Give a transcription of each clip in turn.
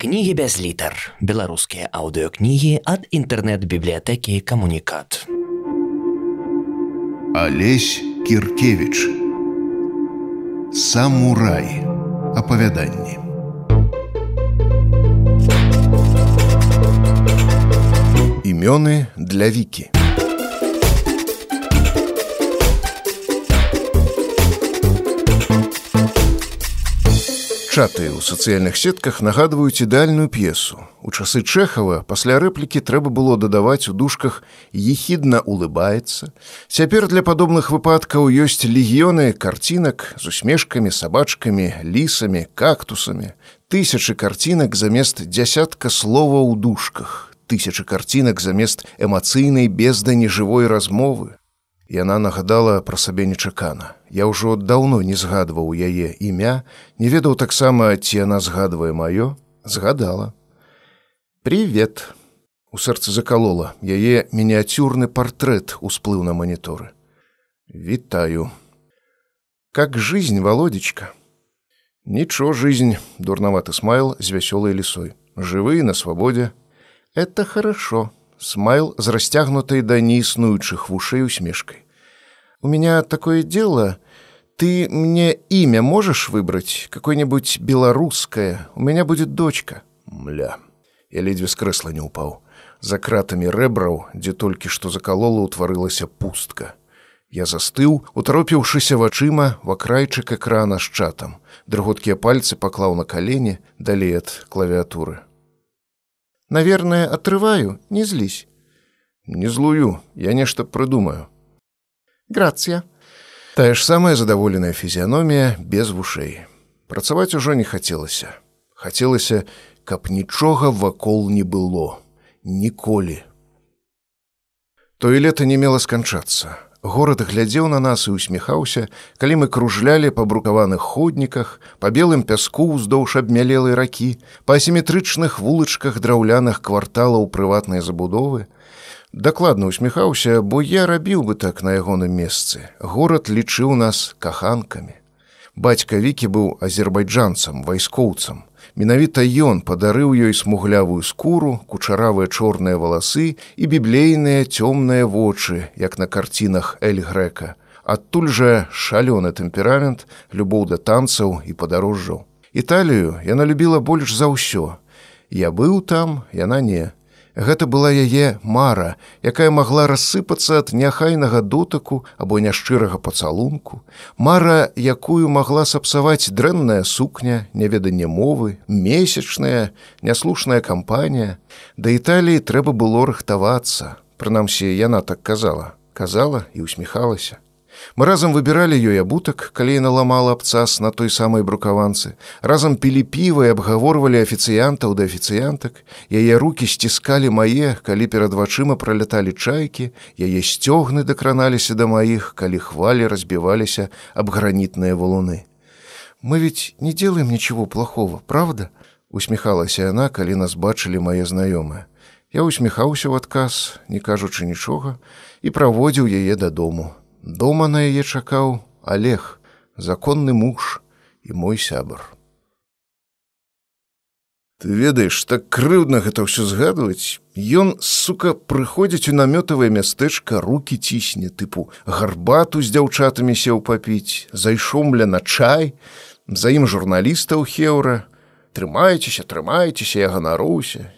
Кнігі без літар. Беларускія аўдыёкнігі ад інтэрнэт-бібліятэкі камунікат. Алесь Кіркевіч. Самурай. Апавяданні. Імёны для вікі. Чаты ў сацыяльных сетках нагадваюць ідэальную п'есу. У часы Чэхава пасля рэплікі трэба было дадаваць у дужках ехідна улыбаецца. Цяпер для падобных выпадкаў ёсць легіёны карцінак з усмешкамі, сабачкамі, лісамі, кактусамі. Тысячы карцінак замест дзясятка слова ў дужках. Тысячы карцінак замест эмацыйнай бездані жывой размовы. Яна нагадала пра сабе нечакана. Я ўжо даўно не згадваў яе імя, не ведаў таксама, ці яна згадвае маё, згадала. Привет. У сэрцы закалола, яе мініяцюрны партрэт усплыў на маніторы. Вітаю. Как жизнь, володечка. Нічо жизнь, дурноваты смайл з вясёлай лісой. Жывы на свабодзе. Это хорошо смайл з расцягнутай да неіснуючых вушэй усмешкай. У меня такое дело, ты мне имя можешь выбрать, какое-нибудь белорусское, у меня будет дочка. Мля, я ледве с кресла не упаў. За кратамі рэбраў, дзе толькі што закалола ўтварылася пустка. Я застыў, утаропіўшыся вачыма в акрайчык экрана з чатам. Дрыготкія пальцы паклаў на калені далей ад клавіатуры. Наверное, отрываю, не злись. Не злую, я нешта прыдумаю. Грация. Тая ж самая задаволеная фізіяномія без вушэй. Працаваць ужо не хацелася. Хацелася, каб нічога вакол не было, ніколі. Тое лета не мела сканчацца. Горад глядзеў на нас і усміхаўся, калі мы кружлялі па брукаваных ходніках, па белым пяску ўздоўж абмялелай ракі, па асіметрычных вулачках драўляных кварталаў прыватнай забудовы. Дакладна усміхаўся, бо я рабіў бы так на ягоным месцы. Горад лічыў нас каханкамі. Бацька вікі быў азербайджанцам, вайскоўцам. Менавіта ён падарыў ёй смуглявую скуру, кучаравыя чорныя валасы і біблейныя цёмныя вочы, як на карцінах эль грэка. Адтуль жа шалёны тэмперамент, любоў да танцаў і падарожжаў. Італію яна любіла больш за ўсё. Я быў там, яна не. Гэта была яе мара, якая магла рассыпацца ад няхайнага дотыку або няшчырага пацалунку, мара, якую магла сапсаваць дрэнная сукня, няведанне мовы, месячная, няслушная кампанія. Да Італіі трэба было рыхтавацца. Прынамсі, яна так казала, казала і усміхалася. Мы разам выбіралі ёй абутак, калі яна ламала абцас на той самай брукаванцы. Разам пілі піва і абгаворвалі афіцыянтаў да афіцыянтак. Яе рукі сціскалі мае, калі перад вачыма проляталі чайкі, яе сцёгны дакраналіся да маіх, калі хвалі разбіваліся аб гранітныя валуны. Мы ведь не делаем ничего плохого, правда? усміхалася яна, калі нас бачылі мае знаёмыя. Я усміхаўся ў адказ, не кажучы нічога, і праводзіў яе дадому. Дома на яе чакаў Олег, законны муж і мой сябар. Ты ведаеш, так крыўдна гэта ўсё згадваць. Ён, сука, прыходзіць у намётавае мястэчка, руки цісне, тыпу гарбату з дзяўчатамі сеў папіць, зайшомля на чай, За ім журналістаў хеўра, трымайцеся, трымайцеся, я ганаруся,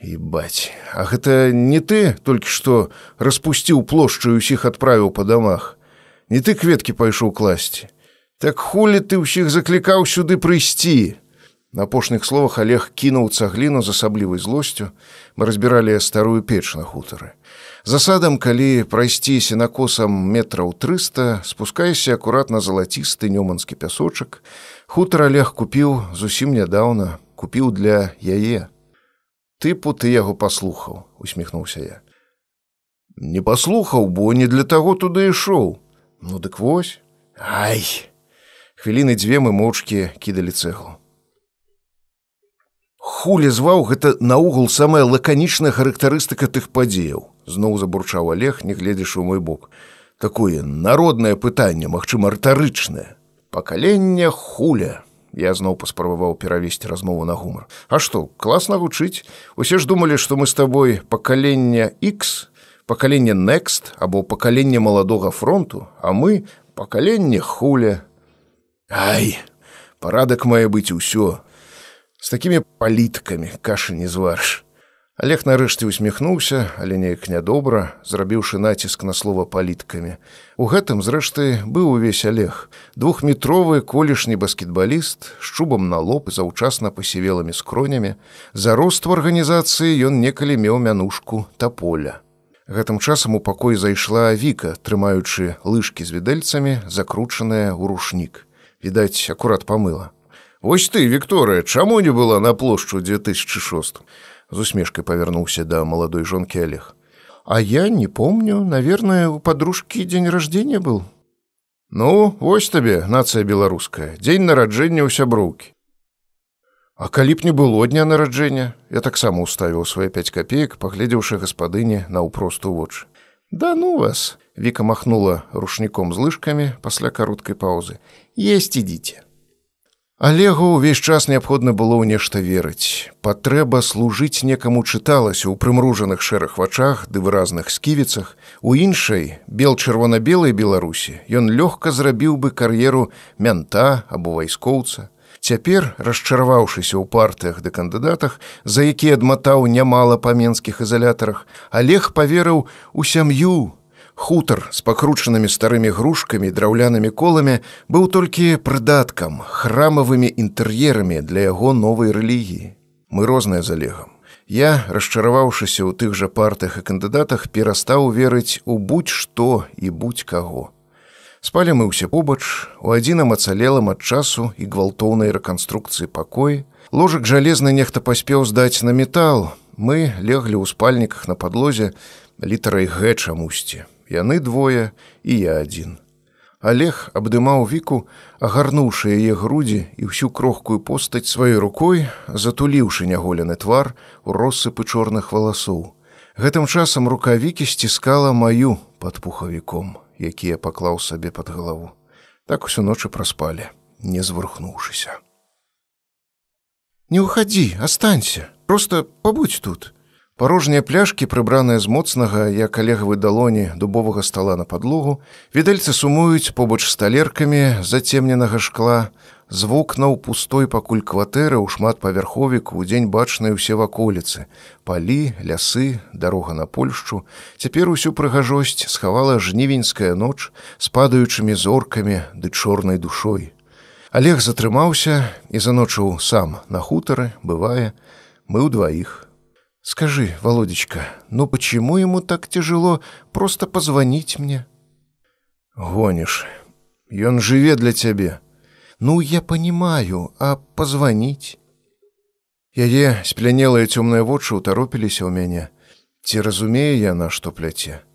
І баць, А гэта не ты толькі што распусціў плошчу і ўсіх адправіў па дамах. Не ты кветкі пайшоў класці. Так хулі ты ўсіх заклікаў сюды прыйсці. На апошніх словах Олег кінуў цагліну з асаблівай злосцю. Мы разбіралі старую печ на хутары. Засадам, калі прайсці сенакосам метраў 300, спускайся акуратна залацісты нёманскі пясочак. Хутар Олег купіў зусім нядаўна, купіў для яе тыпу ты яго паслухаў усміхнуўся я. Не паслухаў бо не для таго туды ішоў. Ну дык вось. Ай! Хвіліны дзве мы моўчкі кідалі цэглу. Хулі зваў гэта наогул самая лаканічная характарыстыка тых падзеяў зноў забурчаў олег не гледзяш у мой бок. Такое народнае пытанне магчыма рытарычнае. Пакаленне хуля Я зноў паспрабаваў перавесці размову на гумар. А што, класна гучыць. Усе ж думалі, што мы з табой пакалення X, пакаленне Next або пакаленне маладога фронту, а мы пакаленне хуля. Ай, парадак мае быць усё. З такімі паліткамі кашы не зварш. Олег нарэшце усміхнуўся, але неяк нядобра, зрабіўшы націск на слова паліткамі. У гэтым, зрэшты, быў увесь Олег. Двухметровы колішні баскетбаліст з чубам на лоб заўчасна пасівелымі скронямі. За рост у арганізацыі ён некалі меў мянушку таполя. Гэтым часам у пакой зайшла Віка, трымаючы лыжкі з відэльцамі, закручаная ў рушнік. Відаць, акурат памыла. Вось ты, Вікторыя, чаму не была на плошчу 2006 з усмешкай павярнуўся да маладой жонкі Олег. А я не помню, наверное, у подружкі дзень рождения был. Ну, вось табе нацыя беларуская, дзень нараджэння ў сяброўкі. А калі б не было дня нараджэння, я таксама уставіў свае 5 копеек, паглядзеўшы гаспадыні на ўпросту вочы. Да ну вас, Віка махнула рушніком з лыжкамі пасля кароткай паўзы. Есть ідзіце. Олегу ўвесь час неабходна было ў нешта верыць. Патрэба служыць некаму чыталася ў прымружаных шэрых вачах ды выразных сківіцах. У іншай бел-чырвона-белай Беларусі ён лёгка зрабіў бы кар'еру мянта або вайскоўца. Цяпер, расчараваўшыся ў партыях ды кандыдатах, за які адматаў нямала па менскіх ізалятарах, Олег паверыў у сям'ю, Хутар з пакручанымі старымі грушкамі драўлянымі коламі быў толькі прыдаткам, храмавымі інтэр'ерамі для яго новай рэлігіі. Мы розныя з алегам. Я, расчараваўшыся ў тых жа партыях і кандыдатах, перастаў верыць у будь-што і будь-каго. Спалі мы ўсе побач, у адзіным ацалелым ад часу і гвалтоўнай рэканструкцыі пакоі. Ложак жалезны нехта паспеў здаць на метал. Мы леглі ў спальніках на падлозе літарай г чамусьці яны двое і я адзін. Олег абдымаў віку, агарнуўшы яе грудзі і ўсю крохкую постаць сваёй рукой, затуліўшы няголены твар у россыпы чорных валасоў. Гэтым часам рукавікі сціскала маю пад пухавіком, які я паклаў сабе пад галаву. Так усю ночы праспалі, не звархнуўшыся. Не ўхадзі, астанься, просто пабудь тут. Парожнія пляшкі, прыбраныя з моцнага, як алегавы далоні дубовага стала на падлогу, відэльцы сумуюць побач з талеркамі зацемненага шкла, з вокнаў пустой пакуль кватэры ў шматпавярховік у дзень бачнай усе ваколіцы, палі, лясы, дарога на Польшчу, цяпер усю прыгажосць схавала жнівеньская ноч з падаючымі зоркамі ды чорнай душой. Олег затрымаўся і заночыў сам на хутары, бывае, мы ўдваіх. Скажи, Володечка, ну почему ему так тяжело просто позвонить мне? Гонишь. И он живе для тебя. Ну, я понимаю, а позвонить? Яе сплянелыя цёмныя вочы ўтаропіліся ў мяне. Ці разумею я на што пляце.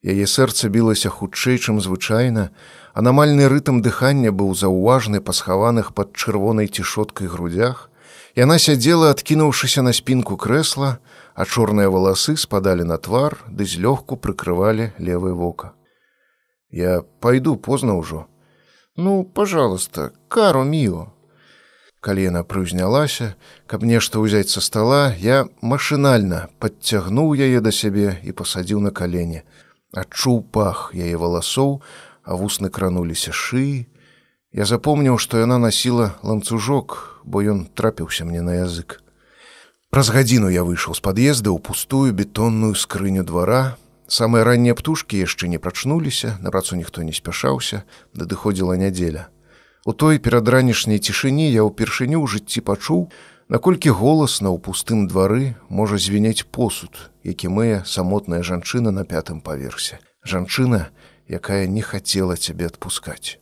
Яе сэрца білася хутчэй, чым звычайна, анамальны рытм дыхання быў заўважны па схаваных пад чырвонай цішоткай грудях, Яна сядзела, адкінуўшыся на спінку крэсла, а чорныя валасы спадалі на твар, ды злёгку прыкрывалі левое вока. Я пойду позна ўжо. Ну, пожалуйста, кару міо. Калі яна прыўзнялася, каб нешта ўзяць са стола, я машынальна подцягнуў яе да сябе і пасадзіў на калене. Адчуў пах яе валасоў, а вусны крануліся шыі, Я запомніў, што яна насіла ланцужок, бо ён трапіўся мне на язык. Праз гадзіну я выйшаў з пад'езда ў пустую бетонную скрыню двара. Самыя раннія птушкі яшчэ не прачнуліся, на працу ніхто не спяшаўся, надыходзіла нядзеля. У той перадранішняй цішыні я ўпершыню ў жыцці пачуў, наколькі голасна ў пустым двары можа звенець посуд, які мые самотная жанчына на пятым паверсе. Жанчына, якая не хацела цябе адпускаць.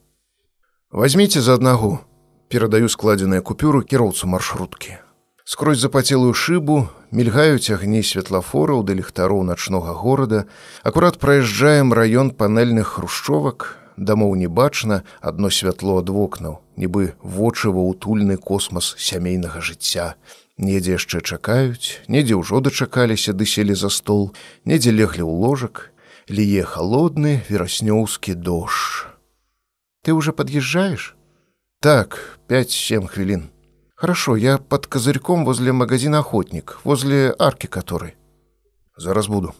Возьмите за аднагу, перадаю складзеныя купюру кіроўцу маршруткі. Скрозь запацелую шыбу мільгаюць агні светлафораў да ліхтароў начнога горада, акурат праязджаем раён панельных хрушчовак, дамоў не бачна адно святло ад вокнаў, нібы вочыва утульны космас сямейнага жыцця. Недзе яшчэ чакаюць, недзе ўжо дачакаліся ды селі за стол, недзе леглі ў ложак, ліе холодны вераснёўскі дождж. Ты уже подъезжаешь? Так, пять-семь хвилин. Хорошо, я под козырьком возле магазина «Охотник», возле арки которой. Зараз буду.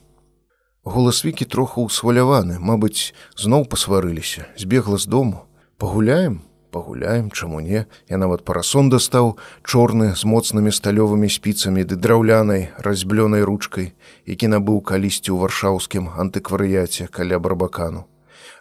Голас Вікі троху ўсваляваны, Мабыць, зноў пасварыліся, збегла з дому. Пагуляем, пагуляем, чаму не. Я нават парасон дастаў, чорны з моцнымі сталёвымі спіцамі ды драўлянай разьблёнай ручкай, які набыў калісьці ў варшаўскім антыкварыяце каля барбакану.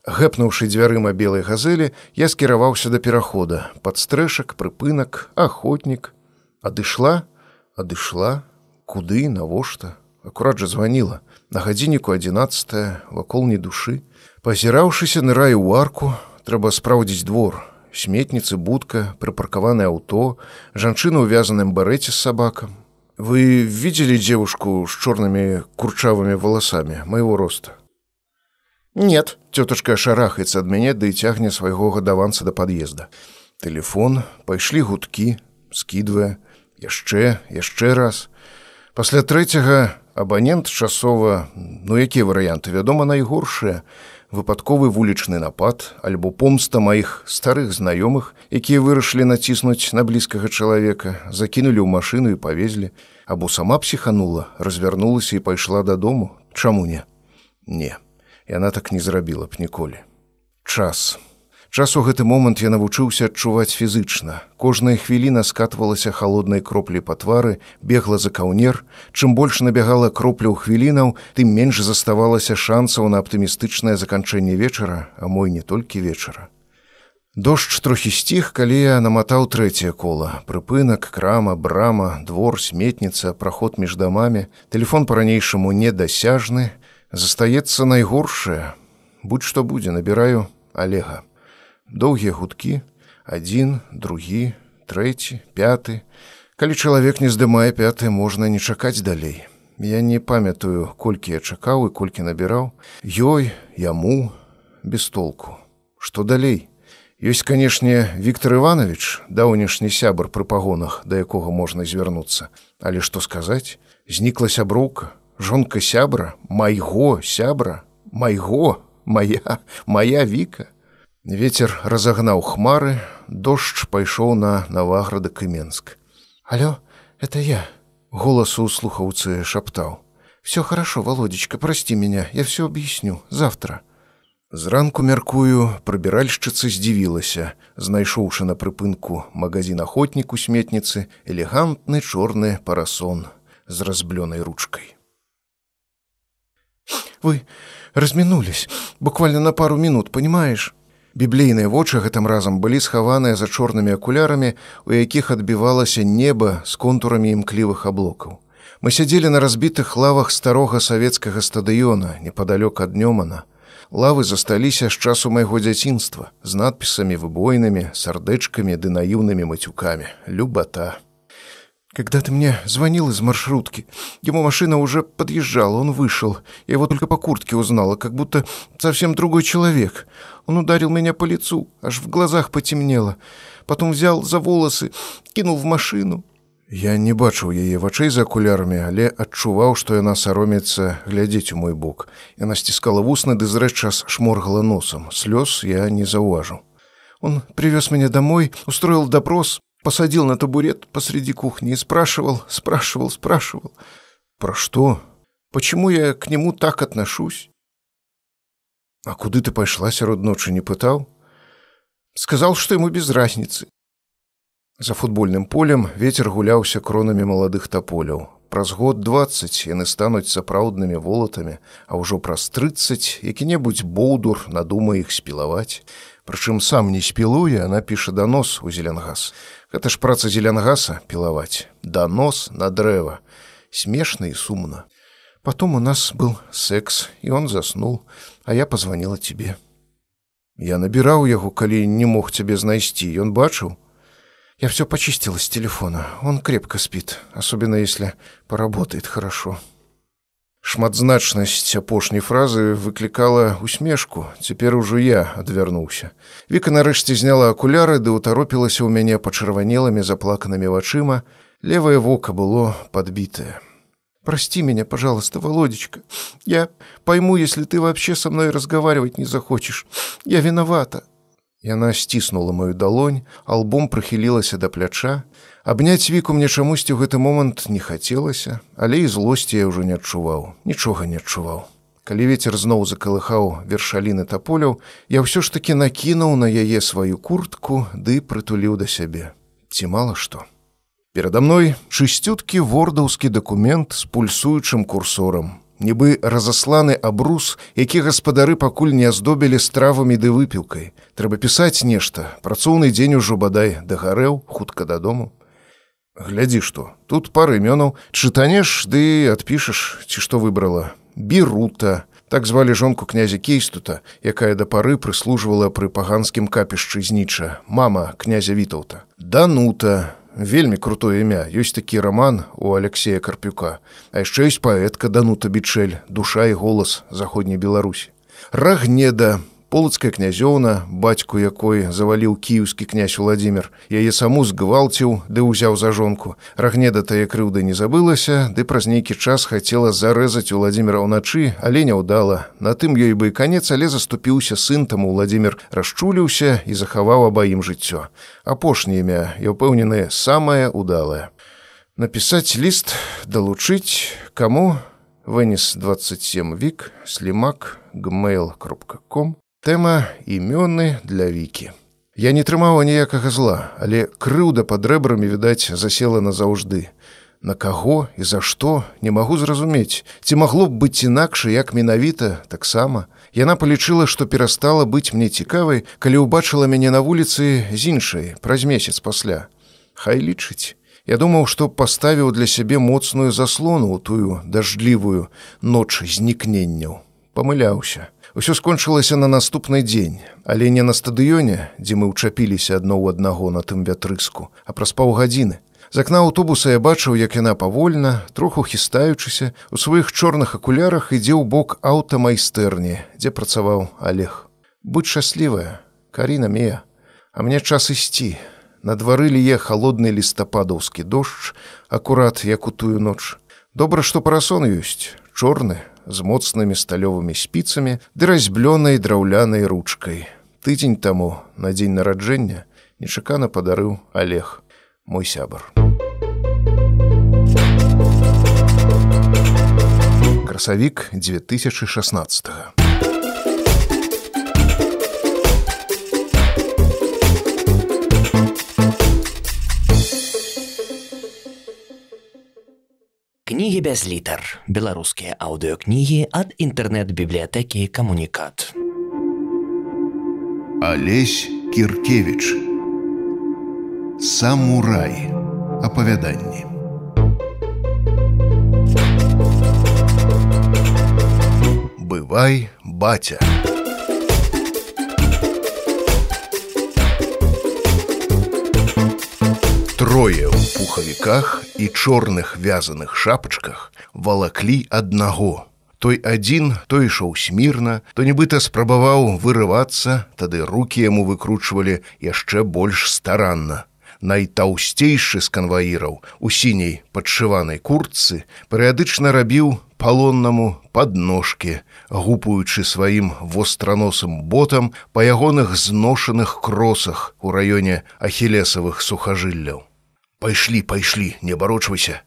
Гэпнуўшы дзвярыма белай газелі, я скіраваўся да перахода, падстрэшак, прыпынак, ахотнік. Адышла, адышла, куды, навошта? Акурат жа званіла. На гадзінніку 11 вакол не душы. Пазіраўшыся ныраю ў арку, трэба спраўдзіць двор. Сметніцы, будка, прыпаркаванае аўто, жанчына ў вязаным барэце з сабакам. Вы видели девушку с черными курчавыми волосами моего роста? Нет, тетушка шарахается от меня, да и тягне своего годованца до подъезда. Телефон, пайшлі гудкі, скидывая, яшчэ, яшчэ раз. Пасля трэцяга абанент часова ну якія варыянты? Вядома найгоршыя. Выпадковы вулічны напад альбо помста маіх старых знаёмых якія вырашылі націснуць на блізкага чалавека закінулі ў машыну і павезлі. Або сама псіханула развярнулася і пайшла дадому. Чаму не? Не яна так не зрабіла б ніколі час Час у гэты момант я навучыўся адчуваць фізычна. Кожная хвіліна скатвалася халоднай кроплі па твары, бегла за каўнер. Чым больш набягала кропля ў хвілінаў, тым менш заставалася шансаў на аптымістычнае заканчэнне вечара, а мой не толькі вечара. Дождж трохі сціх, калі я наматаў трэцяе кола. Прыпынак, крама, брама, двор, сметніца, праход між дамамі, Тэлефон па-ранейшаму недасяжны, застаецца найгоршае. Будь што будзе, набіраю Олега доўгія гудкі, адзін, другі, трэці, пяты. Калі чалавек не здымае пяты, можна не чакаць далей. Я не памятаю, колькі я чакаў і колькі набіраў, ёй, яму, без толку. Што далей? Ёсць, канешне, Віктор Іванович, даўнішні сябар пры пагонах, да якога можна звярнуцца. Але што сказаць, знікла сяброўка, жонка сябра, майго сябра, майго, моя, моя віка. Вецер разагнаў хмары, дождж пайшоў на наваграда Кыменск. Алё, это я, голос у слухаўцы шаптаў. Все хорошо, володечка, прости меня, я все объясню завтра. Зранку мяркую, прыбіральшчыца здзівілася, знайшоўшы на прыпынку магазин охотнік у сметніцы элегантны чорны парасон з разблёнай ручкой. Вы разминулись буквально на пару минут, понимаешь? Біблейныя вочы гэтым разам былі схаваныя за чорнымі акулярамі, у якіх адбівалася неба з контурамі імклівых аблокаў. Мы сядзелі на разбітых лавах старога савецкага стадыёна непадалёк ад днёмана. Лавы засталіся з часу майго дзяцінства з надпісамі выбойнымі, сардэчкамі ды наіўнымі мацюкамі. Любата. Когда ты мне звонил из маршрутки, ему машина уже подъезжала, он вышел. Я его только по куртке узнала, как будто совсем другой человек. Он ударил меня по лицу, аж в глазах потемнело. Потом взял за волосы, кинул в машину. Я не бачыў яе вачэй за акулярмі, але адчуваў, што яна саромецца глядзець у мой бок. Яна сціскала вусны ды зрэччас шморгала носам. Слёз я не заўважыў. Он привез меня домой, устроил допрос, посадил на табурет посреди кухни и спрашивал, спрашивал, спрашивал. Про что? Почему я к нему так отношусь? А куды ты пошла сярод ночи не пытал? Сказал, что ему без разницы. За футбольным полем ветер гуляўся кронамі маладых таполяў. Праз год 20 яны стануць сапраўднымі волатамі, а ўжо праз 30 які-небудзь боўдур надумае іх спілаваць. Прычым сам не спілуе, она піша данос у зелянгас. Гэта ж праца зелянгаса пілаваць. Данос на дрэва. Смешна і сумна. Потом у нас был секс, и он заснул, а я позвонила тебе. Я набіраў яго, калі не мог цябе знайсці, ён бачыў. Я все почистила с телефона. Он крепко спит, особенно если поработает хорошо. Шматзначнасць апошняй фразы выклікала усмешку. Цяпер ужо я адвярнуўся. Віка нарэшце зняла акуляры ды ўтаропілася ў мяне пачырванелымі заплаканымі вачыма. Левое вока было подбітае. Прости меня, пожалуйста, Володечка. Я пойму, если ты вообще со мной разговаривать не захочешь. Я виновата. Яна сціснула маю далонь, альбом прыхілілася да пляча. Абняць віку мне чамусьці ў гэты момант не хацелася, але і злосці я ўжо не адчуваў, нічога не адчуваў. Калі вецер зноў закалыхаў вершаліны таполяў, я ўсё ж такі накінуў на яе сваю куртку ды прытуліў да сябе. Ці мала што. Перада мной чысцюткі вордаўскі дакумент з пульсуючым курсорам, нібы разасланы абрус, які гаспадары пакуль не аздобілі стравамі ды выпілкай. Трэба пісаць нешта, працоўны дзень ужо бадай дагарэў хутка дадому. Глядзі што, тут пары імёнаў чытанеш ды адпішаш, ці што выбрала. Бірута, так звалі жонку князя Кейстута, якая да пары прыслужвала пры паганскім капішчы зніча, мама князя Вітаўта. Данута, вельмі крутое імя. Ёсць такі роман у алексея карпюка. А яшчэ ёсць паэтка данута бічэль душа і голас заходняй беларусі. Рагнеда полацкая князёўна бацьку якой заваліў кіеўскі князь владимир яе саму згвалціў ды ўзяў за жонку. Рагнеда тая крыўда не забылася ды праз нейкі час хацела зарэзаць владимира ўначы але няўдала. На тым ёй бы канец але заступіўся сын таму владимир расчуліўся і захаваў абаім жыццё. Апошняе імя я ўпэўнены самае удалае напісаць ліст далучыць каму? Вынес 27 вік слімак gmail кропка ком Тэма імёны для вікі. Я не трымаў ніякага зла, але крыўда пад рэбрамі, відаць, засела назаўжды. На каго і за што не магу зразумець, ці магло б быць інакш, як менавіта таксама. Яна палічыла, што перастала быць мне цікавай, калі ўбачыла мяне на вуліцы з іншай праз месяц пасля. Хай лічыць. Я думаў, што паставіў для сябе моцную заслону ў тую дажджлівую ноч знікненняў. Памыляўся. Усё скончылася на наступны дзень, але не на стадыёне, дзе мы ўчапіліся адно ў аднаго на тым вятрыску, а праз паўгадзіны. З акна аўтобуса я бачыў, як яна павольна, троху хістаючыся, у сваіх чорных акулярах ідзе ў бок аўтамайстэрні, дзе працаваў Олег. Будь шчаслівая, Каріна Мея, А мне час ісці. На двары ліе халодны лістападаўскі дождж, акурат як у тую ноч. Добра, што парасон ёсць, чорны, з моцнымі сталёвымі спіцамі ды разьблёнай драўлянай ручкай. Тыдзень таму на дзень нараджэння нечакана падарыў Олег, мой сябар. Красавік 2016. -го. Кнігі без літар. Беларускія аўдыёкнігі ад інтэрнэт-бібліятэкі камунікат. Алесь Кіркевіч. Самурай. Апавяданні. Бывай, баця. Трое ў пухавіках і чорных вязаных шапачках валаклі аднаго. Той адзін то ішоў смірна, то нібыта спрабаваў вырывацца, тады руки яму выкручвалі яшчэ больш старанна. Найтаўсцейшы з канваіраў у сіняй падшыванай куртцы перыядычна рабіў палоннаму падножкі, гупаючы сваім востраносым ботам па ягоных зношаных кросах у раёне ахілесавых сухажылляў. Пайшлі пайшлі не барочвайся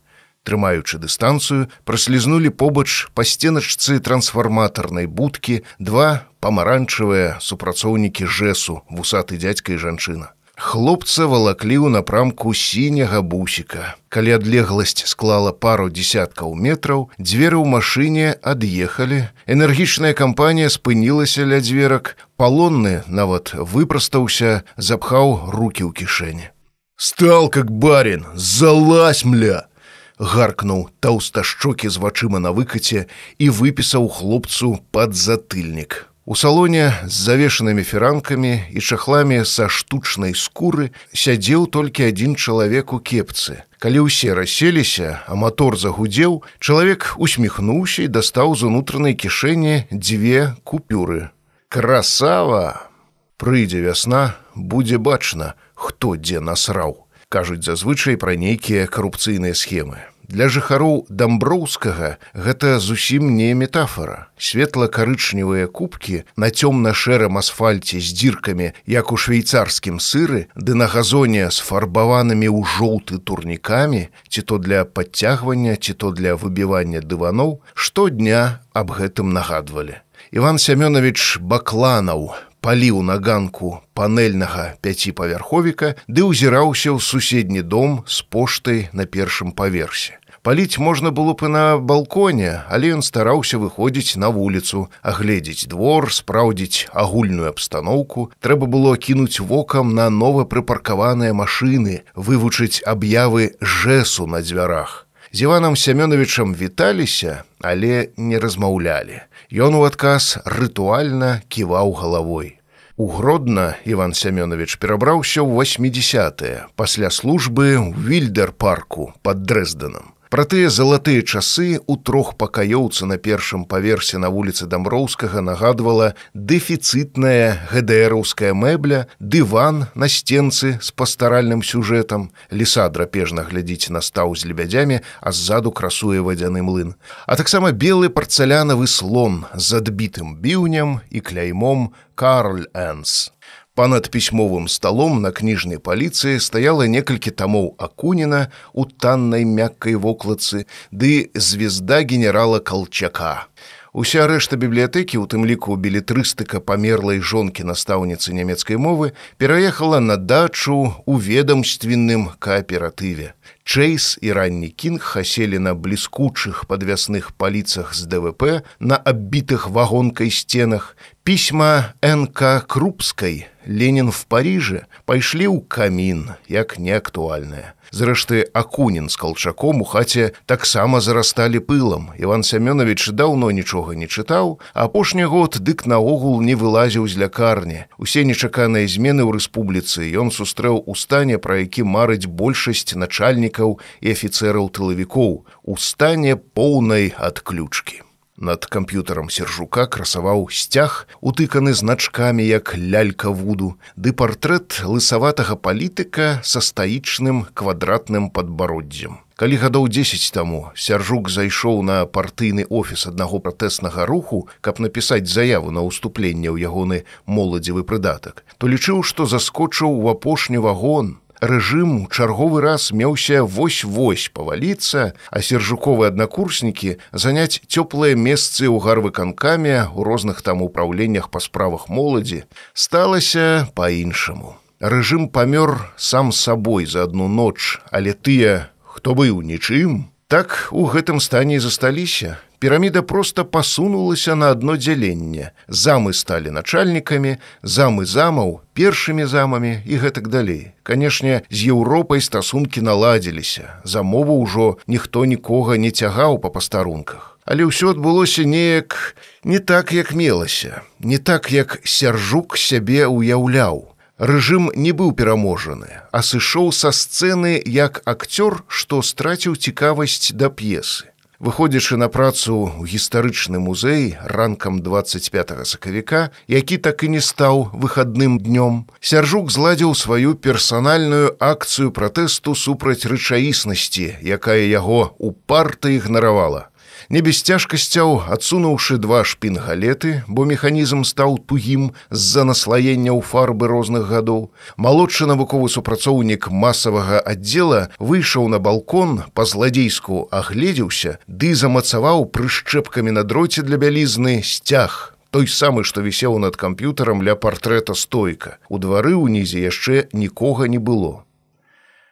трымаючы дыстанцыю праслізнулі побач па сценачцы трансфарматарнай будкі два памаранчавыя супрацоўнікі жэсу вусаты дзядзька і жанчына хлопца валаклі ў напрамку сіняга бусіка. Калі адлегласць склала пару десяткаў метраў дзверы ў машыне ад'ехалі. Энергічная кампанія спынілася ля дзверак. Палонны нават выпрастаўся запхаў руки ў кішэні. Стал как барин, залазь, мля! Гаркнуў таўсташчокі з вачыма на выкаце і выпісаў хлопцу пад затыльнік. У салоне з завешанымі фіранкамі і чахламі са штучнай скуры сядзеў толькі адзін чалавек у кепцы. Калі ўсе расселіся, а мотор загудзеў, чалавек усміхнуўся і дастаў з унутранай кішэні дзве купюры. Красава! Прыйдзе вясна, будзе бачна, хто дзе насраў кажуць зазвычай пра нейкія карупцыйныя схемы Для жыхароў дамброўскага гэта зусім не метафора. Светла-карычневыя кубкі на цёмна-шэрым асфальце з дзіркамі, як у швейцарскім сыры, ды на газоне з фарбаванымі ў жоўты турнікамі, ці то для падцягвання, ці то для выбівання дываноў, штодня аб гэтым нагадвалі. Іван Семёнович Бакланаў паліў на ганку панельнага пяціпавярховіка ды ўзіраўся ў суседні дом з поштай на першым паверсе. Паліць можна было б і на балконе, але ён стараўся выходзіць на вуліцу, агледзець двор, спраўдзіць агульную абстаноўку, трэба было кінуць вокам на новапрыпаркаваныя машыны, вывучыць аб'явы жэсу на дзвярах. З Іванам Семёновичам віталіся, але не размаўлялі. Ён у адказ рытуальна ківаў галавой. У гродна Іван Семёнович перабраўся ў 80е пасля службы ў вільдер-парку под дрэзденам. Пра тыя залатыя часы у трох пакаёўцы на першым паверсе на вуліцы дамброўскага нагадвала дэфіцытная гДраўская мэбля, дыван на сценцы з пастаральным сюжэтам. Ліса драпежна глядзіць на стаў з лебядзямі, а ззаду красуе вадзяны млын. А таксама белы парцалянавы слон з адбітым біўнем і кляймом Карль Энс. Панад пісьмовым сталом на кніжнай паліцыі стаяла некалькі тамоў акуніна у таннай мяккай вокладцы ды звезда генерала калчака. Уся рэшта бібліятэкі, у тым ліку білетрыстыка памерлай жонкі настаўніцы нямецкай мовы пераехала на дачу у ведамственным кааператыве. Чэйс і ранні кінг хаселі на бліскучых падвясных паліцах з ДВП на аббітых вагонкай сценах, пісьма НК крупскай Ленін в Паріже пайшлі ў камін, як неактуальнае. Зрэшты, акунін з калчаком у хаце таксама зарасталі пылам. Іван Семёнович даўно нічога не чытаў, апошні год дык наогул не вылазіў з лякарні. Усе нечаканыя змены ў рэспубліцы ён сустрэў у стане, пра які марыць большасць начальнікаў і афіцэраў тылавікоў, у стане поўнай адключкі. Над камп'ютарам сержука красаваў сцяг, утыканы значкамі як лялька вуду, ды партрэт лысаватага палітыка са стаічным квадратным падбароддзем. Калі гадоў 10 таму сяржук зайшоў на партыйны офіс аднаго пратэснага руху, каб напісаць заяву на ўступленне ў ягоны моладзевы прыдатак, то лічыў, што заскочыў у апошні вагон, рэжым у чарговы раз меўся вось-вось паваліцца, а сержуковыя аднакурснікі заняць цёплыя месцы ў гарвыканкаме у розных там упраўленнях па справах моладзі сталася па-іншаму. Рэжым памёр сам сабой за адну ноч, але тыя, хто быў нічым, так у гэтым стане засталіся піраміда просто пасунулася на одно дзяленне замы сталі начальнікамі замы замаў першымі замамі і гэтак далей. Канешне з еўропай стасункі наладзіліся. За мову ўжо ніхто нікога не цягаў па пастарунках але ўсё адбылося неяк не так як мелася не так як сяржук сябе уяўляў Рэжым не быў пераможаны, а сышоў са сцэны як акцёр, што страціў цікавасць да п'есы. Выходзячы на працу ў гістарычны музей ранкам 25 сакавіка, які так і не стаў выхадным днём, сяржук зладзіў сваю персанальную акцыю пратэсту супраць рэчаіснасці, якая яго упарта ігнаравала не без цяжкасцяў адсунуўшы два шпінгалеты, бо механізм стаў тугім з-за наслаення ў фарбы розных гадоў. Малодшы навуковы супрацоўнік масавага аддзела выйшаў на балкон па-зладзейску агледзеўся ды замацаваў прышчэпкамі на дроце для бялізны сцяг. Той самы, што вісеў над камп'ютарам ля партрэта стойка. У двары ўнізе яшчэ нікога не было.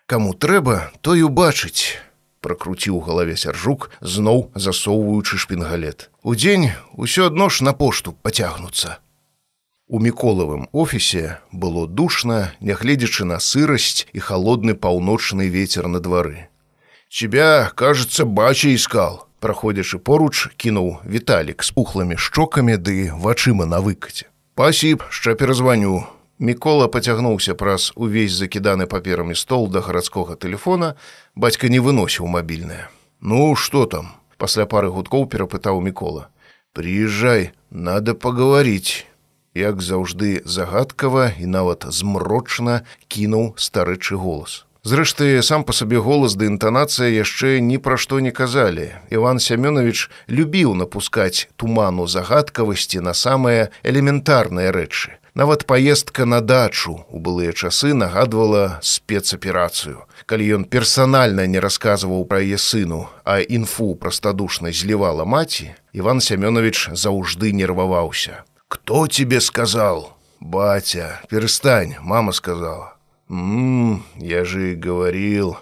Каму трэба, той убачыць пракруціў галаве сяржук зноў засоўваючы шпінгалет. Удзень усё адно ж на пошту пацягнуцца. У міколавым офісе было душна нягледзячы на сырасць і холодны паўночны ветер на двары. Тебя кажется бача искал праходзячы поруч кінуў віталік з пухлымі шчокамі ды вачыма на выкаце. Пасіб шча перазваню Мікола пацягнуўся праз увесь закіданы паперамі стол да гарадскога тэлефона, бацька не выносіў мабільнае. Ну што там? пасля пары гудкоў перапытаў мікола. Приезжай, надо паговорить. Як заўжды загадкава і нават змрочна кінуў старэчы голас. Зрэшты, сам па сабе голас ды інтанацыя яшчэ ні пра што не казалі. Іван Сямёнович любіў напускаць туману загадкавасці на самыя элементарныя рэчы. Нават паездка на дачу у былыя часы нагадвала спецаперацыю. Калі ён персанальна не расказваў пра яе сыну, а інфу прастадушна злівала маці, Іван Сямёнович заўжды нерваваўся. Кто тебе сказал? Батя, перестань, мама сказала. «Ммм, я же и говорил...»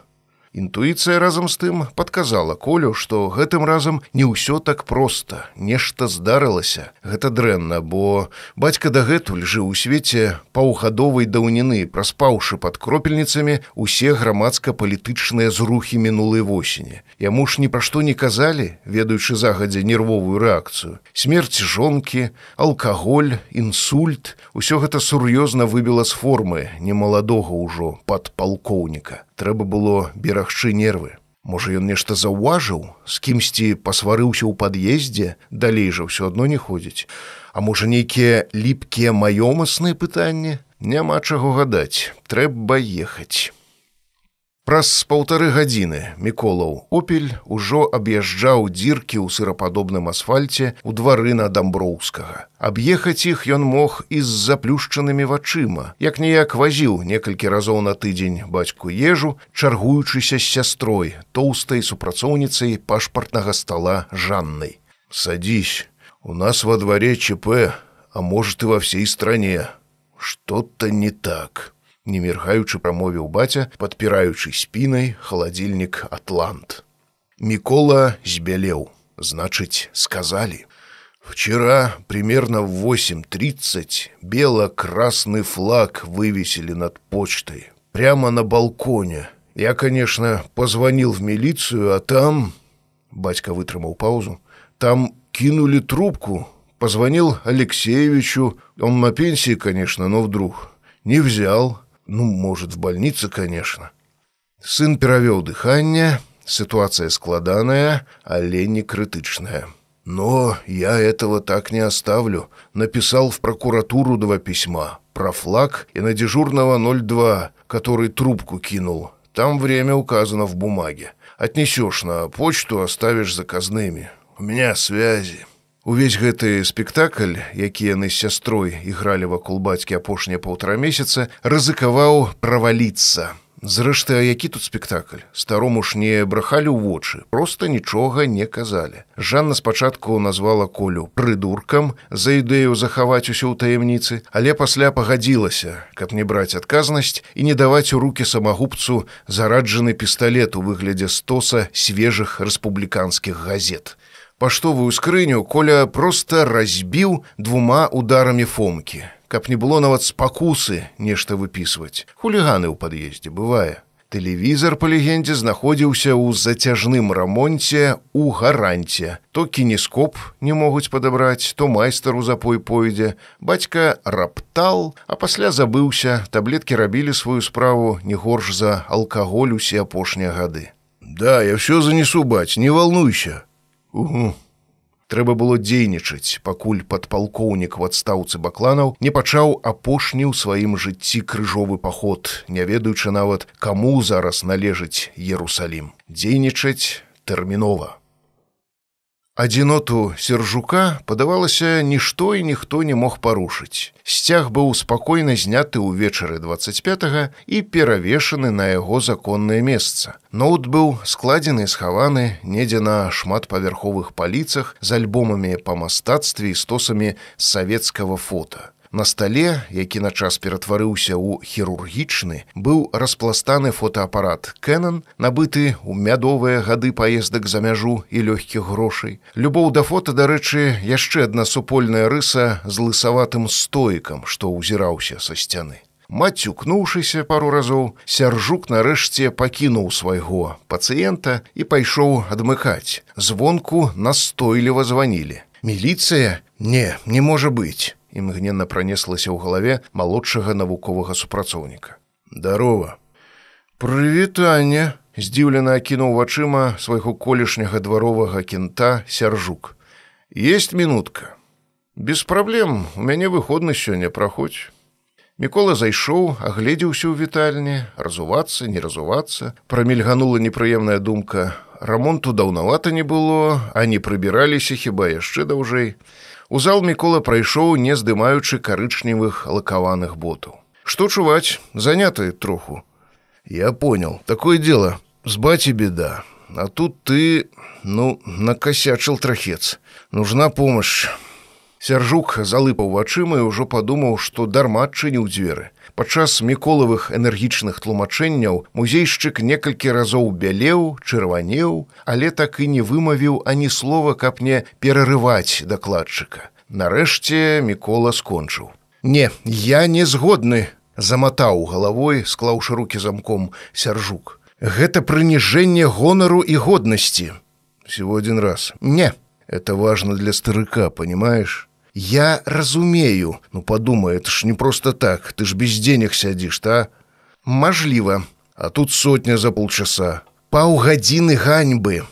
Інтуіцыя разам з тым падказала колю, што гэтым разам не ўсё так проста, нешта здарылася. Гэта дрэнна, бо бацька дагэтуль жыў у свеце паўгадовай даўніны, праспаўшы пад кропельніцамі усе грамадска-палітычныя зрухі мінулай восені. Яму ж ні пра што не казалі, ведаючы загадзя нервовую рэакцыю. Смерць жонкі, алкаголь, інсульт, усё гэта сур'ёзна выбіла з формы немаладога ўжо пад палкоўніка трэба было берагчы нервы. Можа, ён нешта заўважыў, з кімсьці пасварыўся ў пад'ездзе, далей жа ўсё адно не ходзіць. А можа, нейкія ліпкія маёмасныя пытанні, няма чаго гадаць, трэба ехаць. Праз паўтары гадзіны міколаў опель ужо аб'язджаў дзіркі ў сырападобным асфальце ў двары на дамброўскага. Аб'ехаць іх ён мог і з заплюшчанымі вачыма, як ніяк вазіў некалькі разоў на тыдзень бацьку ежу, чаргуючыся з сястрой, тоўстай супрацоўніцай пашпартнага стола Жаннай. Садись, у нас во дворе ЧП, а может и во всей стране. Что-то не так не міргаючы прамовіў баця, падпіраючы спінай халадзільнік атлант. Мікола збялеў, значыць, сказалі. Вчера примерно в 8.30 бело-красный флаг вывесили над почтой. Прямо на балконе. Я, конечно, позвонил в милицию, а там... Батька вытрымаў паузу. Там кинули трубку. Позвонил Алексеевичу. Он на пенсии, конечно, но вдруг. Не взял. Ну, может, в больнице, конечно. Сын перавёў дыханне, ситуация складаная, але не крытычная. Но я этого так не оставлю. Написал в прокуратуру два письма. Про флаг и на дежурного 02, который трубку кинул. Там время указано в бумаге. Отнесешь на почту, оставишь заказными. У меня связи. Увесь гэты спектакль, які яны з сястрой ігралі вакол бацькі апошнія паўтара месяца, рызыкаваў праваліцца. Зрэшты, а які тут спектакль? Старому ж не брахалі ў вочы, просто нічога не казалі. Жанна спачатку назвала колю прыдуркам за ідэю захаваць усё ў таямніцы, але пасля пагадзілася, каб не браць адказнасць і не даваць у руки самагубцу зараджаны пісталет у выглядзе стоса свежых рэспубліканскіх газет паштовую скрыню коля проста разбіў двума ударамі фомкі каб не было нават спакусы нешта выпісваць хуліганы ў пад'ездзе бывае. Тэлевізор па легендзе знаходзіўся ў зацяжным рамонце у гаранце. То кінескоп не могуць падабраць то майстар у запой пойдзе. Бацька раптал а пасля забыўся. Таблеткі рабілі сваю справу не горш за алкаголь усе апошнія гады. Да я все занесу баць не волнуйся Угу. Трэба было дзейнічаць, пакуль падпалкоўнік у адстаўцы бакланаў не пачаў апошні ў сваім жыцці крыжовы паход, не ведаючы нават, каму зараз належыць Ерусалім. Дзейнічаць тэрмінова. Адзіноту сержука падавалася нішто і ніхто не мог парушыць. Сцяг быў спакойна зняты ўвечары 25 і перавешаны на яго законнае месца. Ноут быў складзены схаваны недзе на шматпавярховых паліцах з альбомамі па мастацтве і стосамі савецкага фота. На стале, які на час ператварыўся ў хірургічны, быў распластаны фотоапарат Кэнан, набыты ў мядовыя гады паездак за мяжу і лёгкіх грошай. Любоў да фота, дарэчы, яшчэ адна супольная рыса з лысаватым стоікам, што ўзіраўся са сцяны. Мацюкнуўшыся пару разоў, сяржук нарэшце пакінуў свайго пацыента і пайшоў адмыкаць. Звонку настойліва званілі. Міліцыя? Не, не можа быць імгненна пранеслася ў галаве малодшага навуковага супрацоўніка. Дарова. Прывітанне, здзіўлена акінуў вачыма свайго колішняга дваровага кента сяржук. Есть мінутка. Без праблем у мяне выходны сёння праходзь. Мікола зайшоў, агледзеўся ў вітальні, разувацца, не разувацца, прамільганула непрыемная думка. Рамонту даўнавата не было, а не прыбіраліся хіба яшчэ даўжэй. У зал мікола прайшоў, не здымаючы карычневых лакаваных ботаў. Што чуваць, заняты троху. Я понял, такое дело, с бати беда. А тут ты, ну, накосячил трахец. Нужна помощь. Сяржук залыпаў вачыма і ўжо падумаў, што дарма адчыніў дзверы. Падчас міколавых энергічных тлумачэнняў музейшчык некалькі разоў бялеў, чырванеў, але так і не вымавіў ані слова, каб не перарываць дакладчыка. Нарэшце мікола скончыў. Не, я не згодны, заматаў галавой, склаўшы руки замком сяржук. Гэта прыніжэнне гонару і годнасці. Всего один раз. Не, это важно для старыка, понимаешь? Я разумею, ну подумай, это ж не просто так, ты ж без денег сядзіш, та? Мажліва, а тут сотня за полчаса. Паўгадзіны ганьбы.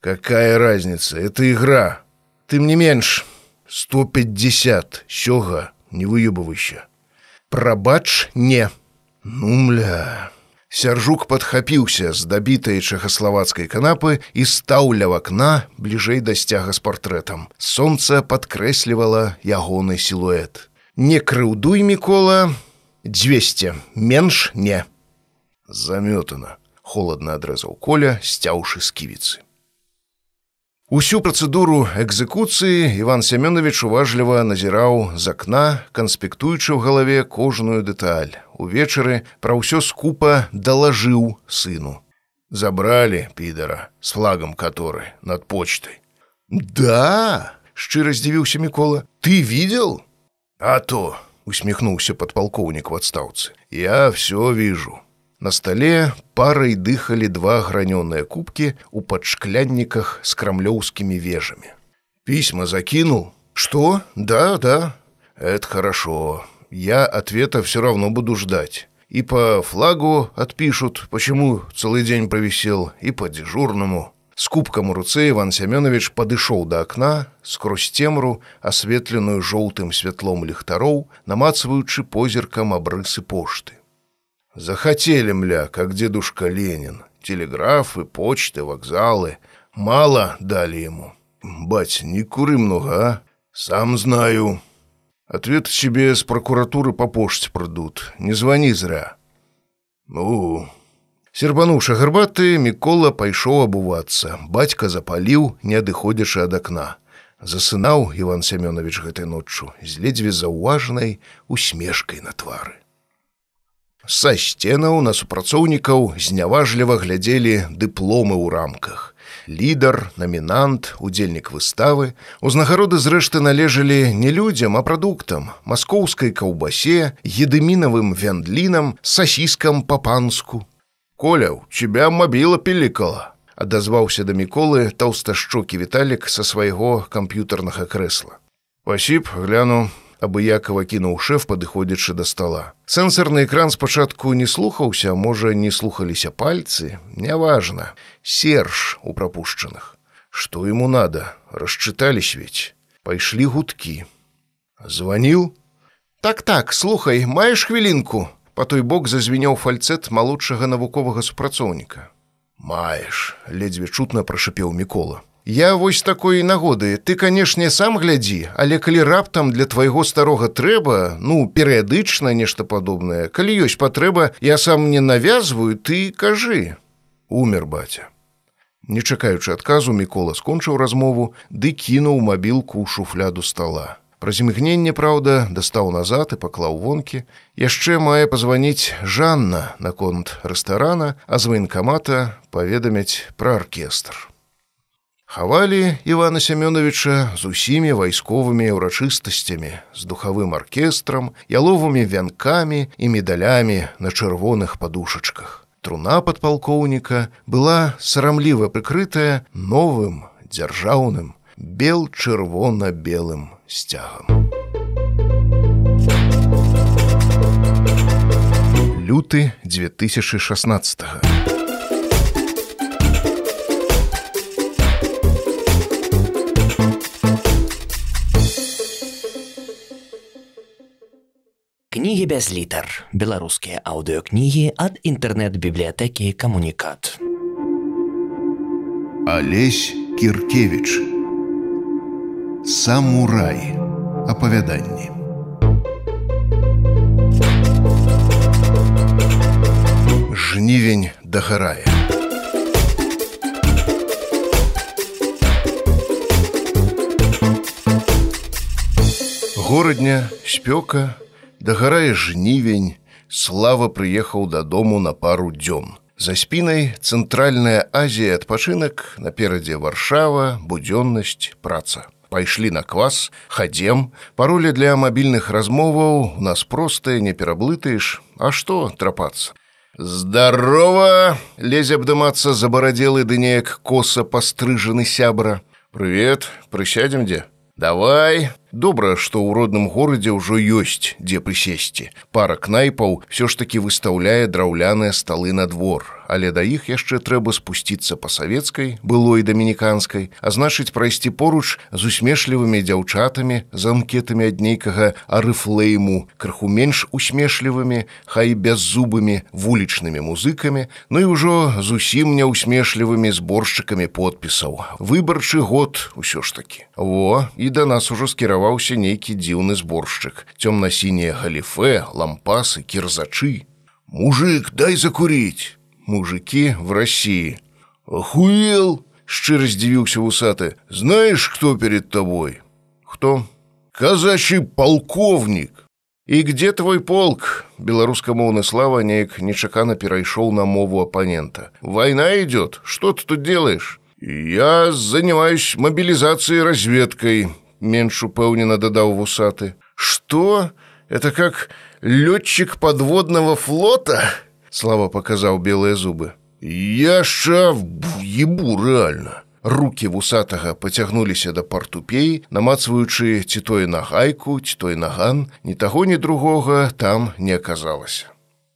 Какая разница, это игра. Ты мне менш. 150, сёга, не выебывайся. Прабач не. Ну, мля... Сяржук падхапіўся з дабітай чэхаславацкай канапы і стаў ля вакна бліжэй да сцяга з партрэтам. Сонца падкрэслівала ягоны сілуэт. Не крыўдуй мікола 200 менш не. Замётана, холодна адрэзаў коля, сцяўшы сківіцы. Усю працэдуру экзекуцыі Іван Семёнович уважліва назіраў з акна, канспектуючы ў галаве кожную дэталь. Увечары пра ўсё скупа далажыў сыну. Забралі підара з флагам каторы над почтай. Да, шчыра здзівіўся мікола, ты видел? А то, усміхнуўся падпалкоўнік в адстаўцы. Я все вижу. На столе парой дыхали два граненые кубки у подшклянниках с кремлевскими вежами. Письма закинул? Что? Да, да. Это хорошо. Я ответа все равно буду ждать. И по флагу отпишут, почему целый день провисел, и по дежурному. С кубком у руце Иван Семенович подышоў до окна, скрозь темру, осветленную желтым светлом ліхтароў, намацваючы позіркам абрысы пошты. Захотели, мля, как дедушка Ленин. Телеграфы, почты, вокзалы. Мало дали ему. Бать, не куры много, а? Сам знаю. Ответ тебе с прокуратуры по почте придут. Не звони зря. Ну, Сербануўшы гарбаты, Мікола пайшоў абувацца. Бацька запаліў, не адыходзячы ад акна. Засынаў Іван Семёнович гэтай ноччу з ледзьве заўважнай усмешкай на твары. Са сценаў на супрацоўнікаў зняважліва глядзелі дыпломы ў рамках. Лідар, намінант, удзельнік выставы, узнагароды зрэшты належалі не людзям, а прадуктам, маскоўскай каўбасе, едымінавым вяндлінам, сасіскам па-панску. Коля, у тебя мабіла пілікала, адазваўся да міколы таўсташчокі Віталік са свайго камп'ютарнага крэсла. Пасіп, гляну, абыякова кінуў шэф падыходзячы да стола сэнсорны экран спачатку не слухаўся можа не слухаліся пальцы няважна. Серж у прапушчаных. Что ему надо? Расчыталі свець пайшлі гудкі. Званіў? Так так слухай маеш хвілінку? По той бок зазвіняў фальцэт малодшага навуковага супрацоўніка. Маеш ледзьве чутна прашапеў мікола Я вось такой нагоды. Ты канешне сам глядзі але калі раптам для твайго старога трэба ну перыядычна нешта падобнае калі ёсць патрэба я сам не навязваю ты кажы. Умер баця. Не чакаючы адказу мікола скончыў размову ды кінуў мабілку ў шуфляду стола праз імгненне праўда дастаў назад і паклаў вонкі. Яшчэ мае пазваніць жанна наконт рэстарана а з ваенкамата паведамяць пра аркестр Хавалі Івана Семёновича з усімі вайсковымі ўрачыстасцямі, з духавым аркестрам, яловымі вянкамі і медалямі на чырвоных падушачках. Труна падпалкоўніка была сарамліва прыкрытая новым дзяржаўным бел-чырвона-белым сцягам. Люты 2016. -го. Кнігі без літар беларускія аўдыокнігі ад інтэрнэт-бібліятэкі камунікат. Алесь кіркевич самурай. Апавяданні. Жнівень дагарае горадня спёка дагарае жнівень слава прыехаў дадому на пару дзён за спінай цэнтральная азія адпачынак наперадзе варшава будзённасць праца пайшлі на квас хадзем паролі для мабільных размоваў у нас простыя не пераблытаеш а што трапацца Здарова! лезе абдымацца забарадзелы ды неяк коса пастрыжаны сябра. Прывет, прысядзем дзе. Давай, добра, што ў родным горадзе ўжо ёсць, дзе прысесці. Пара кнайпаў ўсё ж такі выстаўляе драўляныя сталы на двор. Але да іх яшчэ трэба спусціцца па савецкай былой дамініканскай а значыць прайсці поруч з усмешлівымі дзяўчатамі з анкетамі ад нейкага арыфлейму крыху менш усмешлівымі хай бяззубымі вулічнымі музыкамі ну і ўжо зусім няўсмешлівымі зборшчыкамі подпісаў. Выбарчы год усё ж такі во і да нас ужо скіраваўся нейкі дзіўны зборшчык цёмна-сінія галіфе лампасы кірзачы мужик дай закурить мужики в России. «Охуел!» – щиро здивился усатый. «Знаешь, кто перед тобой?» «Кто?» «Казачий полковник!» «И где твой полк?» Белорусскомовный Слава неяк нечакано перейшел на мову оппонента. «Война идет. Что ты тут делаешь?» «Я занимаюсь мобилизацией и разведкой», – Меньше упевненно додал Вусаты. «Что? Это как летчик подводного флота?» Слава показаў белыя зубы. Я ша ебу рэальна. Рукі вусатага пацягнуліся да партупеі, намацваючы ці той на гайку, ці той наган, ні таго, ні другога там не аказалася.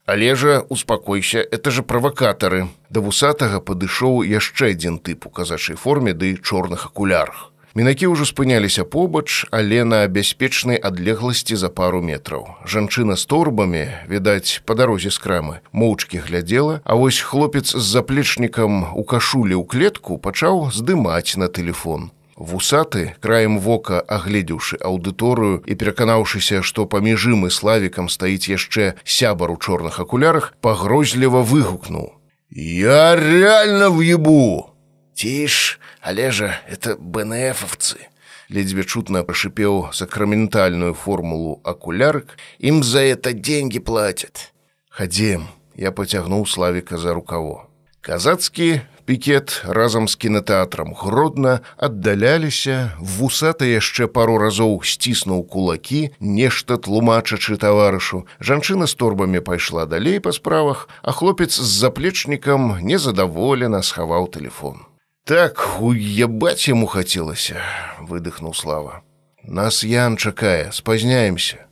Але жа успакойся, это же правакатары. Да вусатага падышоў яшчэ адзін тып у казачай форме ды чорных акулярах. Мінакі ўжо спыняліся побач, але на бяспечнай адлегласці за пару метраў. Жанчына з торбамі, відаць, па дарозе з крамы, моўчкі глядзела, а вось хлопец з заплечнікам у кашулі ў клетку пачаў здымаць на тэлефон. Вусаты, краем вока агледзеўшы аўдыторыю і пераканаўшыся, што паміж ім і славікам стаіць яшчэ сябар у чорных акулярах, пагрозліва выгукнуў: « Я реально в'ебу! Тишь, але же это БНФовцы. Ледве чутно прошипел сакраментальную формулу окулярок. Им за это деньги платят. Ходим. Я потягнул Славика за рукаво. Казацкий пікет разам з кінотэатрам гродна аддаляліся вусата яшчэ пару разоў сціснуў кулакі нешта тлумачачы таварышу жанчына з торбамі пайшла далей па справах а хлопец з заплечнікам незадаволена схаваў телефон Так уебать ему хотелось, выдохнул Слава. Нас Ян чакае, спазняемся.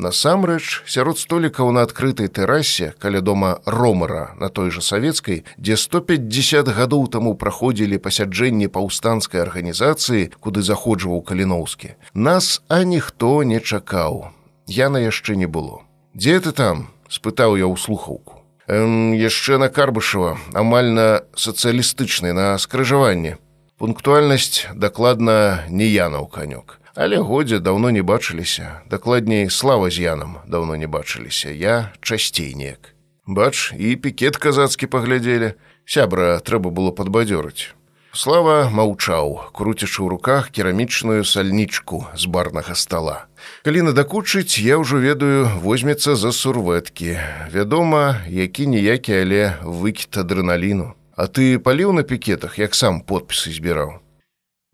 Насамрэч, сярод столікаў на адкрытай тэрасе, каля дома ромара на той жа савецкай, дзе 150 гадоў таму праходзілі пасяджэнні паўстанцкай арганізацыі, куды заходжваў каліноўскі. Нас а ніхто не чакаў. Яна яшчэ не было. Дзе ты там? спытаў я ў слухаўку яшчэ на карбышева. Амаль на сацыялістычнай на скрыжаванні пунктуальнасць дакладна не янаў канёк але годзе даўно не бачыліся. Дакладней слава з янам даўно не бачыліся. Я часцей неяк бач і пікет казацкі паглядзелі. Сябра трэба было падбадзёрыць Слава маўчаў, круцячы ў руках керамічную сальнічку з барнага стола. Калі надакучыць, я ўжо ведаю, возьмецца за сурвэткі. Вядома, які ніякі, але выкід адреналіну. А ты паліў на пікетах, як сам подпісы збіраў.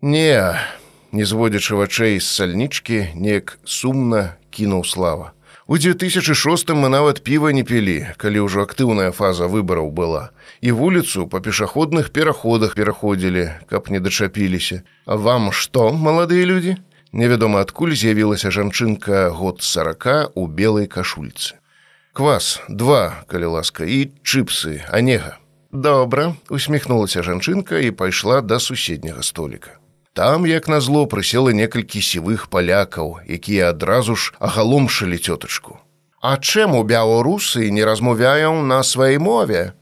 Не, не зводзячы вачэй з сальнічкі, неяк сумна кінуў слава. У 2006 мы нават піва не пілі, калі ўжо актыўная фаза выбараў была. І вуліцу па пешаходных пераходах пераходзілі, каб не дачапіліся. А вам што, маладыя людзі? Невядома адкуль з'явілася жанчынка год сарака у белай кашульцы. Квас, два, калі ласка, і чыпсы, анега. Добра, усміхнулася жанчынка і пайшла да суседняга століка. Там, як назло, прысела некалькі сівых палякаў, якія адразу ж агаломшылі цётачку. А чэму бяларусы не размаўляем на сваёй мове?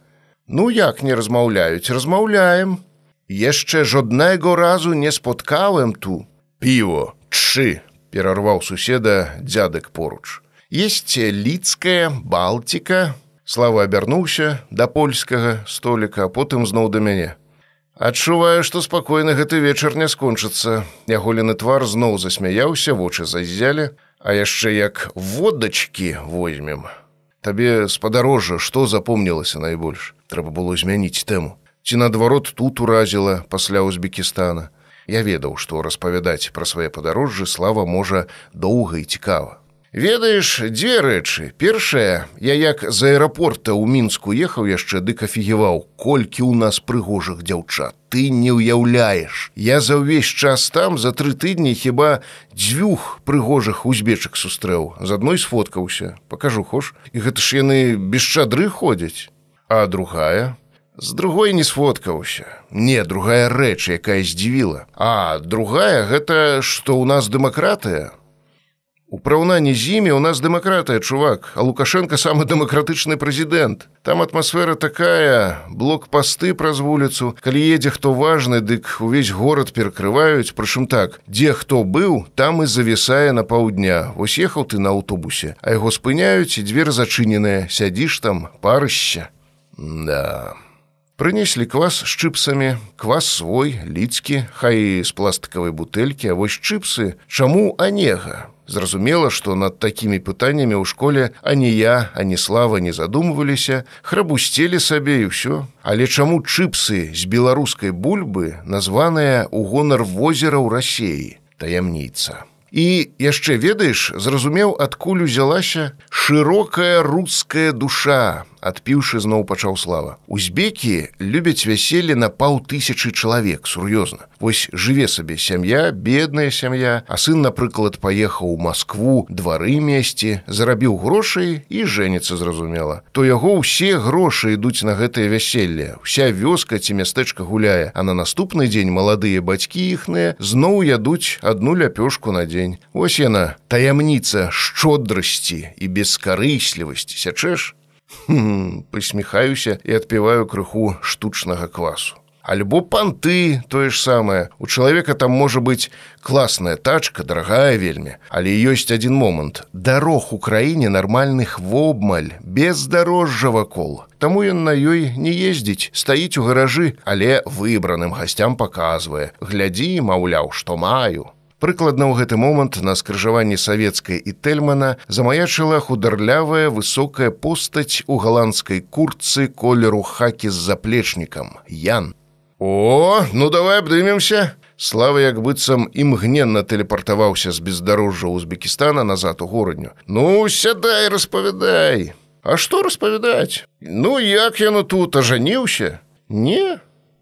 Ну як не размаўляюць, размаўляем. Яшчэ жоднайго разу не споткałem ту. Піво, чы, перарваў суседа дзядак поруч. Есть лідская балтика. Слава абярнуўся да польскага століка, потым зноў да мяне. Адчуваю, што спакойна гэты вечар не скончыцца. Яголены твар зноў засмяяўся, вочы заззялі, а яшчэ як водачкі возьмем. Табе спадарожжа, што запомнілася найбольш. Трэба было змяніць тэму. Ці наадварот тут уразіла пасля Узбекістана. Я ведаў, што распавядаць пра свае падарожжы слава можа доўга і цікава. Ведаеш дзве рэчы. Першае, я як з аэрапорта ў мінску ехаў яшчэ дык афігеваў, колькі ў нас прыгожых дзяўчат. Ты не ўяўляеш. Я за ўвесь час там за тры тыдні хіба дзвюх прыгожых узбечак сустрэў. з адной сфоткаўся, пакажу хош, і гэта ж яны без шадры ходзяць. А другая, З другой не сфоткаўся. Не, другая рэч, якая здзівіла. А другая гэта, што ў нас дэмакратыя, У параўнанні з імі у нас дэмакратыя, чувак, а Лукашенко самы дэмакратычны прэзідэнт. Там атмасфера такая, блок-пасты праз вуліцу, калі едзе хто важны, дык увесь горад перакрываюць, прычым так, дзе хто быў, там і завісае на паўдня. Вось ехаў ты на аўтобусе, а яго спыняюць і дзверы зачыненыя, сядзіш там, парышся. Да. Прынеслі квас з чыпсамі, квас свой, лідскі, хай з пластыкавай бутэлькі, а вось чыпсы, чаму анега? Зразумела, што над такімі пытаннямі ў школе ані я, ані слава не задумваліся, храбусцелі сабе і ўсё. Але чаму чыпсы з беларускай бульбы названыя ў гонар возера ў рассеі, таямніца. І яшчэ ведаеш, зразумеў, адкуль узялася шырокая руская душа, адпіўшы зноў пачаў слава. Узбекі любяць вяселле на паўтысячы чалавек сур'ёзна. Вось жыве сабе сям'я, бедная сям'я, а сын, напрыклад, паехаў у Маскву двары месці, зарабіў грошай і жэніцца зразумела. То яго ўсе грошы ідуць на гэтае вяселле. Уся вёска ці мястэчка гуляе, а на наступны дзень маладыя бацькі іхныя зноў ядуць адну ляпёшку на дзень. Вось яна таямніца шчодрасці і бескарыслівасці сячэш прысміхаюся і адпіваю крыху штучнага квасу. Альбо панты тое ж самае. У чалавека там можа быць класная тачка, дарагая вельмі, але ёсць адзін момант. Дарог у краіне нармальных вобмаль, без дарожжа вакол. Таму ён на ёй не ездзіць, стаіць у гаражы, але выбраным гасцям паказвае. Глядзі, маўляў, што маю. Прыкладна ў гэты момант на скрыжаванні савецкай і тэльмана замаячыла хударлявая высокая постаць у галандскай курцы колеру хакі з заплечнікам Ян. О, ну давай абдымемся. Слава як быццам імгненна тэлепартаваўся з бездарожжа Узбекістана назад у горадню. Ну сядай распавядай. А што распавядаць? Ну як яно тут ажаніўся? Не,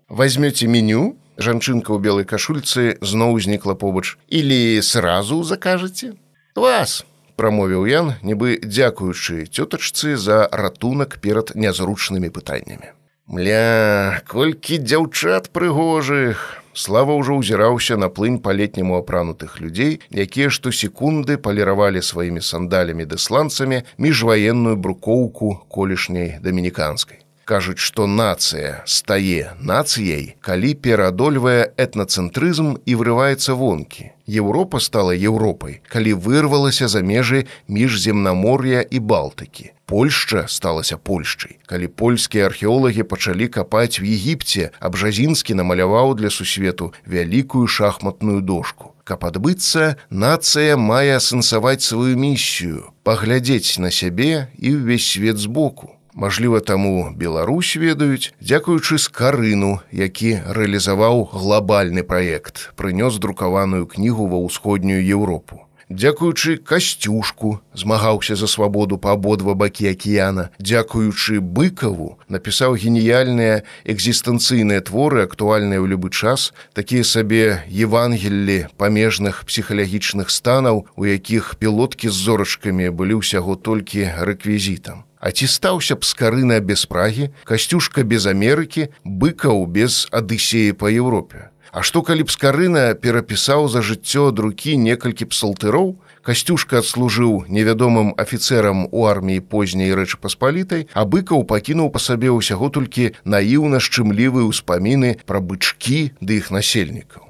возьмеце меню, Жанчынка ў белай кашульцы зноў узнікла побач. Ілі сразу закажаце? Вас, прамовіў Ян, нібы дзякуючы цётачцы за ратунак перад нязручнымі пытаннямі. Мля, колькі дзяўчат прыгожых! Слава ўжо ўзіраўся на плынь па-летняму апранутых людзей, якія штосекунды паліравалі сваімі сандалямі дэсланцамі міжваенную брукоўку колішняй дамініканскай кажуць, што нацыя стае нацыяй, калі пераадольвае этнацэнтрызм і вырываецца вонкі. Еўропа стала Еўропай, калі вырвалася за межы міжземнамор'я і балтыкі. Польшча сталася Польшчай. Калі польскія археолагі пачалі капаць в Егіпце, абжазінскі намаляваў для сусвету вялікую шахматную дошку. Каб адбыцца, нацыя мае асэнсаваць сваю місію, паглядзець на сябе і ўвесь свет збоку. Мажліва, таму Беларусь ведаюць, дзякуючы скарыну, які рэалізаваў глобальны праект, прынёс друкаваную кнігу ва ўсходнюю Еўропу. Дзякуючы касцюшку змагаўся за свабоду па абодва бакі акіяна, дзякуючы быкаву напісаў геніяльныя экзістэнцыйныя творы, актуальныя ў любы час, такія сабе евангеллі памежных псіхалагічных станаў, у якіх пілоткі з зорачкамі былі ўсяго толькі рэквізітам. А ці стаўся б скарына без прагі, касцюшка без Амерыкі, быкаў без адысеі па Еўропе. А што калі б скарына перапісаў за жыццё ад рукі некалькі псалтыроў, касцюшка адслужыў невядомым афіцэрам у арміі позняй рэчы паспалітай а быкаў пакінуў па сабе ўсяго толькі наіўна шчымлівыя ўспаміны пра бычкі ды іх насельнікаў.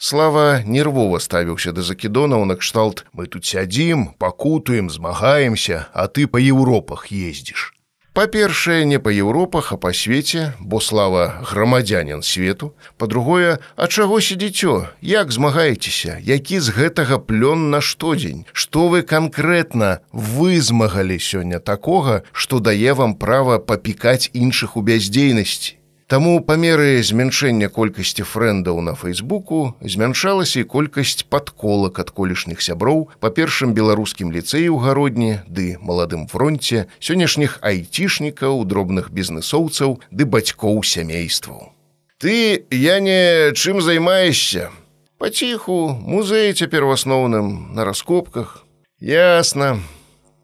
Слава нервова ставіўся да закідонаў накшталт мы тут сядзім пакутуем змагаемся а ты па еўропах ездзіш Па-першае, не па Еўропах, а па свеце, бо слава грамадзянин свету. Па-другое, а чаго сядзіцё, як змагаецеся, які з гэтага плён на штодзень, што вы канкрэтна вызмагалі сёння такога, што дае вам права папікаць іншых у бяздзейнасці. Таму па меры змяншэння колькасці фрэндаў на фэйсбуку змяншалася і колькасць падколак ад колішніх сяброў па першым беларускім ліцэі ў гародні ды маладым фронте сённяшніх айцішнікаў дробных бізнесоўцаў ды бацькоў сямействаў. Ты я не чым займаешся? Паціху музей цяпер у асноўным на раскопках. Ясна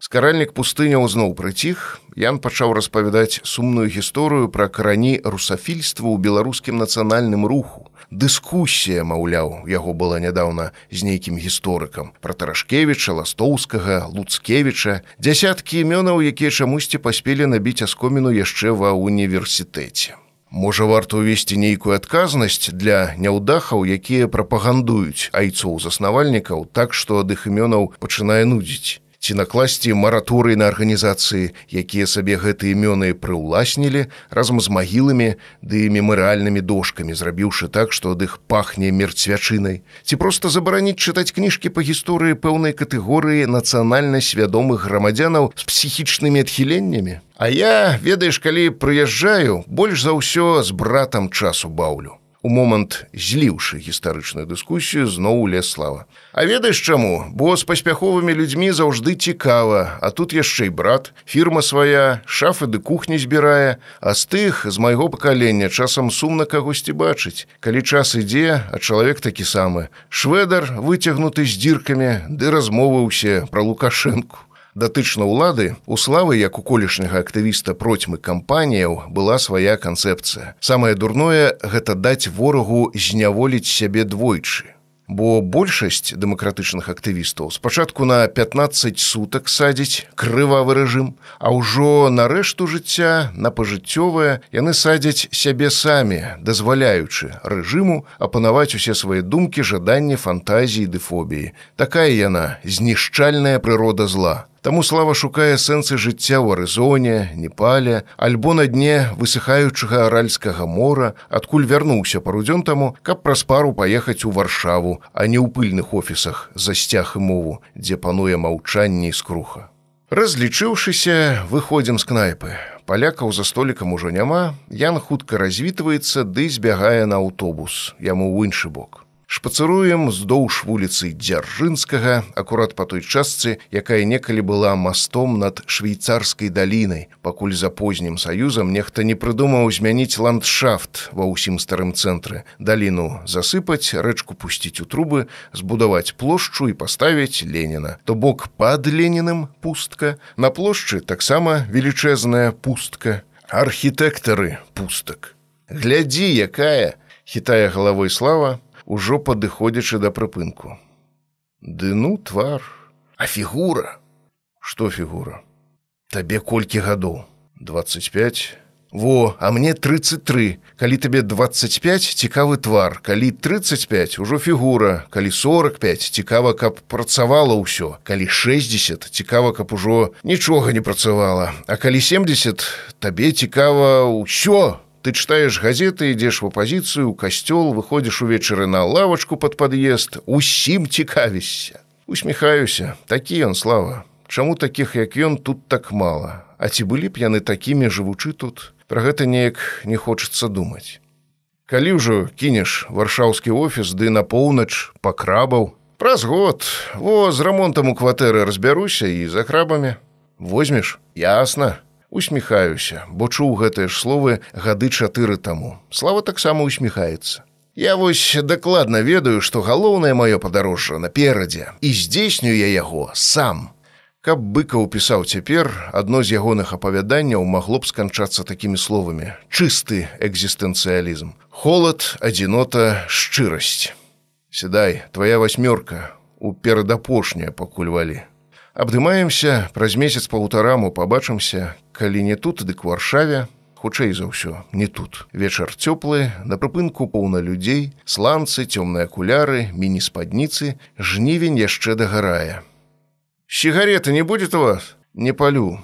Скаральнік пустыняў зноў прыціх, Ян пачаў распавядаць сумную гісторыю пра карані русафільства ў беларускім нацыянальным руху. Дыскусія, маўляў, яго была нядаўна з нейкім гісторыкам пра Тарашкевіча, ластоўскага, Луцкевіча, дзясяткі імёнаў, якія чамусьці паспелі набіць аскоміну яшчэ ва універсітэце. Можа варта ўвесці нейкую адказнасць для няўдахаў, якія прапагандуюць айцоў заснавальнікаў так, што ад іх імёнаў пачынае нудзіць ці накласці мараторый на арганізацыі, якія сабе гэтыя імёны прыўласнілі разам з магіламі ды мемарыальнымі дошкамі, зрабіўшы так, што ад іх пахне мерцвячынай, ці проста забараніць чытаць кніжкі па гісторыі пэўнай катэгорыі нацыянальна свядомых грамадзянаў з псіхічнымі адхіленнямі. А я, ведаеш, калі прыязджаю, больш за ўсё з братам часу баўлю у момант зліўшы гістарычную дыскусію зноў лес слава. А ведаеш чаму, бо з паспяховымі людзьмі заўжды цікава, а тут яшчэ і брат, фірма свая, шафы ды кухні збірае, а з тых з майго пакалення часам сумна кагосьці бачыць. Калі час ідзе, а чалавек такі самы. Шведар выцягнуты з дзіркамі, ды размовы ўсе пра лукашэнку. Датычна ўлады у славы як у колішняга актывіста процьмы кампаніяў была свая канцэпцыя. Самае дурное гэта даць ворагу зняволіць сябе двойчы. Бо большасць дэмакратычных актывістаў спачатку на 15 сутак садзіць крывавы рэжым, а ўжо на рэшту жыцця на пажыццёвае яны садзяць сябе самі, дазваляючы рэжыму апанаваць усе свае думкі жаданні фантазіі ды фобіі. Такая яна знішчальная прырода зла. Таму слава шукае сэнсы жыцця ў арызоне, непале, альбо на дне высыхаючага аральскага мора, адкуль вярнуўся парудзён таму, каб праз пару паехаць у варшаву, а не ў пыльных офісах за сцяг і мову, дзе пануе маўчанне і скруха. Разлічыўшыся, выходзім з кнайпы. Палякаў за столікам ужо няма, Ян хутка развітваецца ды збягае на аўтобус, яму ў іншы бок шпацыруем уздоўж вуліцы дзяржынскага акурат па той частцы якая некалі была мастом над швейцарскай далінай. Пакуль за познім саюзам нехта не прыдумаў змяніць ландшафт ва ўсім старым цэнтры. Даліну засыпаць рэчку пусціць у трубы збудаваць плошчу і паставіць леніна. То бок пад леніным пустка на плошчы таксама велічэзная пустка архітэктары пустак. Глядзі якая! Хітая галавой слава ужо падыходзячы да прыпынку. Ды ну твар, а фігура, што фігура? Табе колькі гадоў, 25. Во, а мне 33. Калі табе 25 цікавы твар, калі 35 ужо фігура, калі 45 цікава, каб працавала ўсё, калі 60 цікава, каб ужо нічога не працавала, А калі 70 табе цікава ўсё, Ты читаешь газеты, ідзеш в апозіцыю, у касцёл, выходзіш увечары на лавачку под пад'езд, усім цікавішся. Усміхаюся, такі ён слава. Чаму такіх, як ён тут так мала, А ці былі б яны такімі жывучы тут, Пра гэта неяк не хочацца думаць. Калі ўжо кінеш варшаўскі офіс ды на поўнач пакрабаў, Праз год, во з рамонтам у кватэры разбяруся і за крабамі. Возьмеш, ясна, усміхаюся, бо чуў гэтыя ж словы гады чатыры таму. Слава таксама усміхаецца. Я вось дакладна ведаю, што галоўнае маё падарожжа наперадзе і здзейсню я яго сам. Каб быка ўпісаў цяпер, адно з ягоных апавяданняў магло б сканчацца такімі словамі: чысты экзістэнцыялізм. Холад, адзінота, шчырасць. Седай, твоя васьмёрка. у перадапошняе пакуль валі. Абдымаемся, праз месяц паўтараму пабачымся, калі не тут, дык варшаве, хутчэй за ўсё не тут. Вечар цёплы на прыпынку поўна людзей сланцы цёмныя акуляры міні-спадніцы жнівень яшчэ дагарае сигареты не будет у вас? Не палю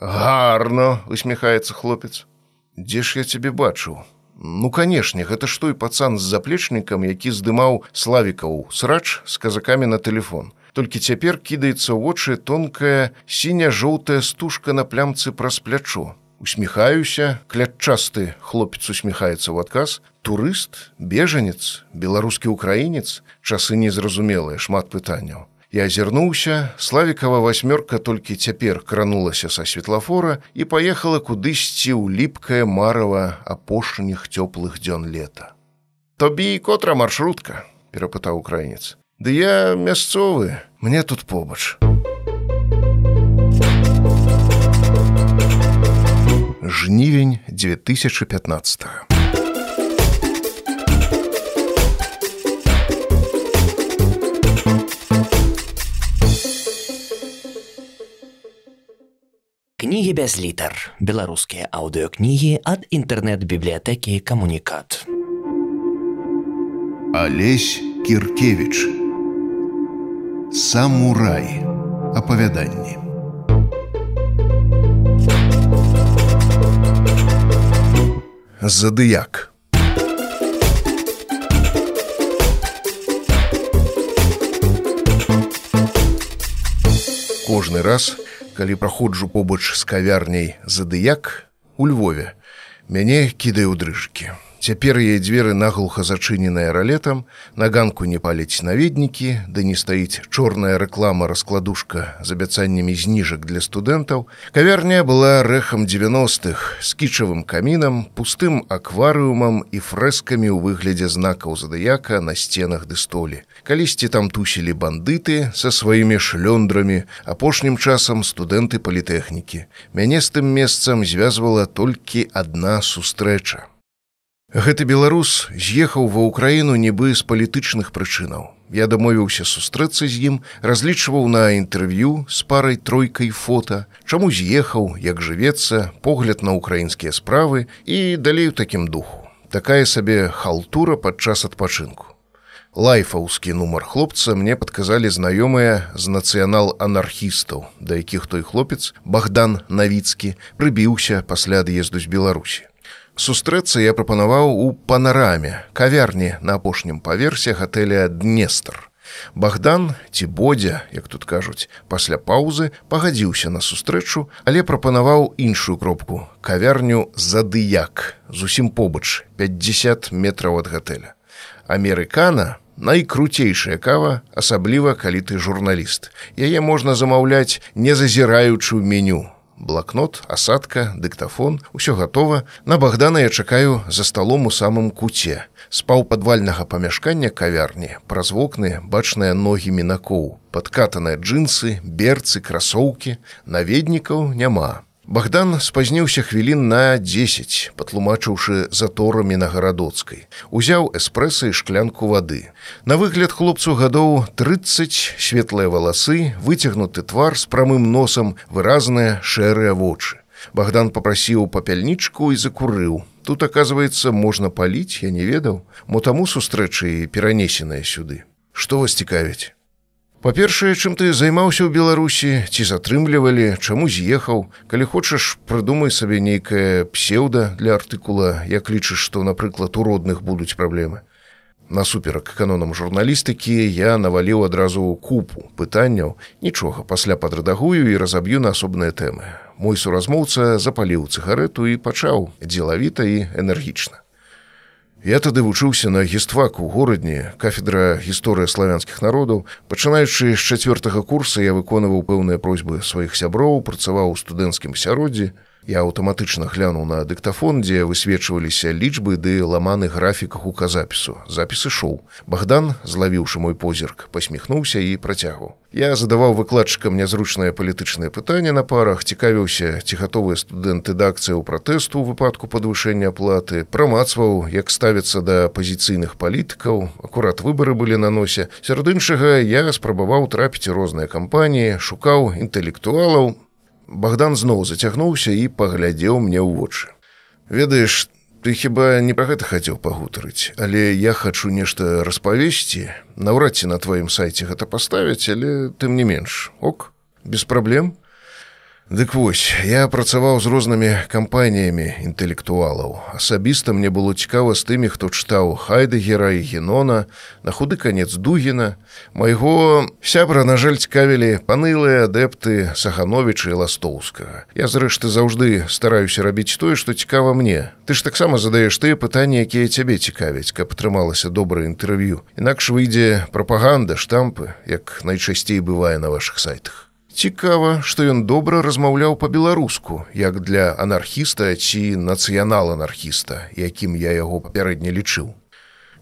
гарно усміхаецца хлопец. Дзе ж я цябе бачыў? Ну канешне гэта ж той пацан з заплечнікам які здымаў славікаў срач з казакамі на телефон толькі цяпер кідаецца вочы тонкая сіня-жоўтая стужка на плямцы праз плячо. Усміхаюся клятчасты хлопец усміхаецца ў адказ. Турыст бежанец беларускі украінец часы незразумелыя шмат пытанняў. Я азірнуўся славікава васьмёрка толькі цяпер кранулася са светлафора і паехала кудысьці ў ліпкае марава апошніх цёплых дзён лета. Тобі котра маршрутка перапытаў украінец. Ды я мясцовы мне тут побач. Жнівень 2015 кнігі без літар беларускія аўдыокнігі ад інтэрнэт-бібліятэкі камунікат алесь кіркевич самурай апавяданні Задыяк. Кожны раз, калі праходжу побач з кавярняй задыяк у Львове, мяне кідае ў дрыжкі. Цяпер яе дзверы наглуха зачыненыя ралетам, на ганку не паліць наведнікі, да не стаіць чорная рэклама раскладушка з абяцаннямі зніжак для студэнтаў. Кавярня была рэхам 90-х з кічавым камінам, пустым акварыумам і фрэскамі ў выглядзе знакаў задыяка на сценах ды столі. Калісьці там тусілі бандыты са сваімі шлёндрамі, апошнім часам студэнты палітэхнікі. Мяне з тым месцам звязвала толькі адна сустрэча. Гэты беларус з'ехаў ва ўкраіну нібы з палітычных прычынаў. Я дамовіўся сустрэцца з ім, разлічваў на інтэрв'ю з парай тройкай фота, чаму з'ехаў, як жывецца, погляд на ўкраінскія справы і далей у такім духу. Такая сабе халтура падчас адпачынку. Лайфаўскі нумар хлопца мне падказалі знаёмыя з нацыянал-анархістаў, да якіх той хлопец Богдан Навіцкі прыбіўся пасля ад'езду з Беларусі. Сустрэцца я прапанаваў у панараме, кавярні на апошнім паверсе гатэля Днестр. Богдан ці бодзя, як тут кажуць, пасля паўзы пагадзіўся на сустрэчу, але прапанаваў іншую кропку, кавярню задыяк, зусім побач 50 метраў ад гатэля. Амерыкана найкруцейшая кава, асабліва калі ты журналіст. Яе можна замаўляць, не зазіраючы ў меню блакнот, асадка, дыктафон, усё гатова. На Богдана я чакаю за сталом у самым куце. З паўпадвальнага памяшкання кавярні, праз вокны бачныя ногі мінакоў, падкатаныя джинсы, берцы, красоўкі, наведнікаў няма. Богдан спазніўся хвілін на 10, патлумачыўшы заторамі на гарадоцкай. Узяў эспрэса і шклянку вады. На выгляд хлопцу гадоў 30 светлыя валасы, выцягнуты твар з прамым носам, выразныя шэрыя вочы. Богдан попрасіў папяльнічку і закурыў. Тут оказывается можна паліць, я не ведаў, мо таму сустрэчы перанесеныя сюды. Што вас цікавіць? Па-першае, чым ты займаўся ў Беларусі, ці затрымлівалі, чаму з'ехаў, калі хочаш, прыдумай сабе нейкае псеўда для артыкула, як лічыш, што, напрыклад, у родных будуць праблемы. Насуперак канонам журналістыкі я наваліў адразу купу пытанняў, нічога пасля падрадагую і разаб'ю на асобныя тэмы. Мой суразмоўца запаліў цыгарету і пачаў дзелавіта і энергічна. Я тады вучыўся на гістфак у горадні кафедра гісторыя славянскіх народаў. Пачынаючы з чацвёртага курса я выконваў пэўныя просьбы сваіх сяброў, працаваў у студэнцкім сяроддзі. Я аўтаматычна глянуў на дыктафон, дзе высвечваліся лічбы ды ламаны графік гуказапісу. Запіс ішоў. Богдан, злавіўшы мой позірк, пасміхнуўся і працягваў. Я задаваў выкладчыкам нязручныя палітычныя пытанні на парах, цікавіўся, ці гатовыя студэнты дакцыяў пратэсту ў выпадку падвышэння аплаты, прамацваў, як ставіцца да пазіцыйных палітыкаў. Акурат выбары былі на носе. Сярод іншага я спрабаваў трапіць розныя кампаніі, шукаў інтэлектуалаў, Богдан зноў зацягнуўся і паглядзеў мне ў вочы. Ведаеш, ты хіба не пра гэта хацеў пагутарыць, але я хачу нешта распавесці, наўрад ці на тваім сайце гэта паставіць, але тым не менш ок, без праблем, Дык вось я працаваў з рознымі кампаніямі інтэлектуалаў. Асабіста мне было цікава з тымі, хто чытаў хайдагера і генона, на худы канец дугіна. Майго сябра, на жаль, цікавілі панылыя адэпты сахановіча і ластоўскага. Я зрэшты заўжды стараюся рабіць тое, што цікава мне. Ты ж таксама задаеш тыя пытанні, якія цябе цікавяць, каб атрымалася добрае інтэрв'ю. Інакш выйдзе прапаганда, штампы, як найчасцей бывае на ваших сайтах. Цікава, што ён добра размаўляў па-беларуску, як для анархіста ці нацыянал-анархіста, якім я яго папярэдне лічыў.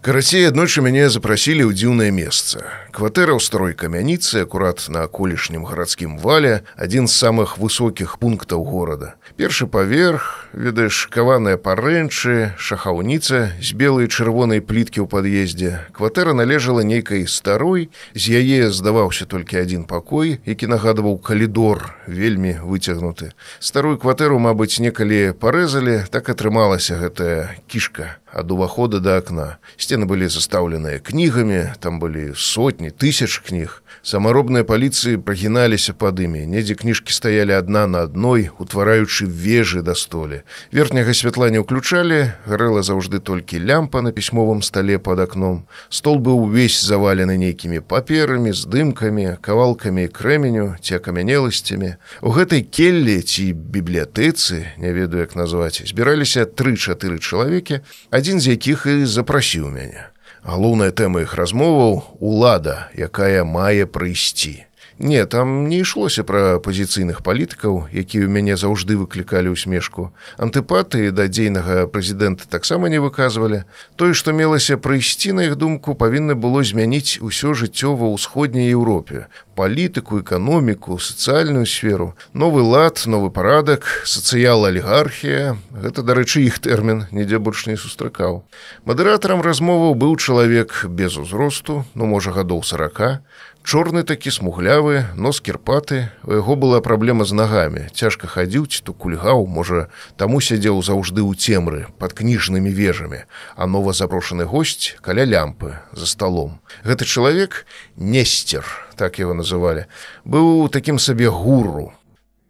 Карацей, аднойчы мяне запрасілі ў дзіўнае месца. Кватэра ў старой камяніцы, акурат на колішнім гарадскім вале, адзін з самых высокіх пунктаў горада. Першы паверх, ведаеш, каваныя парэнчы, шахаўніца з белай чырвонай пліткі ў пад'ездзе. Кватэра належала нейкай старой, з яе здаваўся толькі адзін пакой, які нагадваў калідор, вельмі выцягнуты. Старую кватэру, мабыць, некалі парэзалі, так атрымалася гэтая кішка ад увахода да акна. Сцены былі застаўленыя кнігамі, там былі сотні тысяч кніг. Самаробныя паліцыі прагіналіся пад імі. Недзе кніжкі стаялі адна на адной, утвараючы вежы да столі. Верхняга святла не ўключалі, гарэла заўжды толькі лямпа на пісьмовым стале пад акном. Стол быў увесь завалены нейкімі паперамі, здымкамі, кавалкамі крэменю ці акамянеласцямі. У гэтай келлі ці бібліятэцы, не ведаю, як назваць, збіраліся тры-чатыры чалавекі, адзін з якіх і запрасіў мяне. Галоўная тэма іх размоваў улада, якая мае прыйсці. Не, там не ішлося пра пазіцыйных палітыкаў, якія ў мяне заўжды выклікалі ўсмешку. Антыпатыі да дзейнага прэзідэнта таксама не выказвалі. Тое, што мелася прыйсці на іх думку, павінна было змяніць усё жыццё ва ўсходняй Еўропе. палітыку, эканоміку, сацыяльную сферу, новы лад, новы парадак, сацыял-алігархія. Гэта, дарэчы, іх тэрмін нідзе больш не сустракаў. Мадэратарам размоваў быў чалавек без узросту, ну можа гадоў сарака, чорны такі смуглявы нос кірпаты у яго была праблема з нагамі. Цяжка хадзіў ці то кульгаў можа таму сядзеў заўжды ў цемры под кніжнымі вежамі. А нова запрошаны госць каля лямпы за сталом. Гэты чалавек несцер так его называлі быў такім сабе гуру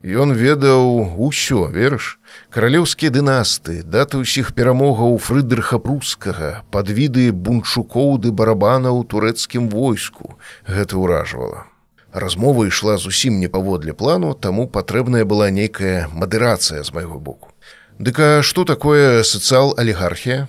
Ён ведаў усё, верыш, каралеўскія дынасты, даты ўсіх перамогаў фрыдрыха прускага, падвіды бунчукоў ды барабана ў турэцкім войску. Гэта ўражвала. Размова ішла зусім не паводле плану, таму патрэбная была нейкая мадэрацыя з майго боку. Дык а што такое сацыял-алігархія?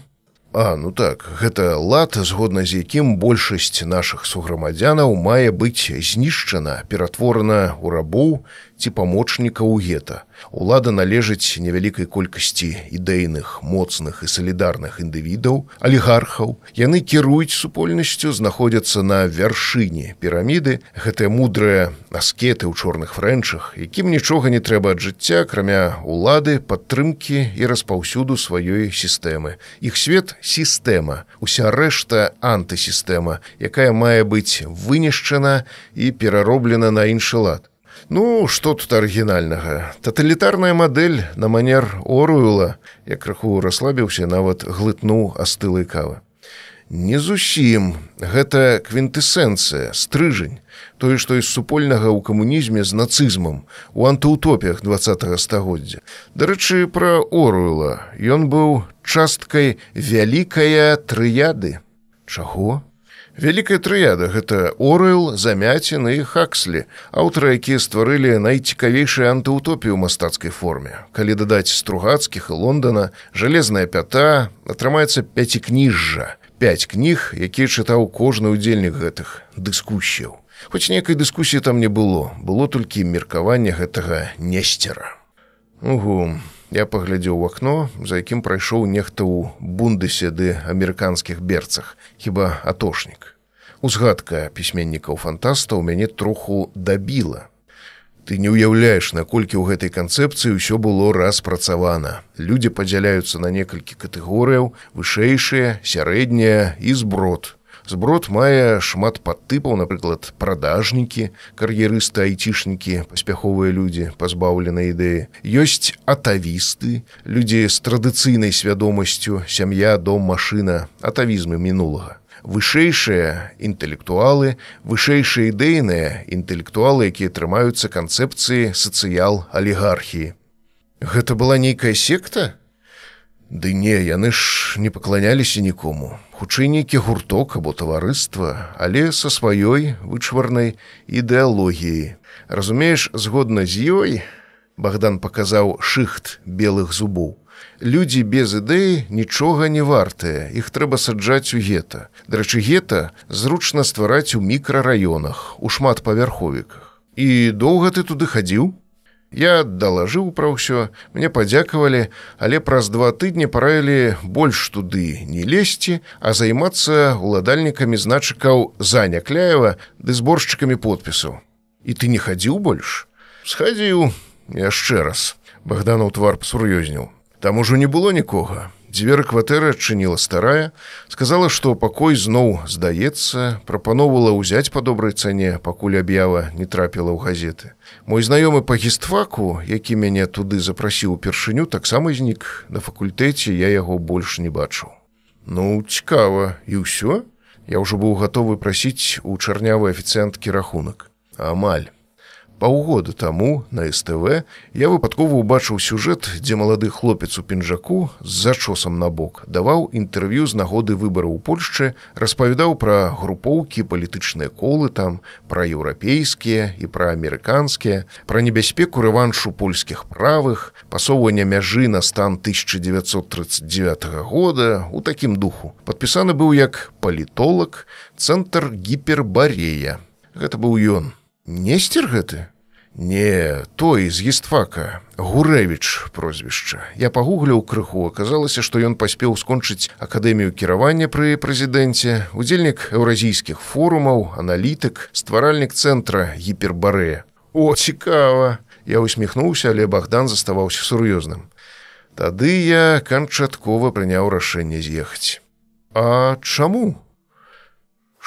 А ну так, гэта лад, згодна з якім большасць нашых суграмадзянаў мае быць знішчана, ператворана ў рабоў, ці памочніка ў гета. Улада належыць невялікай колькасці ідэйных, моцных і салідарных індывідаў, алігархаў. Яны кіруюць супольнасцю, знаходзяцца на вяршыні піраміды, гэтыя мудрыя аскеты ў чорных фрэнчах, якім нічога не трэба ад жыцця, акрамя улады, падтрымкі і распаўсюду сваёй сістэмы. Іх свет сістэма, уся рэшта антысістэма, якая мае быць вынішчана і перароблена на іншы лад. Ну, што тут арыгінальнага? Таталітарная мадэль на манер Оруэла, як крыху расслабіўся, нават глытнуў астылай кавы. Не зусім гэта квінтэсэнцыя, стрыжань, тое, што з супольнага ў камунізме з нацызмам у антыутопіях два стагоддзя. Дарэчы, пра Оруэла ён быў часткай вялікая трыяды. Чаго? Вялікая трыяда гэта Орэл, замяцін і Хакслі, аўтары, якія стварылі найцікавейшую антыутопію ў мастацкай форме. Калі дадаць стругацкіх і Лондона, жалезная пята атрымаецца пяцікніжжа. Пяць кніг, якія чытаў кожны ўдзельнік гэтых дыскусіяў. Хоць нейкай дыскусіі там не было, было толькі меркаванне гэтага несцера. Угу, Я паглядзеў у акно, за якім прайшоў нехта ў бундысе ды амерыканскіх берцах, хіба атошнік. Узгадка пісьменнікаў фантаста ў мяне троху дабіла. Ты не ўяўляеш, наколькі ў гэтай канцэпцыі ўсё было распрацавана. Людзі падзяляюцца на некалькі катэгорыяў, вышэйшыя, сярэднія і зброд. Зброд мае шмат падтыпаў, напрыклад, прадажнікі, кар'ерысты айцішнікі, паспяховыя людзі, пазбаўленыя ідэі. Ёсць атавісты, людзі з традыцыйнай свядомасцю, сям'я, дом, машына, атавізмы мінулага. Вышэйшыя інтэлектуалы, вышэйшыя ідэйныя інтэлектуалы, якія трымаюцца канцэпцыі сацыял-алігархіі. Гэта была нейкая секта? Ды не, яны ж не пакланяліся нікому хутчэй нейкі гурток або таварыства, але са сваёй вычварнай ідэалогіяй. Разумееш, згодна з ёй, Богдан паказаў шыхт белых зубоў. Людзі без ідэі нічога не вартыя, іх трэба саджаць у гета. Дарэчы, гета зручна ствараць у мікрараёнах, у шматпавярховіках. І доўга ты туды хадзіў? Я далажыў пра ўсё, мне падзякавалі, але праз два тыдні параілі больш туды не лезці, а займацца уладальнікамі значыкаў заня кляева ды зборшчыкамі подпісаў. І ты не хадзіў больш? Схадзіў яшчэ раз. Богданаў твар сур'ёзніў. Там ужо не было нікога дзверы кватэры адчыніла старая сказала што пакой зноў здаецца прапаноўвала ўзяць па добрай цане пакуль аб'ява не трапіла ў газеты. Мой знаёмы па гістфаку які мяне туды запрасіў упершыню таксама знік. На факультэце я яго больш не бачыў. Ну цікава. І ўсё? Я ўжо быў гатовы прасіць у чарнявы афіцыянткі рахунак. Амаль Паўгода таму на СТВ я выпадкова ўбачыў сюжэт, дзе малады хлопец у пінжаку з зачосам на бок даваў інтэрв'ю з нагоды выбараў у Польшчы, распавядаў пра групоўкі палітычныя колы там, пра еўрапейскія і пра амерыканскія, пра небяспеку рэваншу польскіх правых, пасоўвання мяжы на стан 1939 года у такім духу. Падпісаны быў як палітолог, цэнтр гіпербарея. Гэта быў ён. Несцер гэты? Не, той з гістфака, Гурэвіч прозвішча. Я пагугляў крыху, аказалася, што ён паспеў скончыць акадэмію кіравання пры прэзідэнце, удзельнік еўразійскіх форумаў, аналітык, стваральнік цэнтра гіпербарэя. О, цікава! Я усміхнуўся, але Богдан заставаўся сур'ёзным. Тады я канчаткова прыняў рашэнне з'ехаць. А чаму?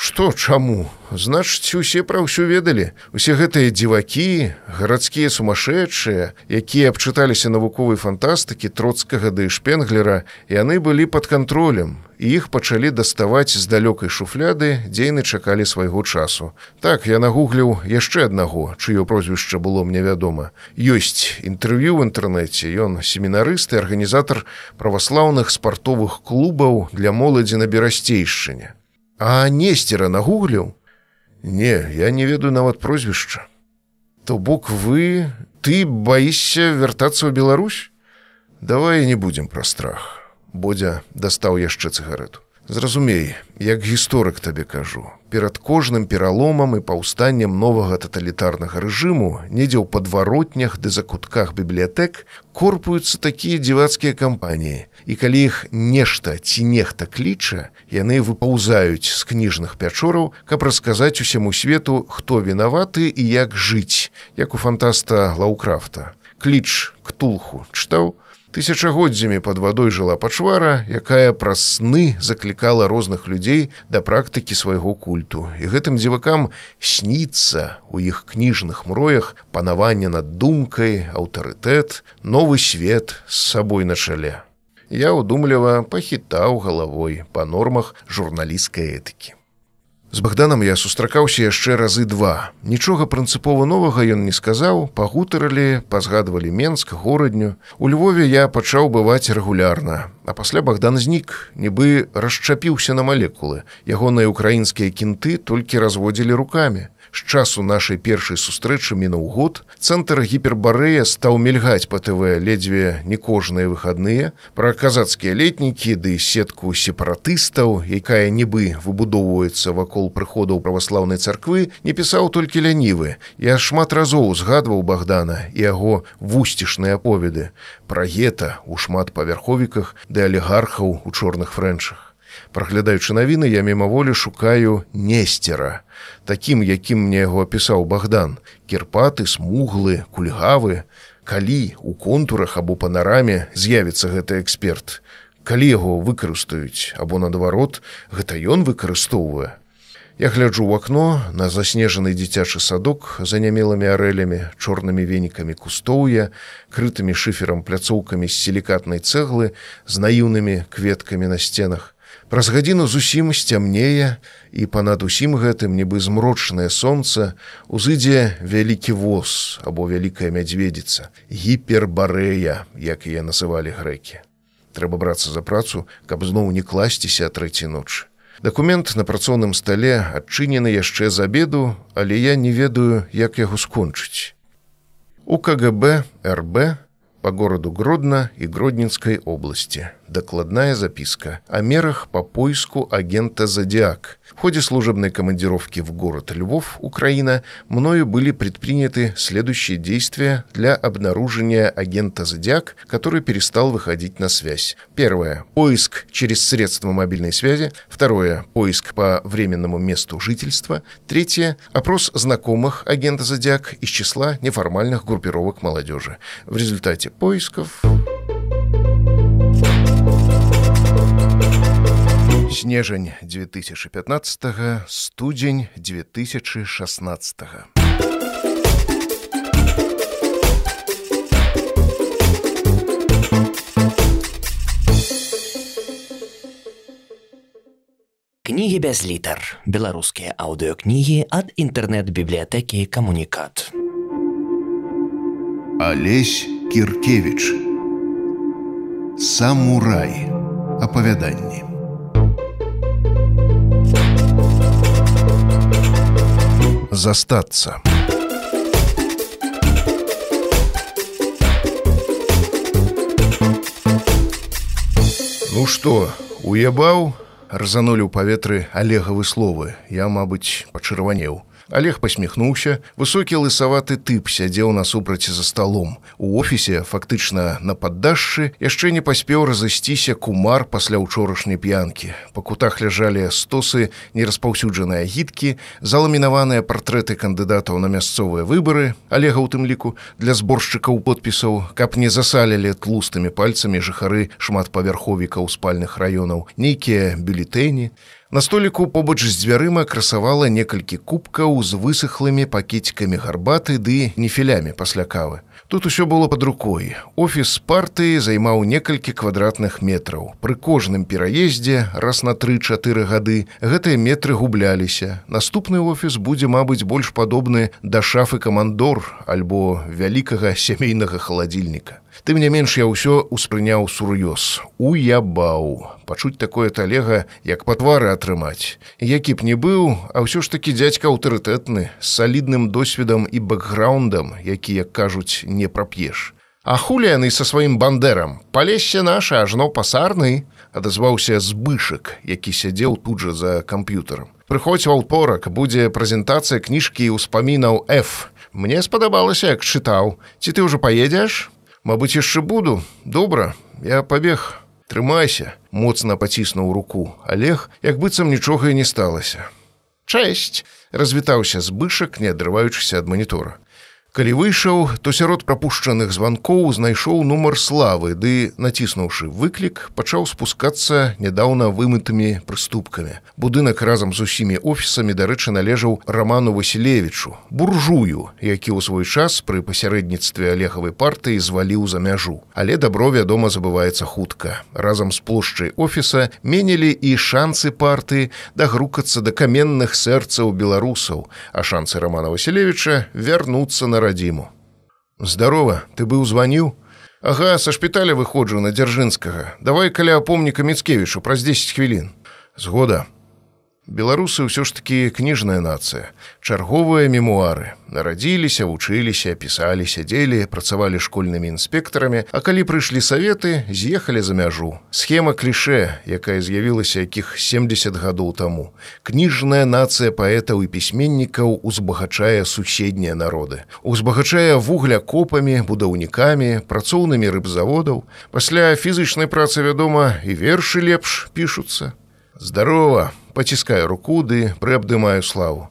Што чаму? Значыць, усе пра ўсё ведалі. Усе гэтыя дзівакі, гарадскія сумасшедшыя, якія абчыталіся навуковай фантастыкі троцкага ды шпенглера, яны былі пад кантролем. Іх пачалі даставаць з далёкай шуфляды, дзейны чакалі свайго часу. Так я нагугліў яшчэ аднаго, чыё прозвішча было мне вядома. Ёсць інтэрв'ю ў інтэрнэце, ён семінарыст і арганізатар праваслаўных спартовых клубаў для моладзі на берасцейшчыне. А несцера нагугліў? Не, я не ведаю нават прозвішча. То бок вы, ты баішся вяртацца ў Беларусь? Давай не будзем пра страх. Бодзя дастаў яшчэ цыгарету. Зразумей, як гісторык табе кажу, перад кожным пераломам і паўстаннем новага таталітарнага рэжыму, недзе ў падваротнях ды закутках бібліятэк корпуюцца такія дзівацкія кампаніі. І калі іх нешта ці нехта кліча, яны выпаўзаюць з кніжных пячораў, каб расказаць усяму свету, хто вінаваты і як жыць, як у фантаста Лаўкрафта. Кліч ктулху чытаў, Тысячагоддзямі пад вадой жыла пачвара, якая праз сны заклікала розных людзей да практыкі свайго культу. І гэтым дзівакам сніцца у іх кніжных мроях панаванне над думкай, аўтарытэт, новы свет з сабой на чале. Я ўдумліва пахітаў галавой па нормах журналісцкай этыкі. З Богданом я сустракаўся яшчэ разы два. Нічога прынцыпова новага ён не сказаў, пагутарылі, пазгадвалі Менск, горадню. У Львове я пачаў бываць рэгулярна. А пасля Богдан знік, нібы расчапіўся на малекулы. Ягоныя украінскія кінты толькі разводзілі рукамі з часу нашай першай сустрэчы мінуў год. Цэнтр гіпербарэя стаў мільгаць па тв ледзьве не кожныя выхадныя. Пра казацкія летнікі ды сетку сепаратыстаў якая нібы выбудоўваецца вакол прыходаў праваслаўнай царквы не пісаў толькі лянівы. Я шмат разоў узгадваў богдана і яго вусцішныя аповеды. Пра гета у шматпавярховіках ды алігархаў у чорных фрэнчах Праглядаючы навіны, я мімаволі шукаю несцера, такім, якім мне яго апісаў Богдан, кірпаты, смуглы, кульгавы, калі у контурах або панараме з'явіцца гэты эксперт. Калі яго выкарыстаюць або наадварот, гэта ён выкарыстоўвае. Я гляджу ў акно на заснежаны дзіцячы садок за нямелымі арэлямі, чорнымі венікамі кустоўя, крытымі шыферам пляцоўкамі з сілікатнай цэглы, з наіўнымі кветкамі на сценах. Праз гадзіну зусім сцямнее і панад усім гэтым нібы змрочнае сонца узыдзе вялікі воз або вялікая мядзведзіца гіпербарэя як яе называлі грэкі. Трэба брацца за працу каб зноў не класціся трэці ночы дакумент на працоўным стале адчынены яшчэ з абеду але я не ведаю як яго скончыць. У кгб рб по городу гродно и гродненской области докладная записка о мерах по поиску агента «Зодиак». В ходе служебной командировки в город Львов, Украина, мною были предприняты следующие действия для обнаружения агента «Зодиак», который перестал выходить на связь. Первое – поиск через средства мобильной связи. Второе – поиск по временному месту жительства. Третье – опрос знакомых агента «Зодиак» из числа неформальных группировок молодежи. В результате поисков... снежань 2015 студзень 2016 кнігі без літар беларускія аўдыокнігі ад інтэрнэт-бібліятэкі камунікат алесь кіркевич самурай. Апавяданні застацца. Ну што, уябаў, разанулі ў паветры алегавы словы, я, мабыць, пачырванеў. Олег посміхнуўся высокі лысаваты тып сядзеў насупраці за сталом у офісе фактычна на паддашшы яшчэ не паспеў разысціся кумар пасля ўчорашняй п'янкі. Па кутах ляжалі стосы нераспаўсюджаныя гіткі заламінаваныя партрэты кандыдатаў на мясцовыя выбары олега у тым ліку для зборшчыкаў подпісаў каб не засалілі тлустымі пальцамі жыхары шматпавярховікаў спальных раёнаў. Нейкія бюлетэні. На століку побач з дзвярыма красавала некалькі кубкаў з высохлымі пакетикамі гарбаты ды нефілямі пасля кавы. Тут усё было под рукой. Офіс партыі займаў некалькі квадратных метраў. Пры кожным пераездзе раз на тры-чатыры гады гэтыя метры губляліся. Наступны офіс будзе, мабыць, больш падобны да шафы камандор альбо вялікага сямейнага халадзільніка. Тым не менш я ўсё успрыняў сур'ёз. Уябаў. Пачуць такое талега, як па твары атрымаць. Які б не быў, а ўсё ж такі дзядзька аўтарытэтны, з салідным досведам і бэкграундам, які, як кажуць, не прап'еш. А хулі яны са сваім бандерам, палесся наша ажно пасарны, адазваўся збышак, які сядзеў тут жа за камп'ютарам. Прыходзь ва ўторак, будзе прэзентацыя кніжкі ўспамінаў F. Мне спадабалася, як чытаў. Ці ты ўжо паедзеш? Мабыць, яшчэ буду. Добра, я пабег. Трымайся, моцна паціснуў руку. Олег, як быццам нічога і не сталася. Чэсць, развітаўся збышак, не адрываючыся ад манітора. Калі выйшаў, то сярод прапушчаных званкоў знайшоў нумар славы, ды, націснуўшы выклік, пачаў спускацца нядаўна вымытымі прыступкамі. Будынак разам з усімі офісамі, дарэчы, належаў раману Васілевічу, буржую, які ў свой час пры пасярэдніцтве алегавай партыі зваліў за мяжу. Але дабро, вядома, забываецца хутка. Разам з плошчай офіса менілі і шансы партыі дагрукацца да каменных сэрцаў беларусаў, а шансы рамана Васілевіча вярнуцца на радзіму. Здарова, ты быў званіў. Ага, са шпіталя выходжу на дзяржынскага. Давай каля помніка Мецкевічу праз 10 хвілін. Згода. Беларусы ўсё ж такі кніжная нацыя. Чарговыя мемуары. Нарадзіліся, вучыліся, пісалі, сядзелі, працавалі школьнымі інспектарамі, а калі прыйшлі саветы, з'ехалі за мяжу. Схема кліше, якая з'явілася якіх 70 гадоў таму. Кніжная нацыя паэтаў і пісьменнікаў узбагачае суседнія народы. Узбагачае вугля копамі, будаўнікамі, працоўнымі рыбзаводаў. Пасля фізычнай працы, вядома, і вершы лепш пішуцца. Здарова, паціскаю руку ды прыабдымаю славу.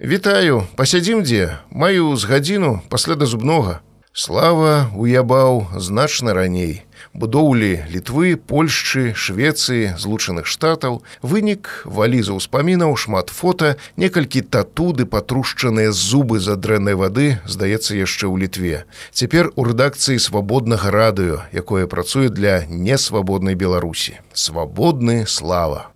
Вітаю, пасядзім дзе, маю з гадзіну пасля да зубнога. Слава уябаў значна раней. Будоўлі літвы, Польшчы, Швецыі, злучаных штатаў, вынік валіза ўспамінаў шмат фота, некалькі татуды патрушчаныя зубы за дрэннай вады, здаецца яшчэ ў літве. Цяпер у рэдакцыі свабоднага радыё, якое працуе для несвабоднай Беларусі. Свабодны слава.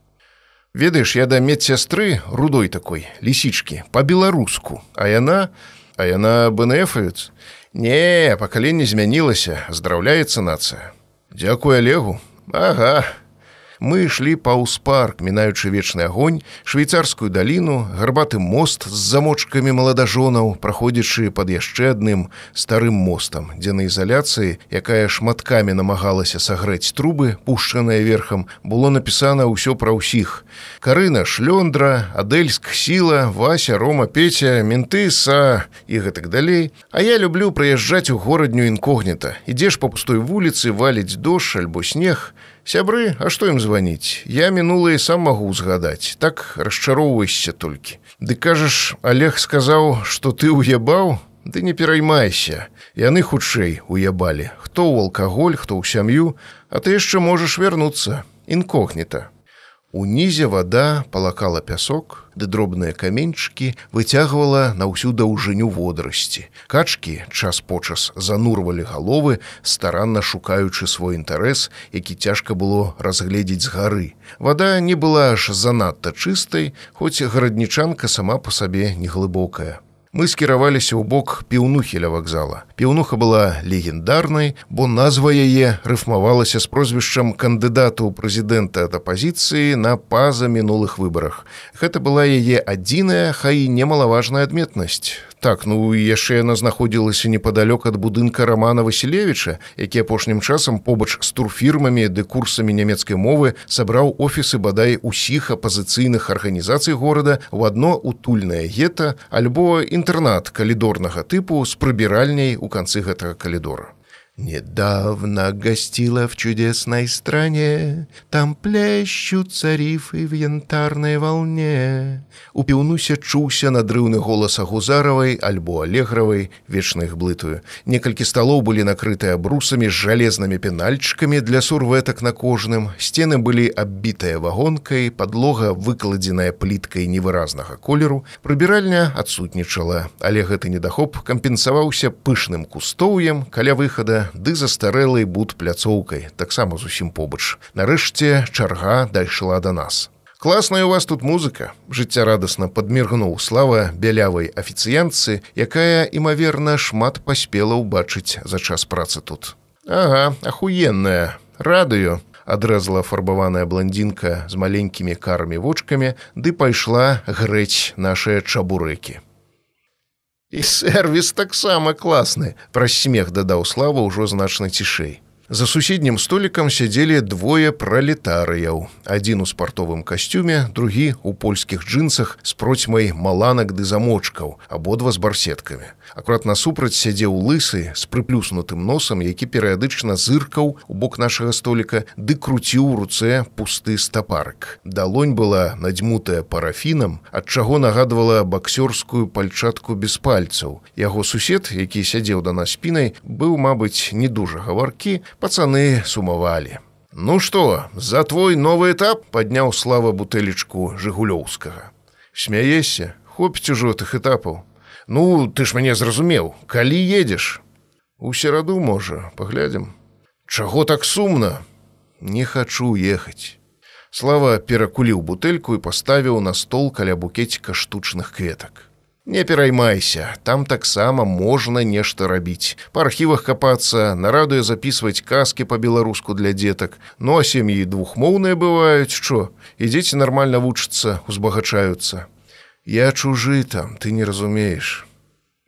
Ведаеш, я да медсястры рудой такой лісічкі по-беларуску, а яна, а яна бнфавец. Не, пакаленне змянілася, здраўляецца нацыя. Дзякуй алегу. Ага, мы ішлі паўз парк, мінаючы вечны агонь, швейцарскую даліну, гарбаты мост з замочкамі маладажонаў, праходзячы пад яшчэ адным старым мостам, дзе на ізаляцыі, якая шматкамі намагалася сагрэць трубы, пушчаная верхам, было напісана ўсё пра ўсіх. Карына шлёндра, Адельск сіла, Вася, Рома, Пеця, менты са і гэтак далей. А я люблю прыязджаць у горадню інкогніта. Ідзеш па пустой вуліцы, валіць дождж альбо снег, Сябры, а што ім званіць? Я мінулыя сам магу узгадаць, так расчароўвайся толькі. Ды кажаш, Олег сказаў, што ты уябаў, Ды не пераймайся. Яны хутчэй уябалі, хто ў алкаголь, хто ў сям'ю, а ты яшчэ можаш вярнуцца, інкогніта. Унізе вода палакала пясок, ды дробныя каменьчыкі выцягвала на ўсю даўжыню водарасці. Качкі час почас занурвалі галовы, старанна шукаючы свой інтарэс, які цяжка было разгледзець з гары. Вада не была аж занадта чыстай, хоць гараднічанка сама па сабе неглыбокая. Мы скіраваліся ў бок піўнухеля вакзала. Піўнуха была легендарнай, бо назва яе рыфмавалася з прозвішчам кандыдату прэзідэнта ад апазіцыі на паза мінулых выбарах. Гэта была яе адзіная, хай немалаважная адметнасць. Так ну яшчэ яна знаходзілася непадалёк ад будынка рамана Васілевіча, які апошнім часам побач з турфірмамі ды курсамі нямецкай мовы сабраў офісы бадай усіх апазіцыйных арганізацый горада ў адно утульнае гета альбо інтэрнат калідорнага тыпу з прыбіральняй у канцы гэтага калідора. Недавно гостила в чудесной стране, Там плещутся рифы в янтарной волне. У піўнуся чуўся надрыўны голас агузаравай альбо алегравай вечных блытую. Некалькі сталоў былі накрытыя брусамі з жалезнымі пенальчыкамі для сурвэтак на кожным. Сцены былі аббітыя вагонкай, подлога выкладзеная пліткай невыразнага колеру. Прыбіральня адсутнічала, але гэты недахоп кампенсаваўся пышным кустоўем каля выхада ды застарэлай буд пляцоўкай, таксама зусім побач. Нарэшце чарга дайшла да нас. Класная у вас тут музыка. Жыцця радасна падміргнуў слава бялявай афіцыянцы, якая, імаверна, шмат паспела ўбачыць за час працы тут. Ага, ахуенная, радыё, адрэзала фарбаваная бландзінка з маленькімі карамі вочкамі, ды пайшла грэць нашыя чабурэкі. І сервіс таксама класны, праз смех дадаў слава ўжо значна цішэй. За суседнім столікам сядзелі двое пралетарыяў. Адзін у спартовым касцюме, другі у польскіх джинсах з процьмай маланак ды замочкаў, абодва з барсеткамі. Акурат насупраць сядзеў лысы з прыплюснутым носам, які перыядычна зыркаў у бок нашага століка ды круціў у руцэ пусты стапарк. Далонь была надзьмутая парафінам, ад чаго нагадвала баксёрскую пальчатку без пальцаў. Яго сусед, які сядзеў да нас спінай, быў, мабыць, не дужа гаваркі, пацаны сумавалі. Ну што, за твой новы этап падняў слава бутэлечку жыгулёўскага. Смяешся, хопіць ужо тых этапаў. Ну, ты ж мяне зразумеў, калі едзеш. У сераду можа, паглядзім. Чаго так сумна? Не хачу ехаць. Слава перакуліў бутэльку і паставіў на стол каля букеціка штучных кветак. Не пераймайся, там таксама можна нешта рабіць. Па архівах капацца, нарадуе запісваць казкі па-беларуску для дзетак. Ну а сем'і двухмоўныя бываюць, што? І дзеці нармальна вучацца, узбагачаюцца. Я чужы там, ты не разумееш.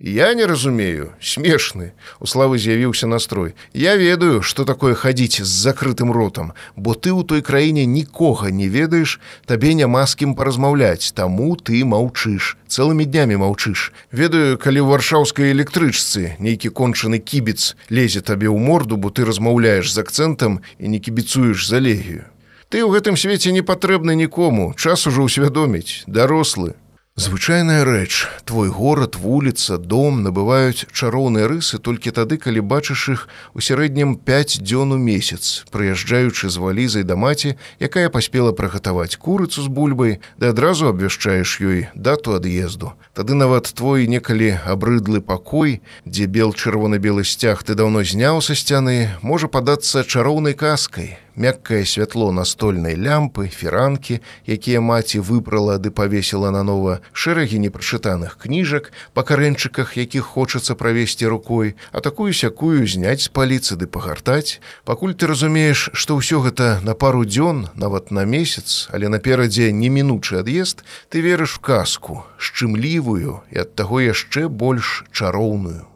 Я не разумею, смешны. У славы з'явіўся настрой. Я ведаю, што такое хадзіць з закрытым ротам, бо ты ў той краіне нікога не ведаеш, табе няма з кім паразмаўляць, таму ты маўчыш, цэлымі днямі маўчыш. Ведаю, калі ў варшаўскай электрычцы нейкі кончаны кібец лезе табе ў морду, бо ты размаўляеш з акцэнтам і не кібіцуеш за легію. Ты ў гэтым свеце не патрэбны нікому, час ужо ўсвядоміць, дарослы. Звычайная рэч, твой горад, вуліца, дом набываюць чароўныя рысы толькі тады, калі бачыш іх у сярэднім 5 дзён у месяц, прыязджаючы з валізай да маці, якая паспела прыгатаваць курыцу з бульбай, да адразу абвяшчаеш ёй дату ад'езду. Тады нават твой некалі абрыдлы пакой, дзе бел чырвона-белы сцяг ты даўно зняў са сцяны, можа падацца чароўнай каскай, мяккае святло настольнай лямпы, фіранкі, якія маці выпрала ды павесіла нанова, шэрагі непрачытаных кніжак, па карэнчыках, якіх хочацца правесці рукой, а такую сякую зняць з паліцы ды пагартаць. Пакуль ты разумееш, што ўсё гэта на пару дзён, нават на месяц, але наперадзе немінучы ад'езд, ты верыш в казку, шчымлівую і ад таго яшчэ больш чароўную.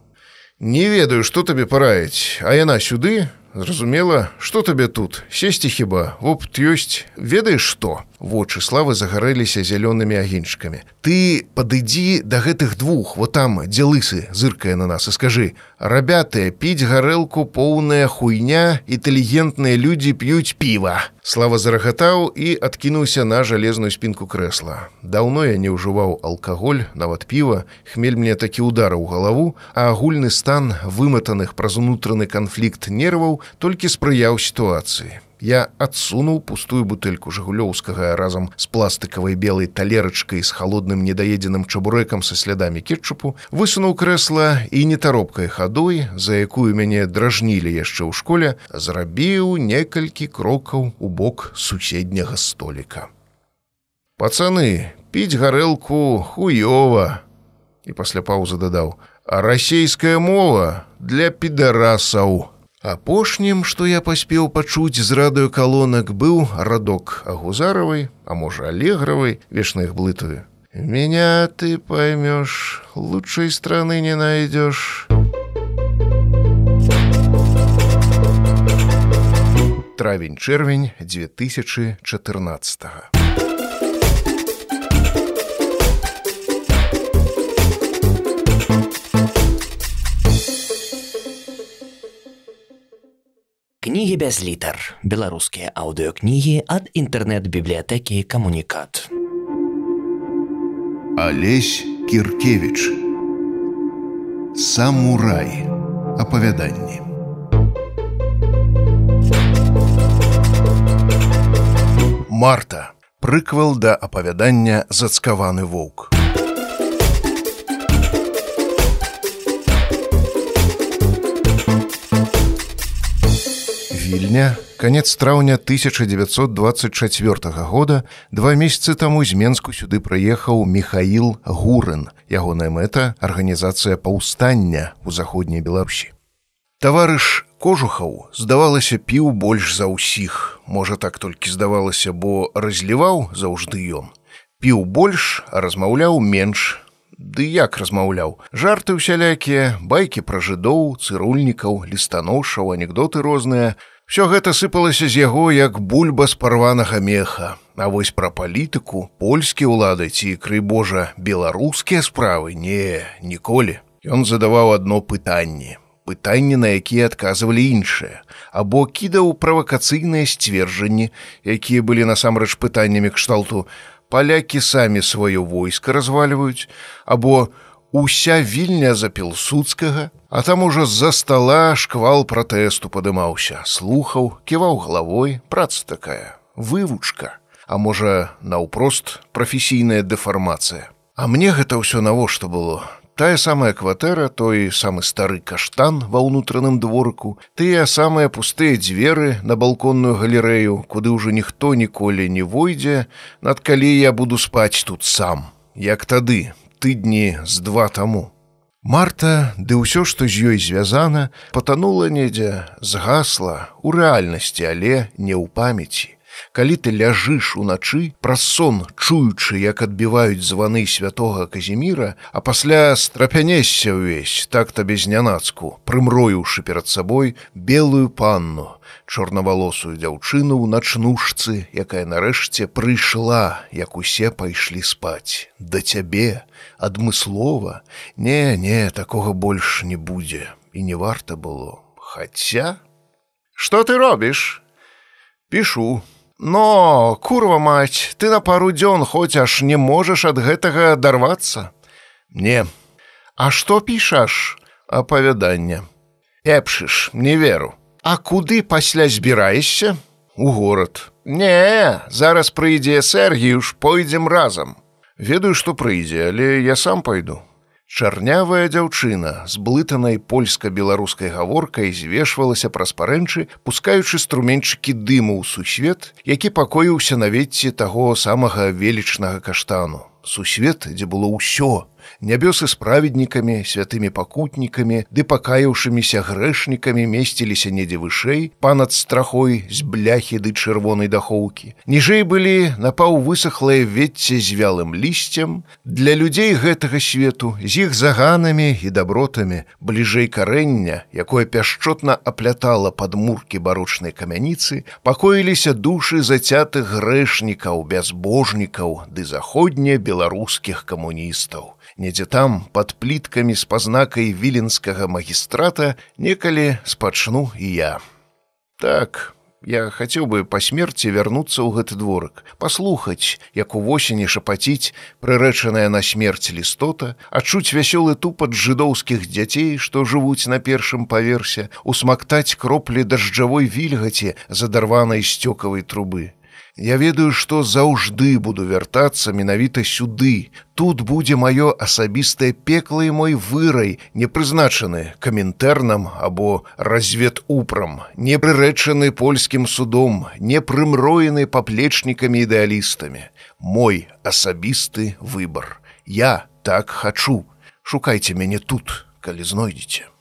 Не ведаю, што табе параіць, а яна сюды, Зразумела, што табе тут? Сесці хіба опыт ёсць ведаеш што вочы славы загарэліся зялёнымі агеньчыкамі ты падыдзі да гэтых двух вот там дзе лысы зыркае на нас і скажы рабятыя піць гарэлку поўная хуйня інтэлігентныя людзі п'юць піва слава зарагатаў і адкінуўся на жалезную спінку крэсла. Даўно я не ўжываў алкаголь нават піва хмель мне такі удар у галаву а агульны стан выматаных праз унутраны канфлікт нерваў толькі спрыяў сітуацыі Я адсунуў пустую бутэльку жыгулёўскага разам з пластыкавай белай талерачкай з халодным недаедзеным чабурэкам са слядамі кетчупу, высунуў крэсла і нетаропкай хадой, за якую мяне дражнілі яшчэ ў школе, зрабіў некалькі крокаў у бок суседняга століка. Пацаны, піць гарэлку хуёва і пасля паўзы дадаў: « А расійская мова для підарасаў. Апошнім, што я паспеў пачуць з радыёкалонак быў радок агузаравай, а можа алегравай вечных блытую. Меня ты поймешь, лучшей страны не найдешь. Травень-чэрвень 2014. -го. Кнігі без літар беларускія аўдыокнігі ад інтэрнэт-бібліятэкі камунікат Алесь кіркевич самурай. Апавяданні. Марта. Прыквал да апавядання зацкаваны воўк вільня конец траўня 1924 года два месяцы таму з менску сюды прыехаў михаил гурын. Ягоная мэта арганізацыя паўстання у заходняй белапсі таварыш кожухаў здавалася піў больш за ўсіх. Можа так толькі здавалася бо разліваў заўжды ён. Піў больш а размаўляў менш. Ды як размаўляў? Жарты ўсялякія байкі пра жыдоў цырульнікаў лістаноўшаў анекдоты розныя Всё гэта сыпалася з яго як бульба з парванага меха. А вось пра палітыку, польскія ўлады ці крый Божа, беларускія справы не, ніколі. Ён задаваў адно пытанне. Пытанні, на якія адказвалі іншыя, або кідаў правакацыйныя сцверджанні, якія былі насамрэч пытаннямі кшталту: палякі самі сваё войска развальваюць, або уся вільня за пілсудскага, а там ужо з-за стола шквал пратэсту падымаўся, слухаў, ківаў галавой, праца такая, вывучка, А можа, наўпрост прафесійная дэфармацыя. А мне гэта ўсё навошта было. Тая самая кватэра, той самы стары каштан ва ўнутраным дворыку, тыя самыя пустыя дзверы на балконную галерэю, куды ўжо ніхто ніколі не войдзе, над калі я буду спаць тут сам. Як тады, тыдні з два таму. Марта, ды ўсё, што з ёй звязана, патанула недзе, згасла у рэальнасці, але не ў памяці. Калі ты ляжыш уначы, праз сон чуючы, як адбіваюць званы святого Казіміра, а пасля страпянесся ўвесь, так табе знянацку, прымроіўшы перад сабой белую панну, чорнавалосую дзяўчыну ў начнушцы, якая нарэшце прыйшла, як усе пайшлі спаць. Да цябе, адмыслова, не, не, такога больш не будзе і не варта было. Хаця, Што ты робіш? Пішу, Но, курва маць, ты на пару дзён хоць аж не можаш ад гэтага адарвацца. Не. А што пішаш? Апавяданне. Эпшыш, не веру. А куды пасля збіраешся? У горад. Не, зараз прыйдзе Сергіюш, пойдзем разам. Ведаю, што прыйдзе, але я сам пайду. Чарнявая дзяўчына з блытанай польска-беларускай гаворкай звешвалася праз парэнчы, пускаючы струменьчыкі дыму ў сусвет, які пакоіўся на ветці таго самага велічнага каштану. Сусвет, дзе было ўсё, Нябёсы з праведнікамі, святымі пакутнікамі, ды пакаяўшымися грэшнікамі месціліся недзе вышэй, панад страхой з бляхі ды чырвонай дахоўкі. Ніжэй былі напаў высохлае вецце з вялым лісцем. Для людзей гэтага свету, з іх заганамі і дабротамі, бліжэй карэння, якое пяшчотна аплятала падмуркі барочнай камяніцы, пакоіліся душы зацятых грэшнікаў, бязбожнікаў ды заходне беларускіх камуністаў недзе там под пліткамі з пазнакай віленскага магістрата некалі спачну і я. Так я хацеў бы па смерці вярнуцца ў гэты дворык паслухаць як у восені шапаціць прырэчаная на смерць лістота адчуць вясёлы тупат жыдоўскіх дзяцей што жывуць на першым паверсе усмактаць кроплі дажджавой вільгаці задарванай сцёкавай трубы Я ведаю, што заўжды буду вяртацца менавіта сюды. Тут будзе маё асабістае пекла і мой вырай, не прызначаны каментэрнам або разведупрам, не прырэчаны польскім судом, не прымроены паплечнікамі ідэалістамі. Мой асабісты выбар. Я так хачу. Шукайце мяне тут, калі знойдзеце.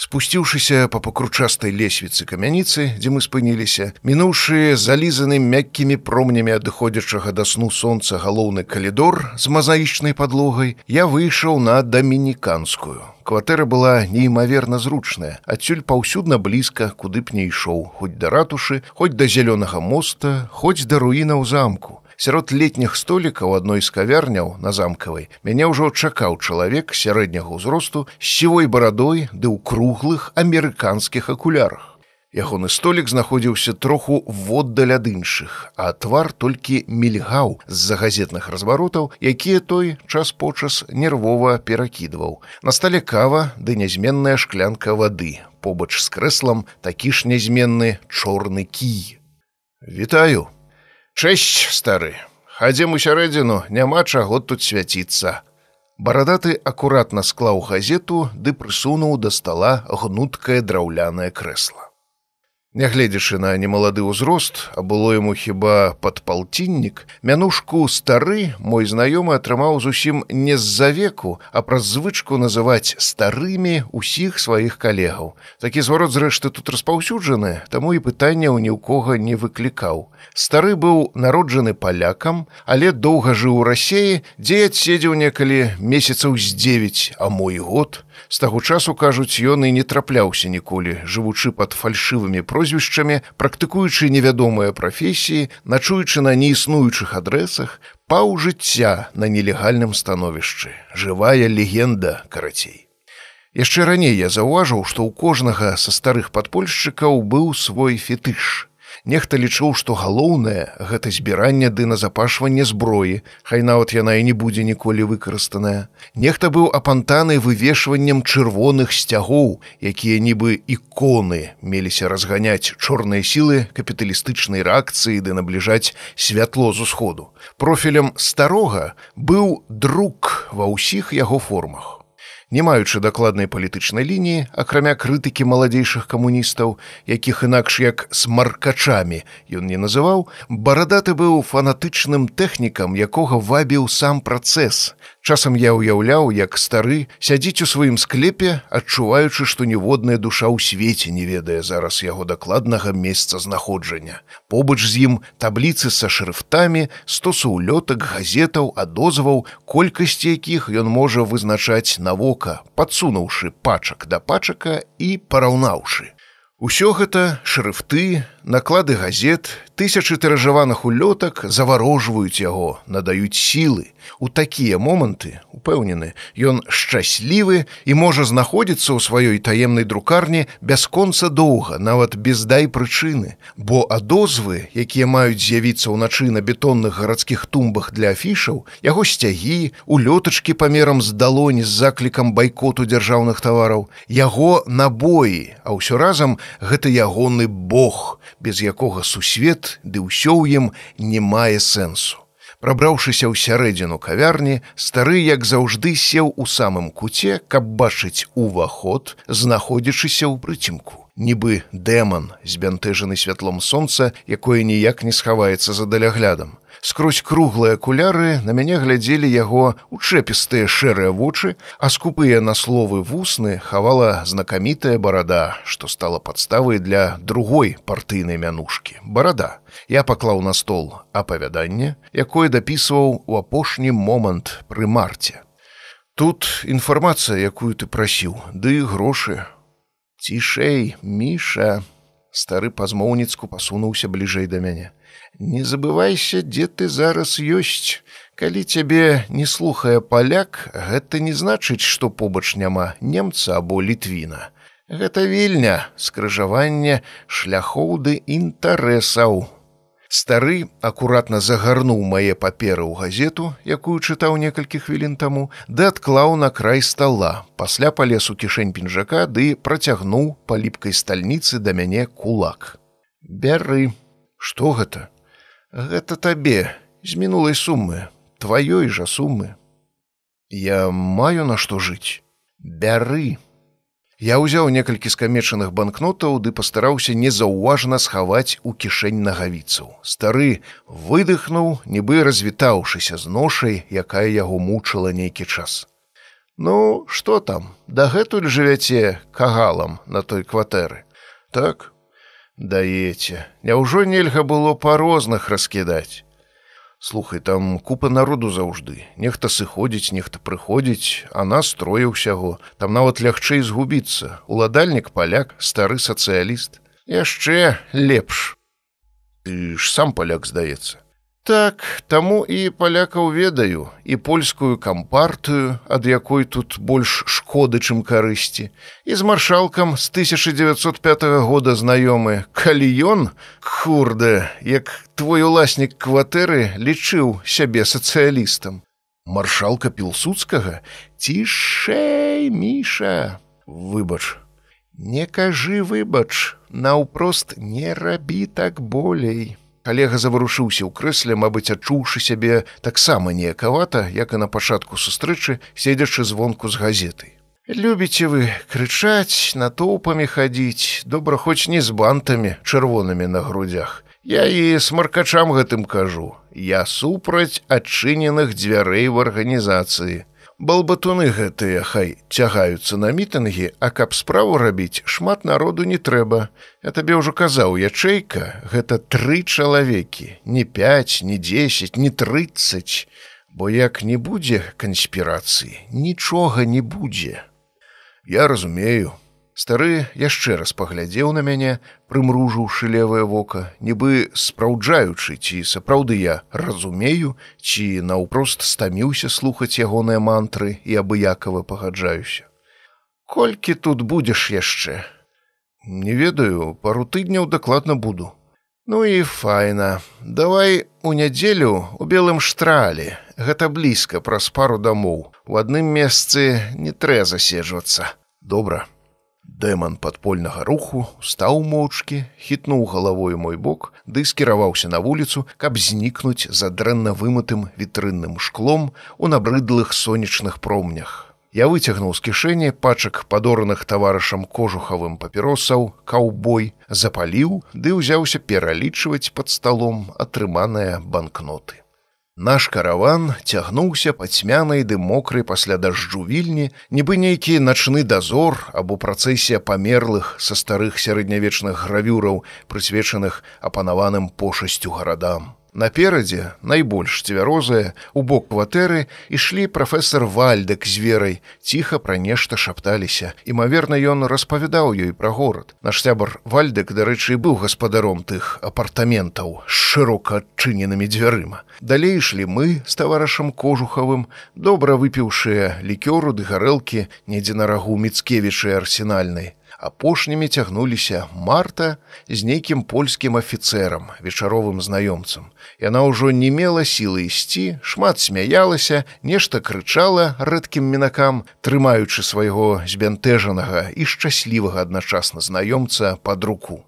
Спусціўшыся па пакручастай лесвіцы камяніцы, дзе мы спыніліся, мінуўшы залізаны мяккімі промнямі адыходзячага да сну сонца галоўны калідор з мазаічнай падлогай, я выйшаў на дамініканскую. Кватэра была неймаверна зручная, адсюль паўсюдна блізка, куды б не ішоў, хоць да ратушы, хоць да зялёнага моста, хоць да руіна ў замку сярод летніх столікаў адной з кавярняў на замкавай мяне ўжо чакаў чалавек сярэдняга ўзросту з сівой барадой ды ў круглых амерыканскіх акулярах. Ягоны столік знаходзіўся троху воддаль ад іншых, а твар толькі мільгаў з-за газетных разваротаў, якія той час почас нервова перакідваў. На стале кава ды нязменная шклянка вады, побач з крэслам такі ж нязменны чорны кій. Вітаю! Чэсць стары, хадзем у сярэдзіну, няма чаго тут свяціцца. Барадаты акуратна склаў газету ды прысунуў да стала гнуткае драўлянае крэсла. Нягледзячы на немалады ўзрост, а было яму хіба падпалціннік, мянушку стары мой знаёмы атрымаў зусім не з-за веку, а праз звычку называць старымі ўсіх сваіх калегаў. Такі зварот зрэшты тут распаўсюджаны, таму і пытанняў ні ў кога не выклікаў. Стары быў народжаны палякам, але доўга жыў у рассеі, дзе адседзеў некалі месяцаў з 9, а мой год, З таго часу кажуць, ён і не трапляўся ніколі, жывучы пад фальшывымі прозвішчамі, практыкуючы невядомыя прафесіі, начуючы на неіснуючых адрэсах, паў жыцця на нелегальным становішчы. Жывая легенда карацей. Яшчэ раней я заўважыў, што ў кожнага са старых падпольшчыкаў быў свой фетыш. Нехта лічыў, што галоўнае гэта збіранне ды назапашванне зброі, хай нават яна і не будзе ніколі выкарыстаная. Нехта быў апантаны вывешваннем чырвоных сцягоў, якія нібы іконы меліся разганяць чорныя сілы капіталістычнай рэакцыі ды набліжаць святло з усходу. Профілем старога быў друк ва ўсіх яго формах не маючы дакладнай палітычнай лініі, акрамя крытыкі маладзейшых камуністаў, якіх інакш як смаркачамі ён не называў, барадаты быў фанатычным тэхнікам, якога вабіў сам працэс. Часам я ўяўляў, як стары сядзіць у сваім склепе, адчуваючы, што ніводная душа ў свеце не ведае зараз яго дакладнага месца знаходжання. Побач з ім табліцы са шрыфтамі, стосу ўлётак, газетаў, адозваў, колькасці якіх ён можа вызначаць навока, падсунуўшы пачак да пачака і параўнаўшы. Усё гэта шрыфты, наклады газет, тысячы тыражаваных улётак заварожваюць яго, надаюць сілы. У такія моманты, упэўнены, ён шчаслівы і можа знаходзіцца ў сваёй таемнай друкарні бясконца доўга, нават без дай прычыны, бо адозвы, якія маюць з'явіцца ўначы на бетонных гарадскіх тумбах для афішаў, яго сцягі, улётачкі памерам з далоні з заклікам байкоту дзяржаўных тавараў, яго набоі, а ўсё разам гэта ягоны Бог, без якога сусвет ды ўсё ў ім не мае сэнсу. Прабраўшыся ў сярэдзіну кавярні, стары, як заўжды сеў у самым куце, каб бачыць уваход, знаходзячыся ў прыцемку. Нібы дэман, збянтэжаны святлом сонца, якое ніяк не схаваецца за даляглядам. Скрозь круглыя акуляры на мяне глядзелі яго учэпістыя шэрыя вочы, а скупыя на словы вусны хавала знакамітая барада, што стала падставай для другой партыйнай мянушкі. Барада. Я паклаў на стол апавяданне, якое дапісваў у апошні момант пры марце. Тут інфармацыя, якую ты прасіў, ды грошы. Цішэй, міша, стары пазмоўніцку пасунуўся бліжэй да мяне. Не забывайся, дзе ты зараз ёсць. Калі цябе не слухае паляк, гэта не значыць, што побач няма немца або літвіна. Гэта вільня, скрыжаванне шляхоў ды інтарэсаў. Стары акуратна загарнуў мае паперы ў газету, якую чытаў некалькі хвілін таму, ды адклаў на край стола, пасля палез у кішэнь пінжака ды працягнуў па ліпкай стальніцы да мяне кулак. Бяры, што гэта? Гэта табе з мінулай сумы, тваёй жа сумы. Я маю на што жыць. Бяры. Я ўзяў некалькі скамечаных банкнотаў ды пастараўся незаўважна схаваць у кішэнь нагавіцаў. Стары выдыхнуў, нібы развітаўшыся з ношай, якая яго мучыла нейкі час. Ну, што там, дагэтуль жывяце кагалам на той кватэры. Так, даеце. Няўжо нельга было па розных раскідаць? Слухай там купа народу заўжды. Нехта сыходзіць нехта прыходзіць а нас трое ўсяго. Там нават лягчэй згубіцца. Уладальнік паляк стары сацыяліст. Яшчэ лепш. Ты ж сам паляк здаецца Так, таму і палякаў ведаю і польскую кампартыю, ад якой тут больш шкоды, чым карысці. І з маршалкам з 1905 года знаёмы, калі ён, курда, як твой уласнік кватэры лічыў сябе сацыялістам. Маршалка пілсудскага, цішэй, міша, выбач. Не кажы выбач, наўпрост не рабі так болей. Калега заварушыўся ў крэсле, мабыць, адчуўшы сябе таксама неякавата, як і на пачатку сустрэчы, седзячы звонку з газетай. Любіце вы крычаць, натоўпамі хадзіць, добра хоць не з бантамі чырвонымі на грудях. Я і смаркачам гэтым кажу. Я супраць адчыненых дзвярэй в арганізацыі. Балбатуны гэтыя хай цягаюцца на мітынгі, а каб справу рабіць шмат народу не трэба. Я табе ўжо казаў ячэйка, гэта тры чалавекі, не 5, не 10, не 30, Бо як не будзе канспірацыі, нічога не будзе. Я разумею, Стары яшчэ раз паглядзеў на мяне, прымружыўшы левае вока, нібы спраўджаючы, ці сапраўды я разумею, ці наўпрост стаміўся слухаць ягоныя мантры і абыякава пагаджаюся. Колькі тут будзеш яшчэ? Не ведаю, пару тыдняў дакладна буду. Ну і файна. Давай у нядзелю у белым штралі. Гэта блізка праз пару дамоў. У адным месцы не трэ заседжвацца. Добра. Дэман падпольнага руху стаў моўчкі, хітнуў галавою мой бок, ды скіраваўся на вуліцу, каб знікнуць за дрэнна вымытым вітрынным шклом у набрыдлых сонечных промнях. Я выцягнуў з кішэні пачак падораных таварышам кожухавым папіросаў, каўбой, запаліў ды ўзяўся пералічваць пад сталом атрыманыя банкноты. Наш караван цягнуўся пад цьмянай ды мокрай пасля дажджу вільні, нібы нейкі начны дазор або працэсія памерлых са старых сярэднявечных гравюраў, прысвечаных апанаваным пошасцю гарадам. Наперадзе, найбольш цвярозая, у бок кватэры ішлі прафесор Вальдак з верай, ціха пра нешта шапталіся. Імаверна, ён распавядаў ёй пра горад. Наш сябар Вальдак, дарэчы, быў гаспадаром тых апартаментаў з шырока адчыненымі дзвярыма. Далей ішлі мы з таварышам кожухавым, добра выпіўшыя лікёру ды гарэлкі недзе на рагу міцкевічай арсенальнай апошнімі цягнуліся марта з нейкім польскім афіцэрам вечаровым знаёмцам. Яна ўжо не мела сілы ісці шмат смяялася нешта крычала рэдкім мінакам трымаючы свайго збянтэжанага і шчаслівага адначасна знаёмца пад руку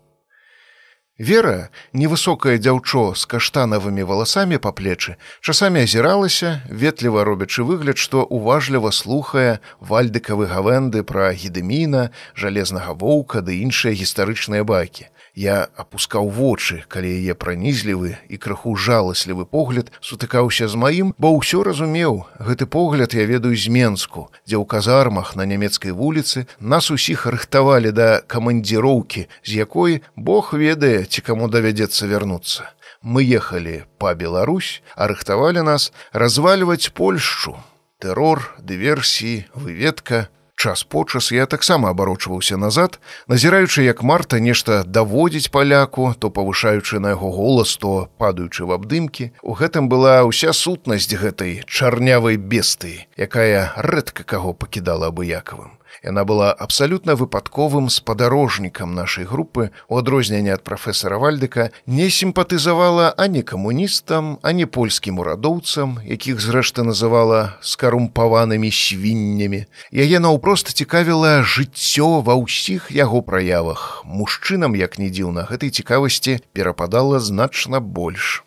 Вера, невысокае дзяўчо з каштанавымі валасамі па плечы, часамі азіралася, ветліва робячы выгляд, што уважліва слухае вальдыкавы гавенды пра гідэміна, жалезнага воўка ды іншыя гістарычныя бакі. Я апускаў вочы, калі яе пранізлівы і крыху жаласлівы погляд сутыкаўся з маім, бо ўсё разумеў, гэты погляд я ведаю з Менску, дзе ў казармах на нямецкай вуліцы нас усіх рыхтавалі да камандзіроўкі, з якой Бог ведае, ці каму давядзецца вярнуцца. Мы ехалі па Беларусь, а рыхтавалі нас развальваць Польшчу. Тэрор, дыверсіі, выведка, час почас я таксама абарочваўся назад, назіраючы, як марта нешта даводзіць паляку, то павышаючы на яго голас, то падаючы в абдымкі, у гэтым была ўся сутнасць гэтай чарнявай бесты, якая рэдка каго пакідала абыякавым. Яна была абсалютна выпадковым спадарожнікам нашай групы, у адрозненне ад прафесара Вальдыка не сімпатызавала ані камуністам, ані польскім урадоўцам, якіх зрэшты называла скарумпаванымі свіннямі. Яе наўпрост цікавіла жыццё ва ўсіх яго праявах. Мужчынам, як не дзіўна, гэтай цікавасці перападала значна больш.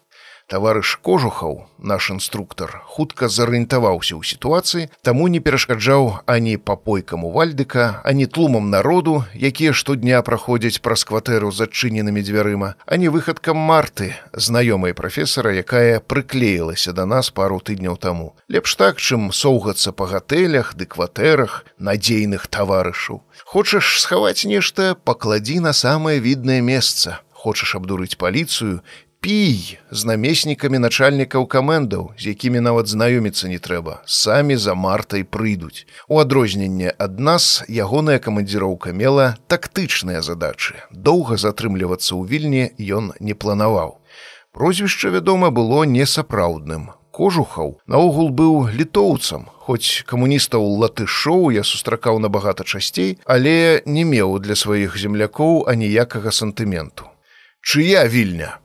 Таварыш кожухаў, наш інструктор, хутка зарыентаваўся ў сітуацыі, таму не перашкаджаў ані папойкам у вальдыка, ані тлумам народу, якія штодня праходзяць праз кватэру з адчыненымі дзвярыма, ані выхадкам марты, знаёмай прафесара, якая прыклеілася да нас пару тыдняў таму. Лепш так, чым соўгацца па гатэлях ды кватэрах надзейных таварышаў. Хочаш схаваць нешта, пакладзі на самае віднае месца. Хочаш абдурыць паліцыю, пій з намеснікамі начальнікаў камендаў, з якімі нават знаёміцца не трэба, самі за мартай прыйдуць. У адрозненне ад нас ягоная камандзіроўка мела тактычныя задачы. Доўга затрымлівацца ў вільні ён не планаваў. Прозвішча, вядома, было несапраўдным. Кожухаў наогул быў літоўцам, хоць камуністаў латышоў я сустракаў набагата часцей, але не меў для сваіх землякоў аніякага сантыменту. Чыя вільня?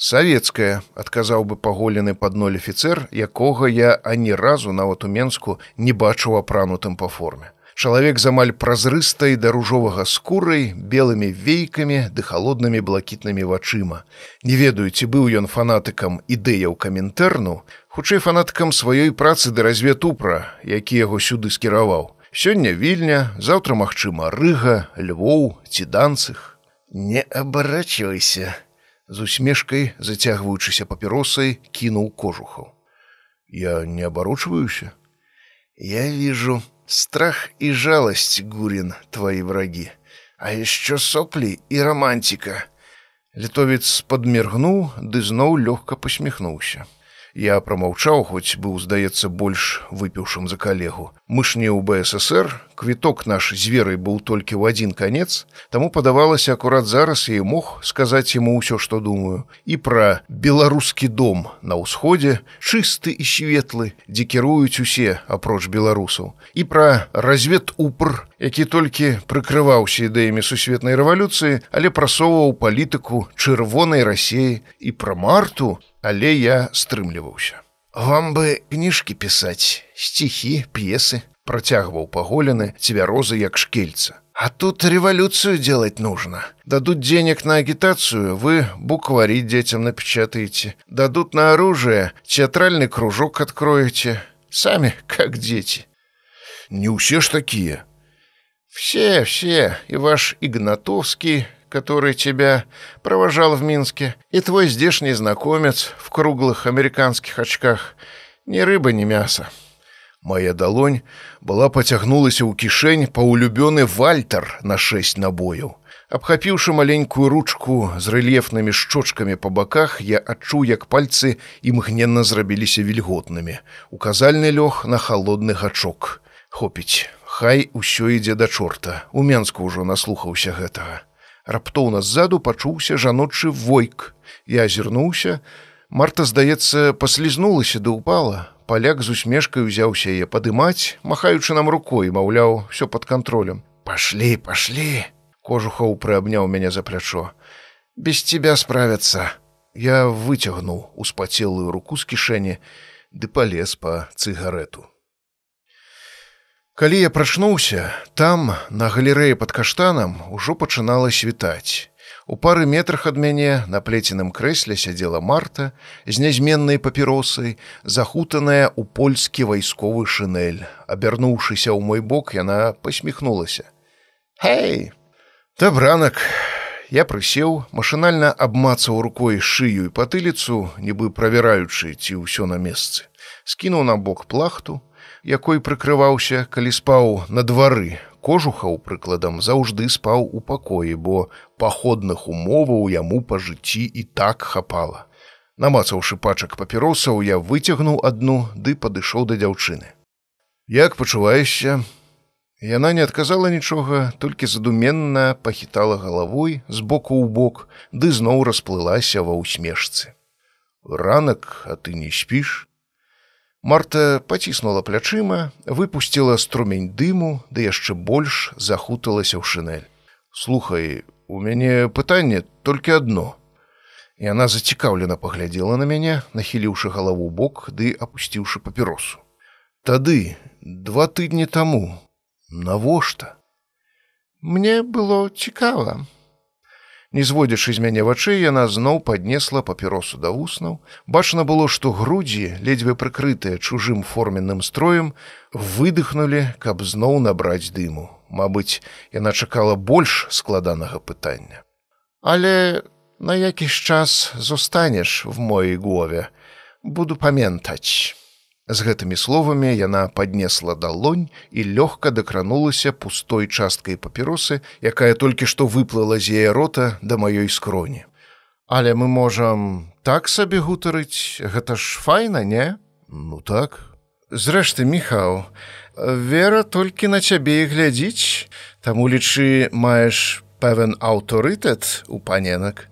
Савецкая адказаў бы паголены пад ноль афіцэр якога я ані разу нават у менску не бачыў апранутым па форме. Чалавек з амаль празрыстай да ружовага скурай белымі вейкамі ды халоднымі блакітнымі вачыма. Не ведаю ці быў ён фанатыкам ідэяў каментэрну хутчэй фанаткам сваёй працы да разведупра які яго сюды скіраваў. Сёння вільня заўтра магчыма рыга львоў ці данцых. Не абарачвайся з усмешкай, зацягваючыся папіросай, кінуў кожухаў. Я не абарочваюся. Я вижу страх и жалость, Гурин, твои враги, а еще сопли и романтика. Літовец подміргнуў, ды зноў лёгка посміхнуўся. Я прамаўчаў, хоць быў, здаецца, больш выпіўшым за калегу. Мы ж не ў БСР, квіток наш з верай быў толькі ў адзін канец, таму падавалася акурат зараз я мог сказаць яму ўсё, што думаю. І пра беларускі дом на ўсходзе, чысты і светлы, дзе кіруюць усе апроч беларусаў. І пра развед упр, які толькі прыкрываўся ідэямі сусветнай рэвалюцыі, але прасоўваў палітыку чырвонай рассеі і пра марту, але я стрымліваўся. Вам бы кніжкі пісаць, сціхі, п'есы, працягваў паголены цвярозы як шкельца. А тут революцию делать нужно. Дадут денег на агитацию, вы буквари детям напечатаете. Дадут на оружие, театральный кружок откроете. Сами как дети. Не все ж такие. Все, все. И ваш Игнатовский, который тебя провожал в Минске, и твой здешний знакомец в круглых американских очках. Ни рыба, ни мясо. Моя далонь была поцягнулася ў кішэнь па улюбёны вальтар на шэсць набояў. Абхапіўшы маленькую ручку з рэльефнымі шчочкамі па баках, я адчуў, як пальцы імгненна зрабіліся вільготнымі. Указальны лёг на халодны гачок. Хопіць, хай усё ідзе да чорта. У Мску ўжо наслухаўся гэтага. Раптоўна ззаду пачуўся жаночы войк. Я азірнуўся. Марта, здаецца, паслізнулася да ўпала. Паляк з усмешкай узяўся яе падымаць, махаючы нам рукой, маўляў, все под контролем. Пашлі, пашлі. Кожухаў прыабняў мяне за плячо. Без тебя справяцца. Я выцягнуў успацелую руку з кішэні ды палез па цыгарету. Калі я прачнуўся, там, на галерэі пад каштанам ужо пачынала світаць. У пары метрах ад мяне на плеценым крэсле сядзела марта з нязменнай папіросай, захутаная ў польскі вайсковы шынель. Абярнуўшыся ў мой бок, яна посміхнулася. Хей, Табранак. Я прысеў, машынальна абмацаў рукой шыю і патыліцу, нібы правяраючы, ці ўсё на месцы. Скінуў на бок плахту, якой прыкрываўся, калі спаў на двары. Кожухаў прыкладам заўжды спаў у пакоі, бо паходных умоваў яму па жыцці і так хапала. Намацаўшы пачак папіросаў, я выцягнуў адну ды падышоў да дзяўчыны. Як пачуваешся, Яна не адказала нічога, толькі задуменна пахітала галавой з боку ў бок, ды зноў расплылася ва ўсмешцы. Ранак, а ты не спіш. Марта паціснула плячыма, выпусціла струмень дыму, ды яшчэ больш захуталася ў шынель. Слухай, у мяне пытанне толькі адно. Яна зацікаўлена паглядзела на мяне, нахіліўшы галаву бок ды апусціўшы папіросу. Тады, два тыдні таму, Навошта? Мне было цікава. Не зводзячы з мяне вачэй, яна зноў паднесла папіросу да вуснаў. Бачна было, што грудзі, ледзьве прыкрытыя чужым форменным строем, выдыхнулі, каб зноў набраць дыму. Мабыць, яна чакала больш складанага пытання. Але на якісь час зостанеш в моей гове, буду памятаць. З гэтымі словамі яна паднесла далонь і лёгка дакранулася пустой часткай папіросы, якая толькі што выплыла з яе рота да маёй скроні. Але мы можам так сабе гутарыць, гэта ж файна, не? Ну так. Зрэшты, міхаў, вера толькі на цябе і глядзіць, таму лічы маеш пэвен аўтарытэт у паненак.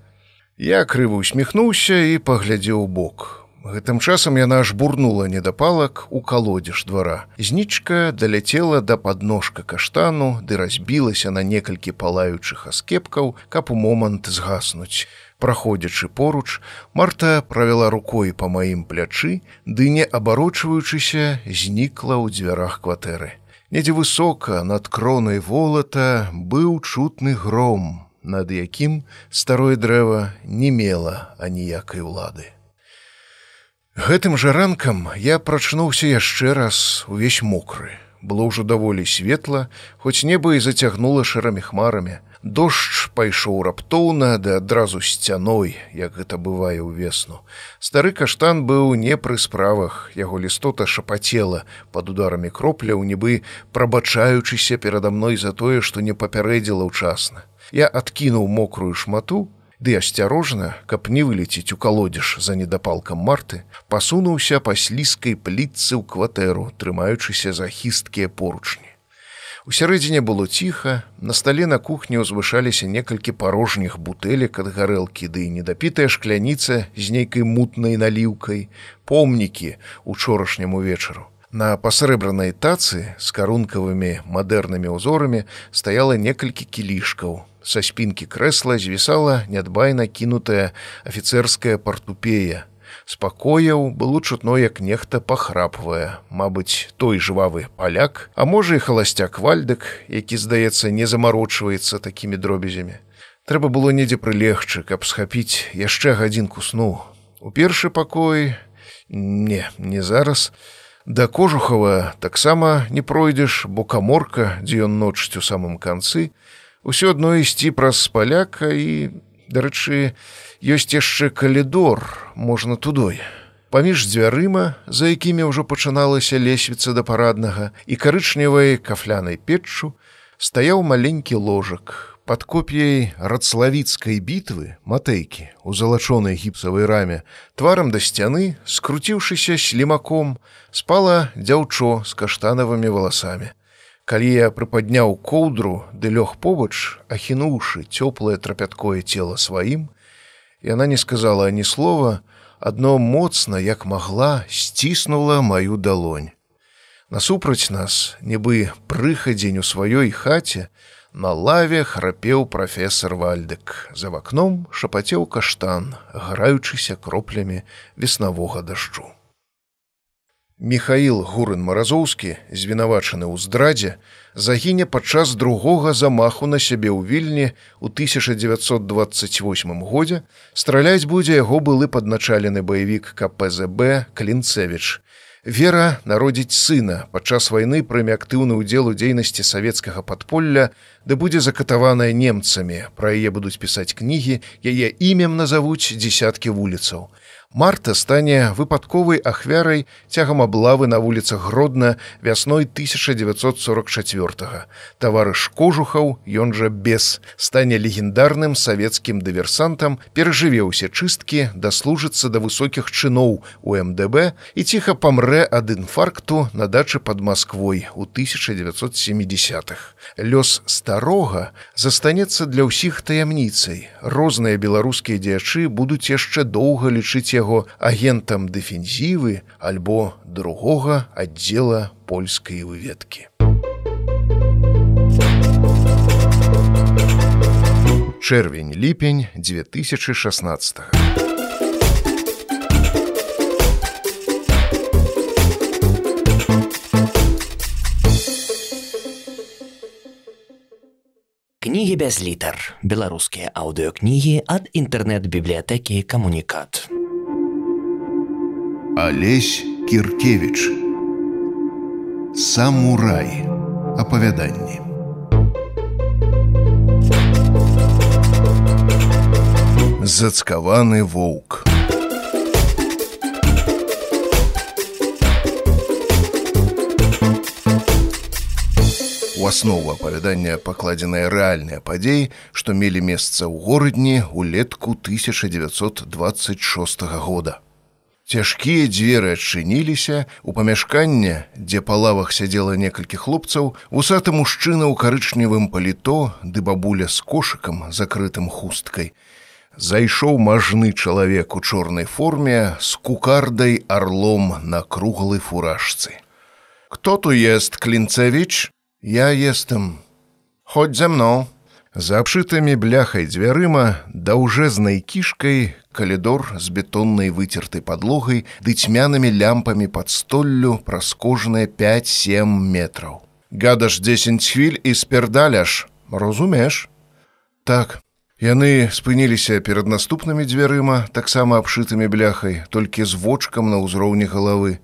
Я крыва усміхнуўся і паглядзеў бок. Гэтым часам яна аж бурнула недапалак у калодзеж двара. Знічка даляцела да падножка каштану, ды разбілася на некалькі палаючых аскепкаў, каб у момант згаснуць. Праходзячы поруч, Марта правяла рукой па маім плячы, ды не абарочваючыся, знікла ў дзвярах кватэры. Недзе высока над кронай волата быў чутны гром, над якім старое дрэва не мела аніякай улады. Гэтым жа ранкам я прачнуўся яшчэ раз увесь мокры. Было ўжо даволі светла, хоць неба і зацягнула шэрамі хмарамі. Дождж пайшоў раптоўна да адразу сцяной, як гэта бывае ўвесну. Стары каштан быў не пры справах, яго лістота шапацела пад ударамі кропляў, нібы прабачаючыся перада мной за тое, што не папярэдзіла ўчасна. Я адкінуў мокрую шмату, ды асцярожна, каб не вылеціць у калодзеж за недапалкам марты, пасунуўся па слізкай плітцы ў кватэру, трымаючыся за хісткія поручні. У сярэдзіне было ціха, на стале на кухні ўзвышаліся некалькі парожніх бутэлек ад гарэлкі ды недапітая шкляніца з нейкай мутнай наліўкай, помнікі учорашняму вечару. На пасрэбранай тацы з карункавымі мадэрнымі ўзорамі стаяла некалькі кілішкаў, Са спінкі крэсла звісала нядбайна кінутая афіцэрская партупея. Спакояў было чутно, як нехта пахрапвае, Мабыць, той жвавы паляк, а можа і халасцяк вальдык, які, здаецца, не замарочваецца такімі дробязямі. Трэба было недзе прылегчы, каб схапіць яшчэ гадзінку сну. У першы пакой не, не зараз. Да кожухава таксама не пройдзеш, бо каморка, дзе ён ночць у самым канцы, Усё адно ісці праз паляка і, дарэчы, ёсць яшчэ калідор, можна тудой. Паміж дзвярыма, за якімі ўжо пачыналася лесвіца да параднага і карычневай кафлянай печчу, стаяў маленькі ложак. Пад коп'яй рацлавіцкай бітвы матэйкі у залачонай гіпсавай раме, тварам да сцяны, скруціўшыся слімаком, спала дзяўчо з каштанавымі валасамі. Калі я прыпадняў коўдру ды лёг побач, ахінуўшы цёплае трапяткое цела сваім, яна не сказала ані слова, адно моцна, як магла, сціснула маю далонь. Насупраць нас, нібы прыхадзень у сваёй хаце, на лаве храпеў прафесор вальдык. За вакном шапацеў каштан, граючыся кроплямі веснавога дажджу. Михаил Гурын Маразоўскі, звінавачаны ў здрадзе, загіне падчас другога замаху на сябе ў вільні ў 1928 годзе страляць будзе яго былы падначалены баевік КПЗБ Клінцевіч. Вера народзіць сына падчас вайны прыме актыўны ўдзел у дзейнасці савецкага падполля, ды будзе закатаваная немцамі. Пра яе будуць пісаць кнігі, яе імем назавуць дзясяткі вуліцаў. Марта стане выпадковай ахвярай цягам аблавы на вуліцах гродна вясной 1944. Таварыш кожухаў, ён жа без стане легендарным савецкім дыверсантам, перажыве ўсе чысткі, даслужыцца да высокіх чыноў у МДБ і ціха памрэ ад інфаркту на дачы пад Масквой у 1970-х. Лёс старога застанецца для ўсіх таямніцай. Розныя беларускія дзеячы будуць яшчэ доўга лічыць яго агентам дэфензівы альбо другога аддзела польскай выведкі. Чэрвень ліпень 2016. Кнігі без літар. Беларускія аўдыёкнігі ад інтэрнэт-бібліятэкі камунікат. Алесь Кіркевіч Самурай. Апавяданні Зацкаваны воўк У аснову апавядання пакладзеныя рэальныя падзеі, што мелі месца ў горадні ўлетку 1926 года. Цяжкія дзверы адчыніліся у памяшканне, дзе па лавах сядзела некалькі хлопцаў, вусаты мужчына ў карычневым паліто ды бабуля з кошыкам, закрытым хусткай. Зайшоў мажны чалавек у чорнай форме з кукардай арлом на круглай фуражцы. Кто tu jest Клінцевіч? Я естым. Хоць за мно. За абшытымі бляхай дзвярыма даўжэзнай кішкай калідор з бетоннай выцертай падлогай ды цьмянымі лямпамі пад столлю праз кожныя 5-7 метраў. Гадаш 10 хвіль і спердаляш, разумеш? Так. Яны спыніліся перад наступнымі дзвярыма, таксама абшытымі бляхай, толькі з вочкам на ўзроўні галавы.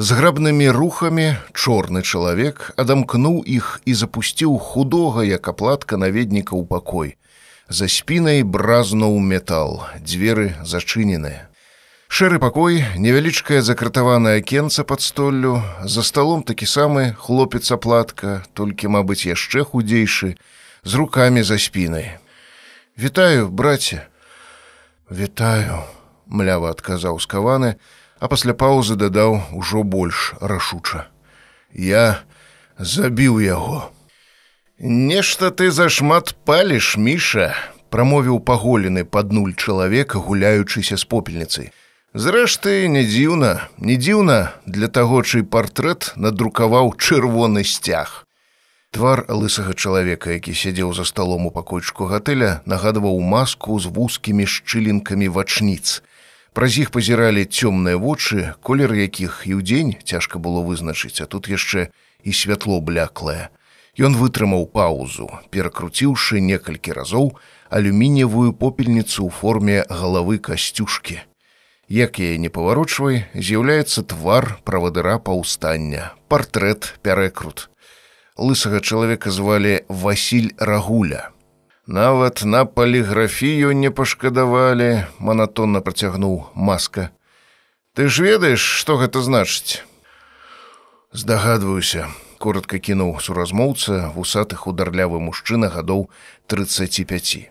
З грабнымі рухамі чорны чалавек адамкнуў іх і запусціў худога як аплатка наведніка ў пакой за спінай бразнуў метал, дзверы зачыненыя. Шэры пакой, невялічкае закратаванае акенца пад столлю, за сталом такі самы хлопец аплатка, толькі, мабыць, яшчэ худзейшы, з рукамі за спінай. Вітаю, браце, Вітаю, млява адказаў скаваны, а пасля паўзы дадаў ужо больш рашуча. Я забіў яго. Нешта ты зашмат паліш, міша, прамовіў паголены пад нуль чалавека, гуляючыся з попельніцай. Зрэшты, не дзіўна, не дзіўна для таго, чый партрэт надрукаваў чырвоны сцяг. Твар лысага чалавека, які сядзеў за сталом у пакойчку гатэля, нагадваў маску з вузкімі шчылінкамі вачніц. Праз іх пазіралі цёмныя вочы, колер якіх і ўдзень цяжка было вызначыць, а тут яшчэ і святло бляклае. Ён вытрымаў паузу, перакруціўшы некалькі разоў алюмініевую попельніцу ў форме галавы касцюшкі. Як яе не паварочвай, з'яўляецца твар правадыра паўстання, партрэт пярэкрут. лысага чалавека звалі Васіль Рагуля. Нават на паліграфію не пашкадавалі, манатонна працягнуў маска. Ты ж ведаеш, што гэта значыць? Здагадваюся, коротко кінуў суразмоўца вусаты хударлявы мужчына гадоў 35.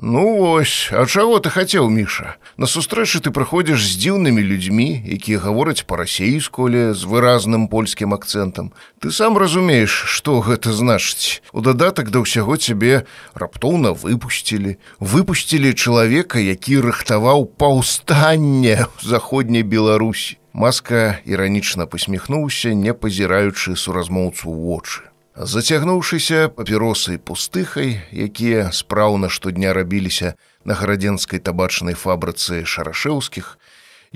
Ну вось, а чаго ты хацеў міша? На сустрэчы ты прыходзіш з дзіўнымі людзьмі якія гавораць па-расейску але з выразным польскім акцэнтам. Ты сам разумееш што гэта значыць. У дадатак да ўсяго цябе раптоўна выпусцілі. Выпусцілі чалавека які рыхтаваў паўстанне заходняй беларусі. Маска іранічна посміхнуўся не пазіраючы суразмоўцу вочы Зацягнуўшыся папіросай пустыхай, якія спраўна штодня рабіліся на гарадзенскай табачнай фабрыцы шарашэўскіх,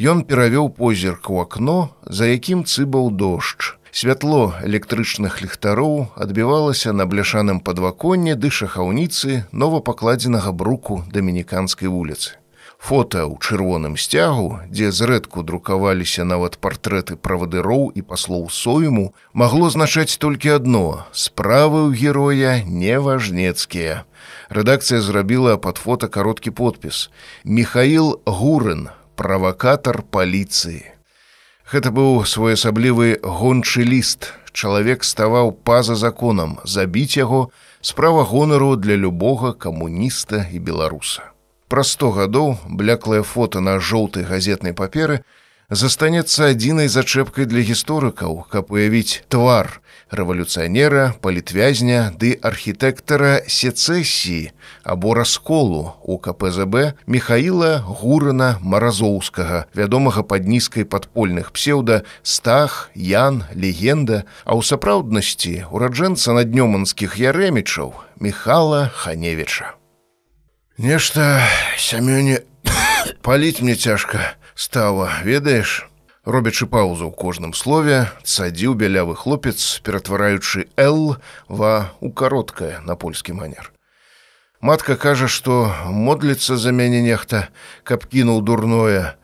ён перавёў позірк у акно, за якім цыбаў дождж. Святло электрычных ліхтароў адбівалася на бляшаным падваконне ды шахаўніцы новапакладзенага бруку дамініканскай вуліцы фото ў чырвоным сцягу, дзе зрэдку друкаваліся нават партрэты правадыроў і паслоў сойму, магло значаць толькі адно: справы ў героя неважнецкія. Рэдакцыя зрабіла пад фото кароткі подпіс: Михаил Гурын, правакатар паліцыі. Гэта быў своеасаблівы гончы ліст. Чалавек ставаў па-за законам, забіць яго справа гонару для любога камуніста і беларуса праз сто гадоў бляклае фото на жоўтай газетнай паперы застанецца адзінай зачэпкай для гісторыкаў, каб уявіць твар рэвалюцыянера, палітвязня ды архітэктара сецэсіі або расколу у КПЗБ Михаіла Гурына Маразоўскага, вядомага пад нізкай падпольных псеўда стах, ян, легенда, а ў сапраўднасці ураджэнца наднёманскіх ярэмічаў Михала Ханевіча. Нешта сямёне паліць мне цяжка стала, ведаеш, робячы паузу ў кожным слове, садзіў бялявы хлопец, ператвараючы Л ва у кароткае на польскі манер. Матка кажа, што модліцца за мяне нехта, каб кінуў дурное.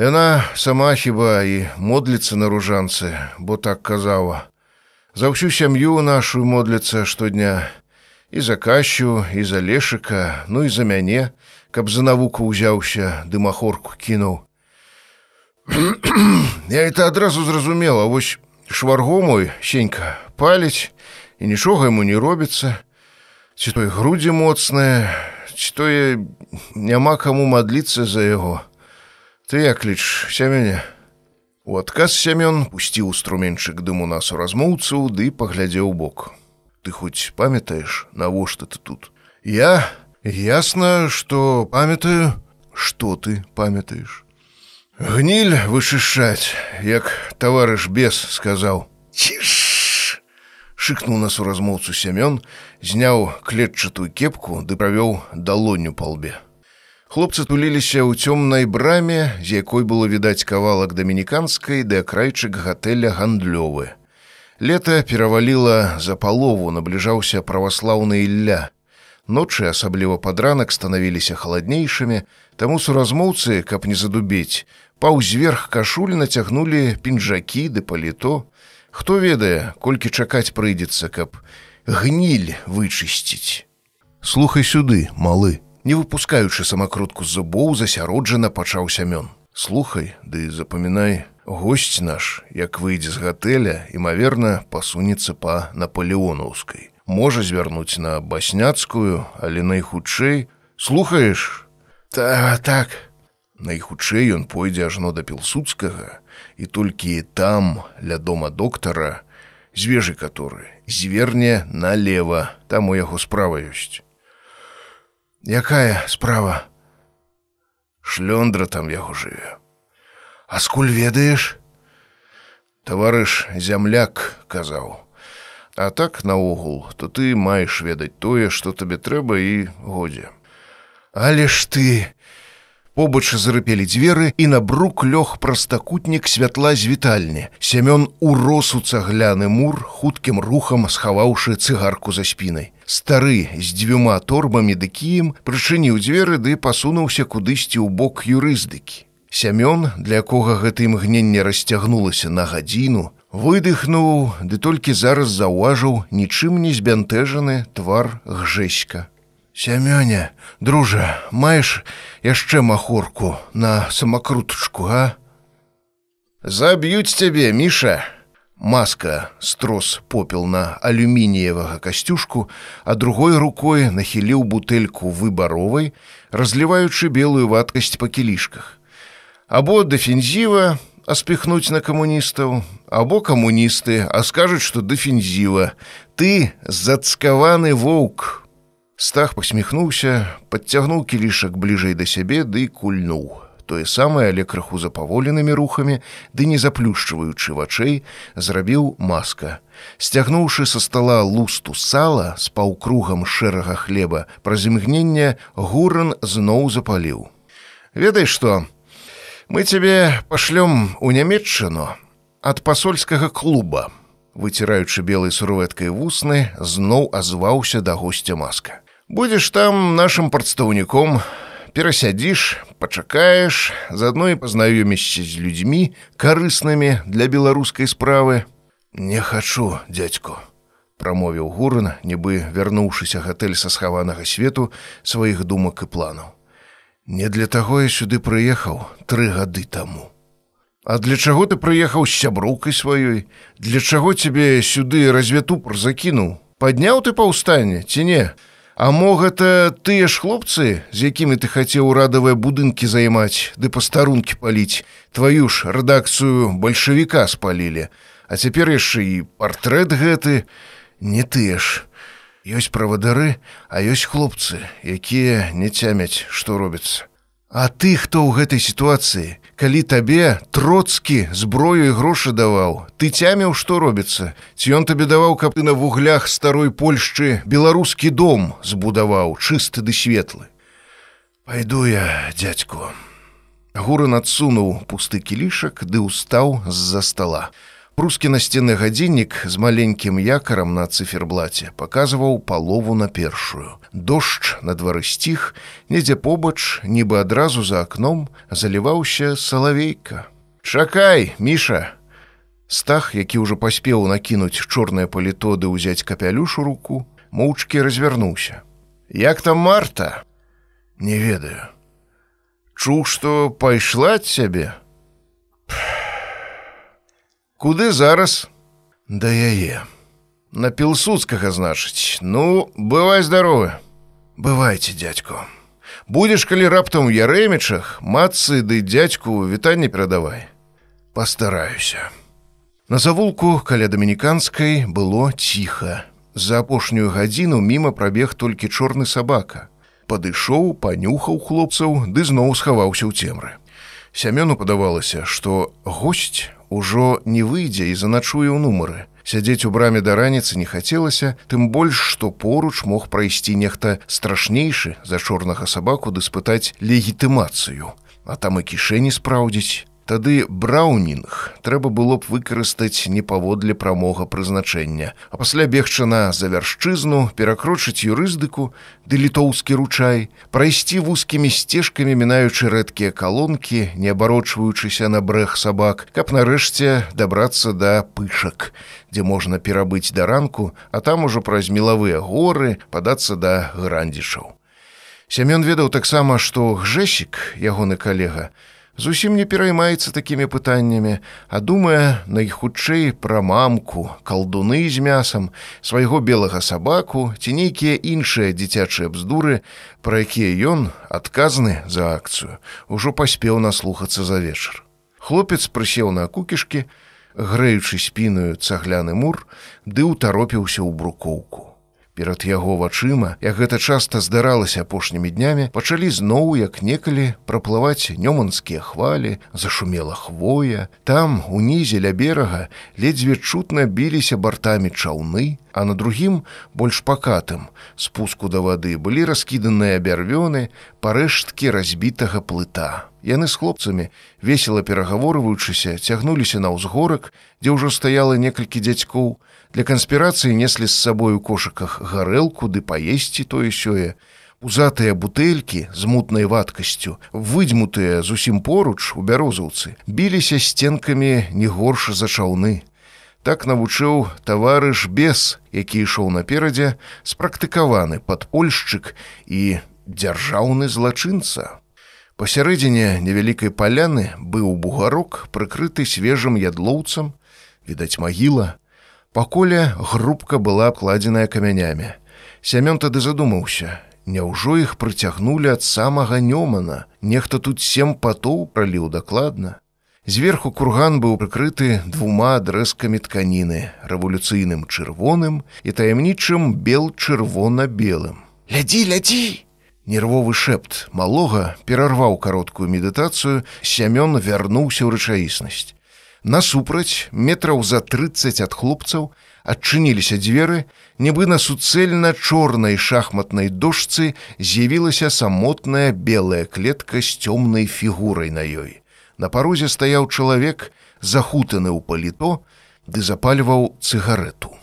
Яна сама хіба і модліцца на ружанцы, бо так казала. За ўсю сям'ю нашу модліцца штодня, і за кащу і за лешыка ну і за мяне каб за навуку ўзяўся дымахорку кінуў. Я это адразу зразумела вось шварго мой сенька паліць і нічога яму не робіцца. Ці той грудзі моцныя ці тое няма каму мадліцца за яго. Ты як ліч сямяне у адказ сямён пусціў струменчык дыму нас у размоўцу ды паглядзеў бок ты хоць памятаеш навошта ты тут? Я? Ясна что памятаю. Что ты памятаеш гніль вышышаць як таварыш бес сказаў ціш шыкнул нас у размоўцу сямён зняў клетчатую кепку ды правёў далонню па лбе. Хлопцы туліліся ў цёмнай браме з якой было відаць кавалак дамініканскай ды акрайчык гатэля гандлёвы Лета пераваліла за палову, набліжаўся праваслаўны ілля. Ночы, асабліва падранак станавіліся халаднейшымі, таму суразмоўцы, каб не задубець, паўзверх кашулі нацягнулі пінжакі ды паліто. Хто ведае, колькі чакаць прыйдзецца, каб гніль вычысціць. Слухай сюды, малы, не выпускаючы самакрутку з зубоў засяроджана пачаў сямён. Слухай, ды запамінай, Госць наш, як выйдзе з гатэля, імаверна, пасунецца па наполеонаўскай. Можа звярнуць на басняцкую, але найхутчэй слухаеш та так. Найхутчэй ён пойдзе ажно да пілсудскага і толькі там ля дома доктара, звежы каторы зверне налево, там у яго справа ёсць. Якая справа? Шлёндра там яго жыве. А скуль ведаеш? Таварыш зямляк казаў. А так наогул, то ты маеш ведаць тое, што табе трэба і годзе. Але ж ты, Побач зарыпелі дзверы і на брук лёг прастакутнік святла з вітальні. Сямён урос у цагляны мур, хуткім рухам схаваўшы цыгарку за спінай. Стары з дзвюма торбамі ды кіем прычыніў дзверы ды пасунуўся кудысьці ў бок юрыздыкі. Сямён, для якога гэта імгненне расцягнулася на гадзіну, Выдыхнуў, ды толькі зараз заўважыў нічым не збянтэжаны твар гжэська. Сямёня, дружа, маеш яшчэ махорку на самакрутачку, га? Заб'юць цябе, міша. Маска строс попел на алюмініевага касцюшку, а другой рукой нахіліў бутэльку выбаровай, разліваючы белую вадкасць па кілішках. Або дэфензіва, аспіхнуць на камуністаў, або камуністы, а скажуць, што дэфензіва. Ты зацкаваны воўк. Стах пасміхнуўся, падцягнуў кілішак бліжэй да сябе ды кульнуў. Тое самае, але крыху запаволенымі рухамі, ды не заплюшчваючы вачэй, зрабіў маска. Сцягнуўшы са стала лусту сала з паўкругам шэрага хлеба, праз імгнення гуран зноў запаліў. Ведай што, Мы цябе пашлём у нямметчыну ад пасольскага клуба. Выціраючы белай сурветкай вусны, зноў азваўся да госця маска. Будзеш там нашым прадстаўніком, перасядзіш, пачакаеш, заадно і пазнаёмішся з людзьмі, карыснымі для беларускай справы. Не хачу, дядьку, прамовіў гурн, нібы вярнуўшыся гатэль са схаванага свету сваіх думак і планаў. Не для таго я сюды прыехаў тры гады таму. А для чаго ты прыехаў з сяброўкай сваёй, Для чаго цябе сюды развятупр закінуў, падняў ты паўстанне ці не? А мо гэта тыя ж хлопцы, з якімі ты хацеў радавыя будынкі займаць, ды пастарункі паліць, тваю ж рэдакцыю бальшавіка спалілі, А цяпер яшчэ і партрэт гэты не тыя ж. Ёсць правадары, а ёсць хлопцы, якія не цямяць, што робіцца. А ты, хто ў гэтай сітуацыі, калі табе троцкі зброю і грошы даваў, ты цяміў, што робіцца, ці ён табе даваў, каб ты на вуглях старой Польшчы беларускі дом збудаваў чысты ды светлы. Пайду я, дядьку. Гурын адсунуў пусты кілішак ды ўстаў з-за стола. Прускі насценны гадзіннік з маленькім якарам на циферблаце паказваў палову на першую. Дождж на двары сціх, недзе побач, нібы адразу за акном заліваўся салавейка. Чакай, міша! Стах, які ўжо паспеў накінуць чорныя палітоды ўзяць капялюшу руку, моўчкі развярнуўся. Як там марта? Не ведаю. Чуў, што пайшла ад цябе, Куды зараз? Да яе. На пілсудскага, значыць. Ну, бывай здаровы. Бывайце, дядьку. Будзеш, калі раптам у ярэмічах, матцы ды дядьку вітанне перадавай. Пастараюся. На завулку каля дамініканскай было ціха. За апошнюю гадзіну міма прабег толькі чорны сабака. Падышоў, панюхаў хлопцаў, ды зноў схаваўся ў цемры. Сямёну падавалася, што госць ужо не выйдзе і заначуе ў нумары. Сядзець у браме да раніцы не хацелася, тым больш, што поруч мог прайсці нехта страшнейшы за чорнага сабаку ды спытаць легітымацыю, а там і кішэні спраўдзіць. Тады браўнінг трэба было б выкарыстаць не паводле прамога прызначэння, а пасля бегча на завяршчызну, перакрочыць юрыздыку, ды літоўскі ручай, прайсці вузкімі сцежкамі мінаючы рэдкія калонкі, не абарочваючыся на брэх сабак, каб нарэшце дабрацца да пышак, дзе можна перабыць да ранку, а там ужо праз мелавыя горы падацца да грандзішаў. Сямён ведаў таксама, што гжэсік, ягоны калега, зусім не пераймаецца такімі пытаннямі, а думае найхутчэй пра мамку, калдуны з мясам, свайго белага сабаку ці нейкія іншыя дзіцячыя бздуры, пра якія ён адказны за акцыю, ужо паспеў наслухацца за вечар. Хлопец прысеў на кукішкі, грэючы спіную цагляны мур, ды ўтаропіўся ў брукоўку. Перад яго вачыма, як гэта часта здаралася апошнімі днямі, пачалі зноў, як некалі праплываць нёманскія хвалі, зашумела хвоя. Там, унізе ля берага, ледзьве чутна біліся бартамі чаўны, а на другім, больш пакатым, спуску да вады былі раскіданыя бярвёны, парэшткі разбітага плыта. Яны з хлопцамі, весела перагаворваючыся, цягнуліся на ўзгорак, дзе ўжо стаяла некалькі дзядзькоў, Для канспірацыі неслі з сабой у кошыках гарэлку ды паесці тое сёе. Узатыя бутэлькі з мутнай вадкасцю, выдзьмутыя зусім поруч у бярозаўцы, біліся сценкамі не горш за чаўны. Так навучыў таварыш бес, які ішоў наперадзе, спрактыкаваны падпольшчык і дзяржаўны злачынца. Пасярэдзіне невялікай паляны быў бугарок, прыкрыты свежым ядлоўцам, відаць магіла. Паколе грубка была абкладзеная камянямі. Сямён тады задумаўся: Няўжо іх прыцягнулі ад самага нёмана, Нехта тут сем патоў праліў дакладна. Зверху курган быў прыкрыты двума адрэзкамі тканіны, рэвалюцыйным чырвоным і таямнічым бел чырвона-белым. Лядзі, лядзі! Нервовы шэпт малога перарваў кароткую медытацыю, сямён вярнуўся ў рэчаіснасць. Насупраць метраў за 30 ад хлопцаў адчыніліся дзверы, нібы на суцэльна чорнай шахматнай дошцы з'явілася самотная белая клетка з цёмнай фігурай на ёй. На парозе стаяў чалавек, захутаны ў паліто, ды запальваў цыгарету.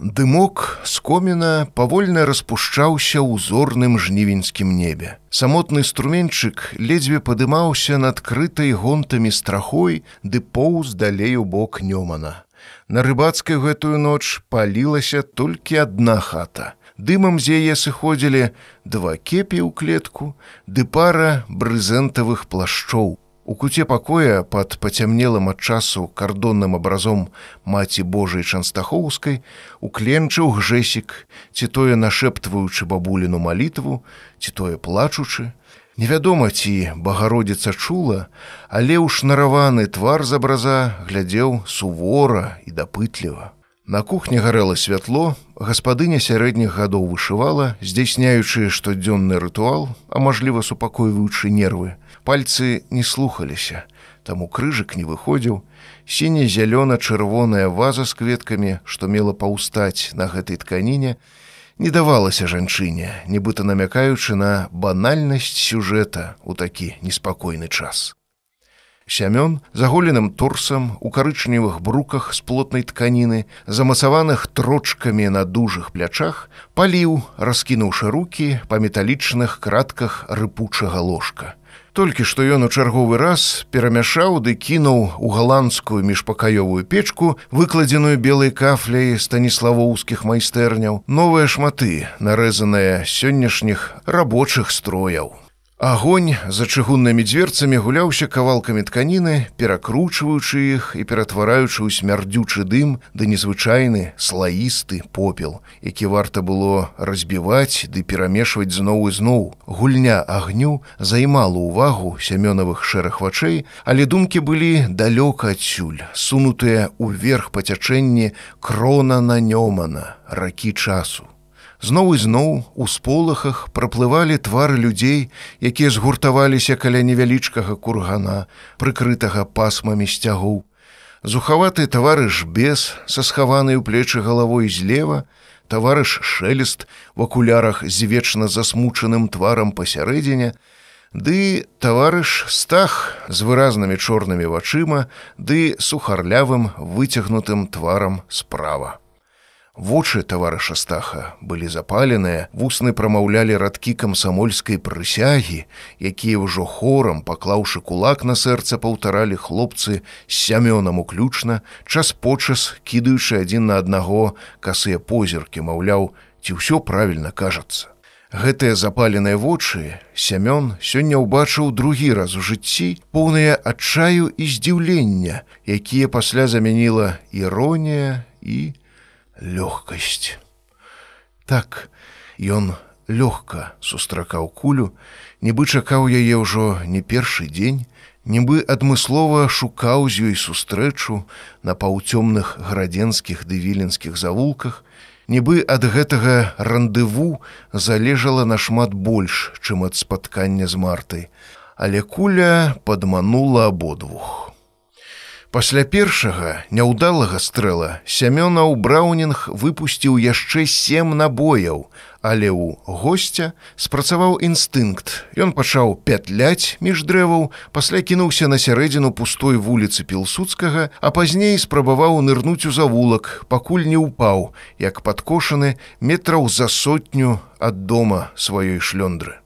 Дымок з коміна павольна распушчаўся ў зорным жнівеньскім небе. Самотны струменьчык ледзьве падымаўся над крытай гонтамі страхой ды поўз далей у бок нёмана. На рыбацкай гэтую ноч палілася толькі адна хата. Дымам з яе сыходзілі два кепі ў клетку, ды пара брызэнтавых плашчоў. У куце пакоя пад пацямнелым ад часу кардонным абразом маці Божай Чанстахоўскай укленчыў гжэсік, ці тое нашэптваючы бабуліну малітву, ці тое плачучы. Невядома, ці багародзіца чула, але ўшнараваны твар з абраза глядзеў сувора і дапытліва. На кухне гарэла святло, гаспадыня сярэдніх гадоў вышывала, здзяйсняючы штодзённы рытуал, а мажліва супакойваючы нервы, пальцы не слухаліся, таму крыжык не выходзіў, сіне-зялёна-чырвоная ваза з кветкамі, што мела паўстаць на гэтай тканіне, не давалася жанчыне, нібыта намякаючы на банальнасць сюжэта ў такі неспакойны час. Сямён заголеным торсам у карычневых бруках з плотнай тканіны, замасаваных трочкамі на дужых плячах, паліў, раскінуўшы руки па металічных кратках рыпучага ложка. Толькі што ён у чарговы раз перамяшаў ды кінуў у галандскую міжпакаёвую печку, выкладзеную белай кафляй станіславоўскіх майстэрняў, новыя шматы, нарэзаныя сённяшніх рабочых строяў. Агонь за чыгуннымі дзверцамі гуляўся кавалкамі тканіны, перакручваючы іх і ператвараючы ў смярдзючы дым да незвычайны слаісты попел, які варта было разбіваць ды перамешваць зноў і зноў. Гульня агню займала ўвагу сямёнавых шэрых вачэй, але думкі былі далёка адсюль, сунутыя ўверх пацячэнні крона на нёмана, ракі часу. Зноў і зноў у сполахах праплывалі твары людзей, якія згуртаваліся каля невялічкага кургана, прыкрытага пасмамі сцягоў. Зухаваты таварыш бес са схаванай у плечы галавой злева, таварыш шэлест в акулярах з вечна засмучаным тварам пасярэдзіне, ды таварыш стах з выразнымі чорнымі вачыма ды сухарлявым выцягнутым тварам справа. Вочы таварыша стаха былі запаленыя, вусны прамаўлялі радкі камсамольскай прысягі, якія ўжо хорам, паклаўшы кулак на сэрца паўтаралі хлопцы з сямёнам уключна, час почас кідаючы адзін на аднаго касыя позіркі, маўляў, ці ўсё правільна кажацца. Гэтыя запаленыя вочы сямён сёння ўбачыў другі раз у жыцці поўныя адчаю і здзіўлення, якія пасля замяніла іронія і лёгкасць. Так ён лёгка сустракаў кулю, нібы чакаў яе ўжо не першы дзень, нібы адмыслова шукаў з ёй сустрэчу на паўцёмных градзенскіх ды віленскіх завулках, нібы ад гэтага рандыву залежала нашмат больш, чым ад спаткання з мартай, але куля падманула абодвух. Пасля першага няўдалага стрэла сямёна ў браўнінг выпусціў яшчэ сем набояў, але ў госця спрацаваў інстынкт. Ён пачаў пятляць між дрэваў, пасля кінуўся на сярэдзіну пустой вуліцы пілсудскага, а пазней спрабаваў нырнуць у завулак, пакуль не ўпаў, як падкошаны метраў за сотню ад дома сваёй шлёндры.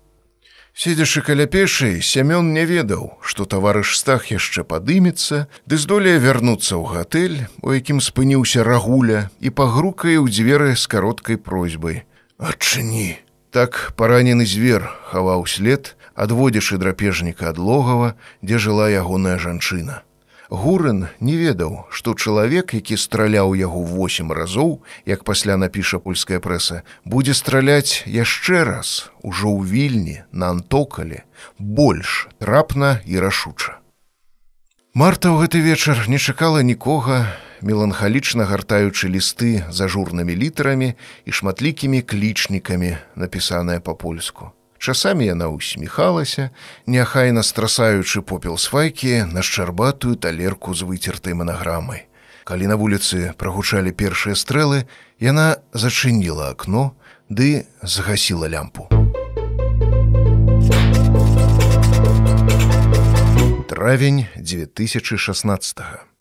Седзячы каля пешай, сямён не ведаў, што таварыш стах яшчэ падымецца, ды здолее вярнуцца ў гатэль, у якім спыніўся рагуля і пагрукае ў дзверы з кароткай просьбай: Адчыні. Так паранены звер хаваў след, адводзячы драпежніка ад логава, дзе жыла ягоная жанчына. Гурын не ведаў, што чалавек, які страляў яго восем разоў, як пасля напіша польская прэса, будзе страляць яшчэ раз, ужо ў вільні, на антокале, больш трапна і рашуча. Марта ў гэты вечар не чакала нікога, меланхалічна гартаючы лісты з ажурнымі літарамі і шматлікімі клічнікамі, напісаныя па-польску. Часамі яна усміхалася, няхайна страсаючы попел свайкі на шчарбатую талерку з выцертай манаграмай. Калі на вуліцы прагучалі першыя стрэлы, яна зачыніла акно ды згасіла лямпу. Травень 2016. -го.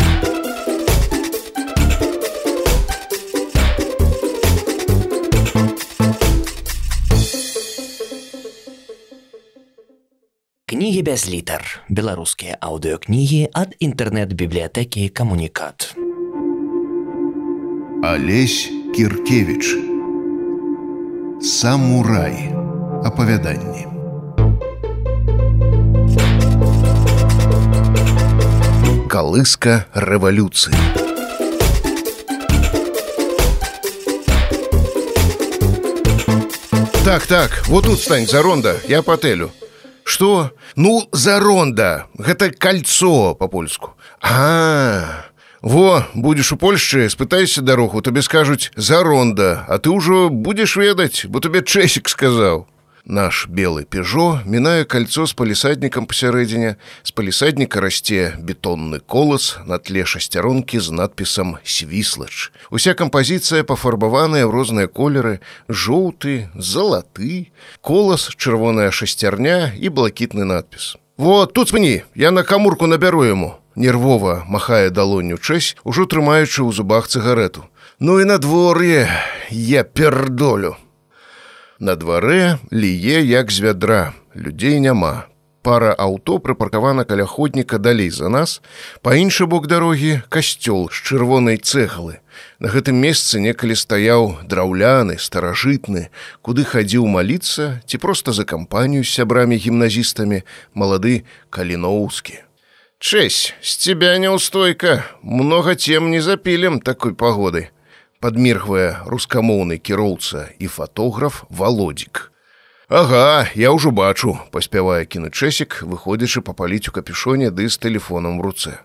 Кнігі без літар беларускія аўдыокнігі ад інтэрнэт-бібліятэкі камунікат. Алесь кіркевич самурай. Апавяданні. Калыска рэвалюцыі. Так так вот тут стань за ронда я патэлю Што? Ну заронда, гэта кольцо па-польску. А Во, будзеш у Польшчы, спытайся дарогу, табе скажуць заронда, а ты ўжо будзеш ведаць, бо табе чэсік сказаў. Наш белы пежо мінае кольцо з палісаднікам пасярэдзіне. З палісадніка расце бетонны колас на тле шасцяронкі з надпісам свіслач. Уся кампазіцыя пафарбаваная ў розныя колеры, жоўты, залаты, колас, чырвоная шасцярня і блакітны надпіс. Вот тут спыні, я на камурку набяру яму. Нервова махае далонню чэсь, ужо трымаючы ў зубах цыгарету. Ну і надвор'е, я пердолю. На дварэ ліе як з вядра, людзей няма. Пара аўто прыпаркавана каля ходніка далей за нас. Па іншы бок дарогі касцёл з чырвонай цэглы. На гэтым месцы некалі стаяў драўляны, старажытны, куды хадзіў маліцца ці проста за кампанію з сябрамі гімназістамі малады каліноўскі. Чэсь, з цябя няўстойка, многа цем не запілем такой пагоды падміргвае рускамоўны кіроўца і фатограф володзік. Ага, я ўжо бачу, паспявае кіны чэсік, выходзячы папаліць у капюшоне ды з тэлефонам в руцэ.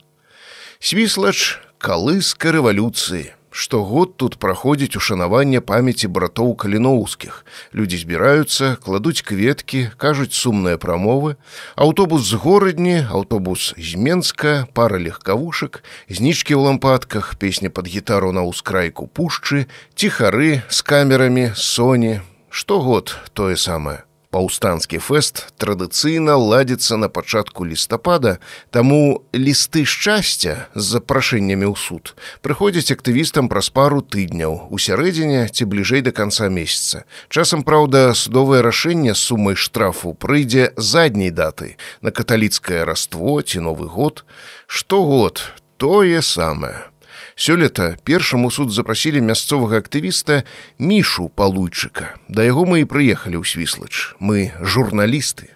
Свіслач калыска рэвалюцыі. Штогод тут праходзіць ушанаванне памяці братоў каліноўскіх. Людзі збіраюцца, кладуць кветкі, кажуць сумныя прамовы. Аўтобус з горадні, аўтобус з Менска, пара легкавушак, знічкі ў лампадках, песня пад гітару на ўскрайку пушчы, ціхары з камерамі, соні. Штогод тое самае. Паўстанскі фэст традыцыйна ладзіцца на пачатку лістапада, таму лісты шчасця з запрашэннямі ў суд прыходзяць актывістам праз пару тыдняў у сярэдзіне ці бліжэй да канца месяца. Часам, праўда, судовае рашэнне з сумай штрафу прыйдзе задняй даты на каталіцкае раство ці новы год. Штогод тое самае. Сёлета першаму суд запрасілі мясцовага актывіста мішу палуйчыка. Да яго мы і прыехалі ў свіслач. Мы журналісты.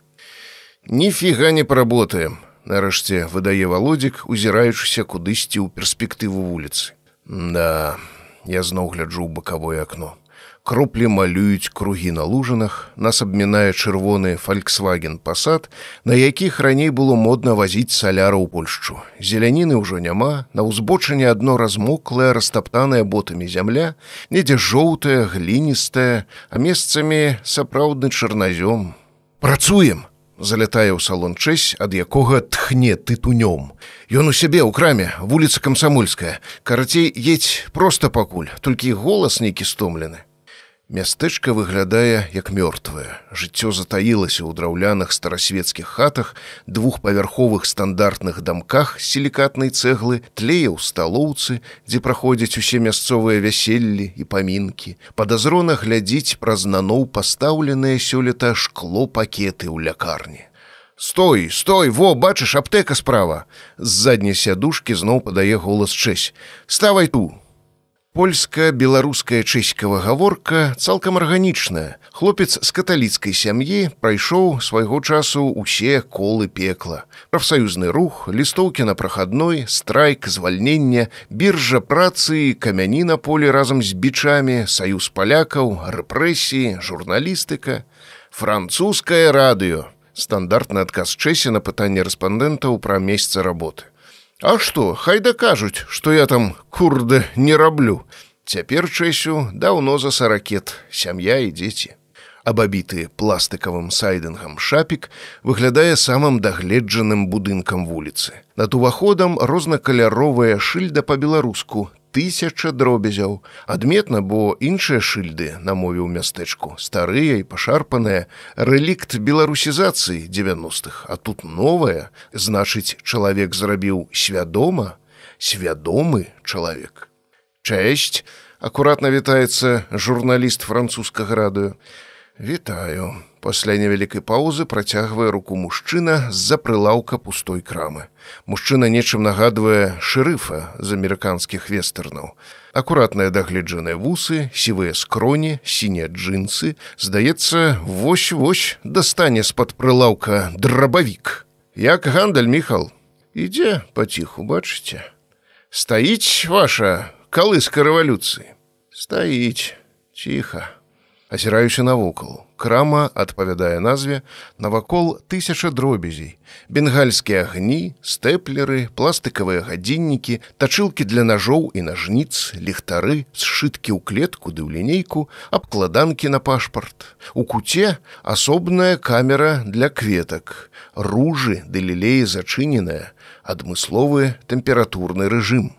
Ніфіга не паработаем. Нарэшце выдае валодзік, узіраючыся кудысьці ў перспектыву вуліцы. Да, я зноў гляджу ў бакавое акно кроплі малююць кругі на лужынах, нас абмінае чырвоны фальксваген пасад, на якіх раней было модна вазіць саляра ў Польшчу. Зеляніны ўжо няма, на ўзбочыне адно размоклая, растаптаная ботамі зямля, недзе жоўтая, гліністая, а месцамі сапраўдны чарназём. Працуем! залятае ў салон чэсь, ад якога тхне тытунём. Ён у сябе ў краме, вуліца камсамольская, карацей едзь проста пакуль, толькі голас нейкі стомлены. Мястэчка выглядае як мёртвае. Жыццё затаілася ў драўляных старасветскіх хатах, двухпавярховых стандартных дамках сілікатнай цэглы, тлее ў сталоўцы, дзе праходзяць усе мясцовыя вяселлі і памінкі. Падазрона глядзіць праз наноў пастаўленыя сёлета шкло пакеты ў лякарні. Стой, стой, во, бачыш, аптэка справа. З задняй сядушкі зноў падае голас чэсь. Ставай ту, Польска-беларуская чэськава гаворка цалкам арганічная. Хлопец з каталіцкай сям'і прайшоў свайго часу ўсе колы пекла. Прафсаюзны рух, лістоўкі на прахадной, страйк, звальнення, біржа працы, камяні на полі разам з бічамі, саюз палякаў, рэпрэсіі, журналістыка, французскае радыё. Стандартны адказ чэсі на пытанне рэспандэнтаў пра месца работы. А што, хай дакажуць, што я там курда не раблю. Цяпер чэсю даўно за саракет, сям'я і дзеці. Абабіты пластыкавым сайдынгам шапік выглядае самым дагледжаным будынкам вуліцы. Над уваходам рознакаляровая шыльда па-беларуску тысяча дробязяў. Адметна, бо іншыя шыльды на мове ў мястэчку старыя і пашарпаныя рэлікт беларусізацыі 90-х, а тут новая, значыць, чалавек зрабіў свядома, свядомы чалавек. Чэсць, акуратна вітаецца журналіст французскага радыё. Вітаю. Пасля невялікай паўзы працягвае руку мужчына з-за прылаўка пустой крамы. Мужчына нечым нагадвае шэрыфа з амерыканскіх вестэрнаў. Акуратныя дагледжаныя вусы, сівыя скроні, сінія джинсы, здаецца, вось-вось дастане з-пад прылаўка драбавік. Як гандаль міхал, ідзе паціху бачыце. Стаіць ваша калыска рэвалюцыі. Стаіць ціха азіраюся навокал крама адпавядае назве навакол тысяча дробязей бенгальскія агні стэплеры пластыкавыя гадзіннікі тачылкі для ножоў і нажніц ліхтары сшыткі ў клетку ды ў лінейку абкладанкі на пашпарт. У куце асобная камера для кветак. Ружы ды лілеі зачыненая адмысловы тэмпературны рэжым.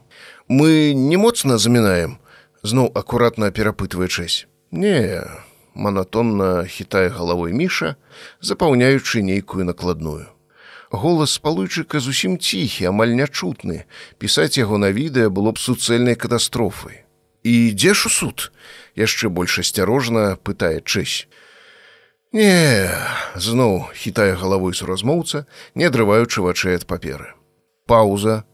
Мы не моцна замінаем? Зноў акуратна перапытвае чэсь Не, манатонна хітае галавой міша, запаўняючы нейкую накладную. Голас палуйчыка зусім ціхі, амаль нячутны. Пісаць яго на відэа было б суцэльнай катастрофай. І дзе ж у суд? яшчэ больш асцярожна пытае чэсь. Не, зноў хітае галавой суразмоўца, не адрываючы вачэй ад паперы. Пауза,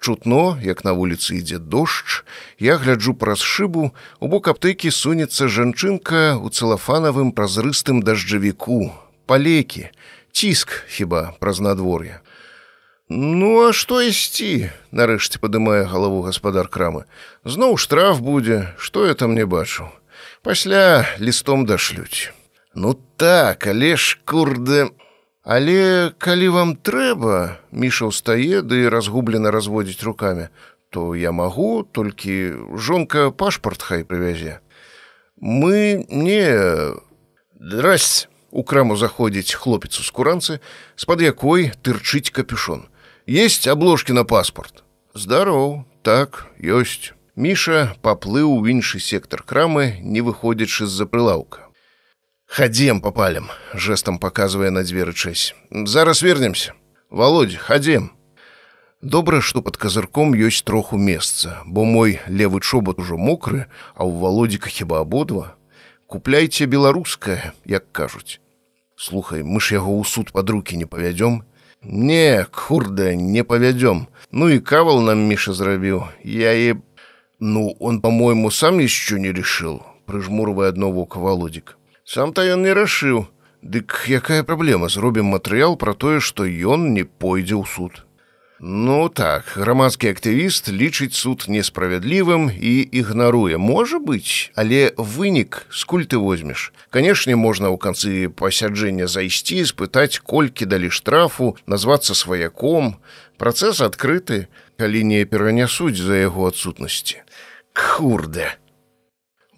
Чутно, як на вуліцы ідзе дождж, я гляджу праз шыбу, у бок аптэкі сунецца жанчынка ў цэлафанавым празрыстым дажджавіку, палекі, ціск хіба праз надвор'е. Ну, а што ісці? нарэшце падымае галаву гаспадар крамы. Зноў штраф будзе, што я там не бачу. Пасля лістом дашлюць. Ну так, але ж курды, Але калі вам трэба, міша ўстае ды да разгублена разводзіць руками, то я магу, толькі жонка пашпарт хай прывязе. Мы не драсць у краму заходзіць хлопец у скуранцы, з-пад якой тырчыць капюшон. Есть обложки на паспорт. Здароў, так, ёсць. Міша паплыў у іншы сектар крамы, не выходзячы з-за прылаўка. Хадзем попалем, жестом показывая на дзверы чэсь. Зараз вернемся. Володь, хадзем. Добра, што под казырком ёсць троху месца, бо мой левы чобат ужо мокры, а ў володзіка хіба абодва. Купляйце беларускае, як кажуць. Слухай, мы ж яго ў суд пад руки не павядём. Не, курда, не павядём. Ну і кавал нам міша зрабіў. Я і... Ну, он, по-моему, сам еще не решил, прыжмурвая одно вока володик. Сам-то ён не рашыў. Дык якая праблема зробім матэрыял пра тое, што ён не пойдзе ў суд. Ну так, грамадскі актывіст лічыць суд несправядлівым і ігнаруе, можа быць, але вынік скуль ты возьмеш. Канешне, можна ў канцы пасяджэння зайсці, спытаць, колькі далі штрафу, назвацца сваяком. Працэс адкрыты, калі не перанясуць за яго адсутнасці. Курде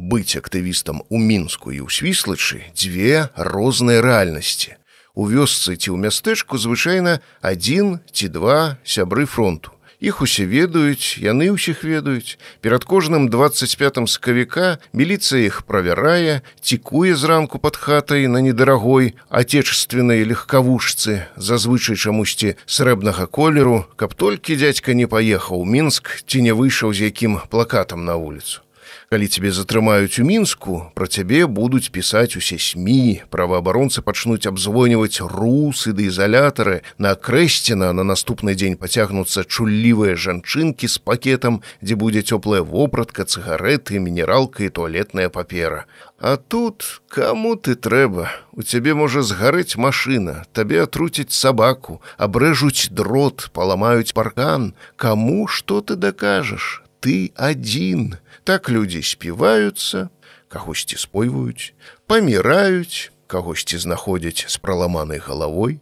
быць актывістам у мінску і ў свіслачы дзве розныя рэальнасці. У вёсцы ці ў мястэчку звычайна адзін ці два сябры фронту. Іх усе ведаюць, яны ўсіх ведаюць. Перад кожным 25 сакавіка міліцыя іх правярае, цікуе зранку пад хатай на недарагой отечественнай легкавушцы, зазвычай чамусьці срэбнага колеру, каб толькі дзядзька не паехаў мінск ці не выйшаў з якім плакатам на вуліцу калі цябе затрымаюць у мінску пра цябе будуць пісаць усе сМ праваабаронцы пачнуць абзвоніваць русы ды ізалятары на крэсціна на наступны дзень пацягнуцца чуллівыя жанчынкі з пакетам дзе будзе цёплая вопратка цыгареты мінералка і туалетная папера. А тут кому ты трэба у цябе можа згарэць машына табе атруціць сабаку абрэжуць дрот паламаюць паркан. Каму што ты дакажаш ты адзін так людзі співаюцца кагосьці спойваюць паміраюць кагосьці знаходзяць з праламанай галавой.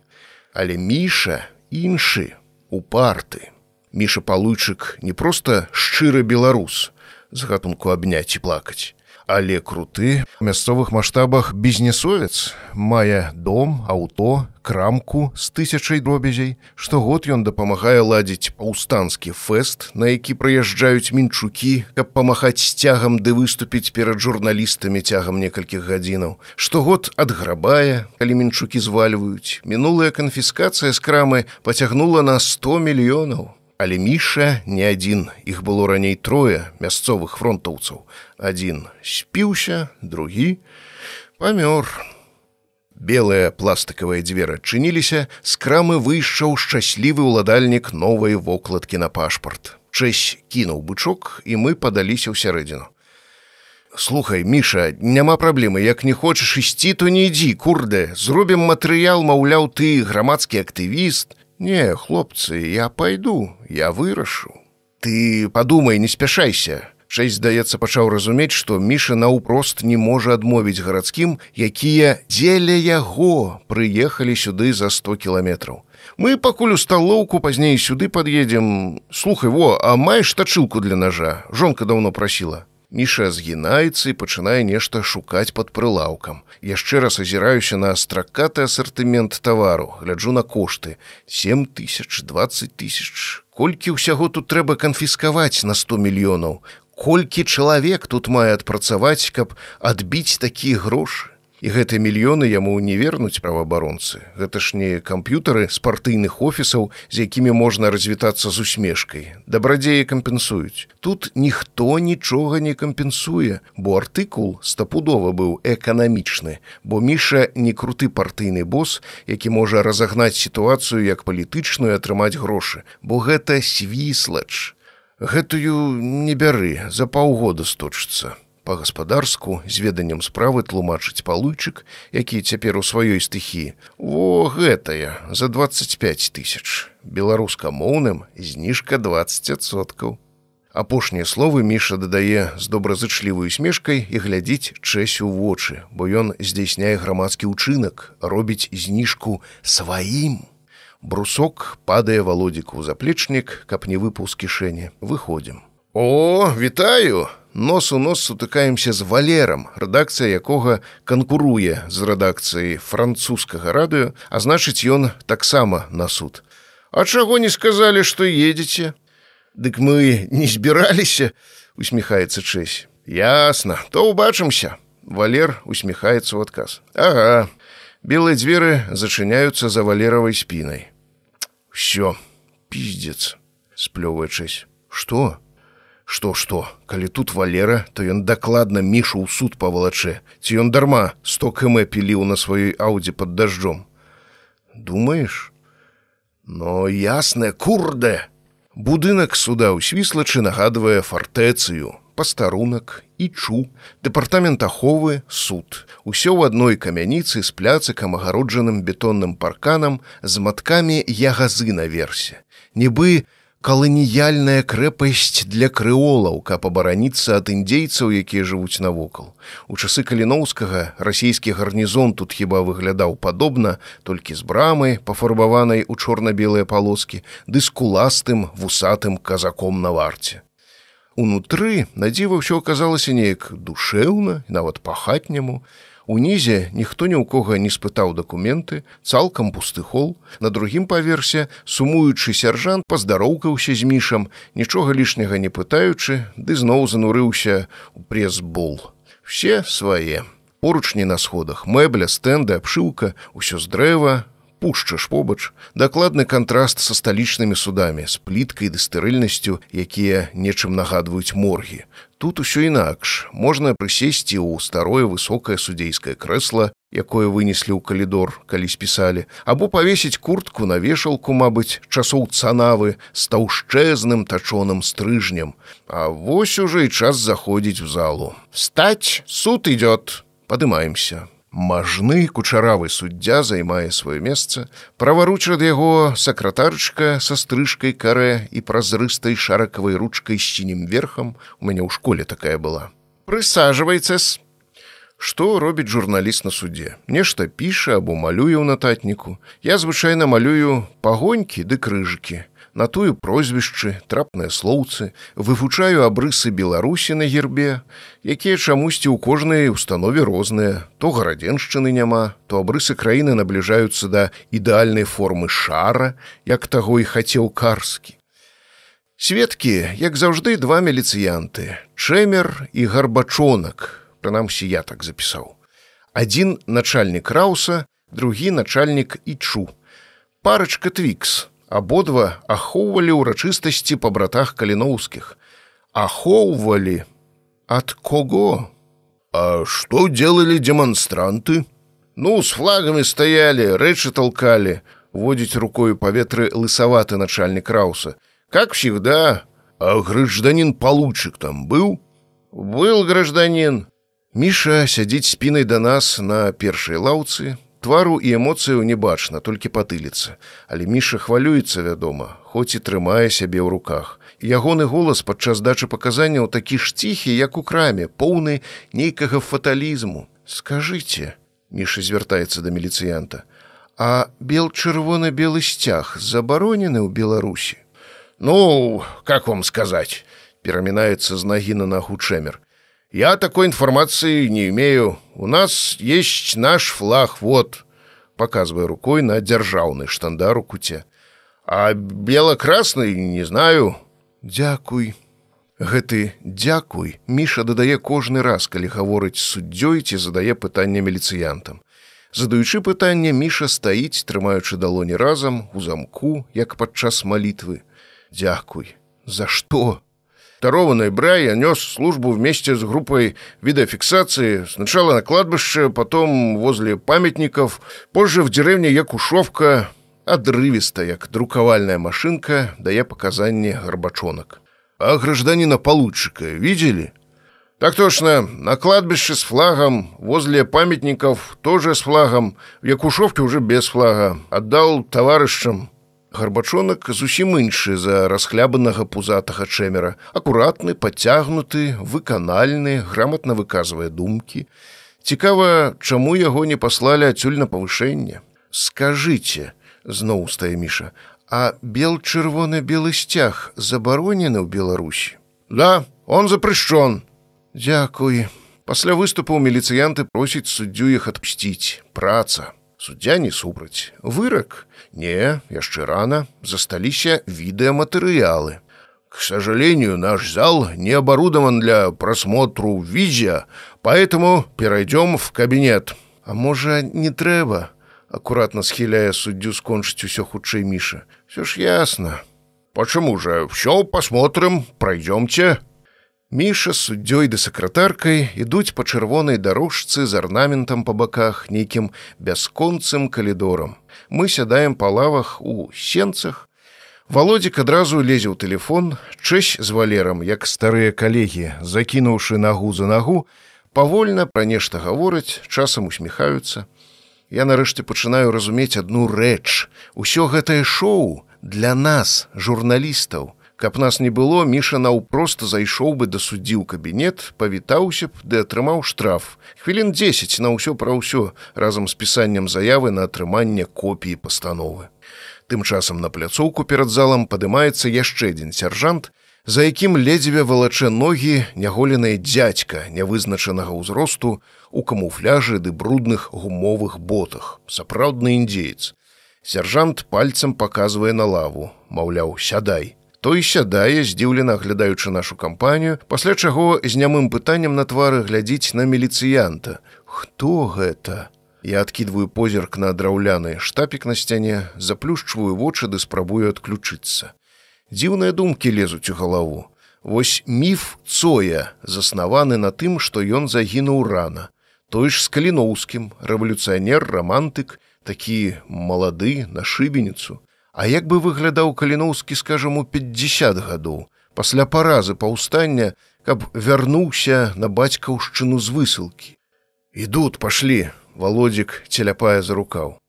Але міша іншы упарты міша палучык не проста шчыры беларус з гатунку абняць і плакаць але круты. Мясцовых маштабах бізнесовец мае дом аўто крамку з тысячай дробязей. Штогод ён дапамагае ладзіць паўстанскі фэст на які прыязджаюць мінчукі каб памахаць сцягам ды выступіць перад журналістамі цягам некалькіх гадзінаў. Штогод адграбае калі мінчукі звальваюць. Мінулая канфіскацыя з крамы пацягнула на 100 мільёнаў Але міша не адзін. Іх было раней трое мясцовых фронтаўцаў. Адзін спіўся другі памёр. Белыя пластыкавыя дзверы адчыніліся з крамы выйшаў шчаслівы ўладальнік новай вокладкі на пашпарт. Чэсь кінуў бычок і мы падаліся ў сярэдзіну слухай міша няма праблемы як не хочаш ісці то не ідзі курды зробім матэрыял маўляў ты грамадскі актывіст Не, хлопцы, я пойду, я вырашу. Ты падумай, не спяшайся. Шэсць, здаецца, пачаў разумець, што міша наўпрост не можа адмовіць гарадскім, якія дзеля яго прыехалі сюды за 100 кіламетраў. Мы пакуль у сталоўку пазней сюды пад'едзем. Слухай во, а маеш тачылку для ножа. Жонка даўно прасіла. Міша згінаецца і пачынае нешта шукаць пад прылаўкам. Яшчэ раз азіраюся на астракаты асартымент тавару, гляджу на кошты: 7 тысяч 20 тысяч. Колькі ўсяго тут трэба канфіскаваць на 100 мільёнаў. Колькі чалавек тут мае адпрацаваць, каб адбіць такія грошы і гэтыя мільёны яму не вернуць праваабаронцы. Гэта ж не камп'ютары з партыйных офісаў з якімі можна развітацца з усмешкай. Дабрадзеі кампенсуюць. Тут ніхто нічога не кампенсуе бо артыкул стапудова быў эканамічны бо міша не круты партыйны босс які можа разагнаць сітуацыю як палітычную атрымаць грошы бо гэта свіслач. Гэтую не бяры за паўгода сточыцца па-гаспадарску з веданнем справы тлумачыць палучык, які цяпер у сваёй стыхі. Во гэтая за 25 тысяч. Беларускамоўным зніжка 20соткаў. Апошнія словы міша дадае з добразычлівую смешкай і глядзіць чэсь у вочы, бо ён здзяйсняе грамадскі ўчынак, робіць зніжку сваім. Брусок падае валодзіку ў заплечнік, каб не выпаў з кішэні, выходзім. О, вітаю! Нос у нос сутыкаемся з валерам, рэдакцыя якога канкуруе з рэдакцыяй французскага радыё, а значыць ён таксама на суд. А чаго не сказалі, што едзеце? Дык мы не збіраліся, усміхаецца чэсь. Ясна, то ўбачымся. Валер усміхаецца ў адказ. Ага, белыя дзверы зачыняюцца за валеравай спінай. Всё, пиздец, сплёвае чэсь. Што? Што што, калі тут валера, то ён дакладна мішу ў суд павалачэ, ці ён дарма сто км піліў на сваёй аўдзе пад дажджом. Думаеш? Но яснае курдэ. Будынак суда ў свіслачы нагадвае фартэцыю, пастарунак і чу, дэпартамент аховы, суд. Усё ў адной камяніцы з пляцыкам агароджаным бетонным парканам з маткамі ягазы наверсе. Нібы, каланіяльная крэпасць для крыолаў, каб абараніцца ад індзейцаў, якія жывуць навокал. У часы каліноўскага расійскі гарнізон тут хіба выглядаў падобна, толькі з брамай, пафарбаванай у чорна-белыя палоскі, ды з куластым вусатым казаком на варце. Унутры надзіва ўсё аказалася неяк душэўна, нават па-хатняму, Унізе ніхто ні ў кога не спытаў дакументы, цалкам пусты хол. На другім паверсе, сумуючы сяржант паздароўкаўся з мішам, нічога лішняга не пытаючы, ды зноў занурыўся ў пресс-бол. Все свае. Поручні на сходах, мэбля, стэнды, абшыўка, усё з дрэва, пушчаш побач. Дакладны кантраст са сталічнымі судамі з пліткай ды стэрыльнасцю якія нечым нагадваюць моргі. Тут усё інакш. Можна прысесці ў старое высокае судзейскае крэсла якое вынеслі ў калідор калі спісалі або павесіць куртку на вешалку мабыць часоў цанавы з таўшчэзным тачоным стрыжнем. А вось уже і час заходзіць в залу. Стаць суд идет падымаемся Мажны кучаравы суддзя займае сваё месца, праваруч ад яго сакратарчка са стрыжкай карэ і празрыстай шаракавай ручкай з сінім верхам у мяне ў школе такая была. Прысажвайцэс. Што робіць журналіст на судзе? Нешта піша або малюе ў нататніку. Я звычайна малюю пагонькі ды крыжыкі натую прозвішчы, трапныя слоўцы, вывучаю абрысы беларусі на гербе, якія чамусьці ў кожнай установе розныя, то гарадзеншчыны няма, то абрысы краіны набліжаюцца да ідэальнай формы шара, як таго і хацеў карскі. Сведкі, як заўжды два меліцыянты, чэмер і гарбачонак, прынамсі я так запісаў. Адзін начальнік рауса, другі начальнік ічу. Парачка твікс, абодва ахоўвалі ўрачыстасці па братах каліноўскіх. Ахоўвалі ад кого? А што делали демонстранты ну с флагамі стаялі рэчы толкалі водзіць рукою паветры лысаваты начальнік рауса. Как всегда. А гражданин получык там быў? Был гражданин. Міша сядзіць спінай да нас на першай лаўцы Твару і эмоцыяў не бачна, толькі патыліцца, але міша хвалюецца, вядома, хоць і трымае сябе ў руках. Ягоны голас падчас дачы паказанняў такі ж ціхі, як у краме, поўны нейкага фаталізму. Скажыце, міша звяртаецца да міліцыянта, а бел чырвоны белы сцяг забаронены ў Беларусі. Ну, как вам сказаць, перамінаецца з нагі на нагу чэмер. Я такой информации не имею. У нас есть наш флаг, вот, показывая рукой на державный штандар у куте. А бело-красный не знаю. Дякуй. Гэты дзякуй Міша дадае кожны раз, калі гаворыць суддзёй ці задае пытанне міліцыянтам. Задаючы пытанне міша стаіць, трымаючы далоні разам у замку, як падчас малітвы. Дякуй, за што? Тарованный Брайя нес службу вместе с группой видеофиксации. Сначала на кладбище, потом возле памятников, позже в деревне Якушовка, отрывисто, як друковальная машинка, дая показания горбачонок. А гражданина Получика видели? Так точно, на кладбище с флагом, возле памятников тоже с флагом, в Якушовке уже без флага. Отдал товарищам гарбачонак зусім іншы за расхлябанага пузатага чэмера. Акуратны падцягнуты выканальны граматна выказвае думкі. Цікава чаму яго не паслалі адсюль на павышэнне. Скажыце зноў стае міша а бел чырвоны белы сцяг забаронены ў беларусі? Да он запрещен дзякуй. Пасля выступаў міліцыянты просіць суддзю іх адпсціць. Праца суддзя не супраць вырак не яшчэ рано засталіся відэаматэрыялы к сожалению наш зал не оборудован для просмотру визя поэтому перайдем в кабинет а можа не трэба аккуратно схіляе суддзю скончыць усё хутчэй міша все ж ясно почему же все посмотрим пройдемте Міша з суддзёй ды сакратаркай ідуць па чырвонай дарожцы з арнаментам па баках нейкім бясконцым калідорам. Мы сядаем па лавах у сенцах. Володзік адразу лезе ў тэлефон, чэсь з валерам, як старыя калегі, закінуўшы нагу за нагу, павольна пра нешта гавораць, часам усміхаюцца. Я нарэшце пачынаю разумець адну рэч. Усё гэтае шоу для нас, журналістаў, Каб нас не было, міша наўпрост зайшоў бы да суддзі ў кабінет, павітаўся б ды атрымаў штраф. Хвілін 10 на ўсё пра ўсё разам з пісаннем заявы на атрыманне копіі пастановы. Тым часам на пляцоўку перад залам падымаецца яшчэ адзін сяржант, за якім ледзьве валачэ ногі няголенае дзядзька нявызначанага ўзросту у камуфляжы ды брудных гумовых ботах сапраўдны індзеец сяржант пальцам паказвае на лаву маўляў сядай той сядае здзіўлена аглядаючы нашу кампанію пасля чаго з нямым пытаннем на твары глядзіць на міліцыянта хто гэта я адкідваю позірк на драўляны штапік на сцяне заплюшчваю вочы ды спрабую адключыцца Дзіўныя думкі лезуць у галаву. Вось міф Цоя заснаваны на тым, што ён загінуў рана. Той ж з каліноўскім, рэвалюцыянер, рамантык, такі малады на шыбеніцу. А як бы выглядаў каліноўскі, скажам, у 50 гадоў, пасля паразы паўстання, каб вярнуўся на бацькаўшчыну з высылкі. Ідут, пашлі, володзік целяпае за рукаў.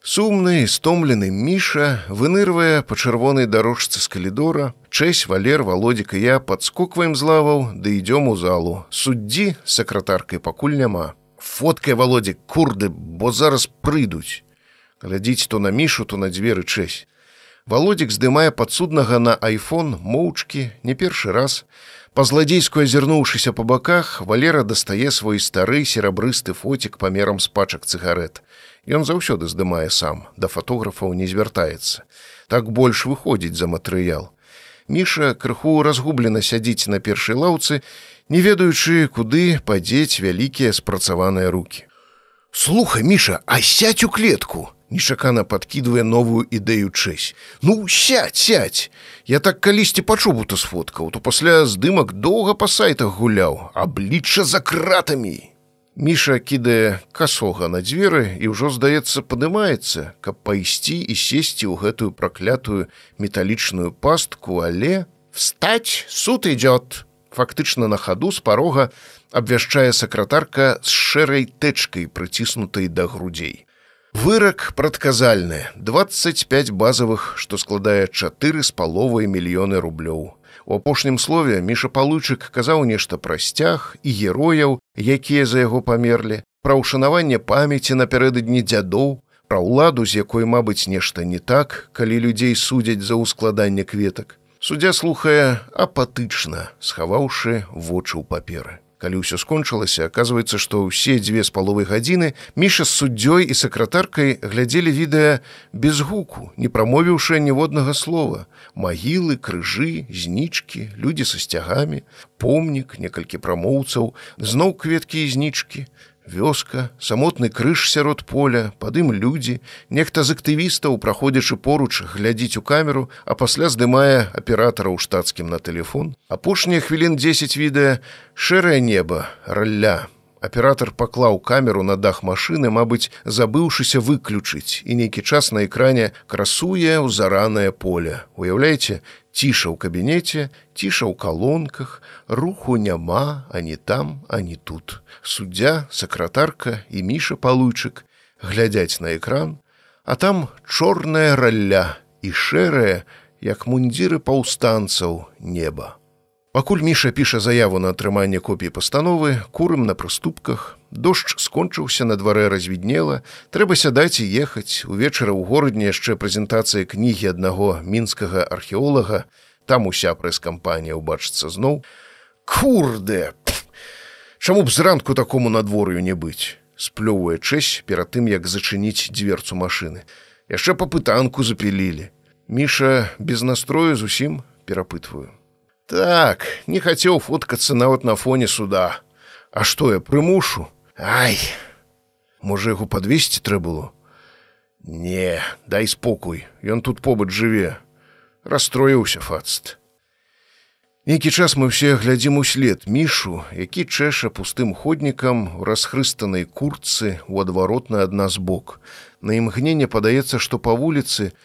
Сумны, стомлены міша вынырвае па чырвонай дарожцы з калідора, Чэсь валер володзік і я падскокваем з лаваў, ды ідём у залу. Суддзі сакратаркай пакуль няма. Фоткай володзік курды, бо зараз прыйдуць. Глядзіць то на мішу, то на дзверы чэсь. Володзік здымае падсуднага на айфон моўчкі не першы раз. Па-зладзейску азірнуўшыся па баках, валера дастае свой стары серабрысты фоцік памерам з пачак цыгарэт. Ён заўсёды здымае сам, да фатографаў не звяртаецца. Так больш выходзіць за матэрыял. Міша крыху разгублена сядзіць на першай лаўцы, не ведаючы, куды падзець вялікія спрацаваныя руки. Слухай, міша, а сядь у клетку! Нечакана падкідвае новую ідэю чэсь. Ну сядь, сядь! Я так калісьці пачубута сфоткаў, то пасля здымак доўга па сайтах гуляў, аблічча за кратамі. Міша кідае касога на дзверы і ўжо, здаецца, падымаецца, каб пайсці і сесці ў гэтую праклятую металічную пастку, але встаць суд ідёт. Фактычна на хаду з парога абвяшчае сакратарка з шэрай тэчкай, прыціснутай да грудзей. Вырак прадказальны 25 базавых, што складае чатыры з паловай мільёны рублёў. У апошнім слове міша палучык казаў нешта пра сцяг і герояў, якія за яго памерлі, пра ўшанаванне памяці напярэдадні дзядоў, пра ўладу, з якой, мабыць, нешта не так, калі людзей судзяць за ўскладанне кветак. Суддзя слухае апатычна, схаваўшы вочы ў паперы калі ўсё скончылася оказывается што ўсе дзве з паловай гадзіны міша з суддзёй і сакратаркай глядзелі відэа без гуку не прамовіўшы ніводнага слова. Магілы крыжы знічкі людзі са сцягамі помнік некалькі прамоўцаў зноў кветкі і знічкі вёска самотны крыж сярод поля падым людзі. Нехта з актывістаў праходзячы поруч глядзіць у камеру а пасля здымае аператара ў штатскім на телефон апошнія хвілін 10 відэа шэрае неба ралля аператор паклаў камеру на дах машины мабыць забыўшыся выключыць і нейкі час на экране красуе ў заранае поле уяўляеце ціша ў кабінеце, ціша ў калонках, руху няма, ані там, ані тут. Суддзя, сакратарка і міша палучык глядзяць на экран, а там чорная ралля і шэрая, як мундзіры паўстанцаў неба. Пакуль міша піша заяву на атрыманне копіі пастановы, курым на прыступках, дождж скончыўся на дварэ развіднела, трэба сядаць і ехаць увечары ў горадні яшчэ прэзентацыя кнігі аднаго мінскага археолага, там уся прэс-кампанія ўбачыцца зноў. Курдэ! Чаму б зранку такому надвор'ю не быць? сплёўвае чэсь перад тым, як зачыніць дверцу машыны. Яшчэ па пытанку запілілі. Міша без настрою зусім перапытваю. Так, не хацеў фоткацца нават на фоне суда. А што я прымушу? Ай! Можа яго падвесці трэ было. Не, дай спокой, Ён тут побач жыве. Расстроіўся фацт. Нейкі час мы ўсе глядзім услед мішу, які чэша пустым ходнікам у расхрыстанай курцы у адваротна ад нас бок. На імгненне падаецца, што па вуліцы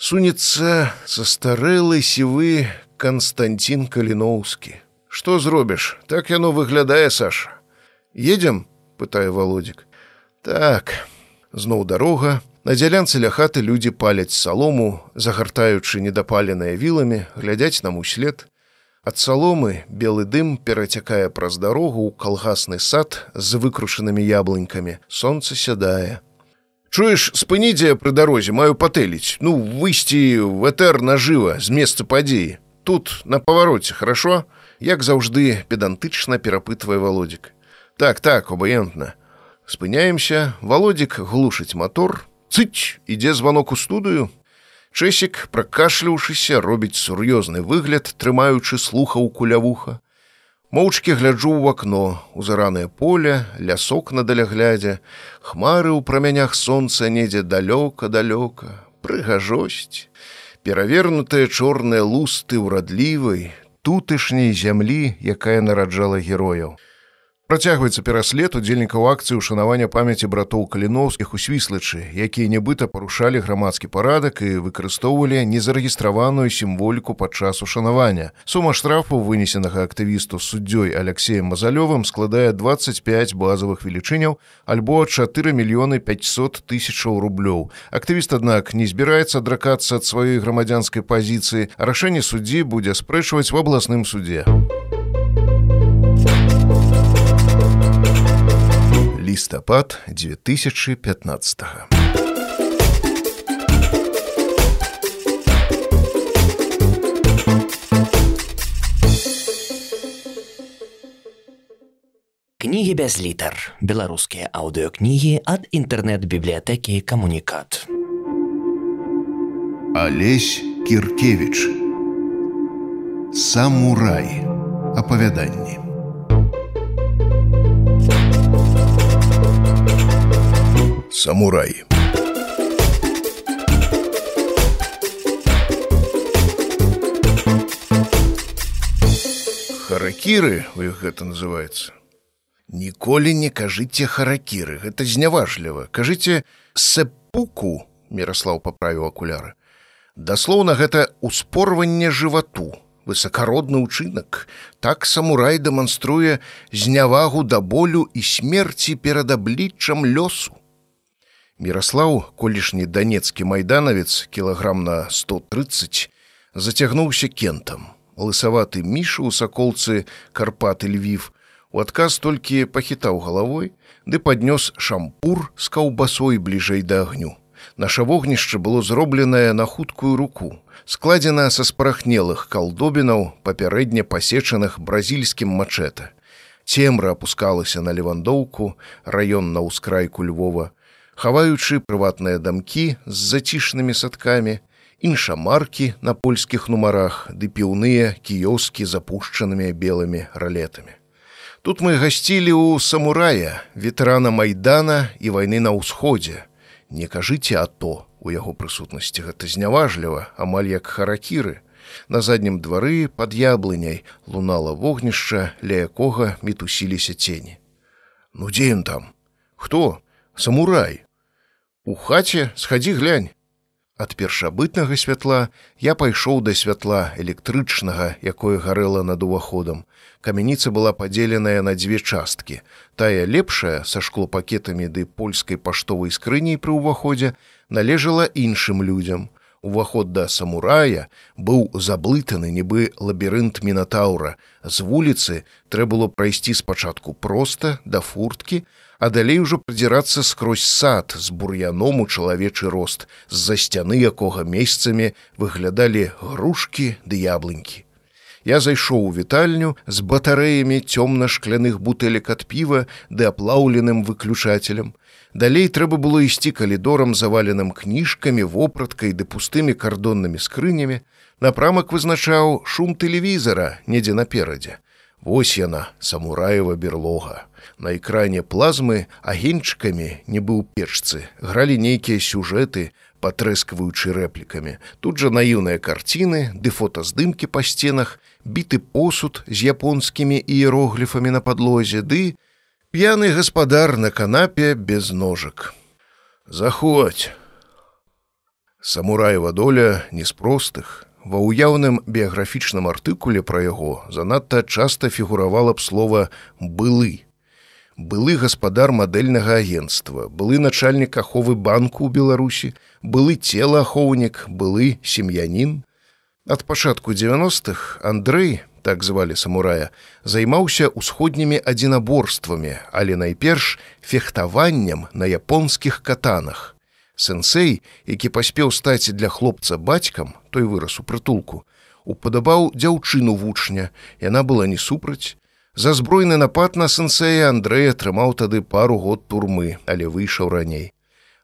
сунецца састарэлы сівы Константин Каліноўскі. Што зробіш, так яно выглядае Саша. Едзем, пытае володзік. Так, зноў дарога, На дзялянцы ля хаты людзі паляць салому, загартаючы недапаленыя віламі, глядяць нам услед. Ад саломы белы дым перацякае праз дарогу ў калгасны сад з выкрушанымі яблынькамі. Сонце сядае. Чуеш, спынідзе пры дарозе маю патэліць, ну выйсці в этэр нажыва з месца падзеі тут на павароце хорошо? Як заўжды педантычна перапытвае володик. Так так обаентна спыняемся. Володик глушыць мотор. Цыч ідзе звонок у студыю чэсік пракашлюўшыся робіць сур'ёзны выгляд трымаючы слуха ў кулявуха. Моўчкі гляджу ў акно узаранае поле лясок на даляглядзе хмары ў прамянях сонца недзе далёка далёка прыгажосць перавернутыя чорныя лусты ўрадлівай тутышняй зямлі якая нараджала герояў Працягваецца пераслед удзельнікаў акцыі ўшанавання памяці братоў каліноўскіх у свіслачы, якія нібыта парушалі грамадскі парадак і выкарыстоўвалі незарэгістраваную сімволіку падчас ушанавання. Сума штрафу вынесенага актывісту суддзёй Алексеем Мазалёвым складае 25 базавых велічыняў альбо 4 мільёны 500 тысячаў рублёў. Актывіст, аднак, не збіраецца адракацца ад сваёй грамадзянскай пазіцыі, рашэнне суддзі будзе спрэчваць в абласным суде. Лістапад 2015. Кнігі без літар. Беларускія аўдыокнігі ад інтэрнэт-бібліятэкі камунікат. Алесь Кіркевіч. Самурай. Апавяданні. Самурай. Харакіры у іх гэта называется. Ніколі не кажыце харакіры, гэта зняважліва. Кажыце сэпуку, Мраслаў паправіў акуляры. Даслоўна гэта ўспорванне жывату, высакародны ўчынак. Так самурай дэманструе знявагу да болю і смерці перад абліччам лёсу. Міраслаў, колішні данецкі майданавец кілаграм на 130 зацягнуўся кентам. Лысаваты мішу ў саколцы карпаты львів у адказ толькі пахітаў галавой, ды паднёс шампур з каўбасой бліжэй да агню. Наша вогнішча было зробленае на хуткую руку, складзена са спарахнелых калдобінаў папярэдне пасечаных бразільскім мачэта. Цемра апускалася на левандоўку, раён на ўскрайку Львова, хаваючы прыватныя дамкі з зацішнымі садкамі, іншамаркі на польскіх нумарах ды піўныя кіёскі запушчанымі белымі ралетамі. Тут мы гасцілі ў самурая, ветэрана майдана і вайны на ўсходзе. Не кажыце а то у яго прысутнасці гэта зняважліва, амаль як харакіры. На заднім двары пад яблыняй лунала вогнішча, ля якога мітусіліся цені. Ну дзе ён там? Хто? самурай у хаце схадзі глянь. Ад першабытнага святла я пайшоў да святла электрычнага якое гарэла над уваходам. Камяніца была падзеленая на дзве часткі. Тая лепшая са шклопакетамі ды польскай паштовай скрыняй пры ўваходзе належала іншым людзям уваход да самурая быў заблытаны нібы лабірынт мінатаўра з вуліцы трэ было прайсці спачатку проста да фурткі а далей ужо прыдзірацца скрозь сад з бур'яном у чалавечы рост з-за сцяны якога месцамі выглядалі грушкі ды яблынькі. Я зайшоў у вітальню з батарэямі цёмна-шкляных бутэлек ад піва ды аплаўленым выключателем. Далей трэба было ісці калідорам заваленым кніжкамі, вопраткай ды пустымі кардоннымі скрынямі. Напрамак вызначаў шум тэлевізара недзе наперадзе. Вось яна, самураева берлога. На экране плазмы агеньчыкамі не быў печцы, гралі нейкія сюжэты, патрэскваючы рэплікамі. Тут жа наіўныя карціны, ды фотаздымкі па сценах, біты посуд з японскімі іерогліфамі на падлозе, ды п'яны гаспадар на канапе без ножак. Заходь. Самураева доля не з простых, Ва ўяўным біяграфічным артыкуле пра яго занадта часта фігуравала б слова былы. Былы гаспадар мадэльнага агенства, былы начальнік аховы банку ў Беларусі, былы целаахоўнік, былы сем'янін. Ад пачатку 90-х Андрэй, так звалі самурая, займаўся ўсходнімі адзінаборствамі, але найперш фехтаваннем на японскіх катанах. Сэнсей, які паспеў стаць для хлопца бацькам, той вырас у прытулку, упадабаў дзяўчыну вучня яна была не супраць за збройны напад на сэнсея Андрэй атрымаў тады пару год турмы але выйшаў раней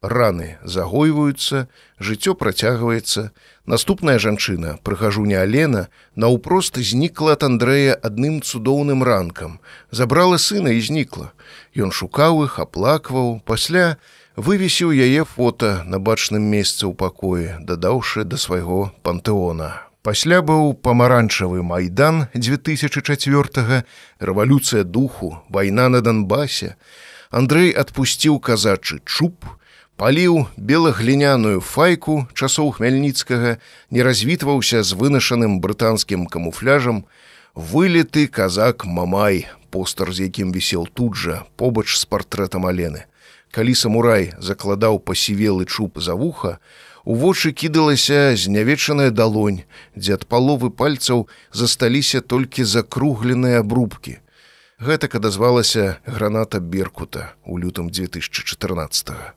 раны загойваюцца жыццё працягваецца. Наступная жанчына прыхажуня алена наўпрост знікла ад Андрэя адным цудоўным ранкам. Забрала сына і знікла. Ён шукаў іх аплакваў. Пасля вывесіў яе фото на бачным месцы ў пакоі дадаўшы да свайго пантэона. Пасля быў памаранчавы майдан 2004 рэвалюцыя духу, вайна на Донбасе. Андрэй адпусціў казачы чуб, паліў белагліняную файку часоў хмяльніцкага, не развітваўся з вынашаным брытанскім камуфляжам, вылеты казак Мамай, постер з якім вісел тут жа, побач з партрэтам алены. Калі самурай закладаў пасівелы чуб за вуха, У вочы кідалася знявечаная далонь, дзе ад паловы пальцаў засталіся толькі закругленыя абрубкі. Гэтак адазвалася граната беркута ў лютым 2014. -го.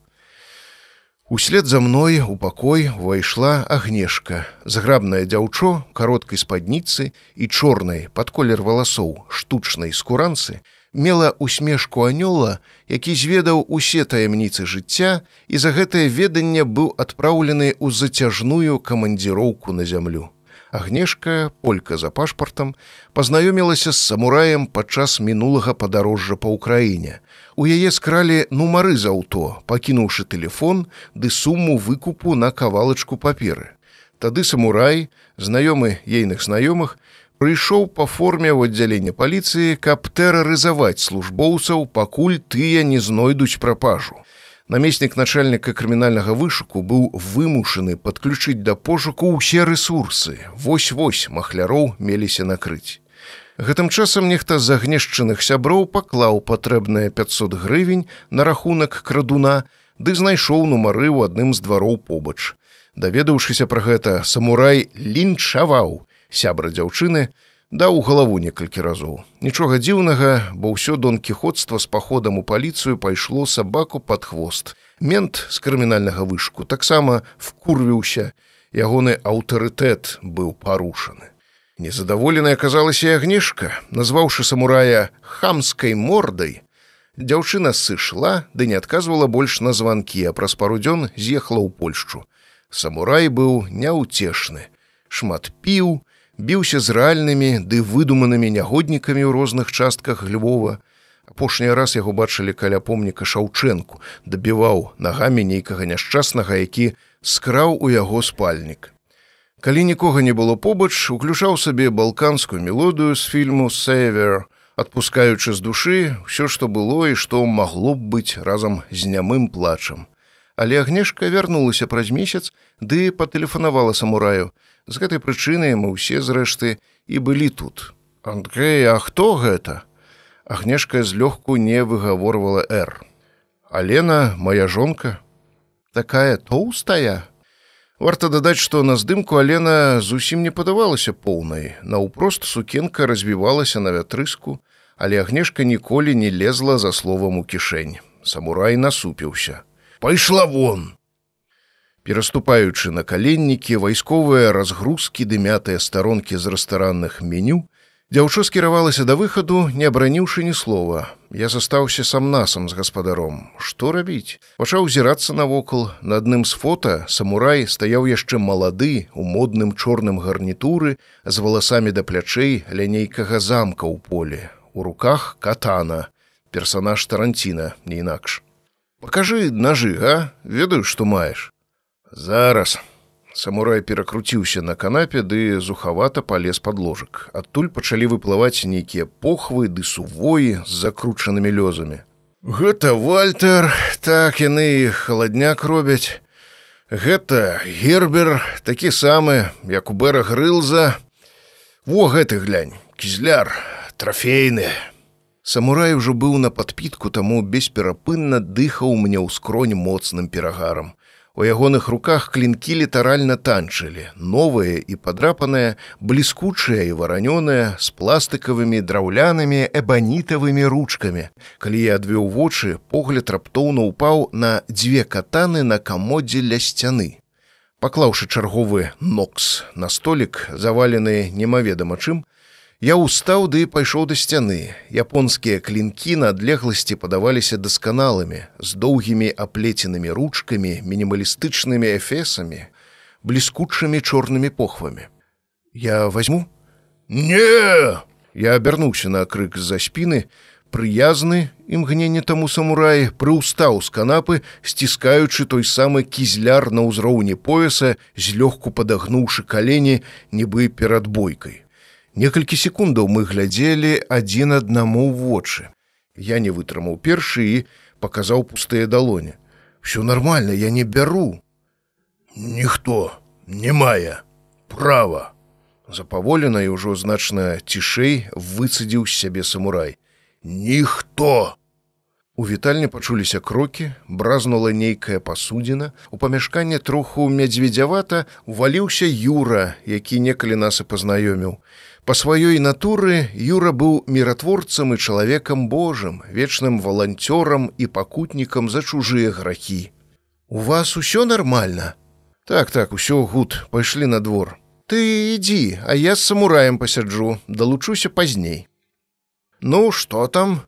Услед за мной у пакой увайшла агнешка, зграбнае дзяўчо кароткай спадніцы і чорнай пад колер валасоў штучнай скуранцы, мела усмешку анёла, які зведаў усе таямніцы жыцця і за гэтае веданне быў адпраўлены ў зацяжную камандзіроўку на зямлю. Агнешка, полька за пашпартам, пазнаёмілася з самураем падчас мінулага падарожжа па ўкраіне. У яе скралі нумары з аўто, пакінуўшы тэлефон ды суму выкупу на кавалачку паперы. Тады самурай, знаёмы ейных знаёмых, прыйшоў па форме ў аддзяленне паліцыі, каб тэрарызаваць службоўцаў, пакуль тыя не знойдуць прапажу. Намеснік начальніка крымінальнага вышуку быў вымушаны падключыць да пошуку ўсе рэсурсы. Вось-вось махляроў меліся накрыць. Гэтым часам нехта з агнешчаных сяброў паклаў патрэбныя 500 грывень на рахунак крадуна, ды знайшоў нумары ў адным з двароў побач. Даведаўшыся пра гэта, самурай лінчаваў, сябра дзяўчыны даў галаву некалькі разоў. Нічога дзіўнага бо ўсё донкіходства з паходам у паліцыю пайшло сабаку под хвост. Мент з крымінальнага вышку таксама вкурвіўся. Ягоны аўтарытэт быў парушаны. Незадаволеная аказалася агнешка назваўшы самурая хамскай мордай дзяўчына сышла ды не адказвала больш на званкі а праз пару дзён з'ехала ў польшчу. Самурай быў няўцешны. Шмат піў біўся з рэальнымі ды выдуманымі нягоднікамі ў розных частках Львова. Апошні раз яго бачылі каля помніка шаўчэнку, дабіваў нагамі нейкага няшчаснага, які скраў у яго спальнік. Калі нікога не было побач, уключаў сабе балканскую мелодыю з фільму Сэвер, адпускаючы з душы ўсё, што было і што магло б быць разам з нямым плачам. Але агнешка вярнулася праз месяц ды патэлефанавала самураю, З гэтай прычыны мы ўсе зрэшты і былі тут. Андрэй, а хто гэта? Агнешка злёгку не выгаворвала Р. Алена, моя жонка, такая тоўстая. Варта дадаць, што на здымку Алена зусім не падавалася поўнай. Наўпрост сукенка развівалася на вятрыску, але агнешка ніколі не лезла за словам у кішэнь. Самурай насупіўся. Пайшла вон! Пераступаючы на каленнікі вайсковыя разгрузкі ды мятыя старонкі з рэстаранных меню, дзяўчо скіравалася да выхаду, не абраніўшы ні слова. Я застаўся сам насам з гаспадаром. Што рабіць? Пачаў зірацца навокал. На адным з фота самурай стаяў яшчэ малады у модным чорным гарнітуры з валасамі да плячэй ля нейкага замка ў поле. У руках катана, персанаж таранціна, не інакш. Пакажы нажы, а, ведаю, што маеш. Зараз. Самурай перакруціўся на канапе ды зухавата палез пад ложак. Адтуль пачалі выплываць нейкія похвы ды сувоі з закручанымі лёзамі. Гэта вальтер, так яны халадняк робяць. Гэта гербер такі самы, як у бэра грылза. Во гэты глянь, кізляр, трафейны. Самурай ужо быў на падпітку, таму бесперапынна дыхаў мне ў скронь моцным перагарам. У ягоных руках клінкі літаральна танчылі, новыя і падрапаныя, бліскучыя і варанёныя, з пластыкавымі драўлянымі эбанітавымі ручкамі. Калі я адвёў вочы, погляд раптоўна ўпаў на дзве катаны на камодзе ля сцяны. Паклаўшы чарговы нокс на столік, завалены немаведама чым, я ўстаў ды пайшоў да сцяны. Японскія клінкі на адлегласці падаваліся дасканалымі, з доўгімі аплеценымі ручкамі, мінімалістычнымі эфесамі, бліскучымі чорнымі похвамі. Я возьму? Не! Я абярнуўся на крык з-за спіны, прыязны імгненне таму самурай прыўстаў з канапы сціскаючы той самы кізляр на ўзроўні пояса злёгку падагнуўшы калені нібы перад бойкай некалькі секундаў мы глядзелі адзін аднаму ў вочы. Я не вытрымаў першы і паказаў пустыя далоні. Все нормально я не бяру ніхто не мае права запаволена і ўжо значна цішэй выцадзіў з сябе самурай. Ніхто у вітальні пачуліся крокі бразнула нейкая пасудзіна. У памяшканне троху мядзведзявата уваліўся юра які некалі нас і пазнаёміў па сваёй натуры юра быў міратворцам і чалавекам божым вечным валанцёрам і пакутнікам за чужыя грахі у вас усё нармальна так так усё гуд пайшлі на двор ты ідзі а я з самураем пасяджу далучуся пазней Ну что там?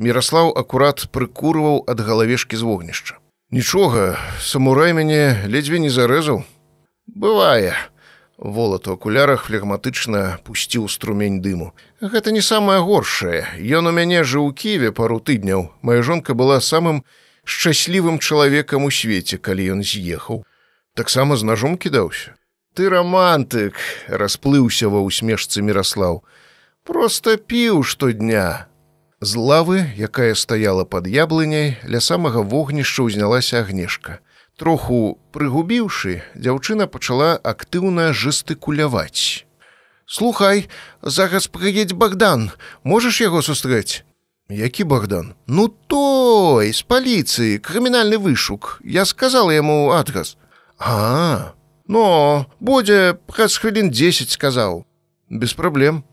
Міраслаў акурат прыкурваў ад галавешкі з вогнішча. Нічога, самурай мяне ледзьве не зарэзаў. Бывае. Волат у акулярах флегматычна пусціў струмень дыму. Гэта не самае горшае. Ён у мяне жыў у ківе пару тыдняў. Мая жонка была самым шчаслівым чалавекам у свеце, калі ён з'ехаў. Таксама з ножом кідаўся. Ты романтык, расплыўся ва ўсмешцы Міраслаў просто піў штодня. З лавы, якая стаяла пад яблыняй, ля самага вогнішча ўзнялася агнешка. Троху прыгубіўшы, дзяўчына пачала актыўна жестыкуляваць. Слухай, зараз прыедзь Богдан, можаш яго сустрэць. Які Богдан? Ну той з паліцыі, крымінальны вышук. Я сказала яму адгас. А, но будзе праз хвілін 10 сказаў. Без праблем.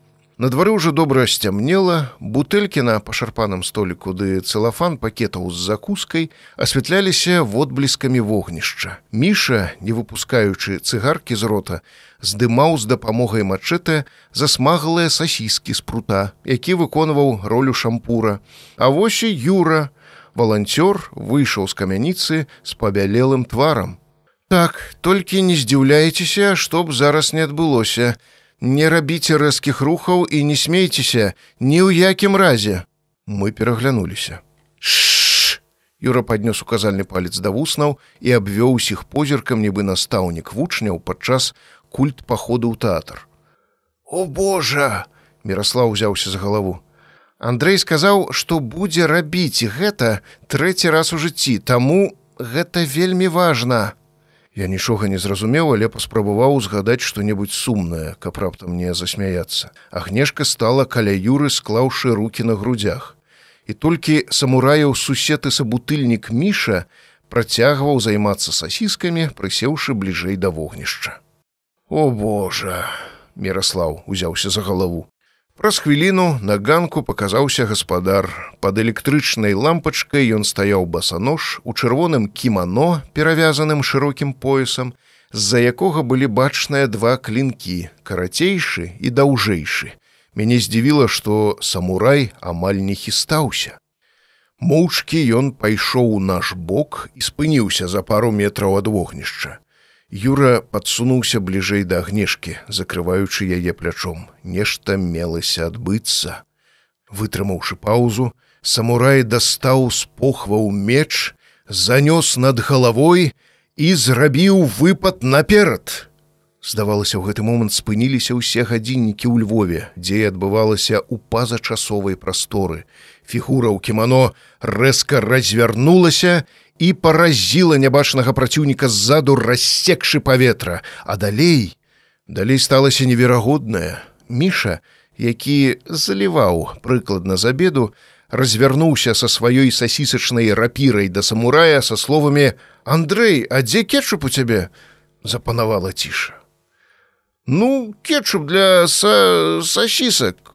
На двары ўжо добра сцямнела, бутэлькі на пашарпаным століку ды цэлафан пакетаў з закускай асвятляліся водбліскамі вогнішча. Міша, не выпускаючы цыгаркі з рота, здымаў з дапамогай мачэтэ засмаглыя сасіскі з прута, які выконваў ролю шампура. А вось і юра, валанцёр выйшаў з камяніцы з пабялелым тварам. Так, толькі не здзіўляецеся, што б зараз не адбылося, Не рабіце рэзкіх рухаў і не смейцеся ні ў якім разе. Мы пераглянуліся. Ш Юра паднёс указальны палец да вуснаў і абвёў усіх позіркам нібы настаўнік вучняў падчас культ паходу ў тэатр. О Божа! Міраслав узяўся за галаву. Андрэй сказаў, што будзе рабіць гэта трэці раз у жыцці, таму гэта вельмі важна. Я нічога не зразумеў, але паспрабаваў узгадаць што-небудзь сумнае, каб раптам мне засмяяцца. Агнешка стала каля юры, склаўшы руки на грудях. І толькі самураяў сусед і сабутыльнік міша працягваў займацца сасіскамі, прысеўшы бліжэй да вогнішча. О Божа! Міраслаў узяўся за галаву. Праз хвіліну на ганку паказаўся гаспадар. Пад электрычнай лампачкай ён стаяў басанож у чырвоным кімано, перавязаным шырокім поясам, з-за якога былі бачныя два клінкі, карацейшы і даўжэйшы. Мяне здзівіла, што самурай амаль не хістаўся. Моўчкі ён пайшоў у наш бок і спыніўся за пару метраў ад вогнішча. Юра падсунуўся бліжэй да агнешкі, закрываючы яе плячом. Нешта мелася адбыцца. Вытрымаўшы паўзу, самурай дастаў з похваў меч, занёс над галавой і зрабіў выпад наперад. Здавалася, у гэты момант спыніліся ўсе гадзіннікі ў Львове, дзе адбывалася ў пазачасовай прасторы. Фігура ў кімано рэзка развярнулася і паразіла нябачнага праціўніка ззаду рассекшы паветра, а далей далей сталася неверагоднае. Міша, які заліваў прыкладна з абеду, развярнуўся са сваёй сасісачнай рапірай да самурая са словамі: « Андрэй, а дзе кетчуп у цябе? запанавала ціша. Ну, кетчуп для са... сасісак.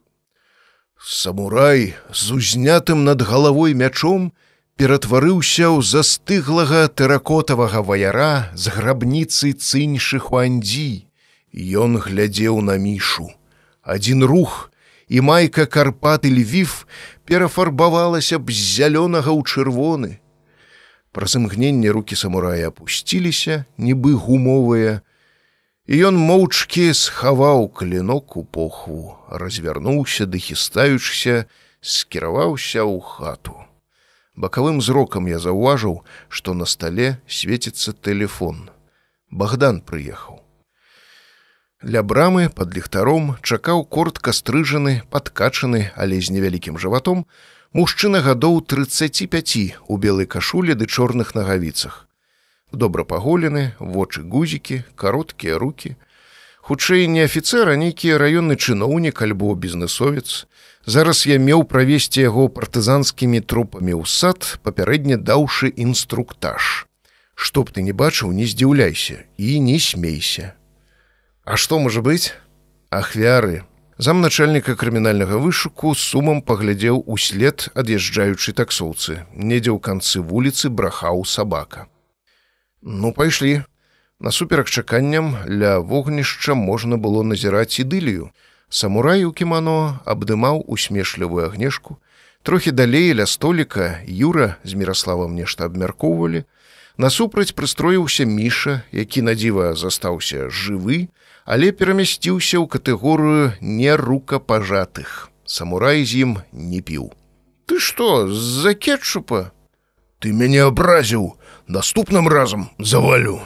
Самурай з узнятым над галавой мячом, ператварыўся ў застыглага тэракотавага ваяра з грабніцы цыньшы хуандзі. Ён глядзеў на мішу. Адзін рух і майка карпаты львів перафарбавалася б з зялёнага ў чырвоны. Праз імгненне руки самурая опусціліся, нібы гумовыя, і ён моўчкі схаваў клінок у похву, развярнуўся ды хістаючся, скіраваўся ў хату. Бакавым зрокам я заўважыў, што на стале свеціцца телефон. Богдан прыехаў. Ля брамы под ліхтаром чакаў кортка стрыжаны, падкачаны, але з невялікім жыватом, мужчына гадоў 35 у белай кашуле ды чорных нагавіцах. Добра паголены, вочы гузікі, кароткія руки. Хутчэй не афіцэр, а нейкі раённы чыноўнік альбо бізнесовец. Зараз я меў правесці яго партызанскімі трупамі ў сад, папярэдне даўшы інструктаж. Што б ты не бачыў, не здзіўляйся і не смейся. А што можа быць? Ахвяры. Замначальніка крымінальнага вышуку сумам паглядзеў услед ад'язджаючай таксоўцы. Недзе ў канцы вуліцы брахаў сабака. Ну пайшлі. Насуперак чаканням ля вогнішча можна было назіраць ідылію. Самурай у кімано абдымаў усмешлівую агнешку. Трохі далей ля століка Юра з міраславам нешта абмяркоўвалі. Насупраць прыстроіўся міша, які надзіва застаўся жывы, але перамясціўся ў катэгорыю нерукапажатых. Самурай з ім не піў. Ты што, з-за кетчупа? Ты мяне абразіў, наступным разам завалю.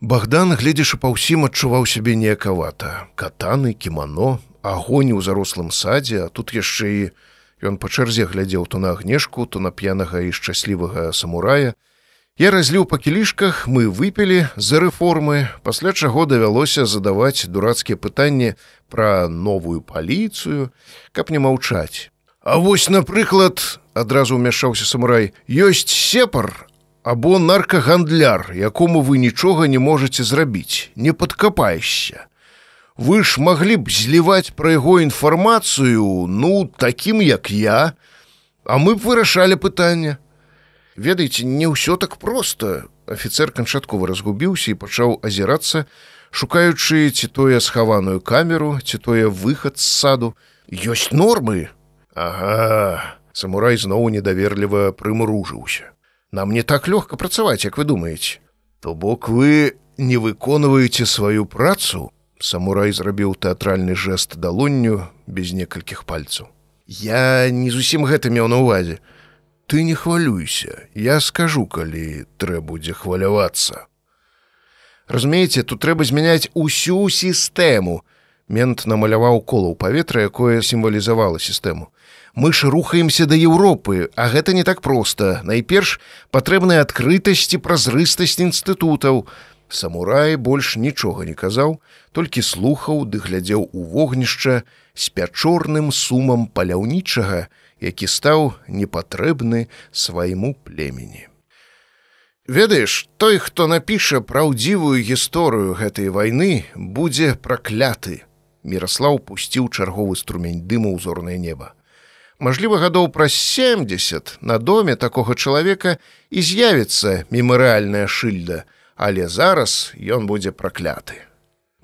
Богдан, гледзячы па ўсім адчуваў сябе неякавата. Катаны, кімано, агонь у зарослым садзе, а тут яшчэ і ён па чарзе глядзеў то на агнешку, то на п'янага і шчаслівага самурая, Я разліў па кілішках, мы выпілі за рэформы, пасля чаго давялося задаваць дурацкія пытанні пра новую паліцыю, каб не маўчаць. А вось, напрыклад, адразу ўмяшаўся самурай, ёсць сепар або наркагандляр, якому вы нічога не можете зрабіць, не падкапаешся. Вы ж маглі б зліваць пра яго інфармацыю, ну, такім як я, а мы б вырашалі пытанне. Ведаеце не ўсё так просто офіцер канчаткова разгубіўся і пачаў азірацца шукаючы ці тое схаваную камеру ці тое выхад з саду. Ёсць нормы. Ага. Самурай зноў недаверліва прымружыўся нам не так лёгка працаваць як вы думаеце то бок вы не выконваеце сваю працу. Самурай зрабіў тэатральны жэст далонню без некалькіх пальцаў. Я не зусім гэта меў на увазе ты не хвалюйся. Я скажу калі трэ будзе хвалявацца. Разумееце тут трэба змяняць усю сістэму. Мент намаляваў кола ў паветра якое сімвалізавала сістэму мы ж рухаемся да еўропы а гэта не так проста найперш патрэбная адкрытасць і празрыстасць інстытутаў самурай больш нічога не казаў толькі слухаў ды глядзеў у вогнішча з пячорным сумам паляўнічага які стаў непатрэбны свайму племені. Ведаеш, той, хто напіша праўдзівую гісторыю гэтай вайны, будзе пракляты. Міраслаў пусціў чарговы струмень дыму ў зорнае неба. Мажліва, гадоў праз 70 на доме такога чалавека і з'явіцца мемарыальная шыльда, але зараз ён будзе пракляты.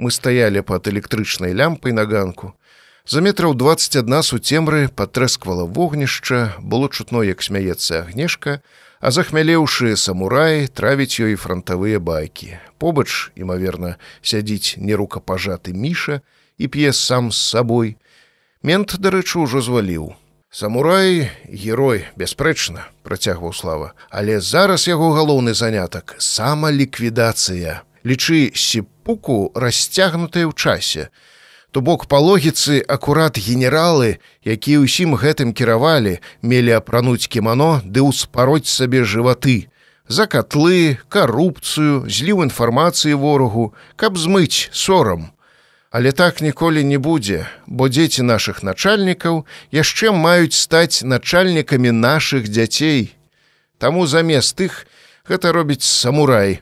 Мы стаялі пад электрычнай лямпай на ганку. За метраў 21 суцемры патрэсквала вогнішча, было чутно, як смяецца агнешка, а захмялеўшы самурай травіць ёй франтавыя байкі. Побач, імаверна, сядзіць нерукапажаты міша і п'е сам з сабой. Мент, дарэчы, ужо зваліў. Самурай герой бясспрэчна працягваў слава, але зараз яго галоўны занятак самаліквідацыя. Лічы сіпуку расцягнутыя ў часе. То бок па логіцы акурат генералы, якія ўсім гэтым кіравалі, мелі апрануць кімано ды ўспароць сабе жываты, за катлы, карупцыю, зліў інфармацыі ворагу, каб змыць сорам. Але так ніколі не будзе, бо дзеці нашых начальнікаў яшчэ маюць стаць начальнікамі нашых дзяцей. Таму замест іх гэта робіць самурай,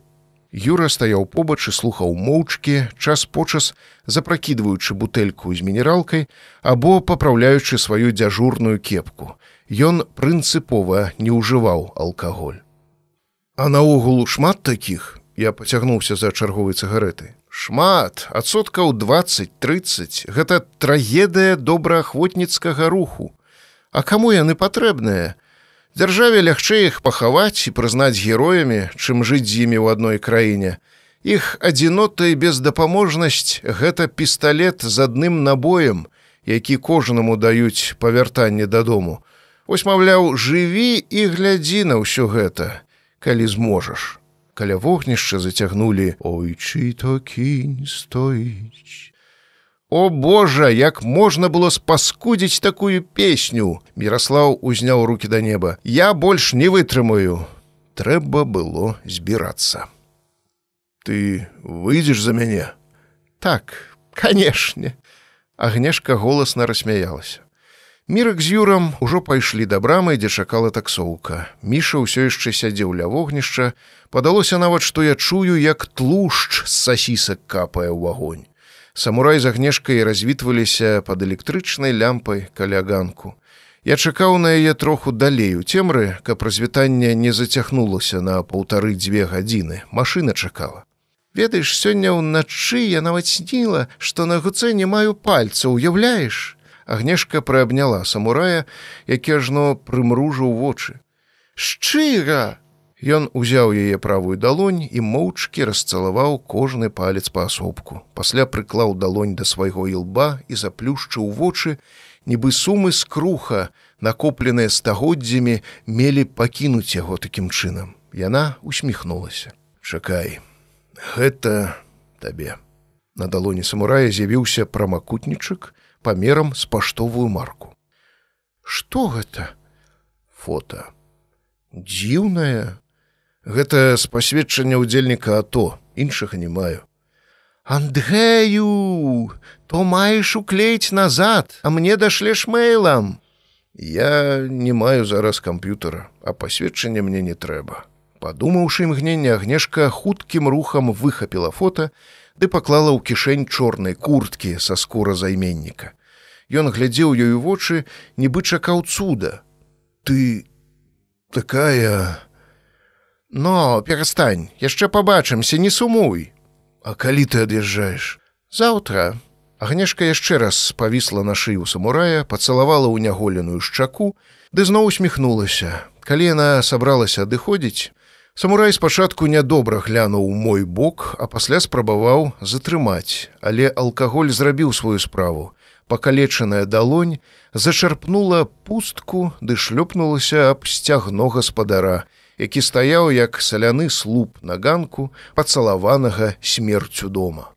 Юра стаяў побач і слухаў моўчкі, час почас запракідваючы бутэльку з мінералкай або папраўляючы сваю дзяжурную кепку. Ён прынцыпова не ўжываў алкаголь. А наогул шмат такіх я пацягнуўся за чарговай цыгареты. Шмат, адсоткаў 20-30 гэта трагедыя добраахвотніцкага руху. А каму яны патрэбныя? Дзяржаве лягчэй іх пахаваць і прызнаць героямі, чым жыць з імі ў адной краіне. Іх адзінота і бездапаможнасць гэта пісталлет з адным набоем, які кожнаму даюць павяртанне дадому. Вось маўляў, жыві і глядзі на ўсё гэта, калі зможаш. Каля вогнішча зацягнулі Ойчы то кінь стоіць. О Божа, як можна было спаскудзіць такую песню! Міраслаў узняў руки да неба. Я больш не вытрымаю. Трэба было збірацца. Ты выйдзеш за мяне? Так, канешне. Агнешка голасна рассмяялася. Мірак з юрам ужо пайшлі да брамы, дзе чакала таксоўка. Міша ўсё яшчэ сядзеў ля вогнішча, падалося нават, што я чую, як тлушч з сасісак капае ў агонь. Самурай з агнешкай развітваліся пад электрычнай лямпай каля ганку. Я чакаў на яе троху далей у цемры, каб развітанне не зацягнулася на паўтары дзве гадзіны. Машына чакала. Ведаеш, сёння ўначы я нават сніла, што на гуцэ не маю пальца, уяўляеш. Агнешка прыабняла самурая, які ажно прымружыў вочы. Шчыра! Ён узяў яе правую далонь і моўчкі расцалаваў кожны палец паасобку. Пасля прыклаў далонь да свайго ілба і заплюшчыў вочы, нібы сумы скруха, накопленыя стагоддзямі, мелі пакінуць яго такім чынам. Яна усміхнулася. Чакай, гэта табе. На далоні самурая з'явіўся прамакутнічак памерам з паштовую марку. Што гэта? Фота. Дзіўнае. Гэта з пасведчання ўдзельніка АТО, іншага не маю. Андгею, то маеш уклеіць назад, а мне дашлеш мэйлам. Я не маю зараз камп'ютара, а пасведчання мне не трэба падумаўшы імгненне агнешка хуткім рухам выхапіла фото ды паклала ў кішэнь чорнай курткі са скура займенніка. Ён глядзеў ёю вочы, нібы чакаў цуда. Ты такая Но перастань, яшчэ пабачымся, не сумуй. А калі ты ад'язджаеш? Заўтра. Агнешка яшчэ раз павісла на шыю самурая, пацалавала ў няголеную шчаку, ды зноў усміхнулася. Калі яна сабралася адыходзіць, Самурай спачатку нядобра глянуў мой бок, а пасля спрабаваў затрымаць, але алкаголь зрабіў сваю справу. Пакалечаная далонь зачарпнула пустку ды шлёпнулася аб сцягно гаспадара, які стаяў як саляны слуп на ганку пацалаванага смерцю дома.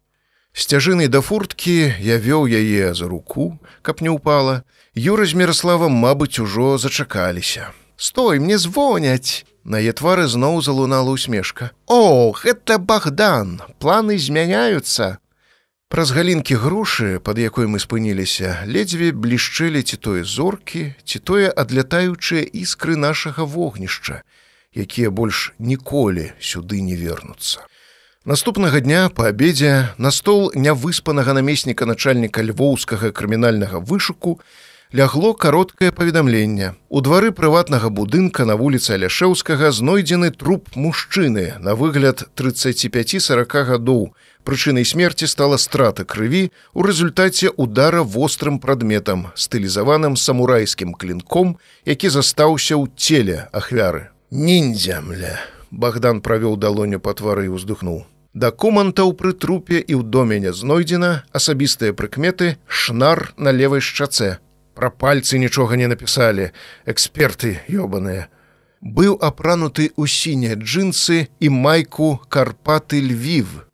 Сцяжыны да фурткі я вёў яе за руку, каб не ўпала. Юра з Міраславам, мабыць, ужо зачакаліся. Стой, мне звоняць! На яе твары зноў залунала усмешка. О, гэта Богдан, планы змяняюцца. Праз галінкі грушы, пад якой мы спыніліся, ледзьве блішчэлі ці тое зоркі, ці тое адлятаючыя іскры нашага вогнішча, якія больш ніколі сюды не вернуцца. Наступнага дня па абедзе на стол нявыспанага намесніка начальніка львоўскага крымінальнага вышуку, лягло кароткае паведамленне. У двары прыватнага будынка на вуліцы Аляшэўскага знойдзены труп мужчыны на выгляд 35-40 гадоў. Прычынай смерці стала страта крыві у рэзультаце удара вострым прадметам, стылізаваным самурайскім клінком, які застаўся ў целе ахвяры. Ніндзямля. Богдан правёў далоню па твары і ўздыхнуў. Дакументаў пры трупе і ў доменя знойдзена асабістыя прыкметы шнар на левай шчаце, Пра пальцы нічога не напісалі, эксперты ёбаныя. Быў апрануты ў сінія джинсы і майку карпаты львів.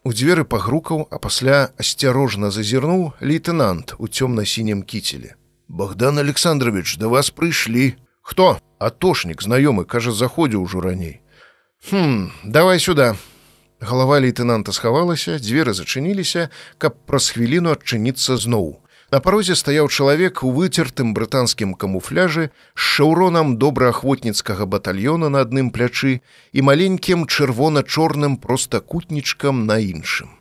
У дзверы пагрукаў, а пасля асцярожна зазірнуў лейтенант у цёмна-сінім кіцеле. Богдан Александрович, да вас прыйшлі. Хто? Атошнік знаёмы, кажа, заходзіў ужо раней. Хм, давай сюда. Галава лейтенанта схавалася, дзверы зачыніліся, каб праз хвіліну адчыніцца зноў. На парозе стаяў чалавек у выцертым брытанскім камуфляжы з шаўронам добраахвотніцкага батальёна на адным плячы і маленькім чырвона-чорным простакутнічкам на іншым.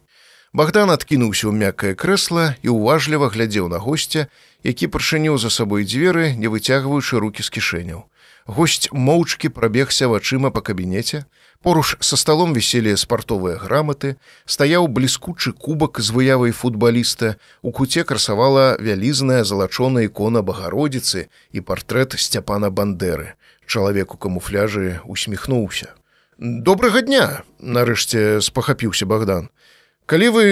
Богдан адкінуўся ў мяккае крэсла і ўважліва глядзеў на госця, які прычыніў за сабой дзверы, не выцягваючы рукі з кішэняў. Госць моўчкі прабегся вачыма па кабінеце. Поруч са сталом віселі спартовыя граматы, стаяў бліскучы кубак з выявай футбаліста. У куце красавала вялізная залачоная ікона багародзіцы і партрэт сцяпана бандеры. Чалавек у камуфляжы усміхнуўся. Добрага дня, нарэшце спахапіўся Богдан. Калі вы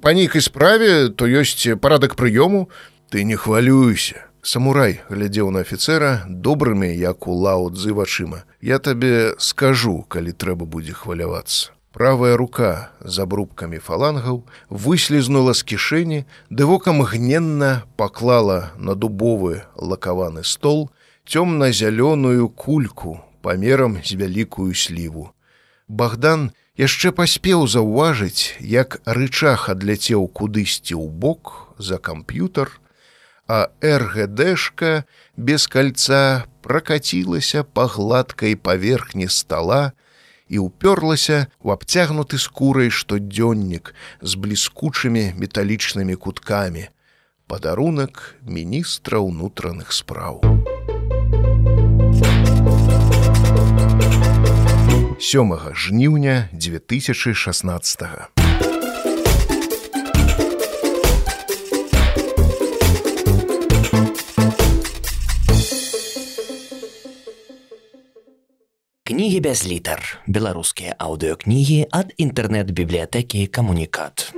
па нейкай справе, то ёсць парадак прыёму, ты не хвалюйся. Самурай глядзеў на афіцера добрымі, як у лаудзы вачыма. Я табе скажу, калі трэба будзе хвалявацца. Правая рука з абрубкамі фалангаў выслізнула з кішэні, ды вокам гненна паклала на дубовы лакаваны стол цёмна-зялёную кульку памерам з вялікую сліву. Богдан яшчэ паспеў заўважыць, як рычах адляцеў кудысьці ў бок за камп'ютар, а РГДшка без кольца прокатилася по гладкой поверхні стола і уперлася у абцягнуты скурай штодзённік з бліскучымі металічнымі куткамі падарунак міністра ўнутраных спраў сёмага жніўня 2016 Кнігі без літар. Беларускія аўдыёкнігі ад інтэрнэт-бібліятэкі камунікат.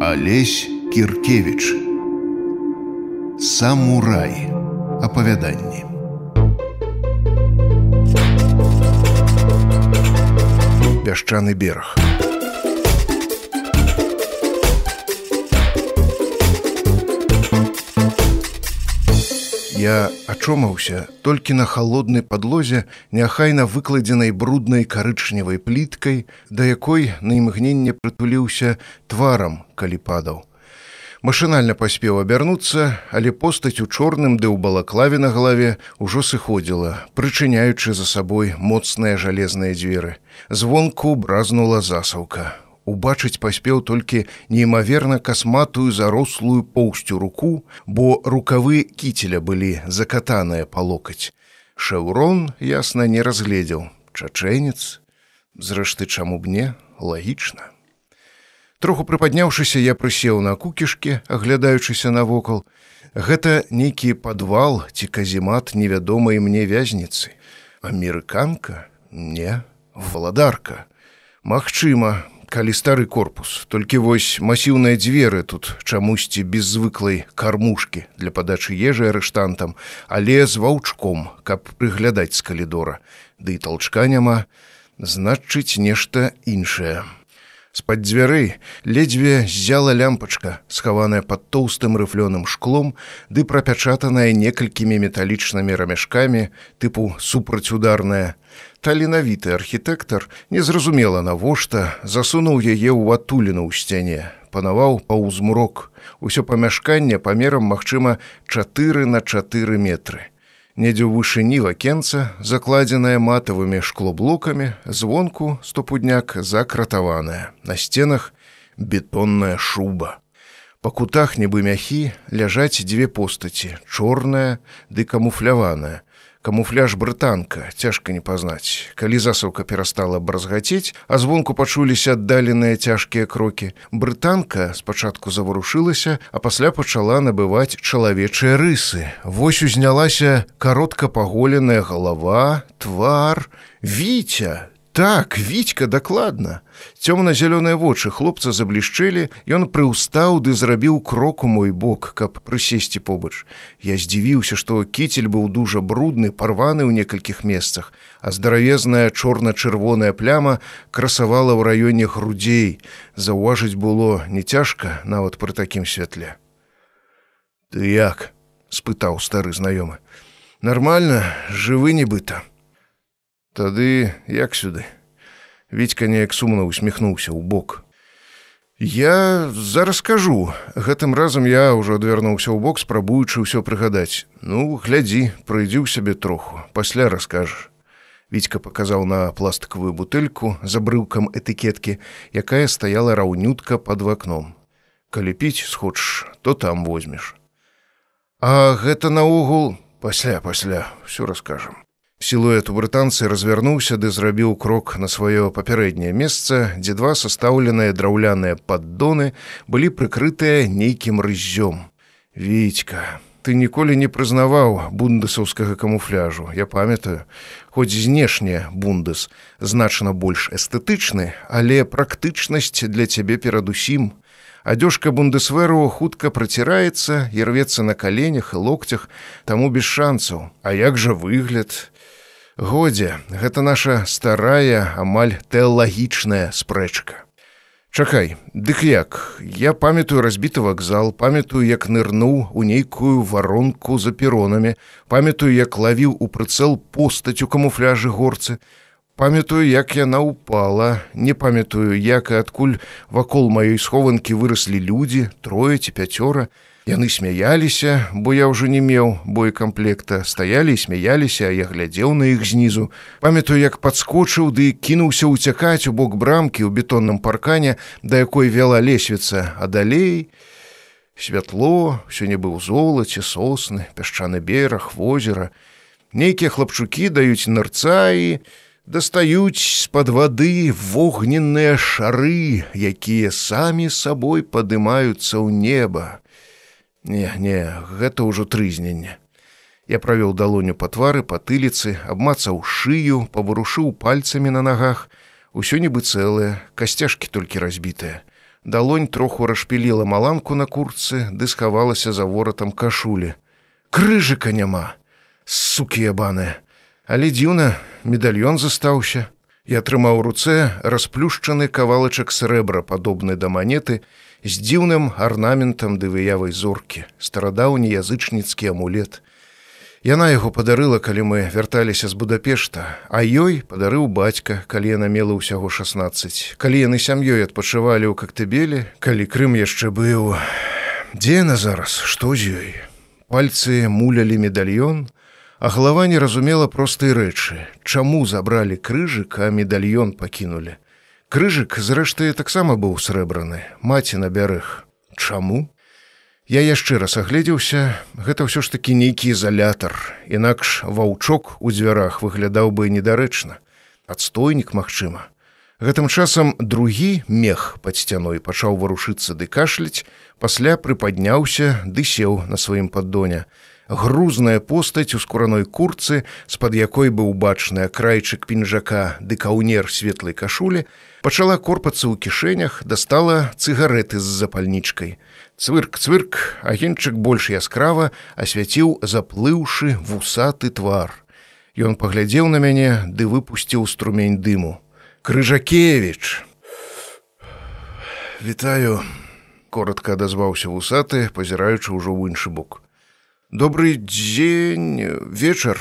Алесь Кіркевіч. Самурай. Апавяданні. Пясчаны бераг. Я ачомаўся толькі на халоднай падлозе, няхайна выкладзенай бруднай карычневай пліткай, да якой на імгненне прытуліўся тварам, калі падаў. Машынальна паспеў абярнуцца, але постаць у чорным ды ў балаклаве на галаве ўжо сыходзіла, прычыняючы за сабой моцныя жалезныя дзверы. Звонку бразнула засаўка убачыць паспеў толькі неймаверна касматую зарослую поўсцю руку, бо рукавы кіцеля былі закатаныя па локаць. Шэўрон ясна не разгледзеў чачэнец, зрэшты чаму б не лагічна. Троху прыпадняўшыся я прысеў на кукішкі, аглядаючыся навокал. Гэта нейкі падвал ці каземат невядомай мне вязніцы. Амерыканка, не, валадарка. Магчыма, калі стары корпус. Толькі вось масіўныя дзверы тут чамусьці без звыклай кармушкі для падачы ежы арыштантам але з ваўчком каб прыглядаць з калідора. Ды да толчка няма значыць нешта іншае. З-пад дзвярэй ледзьве ззяла лямпачка схаваная под тоўстым рыфлёным шклом ды прапячатаная некалькімі металічнымі рамяшкамі тыпу супрацьударная таленавіты архітэктар незразумела навошта засунуў яе ў атуліну ў сцяне панаваў паўзмрок. Усё памяшканне памерам магчыма чатыры на чатыры метры. Недзе ў вышыні вакенца закладзеная матавымі шклоблокамі звонку стопудняк закратаваная. На сценах бетонная шуба. Па кутах нібы мяхі ляжаць дзве постаці чорная ды камуфляваная камуфляж брытанка цяжка не пазнаць. Калі засаўка перастала бразгацець а звонку пачуліся аддаленыя цяжкія крокі брытанка спачатку заварушылася а пасля пачала набываць чалавечыя рысы. Вось узнялася каротка паголеная галава твар віця так віцька дакладна цёмна-зялёныя вочы хлопца заблішчэлі ён прыўстаў ды зрабіў кроку мой бок каб прысесці побач. Я здзівіўся што кіцель быў дужа брудны парваны ў некалькіх месцах а здаравезная чорна-чырвоная пляма красавала ў раёне грудзей. Заўважыць было не цяжка нават пры такім святле. Ты як спытаў стары знаёмы. Нормально жывы нібыта Тады як сюды. Віцька неяк сумна усміхнуўся ў бок. Я зараз скажу, гэтым разам я ўжо адвярнуўся ў бок, спрабуючы ўсё прыгадаць. Ну, глядзі, прыйдзі ў сябе троху, пасля раскажаш. Вітька паказаў на пластикавую бутэльку за брыўкам этыкеткі, якая стаяла раўнютка под вакном. Калі піць схочаш, то там возьмеш. А гэта наогул пасля пасля все раскажам. Сілуэт у брытанцы развярнуўся ды зрабіў крок на сваё папярэдняе месца, дзе два састаўленыя драўляныя паддоны былі прыкрытыя нейкім рыззём. Вітька, ты ніколі не прызнаваў бундысаўскага камуфляжу я памятаю. Хоць знешне бундыс значна больш эстэтычны але практычнасць для цябе перадусім адёжка бундесверу хутка праціраецца і рвецца на каленях і локцях таму без шансаў а як жа выгляд годзе гэта наша старая амаль тэалагічная спрэчка Чакай, дык як, я памятаю разбіты вакзал, памятаю, як нырнуў у нейкую варонку за перонамі, памятаю, як лавіў у прыцэл постаць у камуфляжы горцы. Памятаю, як яна ўпала, не памятаю, як і адкуль вакол маёй схованкі выраслі людзі, трое ці пяцёра, Яны смяяліся, бо я ўжо не меў боекамплекта, стаялі і смяяліся, а я глядзеў на іх знізу. Памятаю, як падскочыў ды кінуўся ўцякаць у бок брамкі ў бетонным паркане, да якой вяла лесвіца, а далей святло, все не быў золаце, сосны, пясчаны бераг, возера. Нейкія хлапчукі даюць нырцаі, дастаюць з-пад вады вогненныя шары, якія самі сабой падымаюцца ў неба. Не, не, гэта ўжо трызненне. Я правёў далоню па твары па тыліцы, абмацаў шыю, паварушыў пальцамі на нагах, усё нібы цэлае, касцяжкі толькі разбітыя. Далонь троху расшпіліла маланку на курцы, ды схавалася за воратам кашулі. Крыжыка няма, сукі ябаныя. Але дзіўна, медальён застаўся. Я атрымаў руцэ расплюшчаны кавалачак срэбра, падобны да манеты, з дзіўным арнаментам ды выявай зоркі, старадаўні язычніцкі амулет. Яна яго падарыла, калі мы вярталіся з Будапешта, а ёй падарыў бацька, калі яна мела ўсяго 16. Калі яны сям'ёй адпачывалі ў кактыбелі, калі Крым яшчэ быў. Дзе яна зараз, што з ёй? Пальцы мулялі медальён, а галава не разумела простай рэчы, чаму забралі крыжык, а медальён пакінулі. Крыжык, зрэшты, таксама быў срэбраны, маці на бярэг. Чаму? Я яшчэ раз агледзеўся, гэта ўсё ж такі нейкі ізалятар, інакш ваўчок у дзвярах выглядаў бы недарэчна. Адстойнік, магчыма. Гэтым часам другі мех пад сцяной пачаў варушыцца ды кашляць, пасля прыпадняўся ды сеў на сваім паддоня грузная постаць у скураной курцы, з-пад якой быў бачны акрайчык пінжака ды каўнер светлай кашулі, пачала корпацца ў кішэнях, дастала цыгареты з запальнічкай. Цвырк цвырк, агенчык больш яскрава асвяціў заплыўшы вусаты твар. Ён паглядзеў на мяне ды выпусціў струмень дыму. Крыжакевич. Вітаю, коротко адазваўся вусаты, пазіраючы ўжо ў іншы бок добрый дзень вечар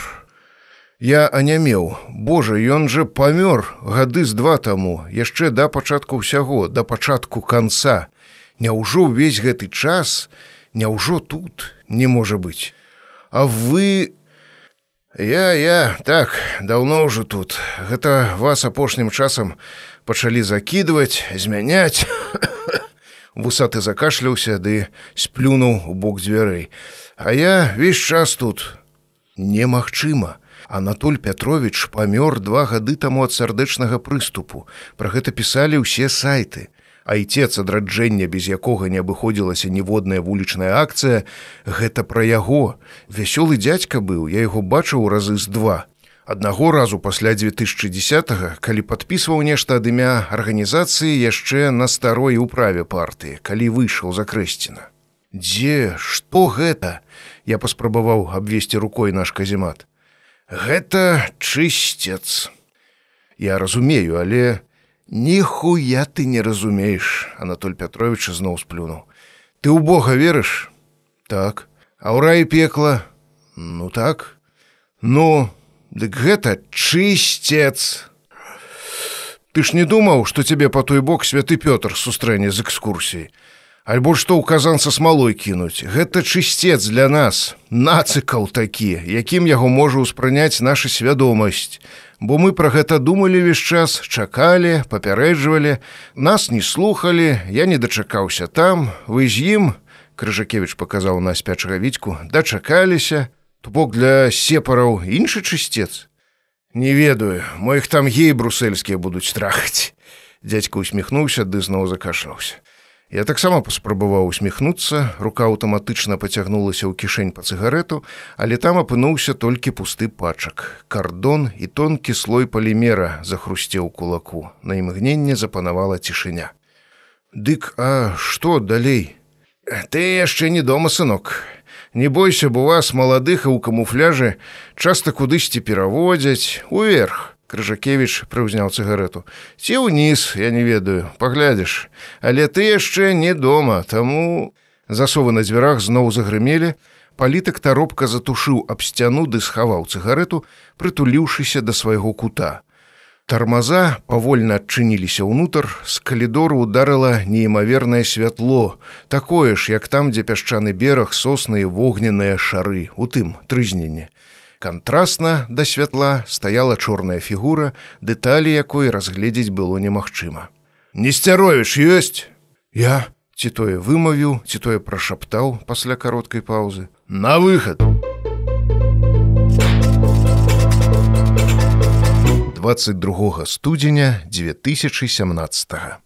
я анямеў. Божа ён жа памёр гады з два таму яшчэ да пачатку ўсяго да пачатку канца. Няўжо ўвесь гэты час няўжо тут не можа быць? А вы я я так даўно ўжо тут. Гэта вас апошнім часам пачалі закідваць змяняць. Вусаты закашляўся ды сплюнуў бок дзвярэй А я весь час тут. Немагчыма. Анатоль Пятрович памёр два гады таму ад сардэчнага прыступу. Пра гэта пісалі ўсе сайты. Айцец адраджэння, без якога не абыходзілася ніводная вулічная акцыя, гэта пра яго. Вясёлы дзядзька быў, я яго бачыў разы з два. Аднаго разу пасля 2010, калі падпісваў нешта ад імя арганізацыі яшчэ на старой управе партыі, калі выйшаў за крэсціна. Дзе, што гэта? Я паспрабаваў абвесці рукой наш каземат. Гэта чысцец. Я разумею, але ніхуя ты не разумееш, Анатоль Пятрович зноў сплюнуў. Ты ў Бога верыш? Так, а ў раі пекла, ну так, Ну, дык гэта чысцец. Ты ж не думаў, што цябе па той бок святы Пётр сустрэне з экскурсіяй. Альбо што ў казан са смалой кінуць. Гэта чысцец для нас, нацыкаў такі, якім яго можа ўспрыняць наша свядомасць. Бо мы пра гэта думалі ўвесь час, чакалі, папярэджвалі, нас не слухалі, я не дачакаўся там, вы з ім, Крыжакевич паказаў на спячага віцьку, дачакаліся, то бок для сепараў іншы чысцец. Не ведаю, моих там гей брусельскія будуць трахаць. Дядька усміхнуўся, ды зноў закашаўся. Я таксама паспрабаваў усміхнуцца, рука аўтаматычна пацягнулася ў кішэнь па цыгарету, але там апынуўся толькі пусты пачак. Кардон і тонкі слой палімера захрусцеў кулаку. На імгненне запанавала цішыня. Дык, а што далей? Ты яшчэ не дома сынок. Не бойся, бо вас маладых і ў камуфляжы часта кудысьці пераводзяць уверх. Крыжакевич прыўзняў цыгарету. Ці ўніз, я не ведаю, паглядзіш, Але ты яшчэ не дома, таму засовы на дзвярах зноў загрымелі. Палітык таропка затушыў аб сцяну ды схаваў цыгарету, прытуліўшыся да свайго кута. Тармаза павольна адчыніліся ўнутр, з калідору ударыла неймавернае святло, такое ж, як там, дзе пясчаны бераг сосны і вогненныя шары, у тым трызненне. Кантрасна да святла стаяла чорная фігура, дэталі якой разгледзець было немагчыма. Несцяровіш ёсць. Я ці тое вымавіў, ці тое прашаптаў пасля кароткай паўзы. На выхад. 22 студзеня 2017.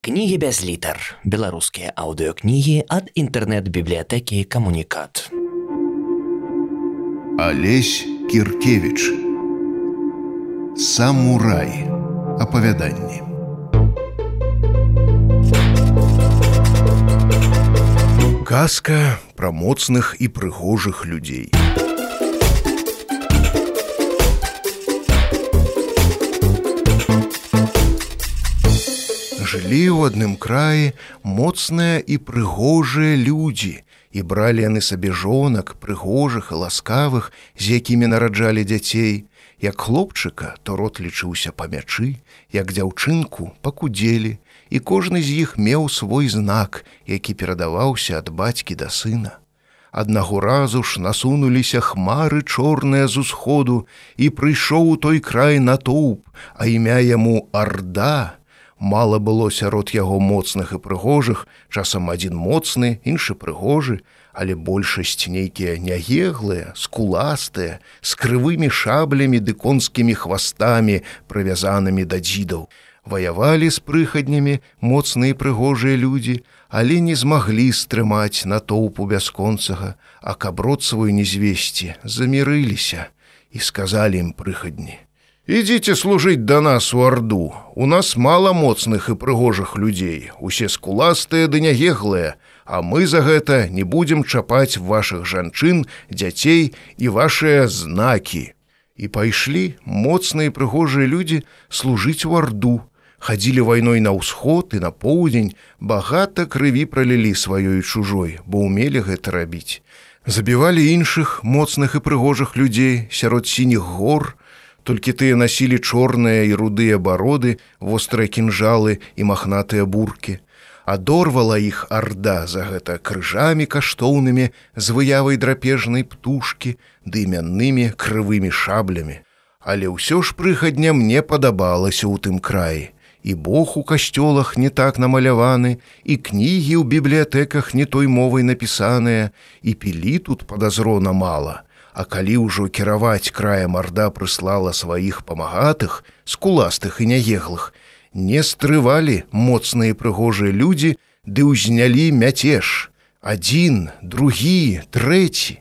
Кнігі без літар. Беларускія аўдыёкнігі ад інтэрнэт-бібліятэкі камунікат. Алесь Кіркевіч. Самурай. Апавяданні. Казка пра моцных і прыгожых людзей. Жылі ў адным краі моцныя і прыгожыя людзі. І бралі яны сабе жонак прыгожых і ласкавых з якімі нараджалі дзяцей. Як хлопчыка то рот лічыўся па мячы як дзяўчынку пакудзелі і кожны з іх меў свой знак які перадаваўся ад бацькі да сына. Аднаго разу ж насунуліся хмары чорныя з усходу і прыйшоў у той край натоўп, а імя яму арда, мала было сярод яго моцных і прыгожых, часам адзін моцны, іншы прыгожы, але большасць нейкія нягеглыя, скуластыя, з крывымі шаблямі ды конскімі хвастамі, прывязанымі да дзідаў. Ваявалі з прыхаднямі моцныя прыгожыя людзі, але не змаглі стрымаць натоўпу бясконцага, а каб род свой не звесці, замірыліся і сказалі ім прыхадні: Ідзіце служыць да нас у арду. У нас мала моцных і прыгожых людзей, усе скуластыя ды нягеглыя, а мы за гэта не будзем чапаць вашых жанчын, дзяцей і вашыя знакі. І пайшлі моцныя прыгожыя людзі служыць у арду. Хадзілі вайной на ўсход і на поўдзень, багата крыві пралілі сваёй чужой, бо ўмелі гэта рабіць. Забівалі іншых моцных і прыгожых людзей сярод сініх гор, толькі тыя насілі чорныя і рудыя бароды, вострыя кінжалы і махнатыя буркі. Адорвала іх арда за гэта крыжамі каштоўнымі з выявай драпежнай птушкі, дымяннымі крывымі шаблямі. Але ўсё ж прыхадня мне падабалася ў тым краі. І Бог у касцёлах не так намаляваны, і кнігі ў бібліятэках не той мовай напісаныя, і пілі тут падазрона мала. А калі ўжо кіраваць края марда прыслала сваіх памагатых, скуластых і няеглых, не стрывалі моцныя прыгожыя людзі, ды ўзнялі мяцеж. Адзін, другі, трэці.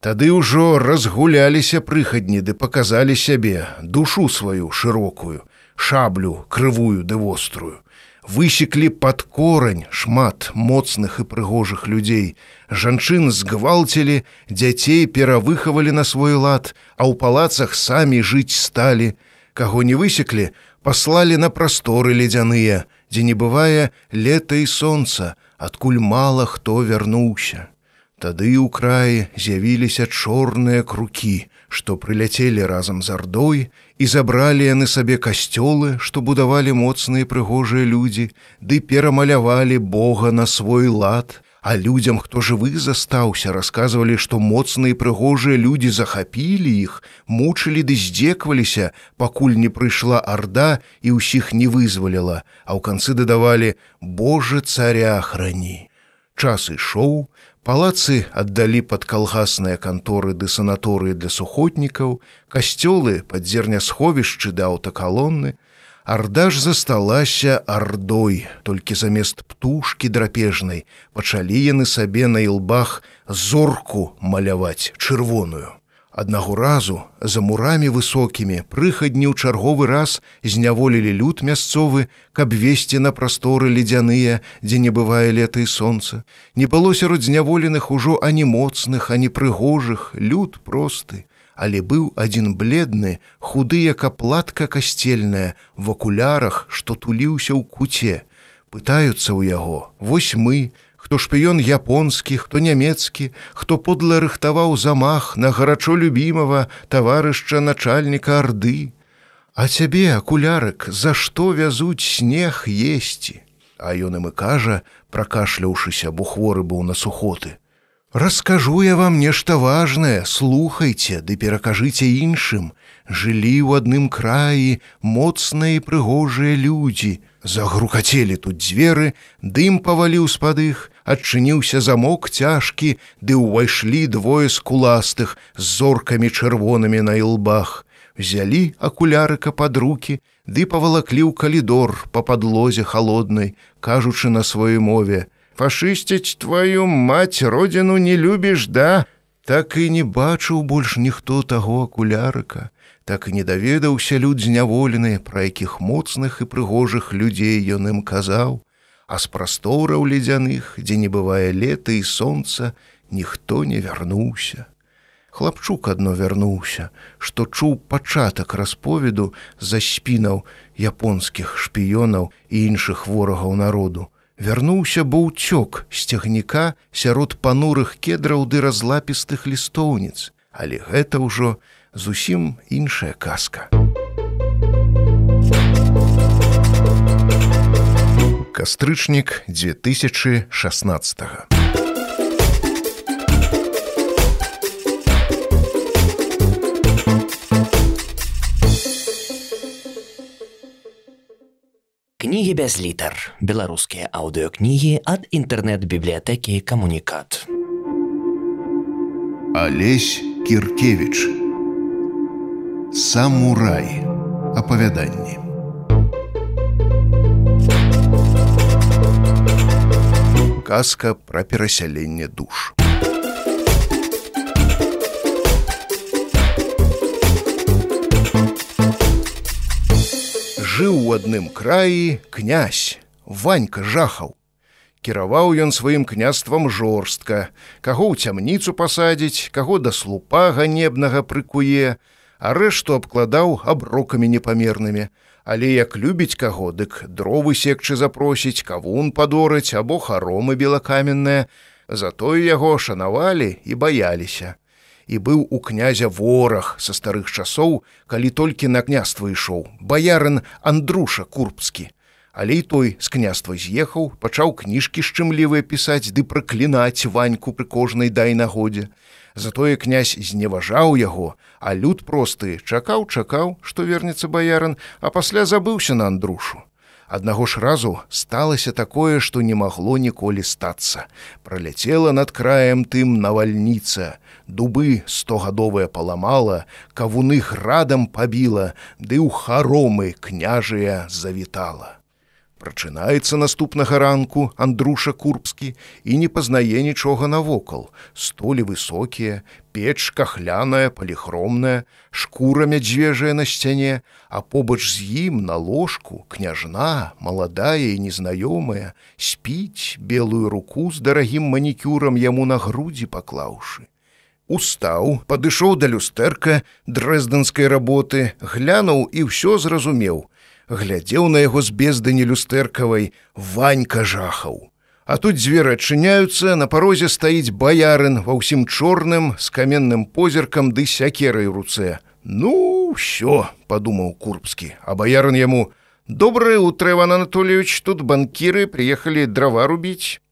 Тады ўжо разгуляліся прыхадні ды паказалі сябе душу сваю шырокую, шаблю крывую ды вострую высеклі пад корань шмат моцных і прыгожых людзей. Жанчын згвалцілі, дзяцей перавыхавалі на свой лад, а ў палацах самі жыць сталі. Каго не высеклі, паслалі на прасторы ледзяныя, дзе не бывае лета і сонца, адкуль мала хто вярнуўся. Тады ў краі з'явіліся чорныя крукі, што прыляцелі разам з ардой і забралі яны сабе касцёлы, што будавалі моцныя прыгожыя людзі, ды перамалявалі Бога на свой лад, А людзям, хто жывы застаўся, расказвалі, што моцныя прыгожыя людзі захапілі іх, мучылі ды здзекваліся, пакуль не прыйшла арда і ўсіх не вызваліла, а ў канцы дадавалі: Божа царя храні. Час ішоў, палацы аддалі пад калгасныя канторы ды санаторыі для сухотнікаў, касцёлы пад зернясховішчы да аўтакалонны, Арда ж засталася ардой, толькі замест птушкі драпежнай пачалі яны сабе на ілбах зорку маляваць чырвоную. Аднаго разу за мурамі высокімі прыхадні ў чарговы раз зняволілі люд мясцовы, каб весці на прасторы ледзяныя, дзе не бывае лета і сонца. Не было сярод зняволеных ужо ані моцных, ані прыгожых, люд просты але быў адзін бледны, худы як аплатка касцельная в акулярах, што туліўся ў куце. Пытаюцца ў яго: Вось мы, хто шпіён японскі, хто нямецкі, хто подла рыхтаваў замах на гарачо любімага таварышча начальніка арды. А цябе, акулярык, за што вязуць снег есці? А ён им і кажа, пракашляўшыся, бо хворы быў на сухоты. Раскажу я вам нешта важное, слухайте, ды перакажыце іншым. Жылі ў адным краі моцныя і прыгожыя людзі. Загрукацелі тут дзверы, дым паваліў з-пад іх, адчыніўся замок цяжкі, ды ўвайшлі двое скуластых з зоркамі чырвонымі на ілбах. Взялі акулярыка пад руки, ды павалаклі ў калідор па падлозе холоднай, кажучы на сваёй мове: фашысціць твою мать родину не любіш да? Так і не бачыў больш ніхто таго акулярыка. Так і не даведаўся люд зняволены пра якіх моцных і прыгожых людзей ён ім казаў а з прастораў ледзяных дзе не бывае лета і сонца ніхто не вярнуўся хлапчук адно вярнуўся што чуў пачатак расповеду за спінаў японскіх шпіёнаў і іншых ворагаў народу. Вярнуўся бо ўцёк з цягніка сярод панурых кедраў ды разлапістых лістоўніц, але гэта ўжо зусім іншая казка. Кастрычнік 2016. -го. кнігі без літар беларускія аўдыокнігі ад інтэрнэт-бібліятэкі камунікат Алесь кіркевич самурай апавяданні казка пра перасяленне душ. Жыў у адным краі князь ванька жахаў кіраваў ён сваім княствам жорстка каго ў цямніцу пасадзіць каго да слупа ганебнага прыкуе а рэшту абкладаў аброкамі непамернымі але як любіць каго дык дровы секчы запросіць кавун падорыць або харомы белакаменныя затое яго шанавалі і баяліся і быў у князя вораг са старых часоў, калі толькі на княства ішоў, баярын Андруша курбскі. Але і той з княства з'ехаў, пачаў кніжкі шчымлівыя пісаць ды праклінаць ваньку пры кожнай дай нагодзе. Затое князь зневажаў яго, а люд просты чакаў, чакаў, што вернецца баярын, а пасля забыўся на Андрушу. Аднаго ж разу сталася такое, што не магло ніколі стацца. Праляцела над краем тым навальніца. Дубы стогадовая паламала, кавуны градам пабіла, ды ў харомы княжыя завітала. Прачынаецца наступнага ранку Андруша Курбскі і не пазнае нічога навокал. Столі высокія, печ кахляная, паліхромная, шкура мядзвежая на сцяне, а побач з ім на ложку княжна, маладая і незнаёмая, спіць белую руку з дарагім манікюрам яму на грудзі паклаўшы. Устаў, падышоў да люстэрка дрэздэнскай работы, глянуў і ўсё зразумеў, глядзеў на яго з бездані люстэркавай ванька жахаў А тут дзверы адчыняюцца, на парозе стаіць баярын ва ўсім чорным з каменным позіркам ды сякерай руцэ. Ну, ўсё, падумаў курбскі, а баярын яму: Добрае утро, Іван Анатольевич, тут банкіры прыехалі драва рубіць.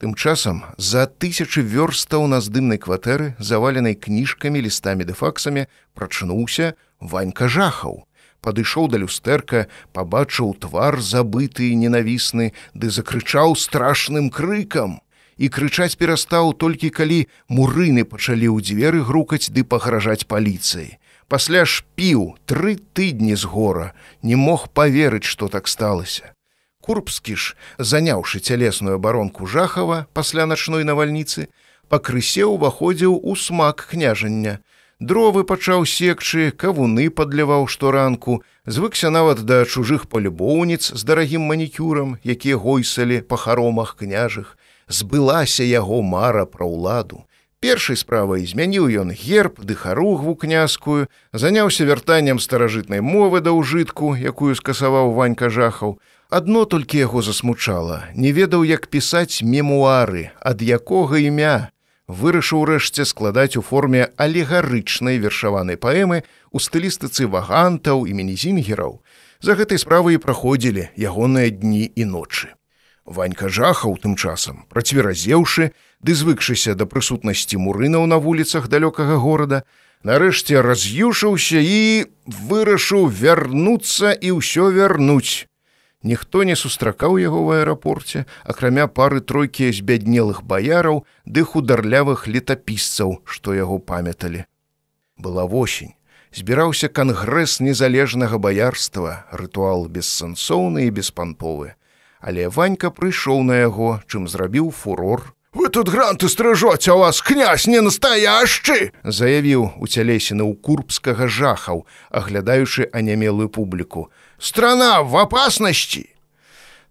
Тым часам за тысячы вёрстаў на здымнай кватэры, заваленай кніжкамі, лістамі ды факсамі, прачнуўся ванька жахаў. Падышоў да люстэрка, пабачыў твар забыты і ненавісны, ды закрычаў страшным крыкам. І крычаць перастаў толькі калі мурыны пачалі ў дзверы грукаць ды пагражаць паліцыі. Пасля ж піў тры тыдні з гора, не мог паверыць, што так сталася. Курбскі ж, заняўшы цялесную абаронку жахава пасля начной навальніцы, пакрысе ўваходзіў у смак княжання. Дровы пачаў секчы, кавуны падліваў шторанку, звыкся нават да чужых палюбоўніц з дарагім манікюрам, якія гойсалі па харомах княжых, збылася яго мара пра ўладу. Першай справай змяніў ён герб ды харугву князскую, заняўся вяртаннем старажытнай мовы да ўжытку, якую скасаваў ванька жахаў, Адно толькі яго засмучала, не ведаў, як пісаць мемуары, ад якога імя вырашыў рэшце складаць у форме алегарычнай вершаванай паэмы у стылістыцы вагантаў і мінізінгераў. За гэтай справы і праходзілі ягоныя дні і ночы. Ванька жахаў тым часам, працверазеўшы, ды звыкшыся да прысутнасці мурынаў на вуліцах далёкага горада, нарэшце раз'юшыўся і вырашыў вярнуцца і ўсё вярнуць. Ніхто не сустракаў яго ў аэрапорце, акрамя пары тройкі збяднелых баяраў ды хударлявых летапісцаў, што яго памяталі. Была восень. Збіраўся кангрэс незалежнага баярства, рытуал бессэнсоўны і беспанповы. Але ванька прыйшоў на яго, чым зрабіў фурор. Вы тут гранты стрыжоце, у вас князь не настаяшчы, заявіў у цялесіны ў курбскага жахаў, аглядаючы анямелую публіку страна в опасности.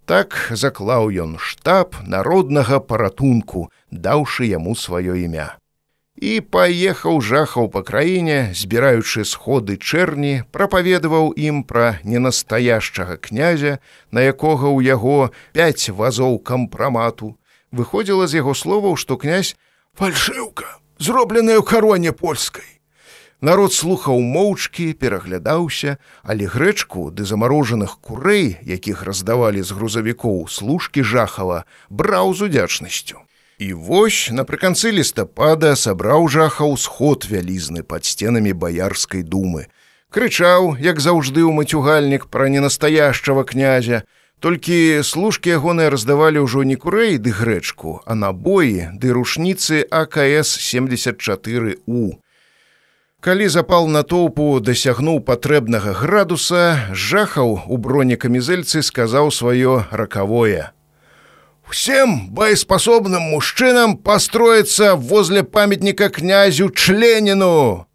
Так заклаў ён штаб народнага паратунку даўшы яму сваё імя. І паехаў жахаў па краіне збіраючы сходы чэрні прапаведаваў ім пра ненастаяшчага князя на якога ў яго пяць вазоў кампрамату. Выходзіла з яго словаў што князь фальшыўка зробленая ў кароне польскай Народ слухаў моўчкі, пераглядаўся, але грэчку ды замарожаных курэй, якіх раздавалі з грузавікоў служкі жахава, браў з удзячнасцю. І вось напрыканцы лістапада сабраў жахаў сход вялізны пад сценамі баярскай думы. Крычаў, як заўжды ў мацюгальнік пра ненастаяшчага князя, Толькі служкі ягоныя раздавалі ўжо не курэй ды грэчку, а набоі ды рушніцы АКС 74 у. Калі запал натоўпу дасягнуў патрэбнага градуса, жахаў у броне камізэльцы сказаў сваё ракавое. Всем боеспособным мужчынам построиться возле памятника князю Членіну.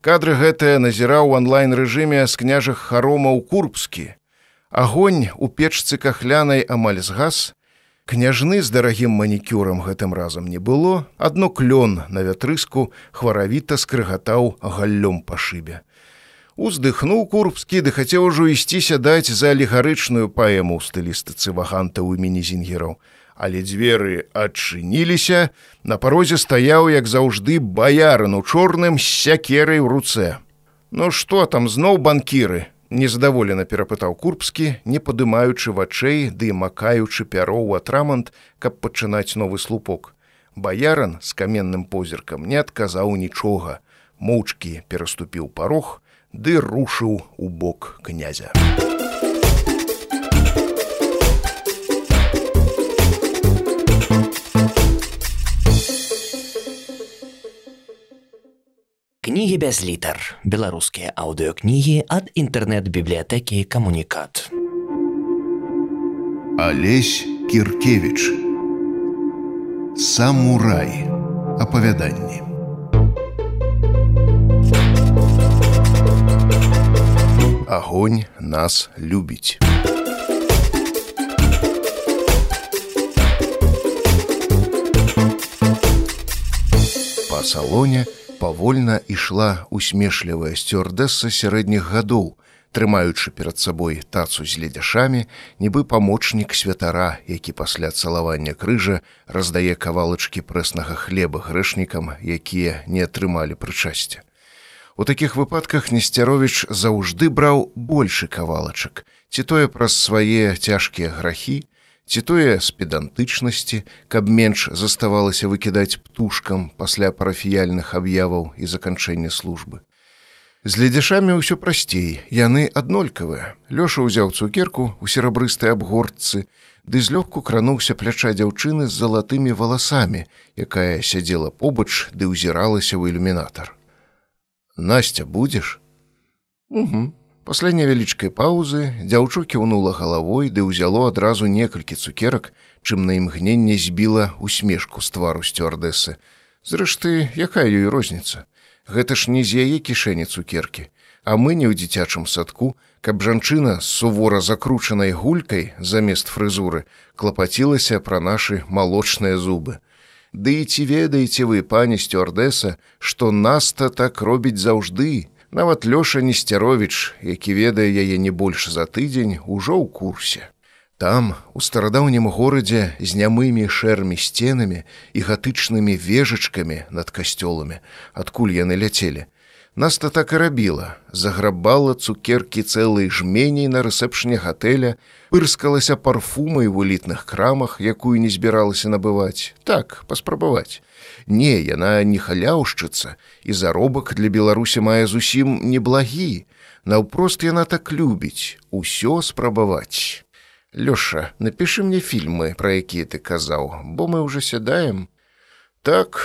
Кадры гэтыя назіраў онлайн-рэжыме з княжых харомаў курбскі. Агонь у печцы кахлянай амаль згас, Княжны з дарагім манікюрам гэтым разам не было, адно клён на вятрыску хваравіта скрыгатаў галлём па шыбе. Уздыхнуў курбскі ды хацеў ужо ісціся даць за алегарычную паэму ў стылістыцы ваганта ў імені зінгераў. Але дзверы адчыніліся, на парозе стаяў, як заўжды баярын у чорным з сякерай у руцэ. Ну што там зноў банкіры, незадаволена перапытаў курбскі не падымаючы вачэй ды макаючы пяро ў атрамант каб пачынаць новы слупок. Баяран з каменным позіркам не адказаў нічога. Моўчкі пераступіў парог ды рушыў у бок князя кнігі без літар беларускія аўдыокнігі ад інтэрнэт-бібліятэкі камунікат Алесь кіркевич самурай. Апавяданні. Агонь нас любіць. Па салоне павольна ішла усмешлівая сцюардэса сярэдніх гадоў, трымаючы перад сабой тацу з ледзяшамі, нібы памочнік святара, які пасля цалавання крыжа раздае кавалачкі прэснага хлеба грэшнікам, якія не атрымалі прычасця. У такіх выпадках Несцяровіч заўжды браў большы кавалачак, ці тое праз свае цяжкія грахі, ці тое з педантычнасці, каб менш заставалася выкідаць птушкам пасля парафіяльных аб'яваў і заканчэння службы. З ледзяшамі ўсё прасцей, яны аднолькавыя. Лёша ўзяў цукерку у серабрыстай абгортцы, ды злёгку крануўся пляча дзяўчыны з залатымі валасамі, якая сядзела побач ды ўзіралася ў ілюмінатар. Настя будзеш? Угу. Пасля невялічкай паўзы дзяўчу кіўнула галавой ды ўзяло адразу некалькі цукерак, чым на імгненне збіла усмешку з твару сцюардэсы. Зрэшты, якая ёй розніца? Гэта ж не з яе кішэні цукеркі, А мы не ў дзіцячым садку, каб жанчына з сувора закручанай гулькай замест фрызуры клапацілася пра нашы малочныя зубы. Ды і ці ведаеце вы, пані сцюардэса, што наста так робіць заўжды. Нават Лёша Несцяровіч, які ведае яе не больш за тыдзень, ужо ў курсе. Там, у старадаўнім горадзе з нямымі шэрмі сценамі і гатычнымі вежачкамі над касцёламі, адкуль яны ляцелі, Наста так і рабіла, заграбала цукеркі цэлай жменей на рэсэпшне гатэля, пырскалася парфумай у элітных крамах, якую не збіралася набываць, так паспрабаваць. Не, яна не халяўшчыца, і заробак для Беларусі мае зусім неблагі. Наўпрост яна так любіць усё спрабаваць. Лёша, напішы мне фільмы, пра якія ты казаў, бо мы ўжо сядаем. Так,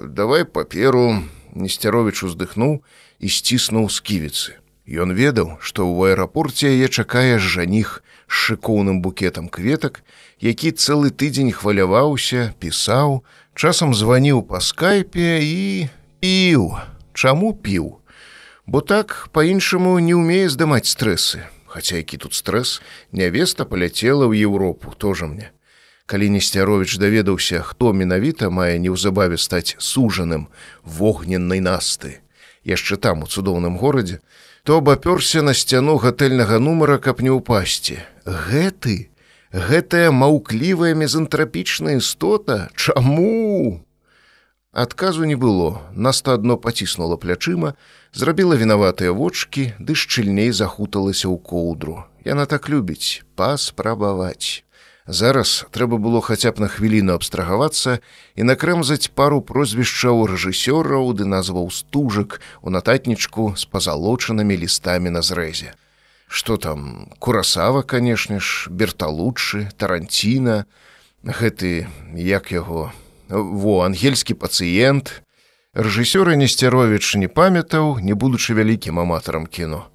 давай паперу, Несцяровіч уздыхнуў і сціснуў сківіцы. Ён ведаў, што ў аэрапорце яе чакае жаніх з шыкоўным букетам кветак, які цэлы тыдзень хваляваўся, пісаў, часам званіў па скайпе і піў, чаму піў. Бо так па-іншаму не ўмее здымаць стрэсы. Хаця які тут стрэс, нявеста паляцела ў Еўропу, тоже мне калі несцяровіч даведаўся хто менавіта мае неўзабаве стаць сужаным вогненнай насты яшчэ там у цудоўным горадзе то абапёрся на сцяну гатэльнага нумара каб не ўпасці гэты гэтая маўклівая мезантрапічная істота? Чаму? Адказу не было. Наста адно паціснула плячыма зрабіла вінаватыя вочки ды шчыльней захуталася ў коўдру. Яна так любіць паспрабаваць. Зараз трэба было хаця б на хвіліну абстрагавацца і накрэмзаць пару прозвішчаў рэжысёраў ды назваў стужак у нататнічку з пазалочанымі лістамі на зрэзе. Што там курасава, канешне ж, берталучшы, таранціна, гэты як яго во ангельскі пацыент, Рэжысёра Несцяровіч не памятаў, не будучы вялікім аматарам кіно.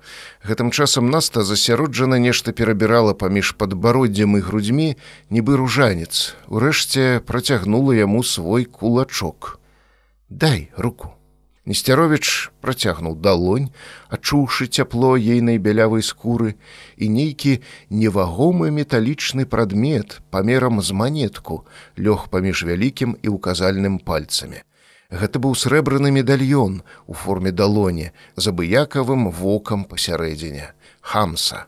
Гэтым часам наста засяроджана нешта перабірала паміж падбароддзям і грудзьмі, нібы ружанец. Урэшце працягнула яму свой кулачок. Дай руку. Несцяровіч працягнуў далонь, адчуўшы цяпло ейнай бялявай скуры і нейкі невагомы металічны прадмет памерам з манетку лёг паміж вялікім і указальным пальцамі. Гэта быў срэбраны медальён у форме далоні з абыякавым вокам пасярэдзіне хамса.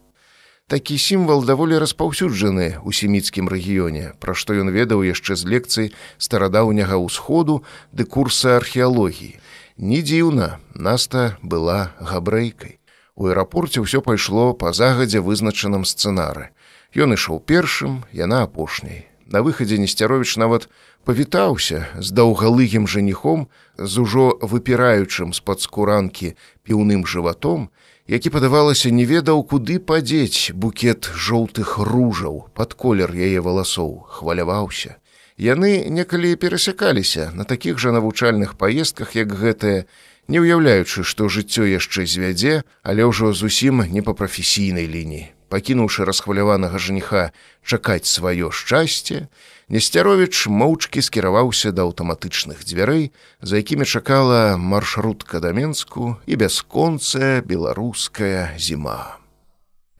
Такі сімвал даволі распаўсюджаны ў семіцкім рэгіёне, пра што ён ведаў яшчэ з лекцый старадаўняга ўсходу ды курса археалогіі. Не дзіўна, наста была габрэйкай. У аэрапорце ўсё пайшло па загадзе вызначаным сцэнары. Ён ішоў першым, яна апошняй. На выхадзе несцяровіч нават павітаўся з даўгалыгім жаніхом з ужо выпіраючым з-пад скуранкі піўным жыватом, які падавалася не ведаў, куды падзець букет жоўтых ружаў пад колер яе валасоў хваляваўся. Яны некалі перасякаліся на такіх жа навучальных паездках, як гэтае, не ўяўляючы, што жыццё яшчэ звядзе, але ўжо зусім не па прафесійнай лініі пакінуўшы расхваляванага жаніха чакаць сваё шчасце, Несцяровіч моўчкі скіраваўся да аўтаматычных дзвярэй, за якімі чакала маршрутка да Менску і бясконцая беларуская зіма.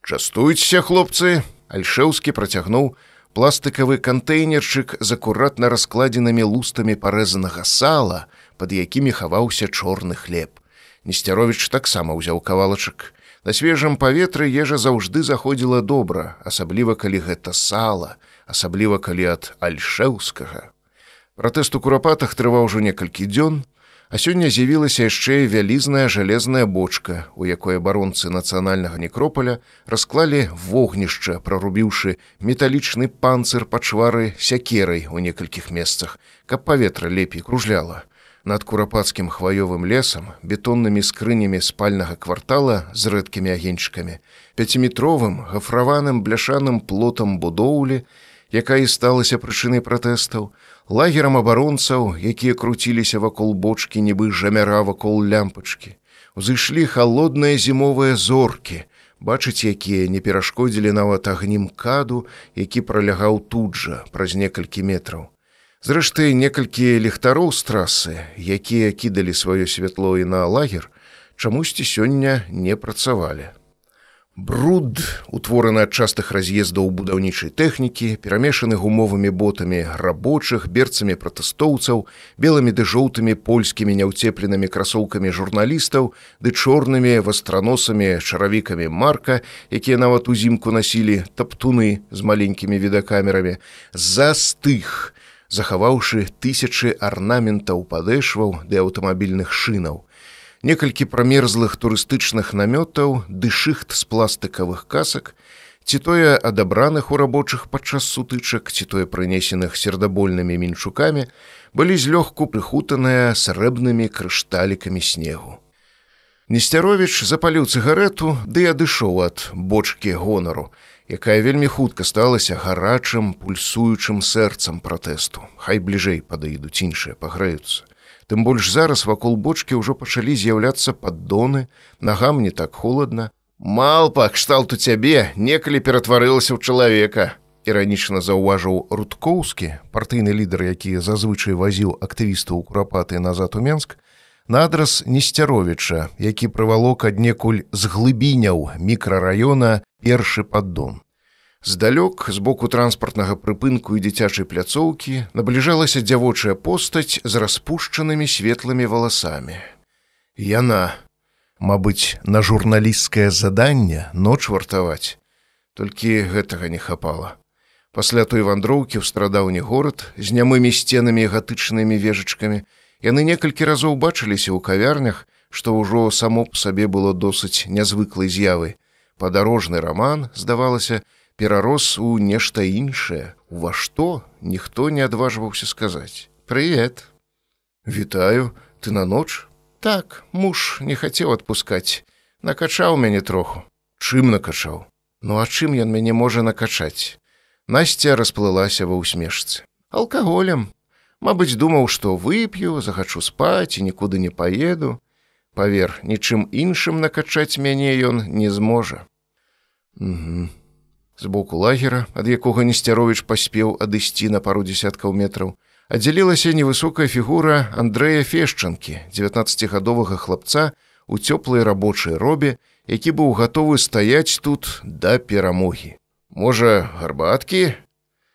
Частуйцеся, хлопцы, Альшэўскі працягнуў пластыкавы кантэйнерчык з акуратна раскладзенымі лустамі парэзанага сала, пад якімі хаваўся чорны хлеб. Несцяровіч таксама ўзяў кавалачак, На свежым паветры ежа заўжды заходзіла добра, асабліва калі гэта сала, асабліва калі ад альшэўскага. Пратэст у курапатах трываў ужо некалькі дзён, А сёння з'явілася яшчэ вялізная жалезная бочка, у якой абаронцы нацыянальнага некропаля расклалі вогнішча, прарубіўшы металічны панцыр пачвары сякерай у некалькіх месцах, каб паветра лепей кружляла. Над курапацкім хваёвым лесам, бетоннымі скрынямі спальнага квартала з рэдкімі агеньчыкамі, пяціметровым гафраваным бляшаным плотам будоўлі, якая і сталася прычынай пратэстаў, лагерам абаронцаў, якія круціліся вакол бочкі нібы жамяра вакол лямпачкі. Узышлі халодныя зімовыя зоркі, бачыць, якія не перашкодзілі нават агнім каду, які пролягаў тут жа праз некалькі метраў. Зрэшты, некалькі ліхтароў з трасы, якія кідалі сваё святло і на лагер, чамусьці сёння не працавалі. Бруд, утвораны ад частых раз'ездаў будаўнічай тэхнікі, перамешаны гумовымі ботамі рабочых, берцамі пратэстоўцаў, белымі ды жоўтымі польскімі няўцепленымі красоўкамі журналістаў, ды чорнымі вастраносамі чаравікамі марка, якія нават узімку насілі таптуны з маленькімі відакамерамі, застых, захаваўшы тысячы арнаментаў падэшваў ды аўтамабільных шынаў некалькі прамерзлых турыстычных намётаў ды шыхт з пластыкавых касак, ці тое адабраных у рабочых падчас сутычак, ці тое прынесеных сердабольнымі мінчукамі, былі злёгку прыхутаныя срэбнымі крышталікамі снегу. Несцяровіч запаліў цыгарету ды адышоў ад бочкі гонару, якая вельмі хутка сталася гарачым пульсуючым сэрцам пратэсту. Хай бліжэй падаідуць іншыя пагрэюцца. Тым больш зараз вакол бочкі ўжо пачалі з'яўляцца паддоны, нагам не так холодна. Малпа, кшталту цябе некалі ператварылася ў чалавека. Іранічна заўважыў рудкоўскі, партыйны лідар, які зазвычай вазіў актывістаў у курапаты назад у Менск, надраз Несцяровіча, які прывалок аднекуль з глыбіняў мікрараёна першы паддон. Здалёк з боку транспартнага прыпынку і дзіцячай пляцоўкі набліжалася дзявочая постаць з распушчанымі светлымі валасамі. Яна, мабыць, на журналісцкае заданне ноч вартаваць. Толькі гэтага не хапала. Пасля той вандроўкі ў страдаўні горад з нямымі сценамі і гатычнымі вежачкамі яны некалькі разоў бачыліся ў кавярнях, што ўжо само б сабе было досыць нязвыклай з'явы. Падарожны раман, здавалася, перарос у нешта іншае, ува што ніхто не адважваўся сказаць: Прывет, Вітаю, ты на ноч? Так, муж не хацеў адпускаць, накачаў мяне троху. Чым накачаў? Ну а чым ён мяне можа накачаць? Насця расплылася ва ўсмешцы. Алкаголем. Мабыць, думаў, што вып'ю, захачу спаць і нікуды не паеду. Павер, нічым іншым накачаць мяне ён не зможа. Угу. З боку лагера, ад якога несцяровіч паспеў адысці на пару десяткаў метраў, аддзялілася невысокая фігура Андрэя Фешчанкі, 19гадовага хлапца у цёплай рабочай робе, які быў гатовы стаяць тут да перамогі. Можа, гарбаткі?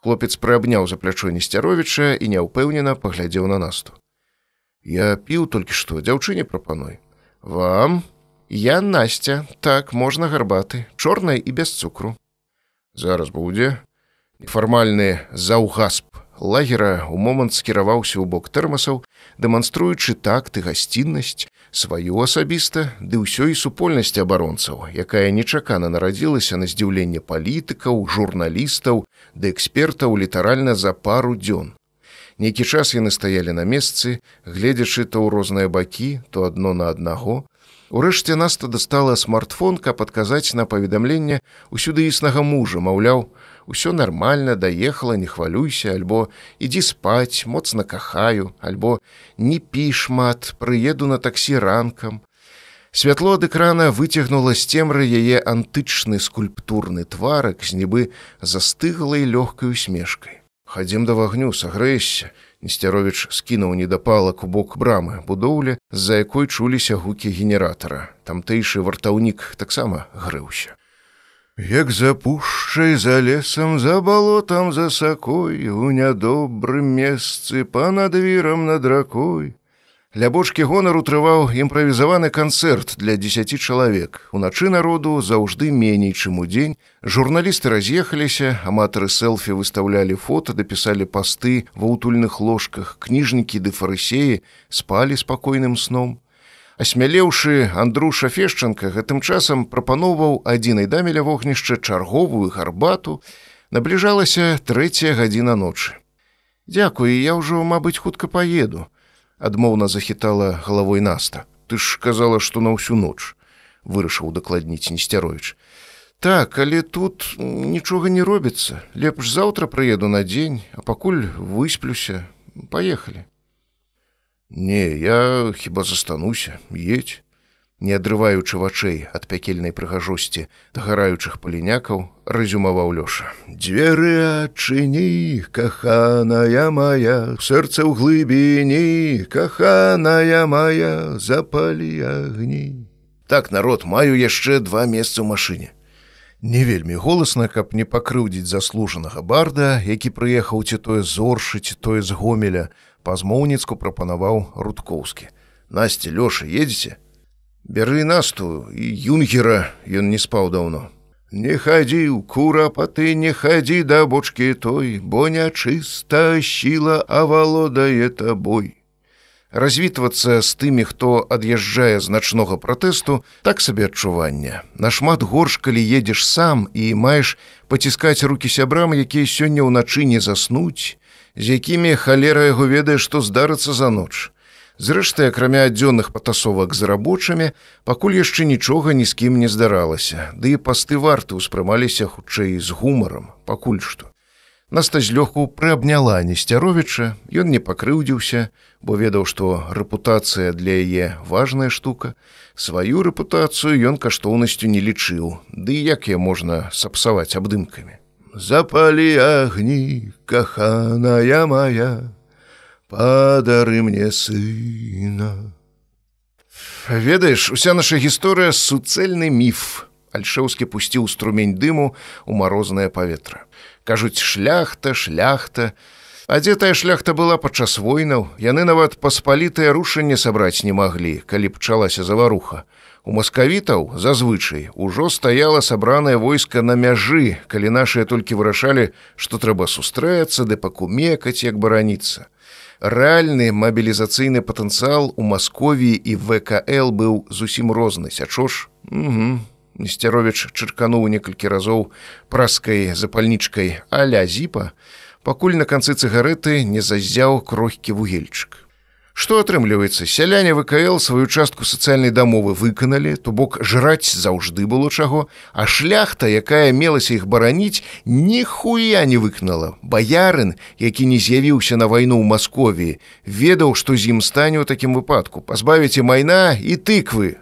Хлопец прыабняў за плячой несцяровіча і няўпэўнена паглядзеў на насту. Я піў толькі што дзяўчыне прапаной. Вам, Я Настя, так можна гарбаты, чорнай і без цукру. Зараз будзе. Нефармальны заўгасп лагера ў момант скіраваўся ў бок тэрмасаў, дэманструючы такт і гасціннасць, сваю асабіста ды ўсёй супольнасці абаронцаў, якая нечакана нарадзілася на здзіўленне палітыкаў, журналістаў ды экспертаў літаральна за пару дзён. Нейкі час яны стаялі на месцы, гледзячы то ў розныя бакі, то адно на аднаго, Урэшце наста дастала смартфон, каб адказаць на паведамленне усюды існага мужа, маўляў, усё нармальна даехала, не хвалюйся, альбо ідзі спаць, моцна кахаю, альбо не пі шмат, прыеду на таксі ранкам. Святло ад экрана выцягнула з цемры яе антычны скульптурны тварак з нібы застыглай лёгкай усмешкай. Хадзім да вагню, сагрэйся, Несцяровіч скінуў недапалак у бок брамы будоўля, з-за якой чуліся гукі генератара. Тамтэйшы вартаўнік таксама грыўся. Як запушчай за лесам, за балотам за сакой, у нядобрым месцы панад вірам над ракой. Ля бочкі гонару трываў імправізаваны канцэрт для 10 чалавек. Уначы народу заўжды меней, чым у дзень. Журналісты раз'ехаліся, аматары селфі выстаўлялі фота, дапісалі пасты ва ўтульных ложках, кніжнікі ды фарысеі спалі спакойным сном. Асмялеўшы Андруша Фешчанка гэтым часам прапаноўваў адзінай даме ля вогнішча чарговую гарбату, набліжалася трэцяя гадзіна ночы. Дякую, я ўжо, мабыць, хутка паеду адмоўна захітала галавой наста. Ты ж казала што на ўсю ноч вырашыў дакладніць несцярович так але тут нічога не робіцца. Лепш заўтра прыеду на дзень а пакуль высплюся. Поехали не я хіба застануся. Едь не адрываючы вачэй ад пякельнай прыгажосці дагараючых палінякаў рэзюмаваў лёша. Дзверы адчыні каханая моя сэрца ў глыбіні каханая моя запалі агні так народ маю яшчэ два месцы ў машыне. Не вельмі голасна каб не пакрыўдзіць заслужанага барда які прыехаў ці тое зоршыць тое з гомеля па-змоўніцку прапанаваў рудкоўскі. Насці лёша едзеце Бяры насту і юнгера ён не спаў даўно. Не хадзіў курапаты, не хадзі да бочкі той, бо нячыста сіла авалодае табой. Развітвацца з тымі, хто ад'язджае з начнога пратэсту, так сабе адчування. Нашмат горш, калі едзеш сам і маеш паціскаць рукі сябрам, якія сёння ўначы не заснуць, з якімі халера яго ведае, што здарыцца за ноч. Зрэшты, акрамя адзённых патасовак з рабочымі, пакуль яшчэ нічога ні з кім не здаралася, ды і пасты варты ўспрымаліся хутчэй з гумарам, пакуль што. Наста злёгку прыабняла несцяровіча, ён не пакрыўдзіўся, бо ведаў, што рэпутацыя для яе важная штука. Сваю рэпутацыю ён каштоўнасцю не лічыў, ды як я можна сапсаваць абдымкамі. Запалі агні, каханая моя, падары мне сына. Ведаеш, уся наша гісторыя суцэльны міф. Альшэўскі пусціў струмень дыму ў марознае паветра. Кажуць шляхта, шляхта. А дзе тая шляхта была падчас войнаў, яны нават паспалітае рушанне сабраць не маглі, калі пчалася заваруха. У маскавітаў зазвычай ужо стаяла сабранае войска на мяжы, калі нашыя толькі вырашалі, што трэба сустрэцца ды пакумекаць, як бараніцца рэальны мабілізацыйны патэнцыял у Масковіі і ВКЛ быў зусім розны сячо ж угу. Несцярович чыркануў некалькі разоў праскай запальнічкай аля зіпа, пакуль на канцы цыгареты не зазяў крохкі вугельчык. Што атрымліваецца сяляне ВКЛ сваю частку сацыяльнай дамовы выканалі, то бок жраць заўжды было чаго, а шляхта, якая мелася іх бараніць, ніхуя не выкнала. Баярын, які не з'явіўся на вайну ў Масковіі, ведаў, што з ім стане ў такім выпадку, пазбавіце майна і тыквы.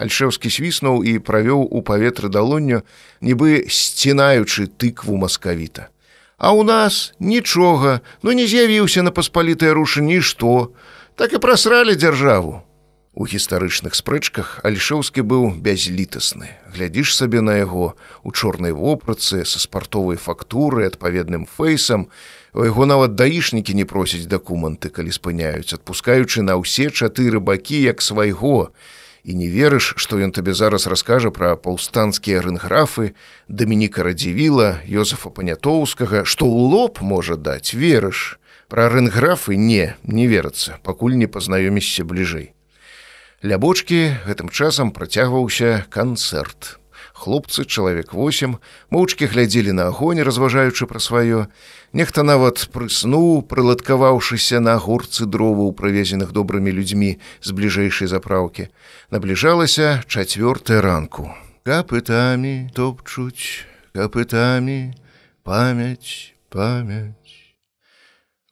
Альшэўскі свіснуў і правёў у паветры далонню, нібы сцінаючы тыкву маскавіта. А ў нас нічога, ну не з'явіўся на паспалітае рушанні што, так і прасралі дзяржаву. У гістарычных спрэчках Альшоўскі быў бязлітасны. Глядзіш сабе на яго у чорнай вопратцы са спартовай фактурай, адпаведным фэйсам. У яго нават даішнікі не просяць дакументы, калі спыняюць, адпускаючы на ўсе чатыры бакі як свайго. І не верыш, што ён табе зараз раскажа пра паўстанцкія рынграфы, Дамініка радзівіла, Йозафа Панятоўскага, што ў лоб можа даць, верыш. Пра рынграфы не, не верыцца, пакуль не пазнаёмішся бліжэй. Ля бочкі гэтым часам працягваўся канцэрт. Хлопцы, чалавек 8, моўчкі глядзелі на агонь, разважаючы пра сваё. Нехта нават прыснуў, прыладкаваўшыся на горцы дроваў, правезеных добрымі людзьмі з бліжэйшай запраўкі. Набліжалася чацвёртая ранку. Капытамі топчуць, капытамі, памяць, памяць.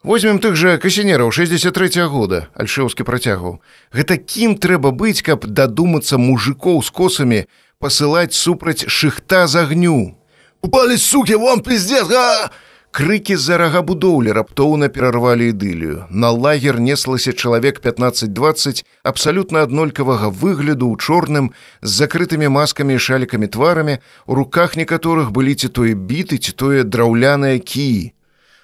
Возьмем тых жа касінераў 63 -го года альшеўскі працягваў. Гэта кім трэба быць каб дадумацца мужикоў з косамі пасылаць супраць шыхта з агню? Упали суки вам пиздец а крыкі з-за рага будоўлі раптоўна перарвалі ідылію. На лагер неслася чалавек 15-20 абсалютна аднолькавага выгляду ў чорным з закрытымі маскамі і шалікамі тварамі у руках некаторых былі ці тое біты ці тое драўляныя кіі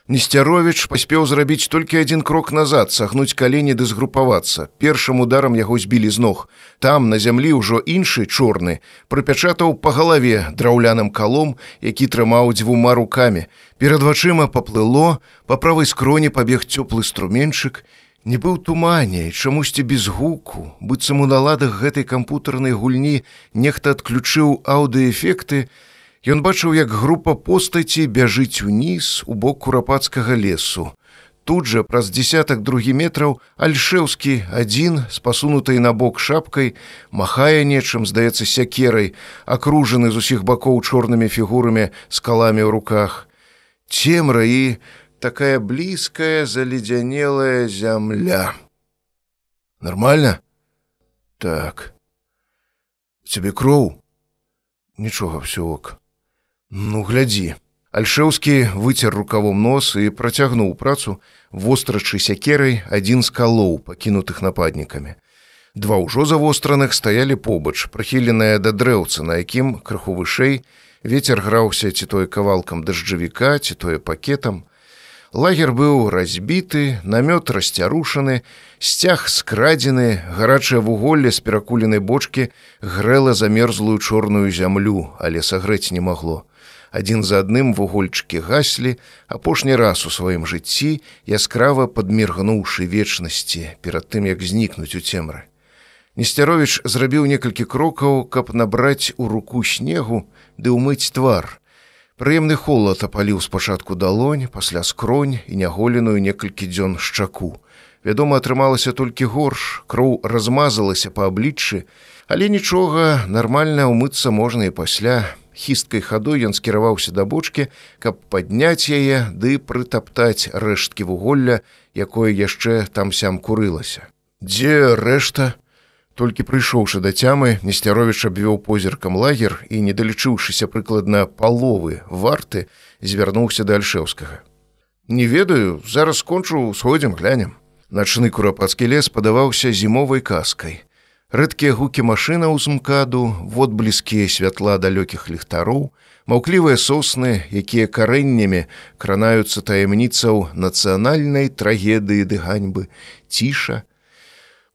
Несцяровіч паспеў зрабіць толькі адзін крок назад, сагнуць калені ды згрупавацца. Першым ударам яго збілі з ног. Там на зямлі ўжо іншы чорны прыпячатаў па галаве драўляным калом, які трымаў дзвюма рукамі. Перад вачыма паплыло, па правай скроні пабег цёплы струменчык, не быў тумане, чамусьці без гуку, быццам у наладах гэтай кампутарнай гульні нехта адключыў аўдыэфекты, Ён бачыў, як група постаці бяжыць уніз у бок курапацкага лесу. Тут жа праз десятак другі метраў альшеўскі адзін з пасунутай на бок шапкай, махае нечым, здаецца сякерай, акружаны з усіх бакоў чорнымі фігурамі з каламі ў руках. Цемра і такая блізкая заледзянелая зямля. Нармальна? Так. Цябе кроў? Нічога все ок. Ну глядзі. Альшеўскі выцер рукавом нос і працягнуў працу, вострачы сякерай адзін з калоў, пакінутых нападнікамі. Два ўжо завостраных стаялі побач, прыхіленыя да дрэўца, на якім крыху вышэй вецер граўся ці тое кавалкам дажджавіка, ці тое пакетам. Лагер быў разбіты, намёт расцярушаны, сцяг скрадзены, гарачае вуголле з перакуленай бочкі грэла замерзлую чорную зямлю, але сагрэць не магло адзін за адным вугольчыкі гаслі апошні раз у сваім жыцці яскрава падміргнуўшы вечнасці перад тым як знікнуць у цемры. Несцярович зрабіў некалькі крокаў каб набраць у руку снегу ды ўмыць твар. Прыемны холод апаліў спачатку далонь пасля скронь і няголеную некалькі дзён шчаку. Вядома атрымалася толькі горш кроў размазалася па абліччы але нічога нармальна ўмыцца можна і пасля хісткай хадой ён скіраваўся да бочкі, каб падняць яе ды прытаптаць рэшткі вуголля, якое яшчэ там сям курылася. Дзе рэшта? Толькі прыйшоўшы да цямы, несцяровіч абвёў позіркам лагер і, не далічыўшыся прыкладна паловы варты, звярнуўся да альшеўскага. Не ведаю, зараз скончу, сходзім глянем. Начны курапацкі лес падаваўся зімовай каскай. Рэдкія гукі машына ў змкаду, водблізкія святла далёкіх ліхтароў, маўклівыя сосны, якія карэннямі кранаюцца таямніцаў нацыянальнай трагедыі ды ганьбы, ціша.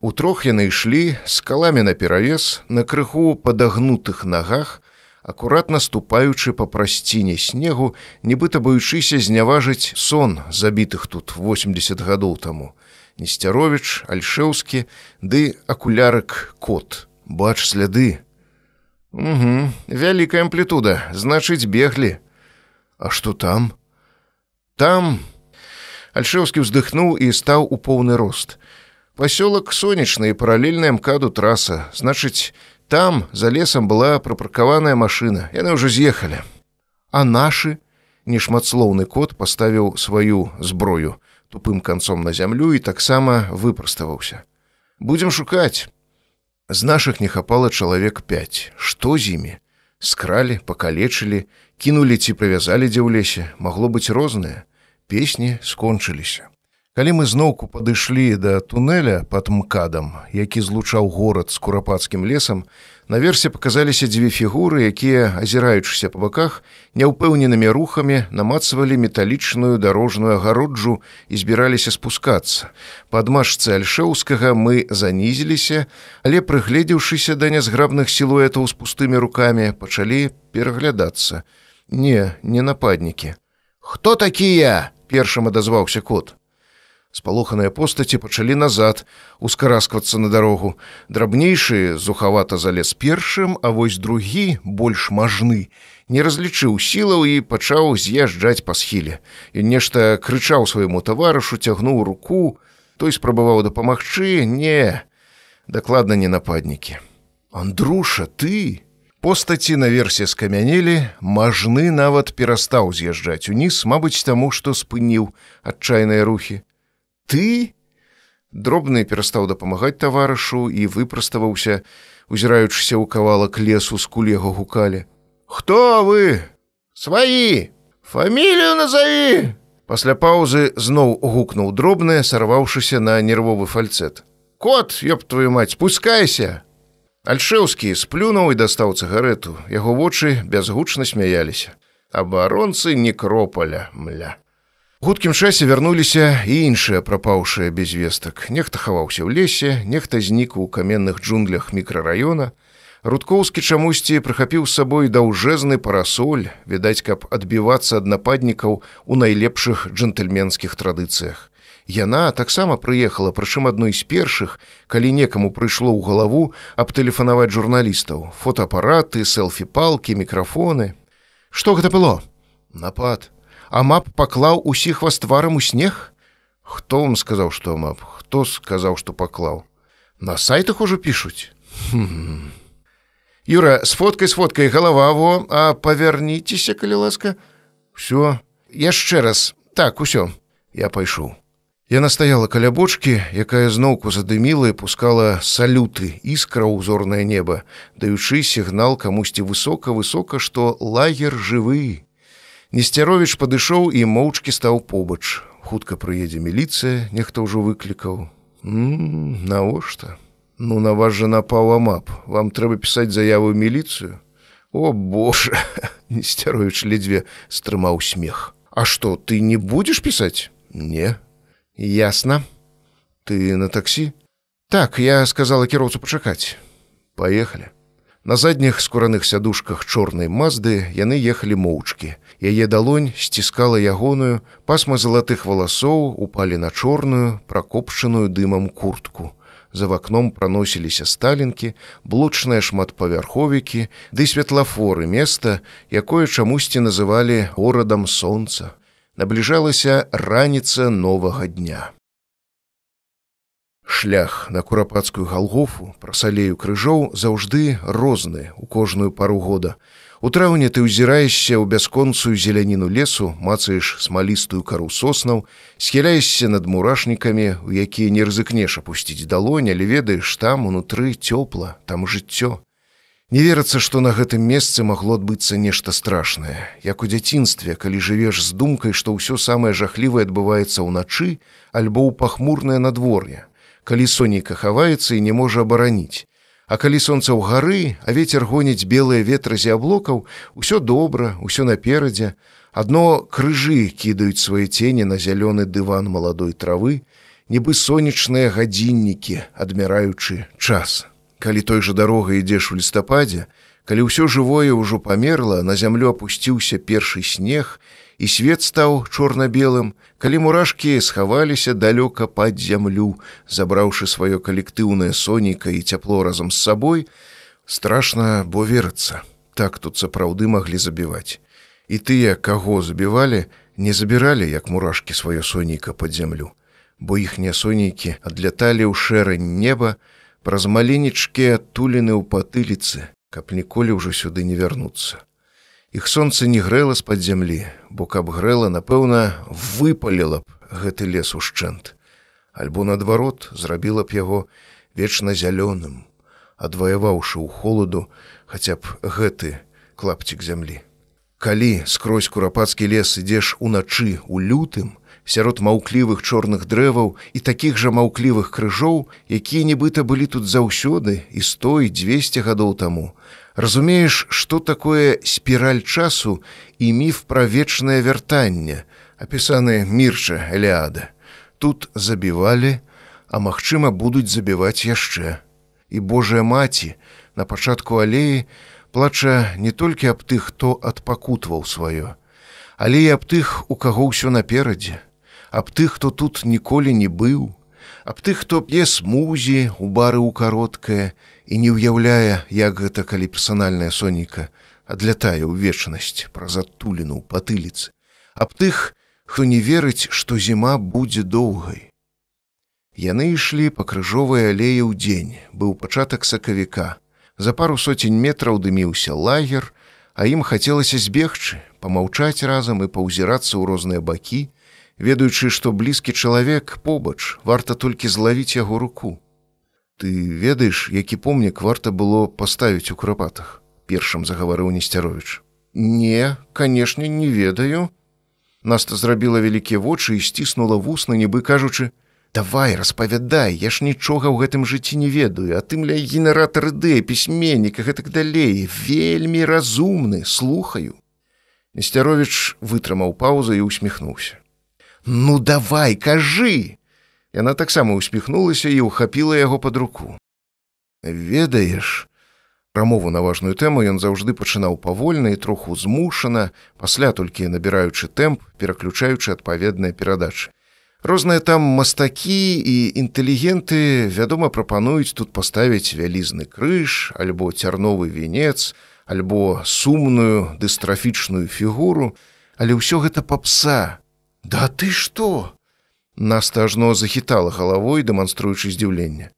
Утрох яны ішлі з каламі наперавес на крыху падагнутых нагах, акуратна ступаючы па прасціне снегу, нібыта баючыся зняважыць сон забітых тут 80 гадоў таму. Несцяровіч, Альшеўскі ды акулярык кот. Бач сляды. Угу, вялікая амплітуда, значыць, беглі. А што там? Там Альшеўскі ўздыхнуў і стаў у поўны рост. Пасёлак сонечны і паралельная мкаду траса, значыць, там за лесам была прапаркаваная машына. Яны ўжо з'ехалі. А нашы нешматслоўны кот паставіў сваю зброю тупым канцом на зямлю і таксама выпраставаўся. Будзем шукаць. З нашых не хапала чалавек 5. Што з імі? Скралі, пакалечылі, кінулі ці прывязалі дзе ў лесе, магло быць рознае. Песні скончыліся. Калі мы зноўку падышлі да туннеля пад мкадам, які злучаў горад з курапацкім лесам, наверсе паказаліся дзве фігуры, якія, азіраючыся па баках, няўпэўненымі рухамі намацвалі металічную дарожную агароджу і збіраліся спускацца. Пад машцы альшэўскага мы занізіліся, але прыгледзеўшыся да нязграбных сілуэтаў з пустымі рукамі, пачалі пераглядацца. Не, не нападнікі. Хто такія? першым адазваўся кот спалоханыя постаці пачалі назад ускарасквацца на дарогу. Драбнейшы зухавата залез першым а вось другі больш мажны не разлічыў сілаў і пачаў з'язджаць па схіле. І нешта крычаў свайму таварышу цягнуў руку. Той спрабаваў дапамагчы. Не дакладна не нападнікі. Андруша ты? Постаці наверсе скамянелі мажны нават перастаў з'язджаць уніз мабыць таму што спыніў адчайныя рухі ты дробны перастаў дапамагаць таварышу і выпраставаўся узіраючыся ў кавалак лесу з кулего гукалі. Хто вы? Сваі! Фамілію назаві! Пасля паўзы зноў гукнуў дробнае сарваўшыся на нервовы фальцэт. Кот ёб твою мать спускайся альшеўскі сплюнуў і дастаў цыгарету. Яго вочы бязгучна смяяліся. Абаронцы некропаля мля хуткім часе вярнуліся і іншыя прапаўшыя без вестак. Нехта хаваўся ў лесе нехта знік у каменных джунглях мікрараёна. Рудкоўскі чамусьці прыхапіў з сабой даўжэзны парасоль відаць каб адбівацца ад нападнікаў у найлепшых джентльменскіх традыцыях. Яна таксама прыехала прычым адной з першых калі некаму прыйшло ў галаву абтэлефанаваць журналістаў. Фотоапараты селфі палкі мікрафоны. Что гэта было? Напад а мап паклаў усіх вас тварам у снег? Хто вам сказаў што мап? Хто сказаў што паклаў на сайтах ужо пішуць юра с фоткай с фоткай галава во а павярніцеся калі ласка. Все яшчэ раз. Так усё. Я пайшоў Яна стаяла каля бочкі, якая зноўку задыміла і пускала салюты іскра ў узорнае неба, даючы сігнал камусьці высока-высока, што лагер жывы. Несцяровіч падышоў і моўчкі стаў побач. Хутка прыедзе міліцыя, нехта ўжо выклікаў. Навошта? Ну на вас жа напаў амап. Вам трэба пісаць заяву міліцыю. О Боже! Несцяровіч ледзьве стрымаў смех. А што ты не будзеш пісаць? Не. Ясна. Ты на таксі? Так, я сказала кіроўцу пачакаць. Паехалі. На задніх скураных сядушках чорнай мазды яны ехалі моўчкі. Яе далонь сціскала ягоную, пасма залатых валасоў упалі на чорную, пракопчаную дымам куртку. За вакном праносіліся сталінкі, блочныя шматпавярховікі, ды светлафоры места, якое чамусьці называлі горадам сонца. Набліжалася раніца новага дня. Шлях на курапацкую галгофу праз алею крыжоў заўжды розны у кожную пару года. У траўні ты ўзіраешся ў бясконцую зеляніну лесу, мацаеш смалістую кару соснаў, схіляешся над мурашнікамі, у якія не рызыкнеш апусціць далонь, але ведаеш там унутры цёпла, там жыццё. Не верыцца, што на гэтым месцы магло адбыцца нешта страшнае, як у дзяцінстве, калі жывеш з думкай, што ўсё самае жахлівае адбываецца ўначы альбо ў пахмурнае надвор'е калі сонейка хаваецца і не можа абараніць. А калі сонца ў гары, а ветер гоніць белыя ветразі аблокаў, усё добра, усё наперадзе, адно крыжы кідаюць свае цені на зялёны дыван маладой травы, нібы сонечныя гадзіннікі, адміраючы час. Калі той жа дарога ідзеш у лістападзе, калі ўсё жывое ўжо памерла, на зямлю апусціўся першы снег, і свет стаў чорна-белым, калі мурашкі схаваліся далёка пад зямлю, забраўшы сваё калектыўнае сонейка і цяпло разам з сабой, страшна, бо верыцца, так тут сапраўды маглі забіваць. І тыя, каго забівалі, не забіралі, як мурашкі сваё сонейка пад зямлю, бо іхнія сонейкі адляталі ў шэрань неба, праз маленечкія адтуліны ў патыліцы, каб ніколі ўжо сюды не вярнуцца. Іх сонца не грэла з-пад зямлі, бо каб грэла, напэўна, выпаліла б гэты лес ушчэнт. Альбо наадварот зрабіла б яго вечна зялёным, адваяваўшы ў холаду хаця б гэты клапцік зямлі. Калі скрозь курапацкі лес ідзеш уначы у лютым, сярод маўклівых чорных дрэваў і такіх жа маўклівых крыжоў, якія нібыта былі тут заўсёды і стой 200 гадоў таму, разумееш, што такое спіраль часу і міф пра вечнае вяртанне, апісаны мірча Элеада. Тут забівалі, а магчыма, будуць забіваць яшчэ. І Божая маці на пачатку алеі плача не толькі аб тых, хто адпакутваў сваё, але і аб тых, у каго ўсё наперадзе, аб тых, хто тут ніколі не быў, аб тых, хто п'е смузі у бары ў кароткае і не ўяўляе, як гэта калі персанальная сонейка адлятае ў вечнасць праз адтуліну ў патыліцы, аб тых, хто не верыць, што зіма будзе доўгай. Яны ішлі па крыжовай алеі ў дзень, быў пачатак сакавіка. За пару соцень метраў дыміўся лагер, а ім хацелася збегчы, памаўчаць разам і паўзірацца ў розныя бакі, ведаючы, што блізкі чалавек побач варта толькі злавіць яго руку. Ты ведаеш, які помнік варта было паставіць у крапатах, першым загаварыў несцяровіч. Не, канешне, не ведаю. Наста зрабіла вялікія вочы і сціснула вусна, нібы кажучы: « Давай, распавядай, я ж нічога ў гэтым жыцці не ведаю, а тым ля генератар ідэ, пісьменніка гэтак далей, вельмі разумны, слухаю. Несцяровіч вытрымаў паўзу і усміхнуўся. Ну давай кажы Яна таксама усміхнулася і ўхапіла яго под руку. Ведаеш прамову на важную тэму ён заўжды пачынаў павольна і троху змушана пасля толькі набіраючы тэмп пераключаючы адпаведныя перадачы. Розныя там мастакі і інтэлігенты вядома прапануюць тут паставіць вялізны крыж альбо цярновы венец альбо сумную дыстрафічную фігуру але ўсё гэта папса да ты что Наста ажно захітала галавой, дэманструючы здзіўленне.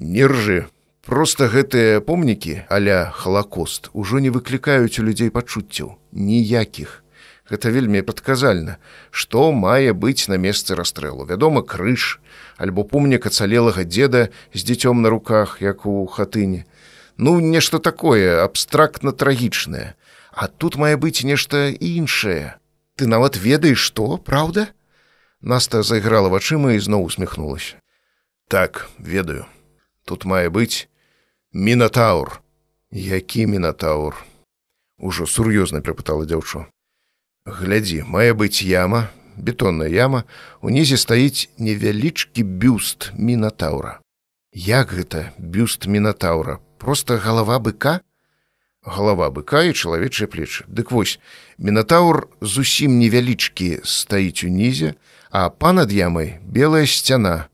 Не ржы, просто гэтыя помнікі, аля халакост ужо не выклікаюць у людзей пачуццяў, ніякіх. Гэта вельмі прадказальна, што мае быць на месцы расстрэлу. Вядома, крыж, альбо помнік ацалелага дзеда з дзіцём на руках, як у хатыне. Ну, нешта такое абстрактна трагічнае. А тут мае быць нешта іншае. Ты нават ведаеш што, праўда? Наста зайграла вачыма і зноў усміхнулася. Так, ведаю. Тут мае быць мінатаур. Які мінатаур? Ужо сур'ёзна прыпытала дзяўчо. Глядзі, мае быць яма, бетонная яма, унізе стаіць невялічкі бюст мінатаура. Як гэта бюст мінатаура, просто галава быка? Галава быка і чалавечыя плечы. Дык вось, мінатаур зусім невялічкі стаіць унізе, а па-над ямай белая сцяна,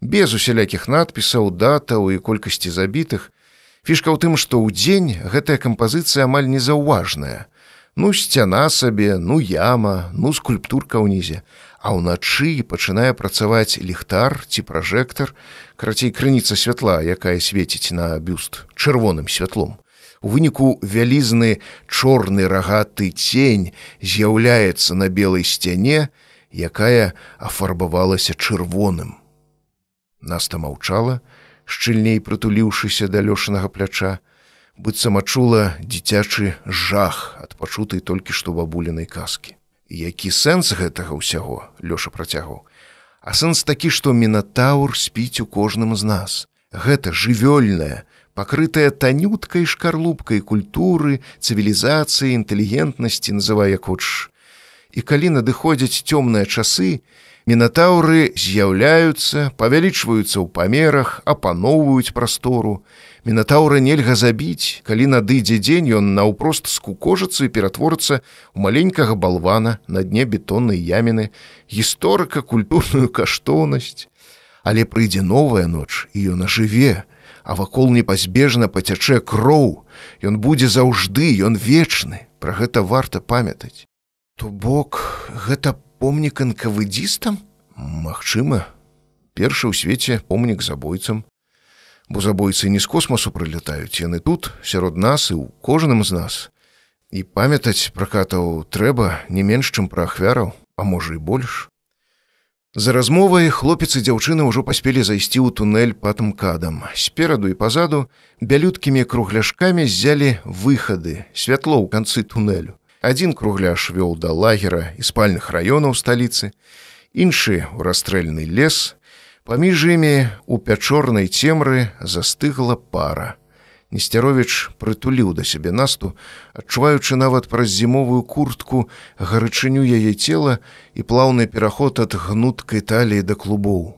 без усялякіх надпісаў, датаў і колькасці забітых. Фішка ў тым, што ў дзень гэтая кампазіцыя амаль незаўважная. Ну сцяна сабе, ну яма, ну скульптурка ўнізе, А ўначы пачынае працаваць ліхтар ці пражэктар, карацей крыніца святла, якая свеціць на бюст чырвоным святлом. У выніку вялізны чорны рагаты цень з'яўляецца на белай сцяне, якая афарбавалася чырвоным. Наста маўчала, шчыльней прытуліўшыся да лёшанага пляча, быццам адчула дзіцячы жах ад пачутай толькі што бабулінай казкі. Які сэнс гэтага ўсяго лёша працягваў. А сэнс такі, што мінатаур спіць у кожным з нас. Гэта жывёльная, пакрытая танюткай шкарлупкай культуры, цывілізацыі, інтэлігентнасці называе хочаш і калі надыходзяць цёмныя часы, мінатаўры з'яўляюцца, павялічваюцца ў памерах, апаноўваюць прастору. Мінатаўра нельга забіць, калі надыдзе дзень ён наўпрост скукожацца і ператворыцца ў маленькага балвана на дне бетоннай яміны, гісторыка культурную каштоўнасць. Але прыйдзе новая ноч і ён ажыве, а вакол непазбежна пацячэ кроў, Ён будзе заўжды, ён вечны, Пра гэта варта памятаць. То бок гэта помнік анкавыдзістам? Магчыма, першы ў свеце помнік забойцам. Бо забойцы не з космасу прылятаюць яны тут, сярод нас і ў кожным з нас. І памятаць пракатаў трэба не менш, чым пра ахвяраў, а можа і больш. За размовай хлопец і дзяўчыны ўжо паспелі зайсці ў тунэль патымкадам. Спераду і пазаду бялюткімі кругляшкамі ззялі выхады, святло ў канцы тунэлю. Адзін кругляш вёў да лагера і спальных раёнаў сталіцы, іншы ў расстрэльны лес, паміж імі у пячорнай цемры застыгла пара. Несцяровіч прытуліў да сябе насту, адчуваючы нават праз зімовую куртку гарачыню яе цела і плаўны пераход ад гнуткай таліі да клубоў.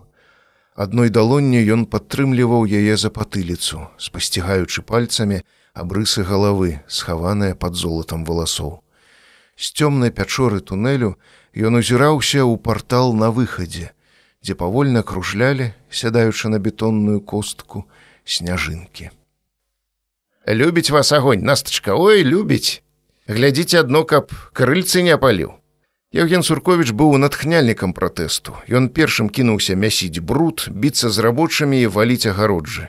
Адной далонню ён падтрымліваў яе за патыліцу, спасцігаючы пальцамі абрысы галавы, схаваныя пад золатам валасоў з цёмнай пячоры тунэлю ён узіраўся ў партал на выхадзе, дзе павольна кружлялі, сядаючы на бетонную костку сняжынкі. Любіць вас агонь, настачка, ой, любіць. Глядзіце адно, каб крыльцы не апаліў. Евген Сурковіч быў натхняльнікам пратэсту. Ён першым кінуўся мясіць бруд, біцца з рабочымі і валіць агароджы.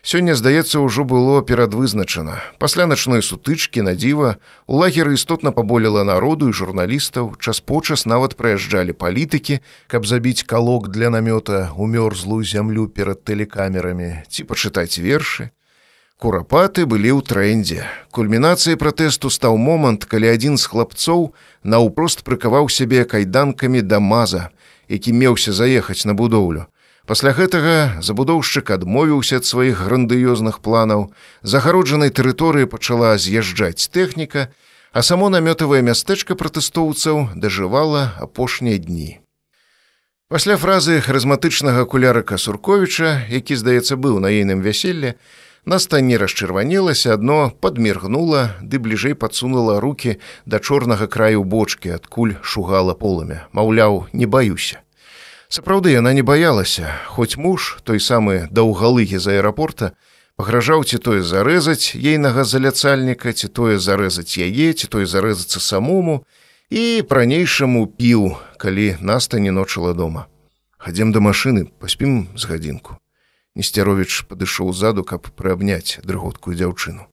Сёння, здаецца, ўжо было перадвызначана. Пасля начной сутычкі на дзіва у лагеры істотна паболела народу і журналістаў, час-почас нават прыязджалі палітыкі, каб забіць калок для намёта у мёрзлую зямлю перад тэлекамерамі ці пачытаць вершы. Курапаты былі ў трэндзе. Кульмінацыяй пратэсту стаў момант, калі адзін з хлапцоў наўпрост прыкаваў сябе кайданкамі да маза, які меўся заехаць на будоўлю. Пасля гэтага забудоўшчык адмовіўся ад сваіх грандыёзных планаў, загароджанай тэрыторыі пачала з'язджаць тэхніка, а само намётавае мястэчка пратэстоўцаў дажывала апошнія дні. Пасля фразы харызматычнага кулярыка Сурковіча, які, здаецца, быў на ейным вяселле, Наста не расчырванелася, адно падміргнула, ды бліжэй падсунула руки да чорнага краю бочки, адкуль шугала полымя. Маўляў, не баюся. Сапраўды яна не баялася, хоць муж, той самы даўгалыгі з аэрапорта, пагражаў ці тое зарэзаць ейнага заляцальніка, ці тое зарэзаць яе, ці той зарэзацца самому, і пранейшаму піў, калі наста не ночыла дома. Хадзем да машыны, паспім з гадзінку. Несцяровіч падышоў ззаду, каб прыабняць дрыготкую дзяўчыну.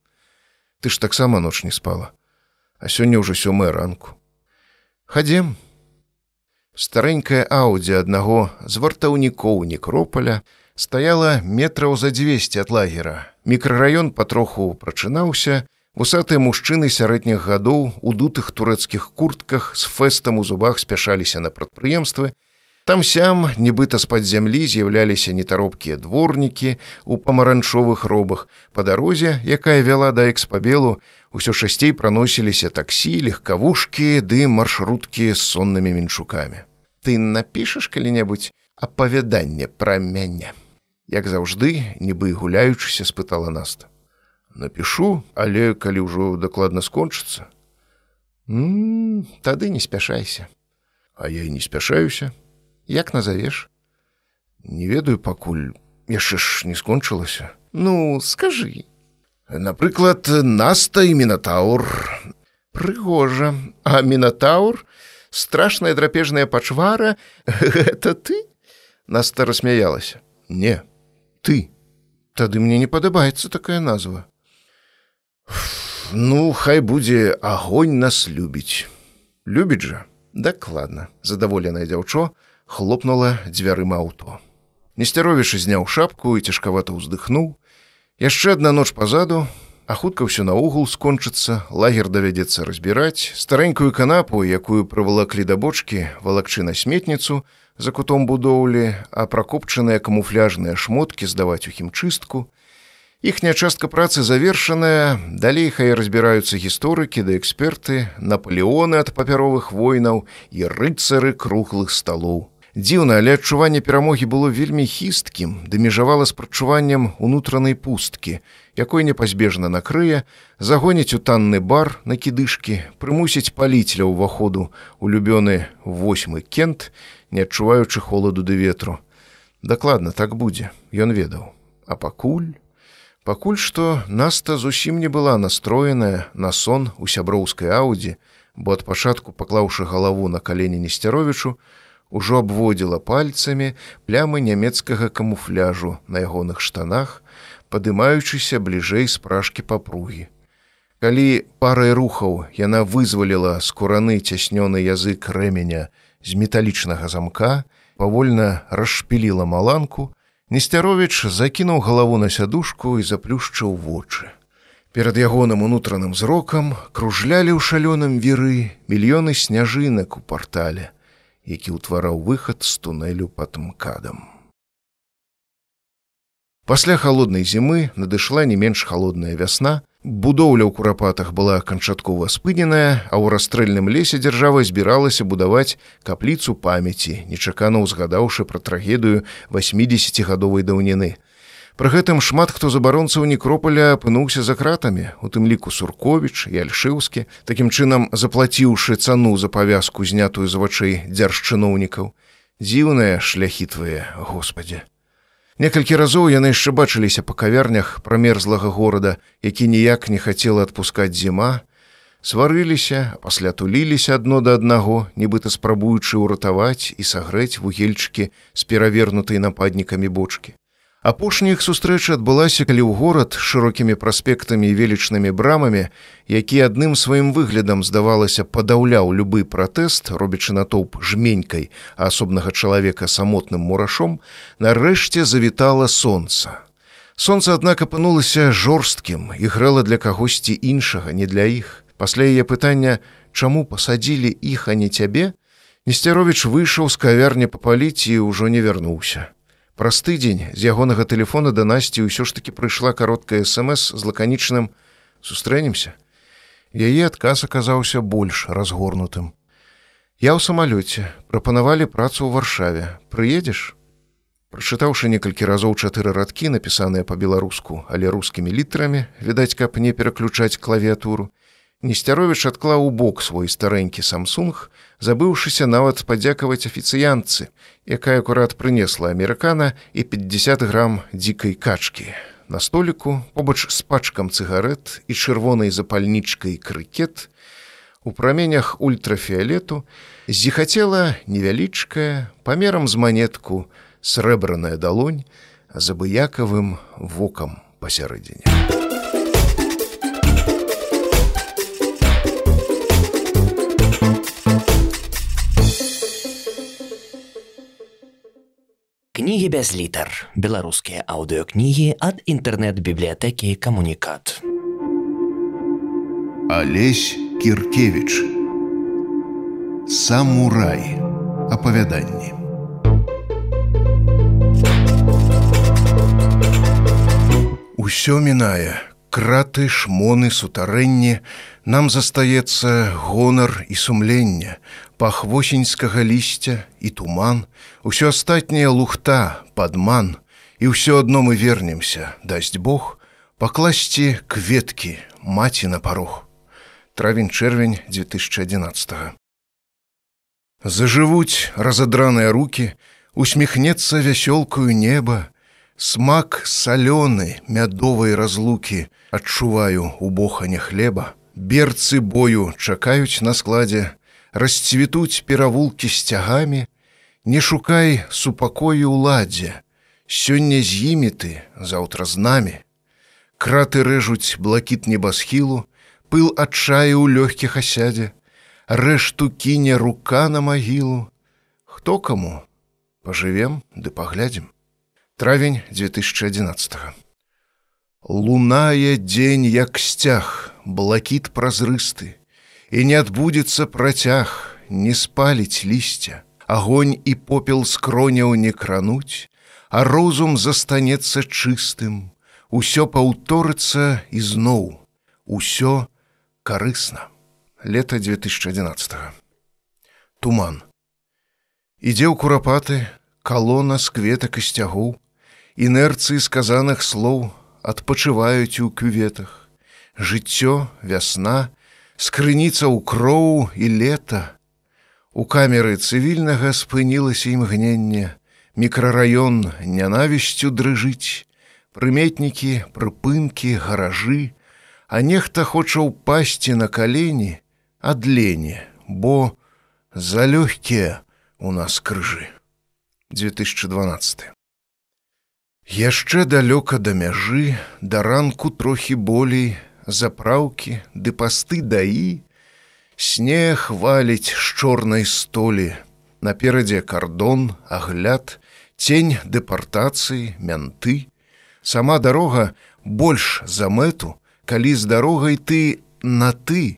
Ты ж таксама ноч не спала, а сёння ўжо сёмая ранку. Хадзем. Старэнькая аўдзі аднаго з вартаўнікоў некропаля стаяла метраў за 200 ад лагера. Мікрараён патроху прачынаўся, вусатыя мужчыны сярэдніх гадоў у дутых турэцкіх куртках з фэстам у зубах спяшаліся на прадпрыемствы, Там-сям, нібыта з-пад зямлі з'яўляліся нетаропкія дворнікі у памаранчовых робах. Па дарозе, якая вяла да экспабелу, усё шасцей праносіліся таксі, легкавушкі ды маршруткі з соннымі мінчукамі. Ты напішаш калі-небудзь апавяданне пра мяне. Як заўжды, нібы гуляючыся спытала наста. Напішу, але калі ўжо дакладна скончыцца. Тады не спяшайся. А я і не спяшаюся, як назовеш не ведаю пакуль яшчэ ж не скончылася. Ну скажи напрыклад наста і мінатаур прыгожа. А мінатаур страшная драпежная пачвара? Это ты? Наста рассмяялася. Не ты. Тады мне не падабаецца такая назва. Ну хай будзе агонь нас любіць любіць жа? Дакладна. Задаволенае дзяўчо хлопнула дзвярыма аўто. Несцяровіч зняў шапку і цяжкавата ўздыхнуў. Яшчэ адна ноч пазаду, а хутка ўсё наогул скончыцца, лагер давядзецца разбіраць, старэнькую канапу, якую прывалаклі да бочкі, валакчы на сметніцу за кутом будоўлі, а пракопчаныя камуфляжныя шмоткі здаваць у хімчыстку. Іхняя частка працы завершаная, далей хай разбіраюцца гісторыкі да эксперты, наполеоны ад папяровых войнаў і рыцары круглых сталоў. Дзіўна, але адчуванне перамогі было вельмі хісткім, ды межавала з прачуваннем унутранай пусткі, якой непазбежна накрые, загоніць у танны бар на кідышкі, прымусіць паліць ля ўваходу улюбёны восьмы кент, не адчуваючы холаду ды ветру. Дакладна так будзе, ён ведаў. А пакуль, пакуль што наста зусім не была настроеная на сон у сяброўскай аўдзі, бо ад пачатку паклаўшы галаву на калені несцяровічу, ужо абводзіла пальцамі плямы нямецкага камуфляжу на ягоных штанах, падымаючыся бліжэй з пражкі папругі. Калі парай рухаў яна вызваліла скураны цяснёны язык рэменя з металічнага замка, павольна расшпіліла маланку, Несцяровіч закінуў галаву на сядушку і заплюшчыў вочы. Перад ягоным унутраным зрокам кружлялі ў шалёным віры мільёны сняжынак у партале які ўтвараў выхад з тунелю пад мкадам. Пасля халоднай зімы надышла не менш халодная вясна, будоўля ў курапатах была канчаткова спыненая, а ў расстрэльным лесе дзяржава збіралася будаваць капліцу памяці, нечакана ўзгадаўшы пра трагедыю 80гадовай даўніны. Пры гэтым шмат хто з абаронцаў некропаля апынуўся за кратамі, у тым ліку Сурковіч і Альшыўскі, такім чынам заплаціўшы цану за павязку знятую з вачэй дзяржчыноўнікаў. Дзіўныя шляхі твае, Господі. Некалькі разоў яны яшчэ бачыліся па кавярнях прамерзлага горада, які ніяк не хацела адпускаць зіма, сварыліся, пасля туліліся адно да аднаго, нібыта спрабуючы ўратаваць і сагрэць вугельчыкі з перавернутай нападнікамі бочкі. Апошняя іх сустрэча адбылася, калі ў горад шырокімі праспектамі і велічнымі брамамі, які адным сваім выглядам здавалася падаўляў любы пратэст, робячы натоўп жменькай, а асобнага чалавека самотным мурашом, нарэшце завітала сонца. Сонца, аднак апынулася жорсткім і грэла для кагосьці іншага, не для іх. Пасля яе пытання, чаму пасадзілі іх, а не цябе, Несцяровіч выйшаў з кавярні папаліць і ўжо не вярнуўся. Праз тыдзень з ягонага тэлефона да насці ўсё ж таки прыйшла кароткая смс з лаканічным сустрэнемся. Яе адказ аказаўся больш разгорнутым. Я ў самалёце прапанавалі працу ў варшаве прыедзеш прачытаўшы некалькі разоў чатыры радкі напісаныя па-беларуску але рускімі літрамі відаць каб не пераключаць клавіатуру несцяровіч адклаў у бок свой старэнькі самсунг забыўшыся нават падзякаваць афіцыянцы якая акурат прынесла амерыкана і 50 грамм дзікай качкі на століку побач з пачкам цыгарэт і чырвонай запальнічкай крыкет У праменях ультрафіолету зіхацела невялічкая памерам з манетку срэбраная далонь з абыякавым вокам пасярэдзіне. Кнігі без літар. Беларускія аўдыокнігі ад інтэрнэт-бібліятэкі камунікат. Алесь Кіркевіч Самурай. Апавяданні Усё мінае. Краты шмоны сутарэнні. Нам застаецца гонар і сумленне пах восеньскага лісця і туман усё астатняе лухта падман і ўсё адно мы вернемся дасць Бог пакласці кветкі маці на парог травень-чэрвень 2011. Зажывуць разадраныя руки, усміхнецца вясёлкаю неба, смак салёны мядовай разлукі адчуваю у бохане хлеба, берцы бою чакаюць на складзе, расцвітуць перавулкі сцягамі, не шукай супакою ўладзе, сёння з імі ты заўтра з намі. Краты рэжуць блакіт небасхілу, пыл адчаю ў лёгкіх асядзе, рэшту кіне рука на магілу. Хто каму? Пажывем ды паглядзім. Травень 2011. Лунае дзень як сцяг, блакіт празрысты, і не адбудзецца працяг, не спаліць лісця, Агонь і попел скроняў не крануць, а розум застанецца чыстым, Усё паўторыцца ізноў, усё карысна лета 2011 туман. Ідзе ў курапаты калона з кветак і сцягоў. Інерцыі сказаных слоў адпачываюць у кюветах. Жыццё вясна скрыніца ў кроў і лета. У камеры цывільнага спынілася імгненне. Мікрараён нянавісцю дрыжыць. Прыметнікі прыпынкі гаражы. А нехта хоча ўпасці на калені ад лені, бо за лёгкія у нас крыжы. 2012 яшчэ далёка да мяжы да ранку трохі болей запраўкі ды пасты даі. Снег валіць з чорнай столі. Наперадзе кардон агляд цень дэпартацыі мянты. Сама дарога больш за мэту. Калі з дарогай ты на ты.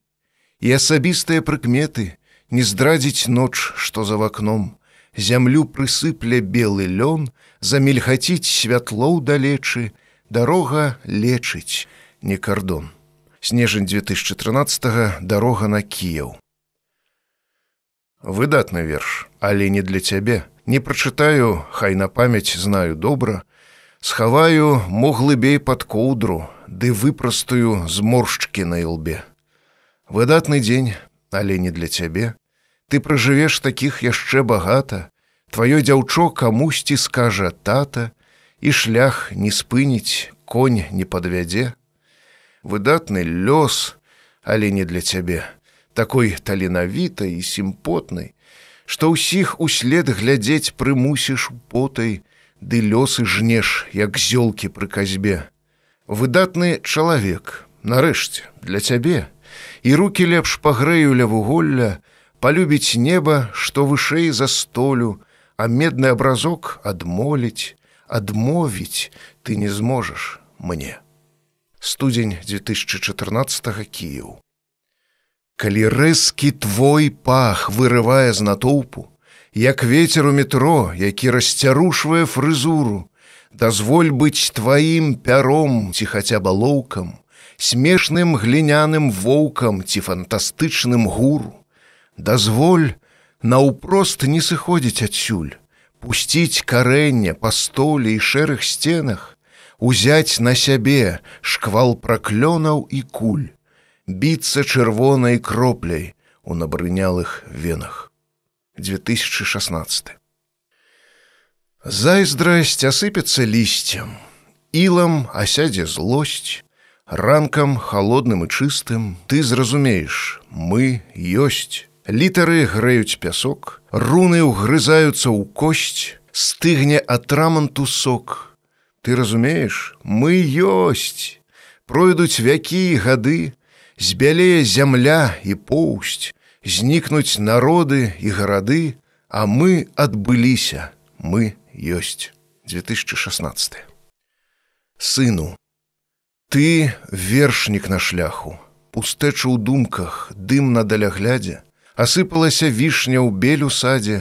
І асабістыя прыкметы. Не здрадзіць ноч што за вакном. Зямлю прысыпле белы лён. Замельхаціць святлоў далечы. Дарога лечыць не кардон снежань 2013 дарога на кіяў выдатны верш але не для цябе не прачытаю хай на памяць знаю добра схаваю мо глыбей под коўдру ды выпрастую зморшчкі на ілбе. Выдатны дзень, але не для цябе. Ты пражывеш такіх яшчэ багата, Тваё дзяўчо камусьці скажа тата, і шлях не спыніць, конь не падвядзе. Выдатны лёс, але не для цябе, такой таленавітай і сімпотнай, што ўсіх услед глядзець прымусіш потай, ды лёсы жнеш, як зёлкі пры казьбе. Выдатны чалавек нарэшце для цябе і руки лепш пагрэю ля вуголля полюбіць неба што вышэй за столю а медны абразок адмоліць адмовіць ты не зможаш мне студзень 2014 кіяў калі рэзкі твой пах вырывае з натоўпу як ветер у метро які расцярушвае фрызуру дазволь быць тваім пяром ці хаця балоўкам, смешным гліняным воўкам ці фантастычным гуру. Дазволь наўпрост не сыходзіць адсюль, пусціць карэнне па столі і шэрых сценах, узяць на сябе шквал праклёнаў і куль, біцца чырвонай кропляй у набрынялых венах. 2016. Зайздрасць асыпецца лісцем, Ілам асядзе злосць, ранкам холодным і чыстым ты зразумееш, мы ёсць. Літары грэюць пясок, руны ўгрызаюцца ў косць, стыгне атраманту сок. Ты разумееш, мы ёсць. Пройдуць вякі і гады, збялее зямля і поўсць, знікнуць народы і гарады, а мы адбыліся, мы ёсць. 2016 сыну ты вершнік на шляху пустэча ў думках дым на даляглядзе асыпалася вішня ў белю садзе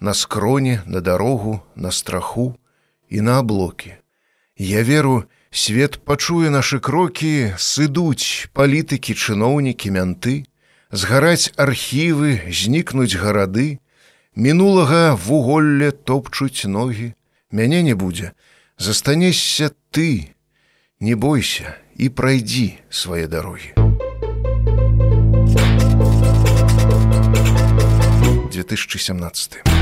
на скроне на дарогу на страху і на аблокі я веру свет пачуе нашы крокі сыдуць палітыкі чыноўнікі мянты згараць архівы знікнуць гарады. Мінулага вуголле топчуць ногі. Мяне не будзе. Застанешся ты. Не бойся і прайдзі свае дарогі. 2017